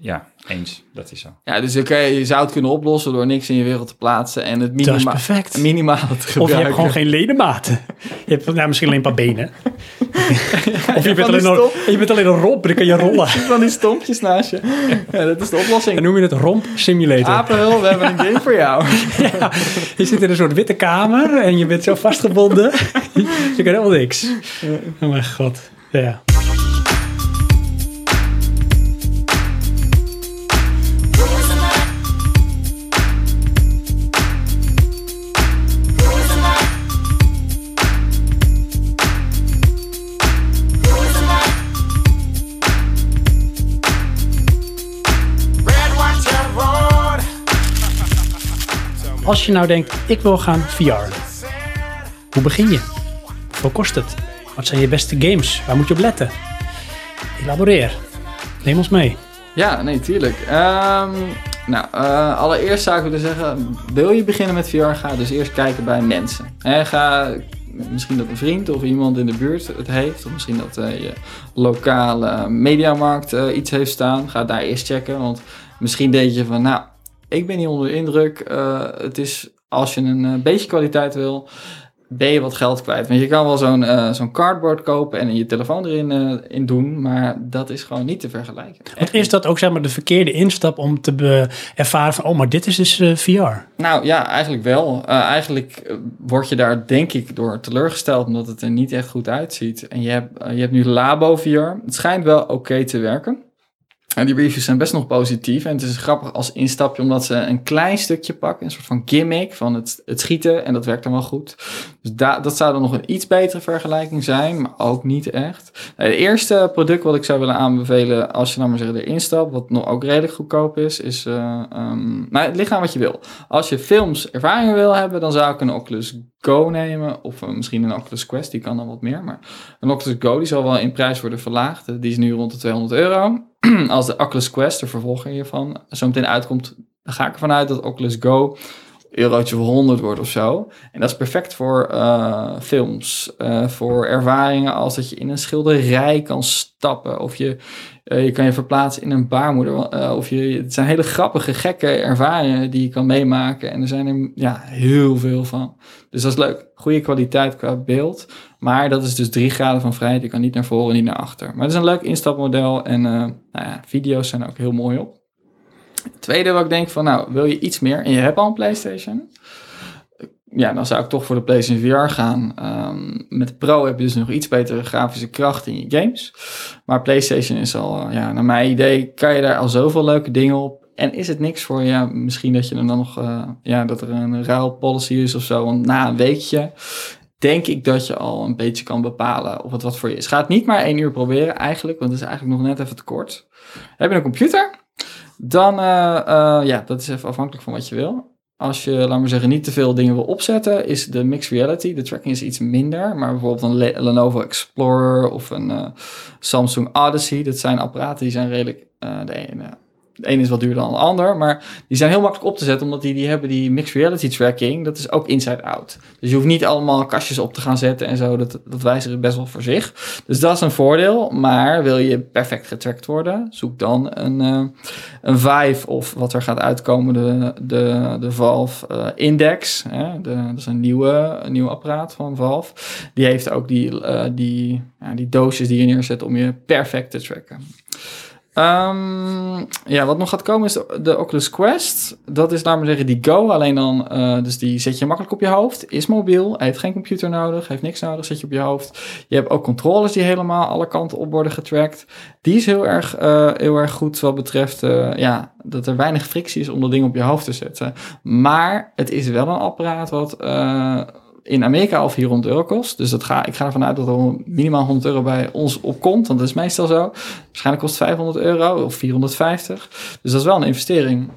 Ja, eens. Dat is zo. Ja, dus oké, je zou het kunnen oplossen door niks in je wereld te plaatsen en het Dat is minima perfect. minimale te gebruiken. Of je hebt gewoon geen ledematen. Je hebt nou, misschien alleen een paar benen. of je bent, alleen een, je bent alleen een romp, dan kan je rollen. van die stompjes naast je. Ja, dat is de Dan oplossing. noem je het romp simulator. Apenhul, we hebben een game voor jou. Ja, je zit in een soort witte kamer en je bent zo vastgebonden. je kan helemaal niks. Oh mijn god. Ja. Als je nou denkt, ik wil gaan VR. Hoe begin je? Hoeveel kost het? Wat zijn je beste games? Waar moet je op letten? Elaboreer. Neem ons mee. Ja, nee, tuurlijk. Ehm, nou, eh, allereerst zou ik willen zeggen, wil je beginnen met VR, ga dus eerst kijken bij mensen. Ga misschien dat een vriend of iemand in de buurt het heeft, of misschien dat eh, je lokale mediamarkt eh, iets heeft staan. Ga daar eerst checken, want misschien denk je van, nou, ik ben niet onder de indruk. Eh, het is, als je een eh, beetje kwaliteit wil, ben je wat geld kwijt. Want je kan wel zo'n eh, zo'n cardboard kopen en je telefoon erin in doen, maar dat is gewoon niet te vergelijken. Is dat ook zeg maar de verkeerde instap om te ervaren van, oh, maar dit is dus VR. Nou ja, eigenlijk wel. Eigenlijk word je daar denk ik door teleurgesteld omdat het er niet echt goed uitziet. En je hebt, je hebt nu Labo VR. Het schijnt wel oké te werken. En die reviews zijn best nog positief. En het is grappig als instapje omdat ze een klein stukje pakken. Een soort van gimmick van het, het schieten. En dat werkt dan wel goed. Dus da- dat zou dan nog een iets betere vergelijking zijn. Maar ook niet echt. Het eerste product wat ik zou willen aanbevelen als je nou maar zeggen erin stapt. Wat nog ook redelijk goedkoop is. Is, ehm, nou het ligt aan wat je wil. Als je films ervaring wil hebben, dan zou ik een Oculus Go nemen. Of eh, misschien een Oculus Quest, die kan dan wat meer. Maar een Oculus Go, die zal wel in prijs worden verlaagd. Eh, Die is nu rond de 200 euro. Als de Oculus Quest, de vervolger hiervan, zo meteen uitkomt, dan ga ik ervan uit dat Oculus Go eurotje voor 100 wordt of zo. En dat is perfect voor eh, films, eh, voor ervaringen als dat je in een schilderij kan stappen of je, eh, je kan je verplaatsen in een baarmoeder. eh, of je, het zijn hele grappige, gekke ervaringen die je kan meemaken. En er zijn er ja, heel veel van. Dus dat is leuk. Goede kwaliteit qua beeld. Maar dat is dus drie graden van vrijheid. Je kan niet naar voren, niet naar achter. Maar het is een leuk instapmodel. En eh, nou ja, video's zijn ook heel mooi op. Tweede wat ik denk van, nou, wil je iets meer en je hebt al een PlayStation? Ja, dan zou ik toch voor de PlayStation VR gaan. Ehm, met de Pro heb je dus nog iets betere grafische kracht in je games. Maar PlayStation is al, eh, ja, naar mijn idee, kan je daar al zoveel leuke dingen op. En is het niks voor je? Misschien dat je dan nog, eh, ja, dat er een ruilpolicy is of zo. Want na een weekje denk ik dat je al een beetje kan bepalen of het wat voor je is. Ga het niet maar één uur proberen eigenlijk, want het is eigenlijk nog net even te kort. Heb je een computer? Dan, eh, ja, dat is even afhankelijk van wat je wil. Als je, laat maar zeggen, niet te veel dingen wil opzetten, is de mixed reality, de tracking is iets minder. Maar bijvoorbeeld een Le- Lenovo Explorer of een eh, Samsung Odyssey, dat zijn apparaten die zijn redelijk, eh, de ene, De ene is wat duurder dan de ander, maar die zijn heel makkelijk op te zetten, omdat die, die hebben die mixed reality tracking. Dat is ook inside-out. Dus je hoeft niet allemaal kastjes op te gaan zetten en zo. Dat, dat wijzigt best wel voor zich. Dus dat is een voordeel. Maar wil je perfect getracked worden, zoek dan een, eh, een Vive of wat er gaat uitkomen, de, de, de Valve eh, Index. Hè? Dat is een nieuwe, een nieuw apparaat van Valve. Die heeft ook die, eh, die, ja, die doosjes die je neerzet om je perfect te tracken. Ehm, ja, wat nog gaat komen is de, Oculus Quest. Dat is, laat maar zeggen, die Go. Alleen dan, eh, dus die zet je makkelijk op je hoofd. Is mobiel, heeft geen computer nodig, heeft niks nodig, zet je op je hoofd. Je hebt ook controllers die helemaal alle kanten op worden getracked. Die is heel erg, eh, heel erg goed wat betreft eh, ja, dat er weinig frictie is om dat ding op je hoofd te zetten. Maar het is wel een apparaat wat in Amerika al 400 euro kost. Dus dat ga, ik ga ervan uit dat er minimaal 100 euro bij ons opkomt. Want dat is meestal zo. Waarschijnlijk kost het 500 euro of 450. Dus dat is wel een investering.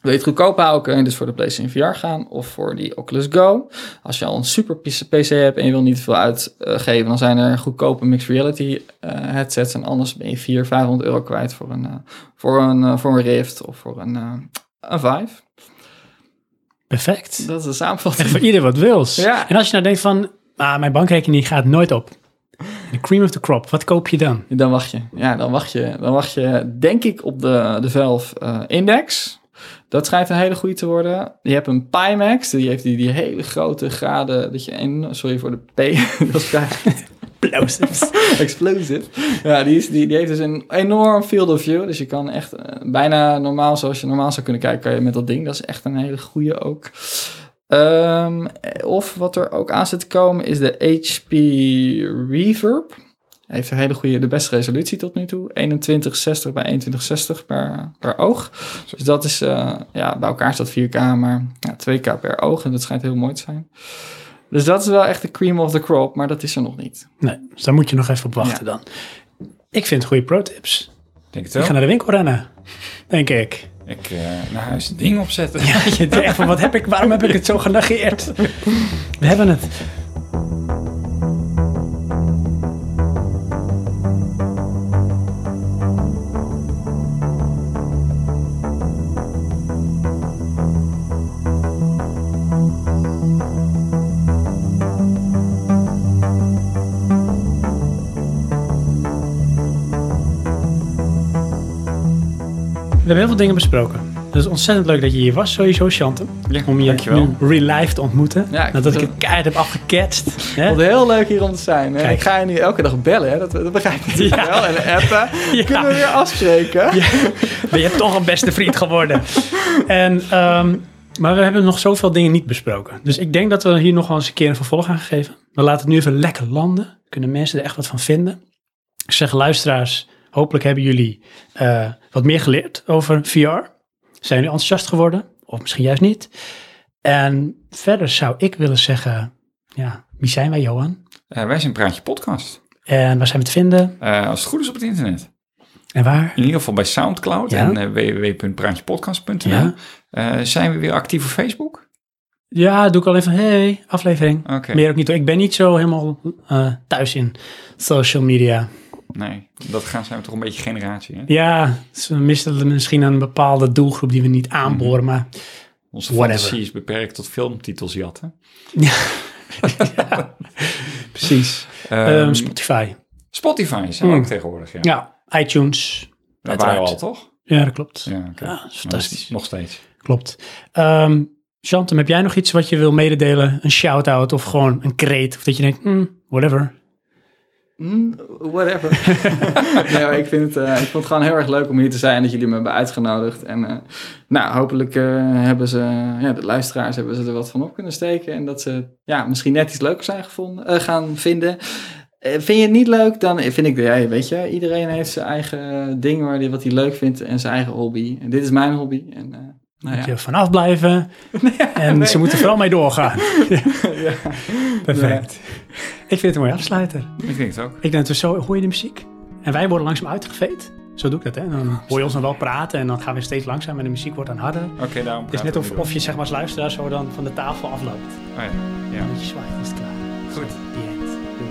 Wil je het goedkoop houden, kun je dus voor de PlayStation VR gaan of voor die Oculus Go. Als je al een super PC hebt en je wil niet veel uitgeven, dan zijn er goedkope mixed reality eh, headsets. En anders ben je 400, 500 euro kwijt voor een, eh, voor een, eh, voor een Rift of voor een, een Vive. Perfect. Dat is de En samenvatting. voor ieder wat wils. Ja. En als je nou denkt van, ah, mijn bankrekening gaat nooit op. De cream of the crop, wat koop je dan? Dan wacht je. Ja, dan wacht je. Dan wacht je, denk ik, op de, de Valve eh, Index. Dat schijnt een hele goede te worden. Je hebt een Pimax. Die heeft die, die hele grote graden. Dat je sorry voor de P. dat is Explosives. explosive. Ja, die, is, die, die heeft dus een enorm field of view. Dus je kan echt eh, bijna normaal, zoals je normaal zou kunnen kijken, kan je met dat ding. Dat is echt een hele goede ook. Ehm, of wat er ook aan zit te komen is de HP Reverb. Heeft een hele goede, de beste resolutie tot nu toe. 2160 bij 2160 per, per oog. Dus dat is, eh, ja, bij elkaar staat 4K, maar ja, 2K per oog. En dat schijnt heel mooi te zijn. Dus dat is wel echt de cream of the crop, maar dat is er nog niet. Nee, dus daar moet je nog even op wachten Ja. dan. Ik vind goede pro-tips. Denk het Ik ga wel. naar de winkel rennen, denk ik. Ik eh, naar huis een ding opzetten. Ja, je denkt van, wat heb ik, waarom heb ik het zo genegeerd? We hebben het. Hebben heel veel dingen besproken. Het is ontzettend leuk dat je hier was, sowieso, Chantem. Ja, om je dankjewel. nu real life te ontmoeten. Ja, ik nadat ik het keihard heb afgeketst. Ik vond het heel leuk hier om te zijn. hè. Ik ga je nu elke dag bellen, hè? Dat, dat begrijp je Ja. wel. En appen. Ja. Kunnen we weer afspreken? Ben je toch een beste vriend geworden. En, ehm, maar we hebben nog zoveel dingen niet besproken. Dus ik denk dat we hier nog wel eens een keer een vervolg aan geven. We laten het nu even lekker landen. Kunnen mensen er echt wat van vinden. Ik zeg luisteraars, hopelijk hebben jullie eh, wat meer geleerd over VR. Zijn jullie enthousiast geworden? Of misschien juist niet. En verder zou ik willen zeggen, ja, wie zijn wij Johan? Eh, wij zijn Praatje Podcast. En waar zijn we te vinden? Eh, als het goed is op het internet. En waar? In ieder geval bij Soundcloud Ja. en www.praatjepodcast.nl. Ja. Zijn we weer actief op Facebook? Ja, doe ik al even, hey, aflevering. Oké. Meer ook niet. Ik ben niet zo helemaal thuis in social media. Nee, dat gaan zijn we toch een beetje generatie. Hè? Ja, ze missen misschien een bepaalde doelgroep die we niet aanboren. Maar Onze Whatever. fantasie is beperkt tot filmtitels jatten. precies. Ehm, Ehm, Spotify. Spotify zijn we Hmm. ook tegenwoordig. Ja. Ja, iTunes. Daar waren we al, toch? Ja, dat klopt. Ja, Ja, dat is fantastisch. Nog steeds. Klopt. Chantem, heb jij nog iets wat je wil mededelen? Een shout-out of gewoon een kreet? Of dat je denkt, hmm, whatever. Mm, whatever. nee, maar ik, vind het, eh, ik vond het gewoon heel erg leuk om hier te zijn en dat jullie me hebben uitgenodigd. En eh, nou, hopelijk eh, hebben ze, ja, de luisteraars hebben ze er wat van op kunnen steken. En dat ze ja, misschien net iets leuks zijn gevonden, eh, gaan vinden. Eh, vind je het niet leuk, dan vind ik, ja, weet je, iedereen heeft zijn eigen ding waar die, wat hij leuk vindt en zijn eigen hobby. En dit is mijn hobby. En, eh, nou Moet ja. je vanaf blijven. en ze moeten vooral mee doorgaan. ja. Perfect. Ik vind het een mooi afsluiter. Ik denk het ook. Ik denk dat we zo de muziek. En wij worden langzaam uitgeveed. Zo doe ik dat, hè? Dan hoor je ons nog wel praten en dan gaan we steeds langzamer en de muziek wordt dan harder. Oké, daarom. Het is net of, of je zeg maar als luisteraar zo dan van de tafel afloopt. Oh ja. ja. En dat je zwaait, is het klaar. Goed. Die end. Doei.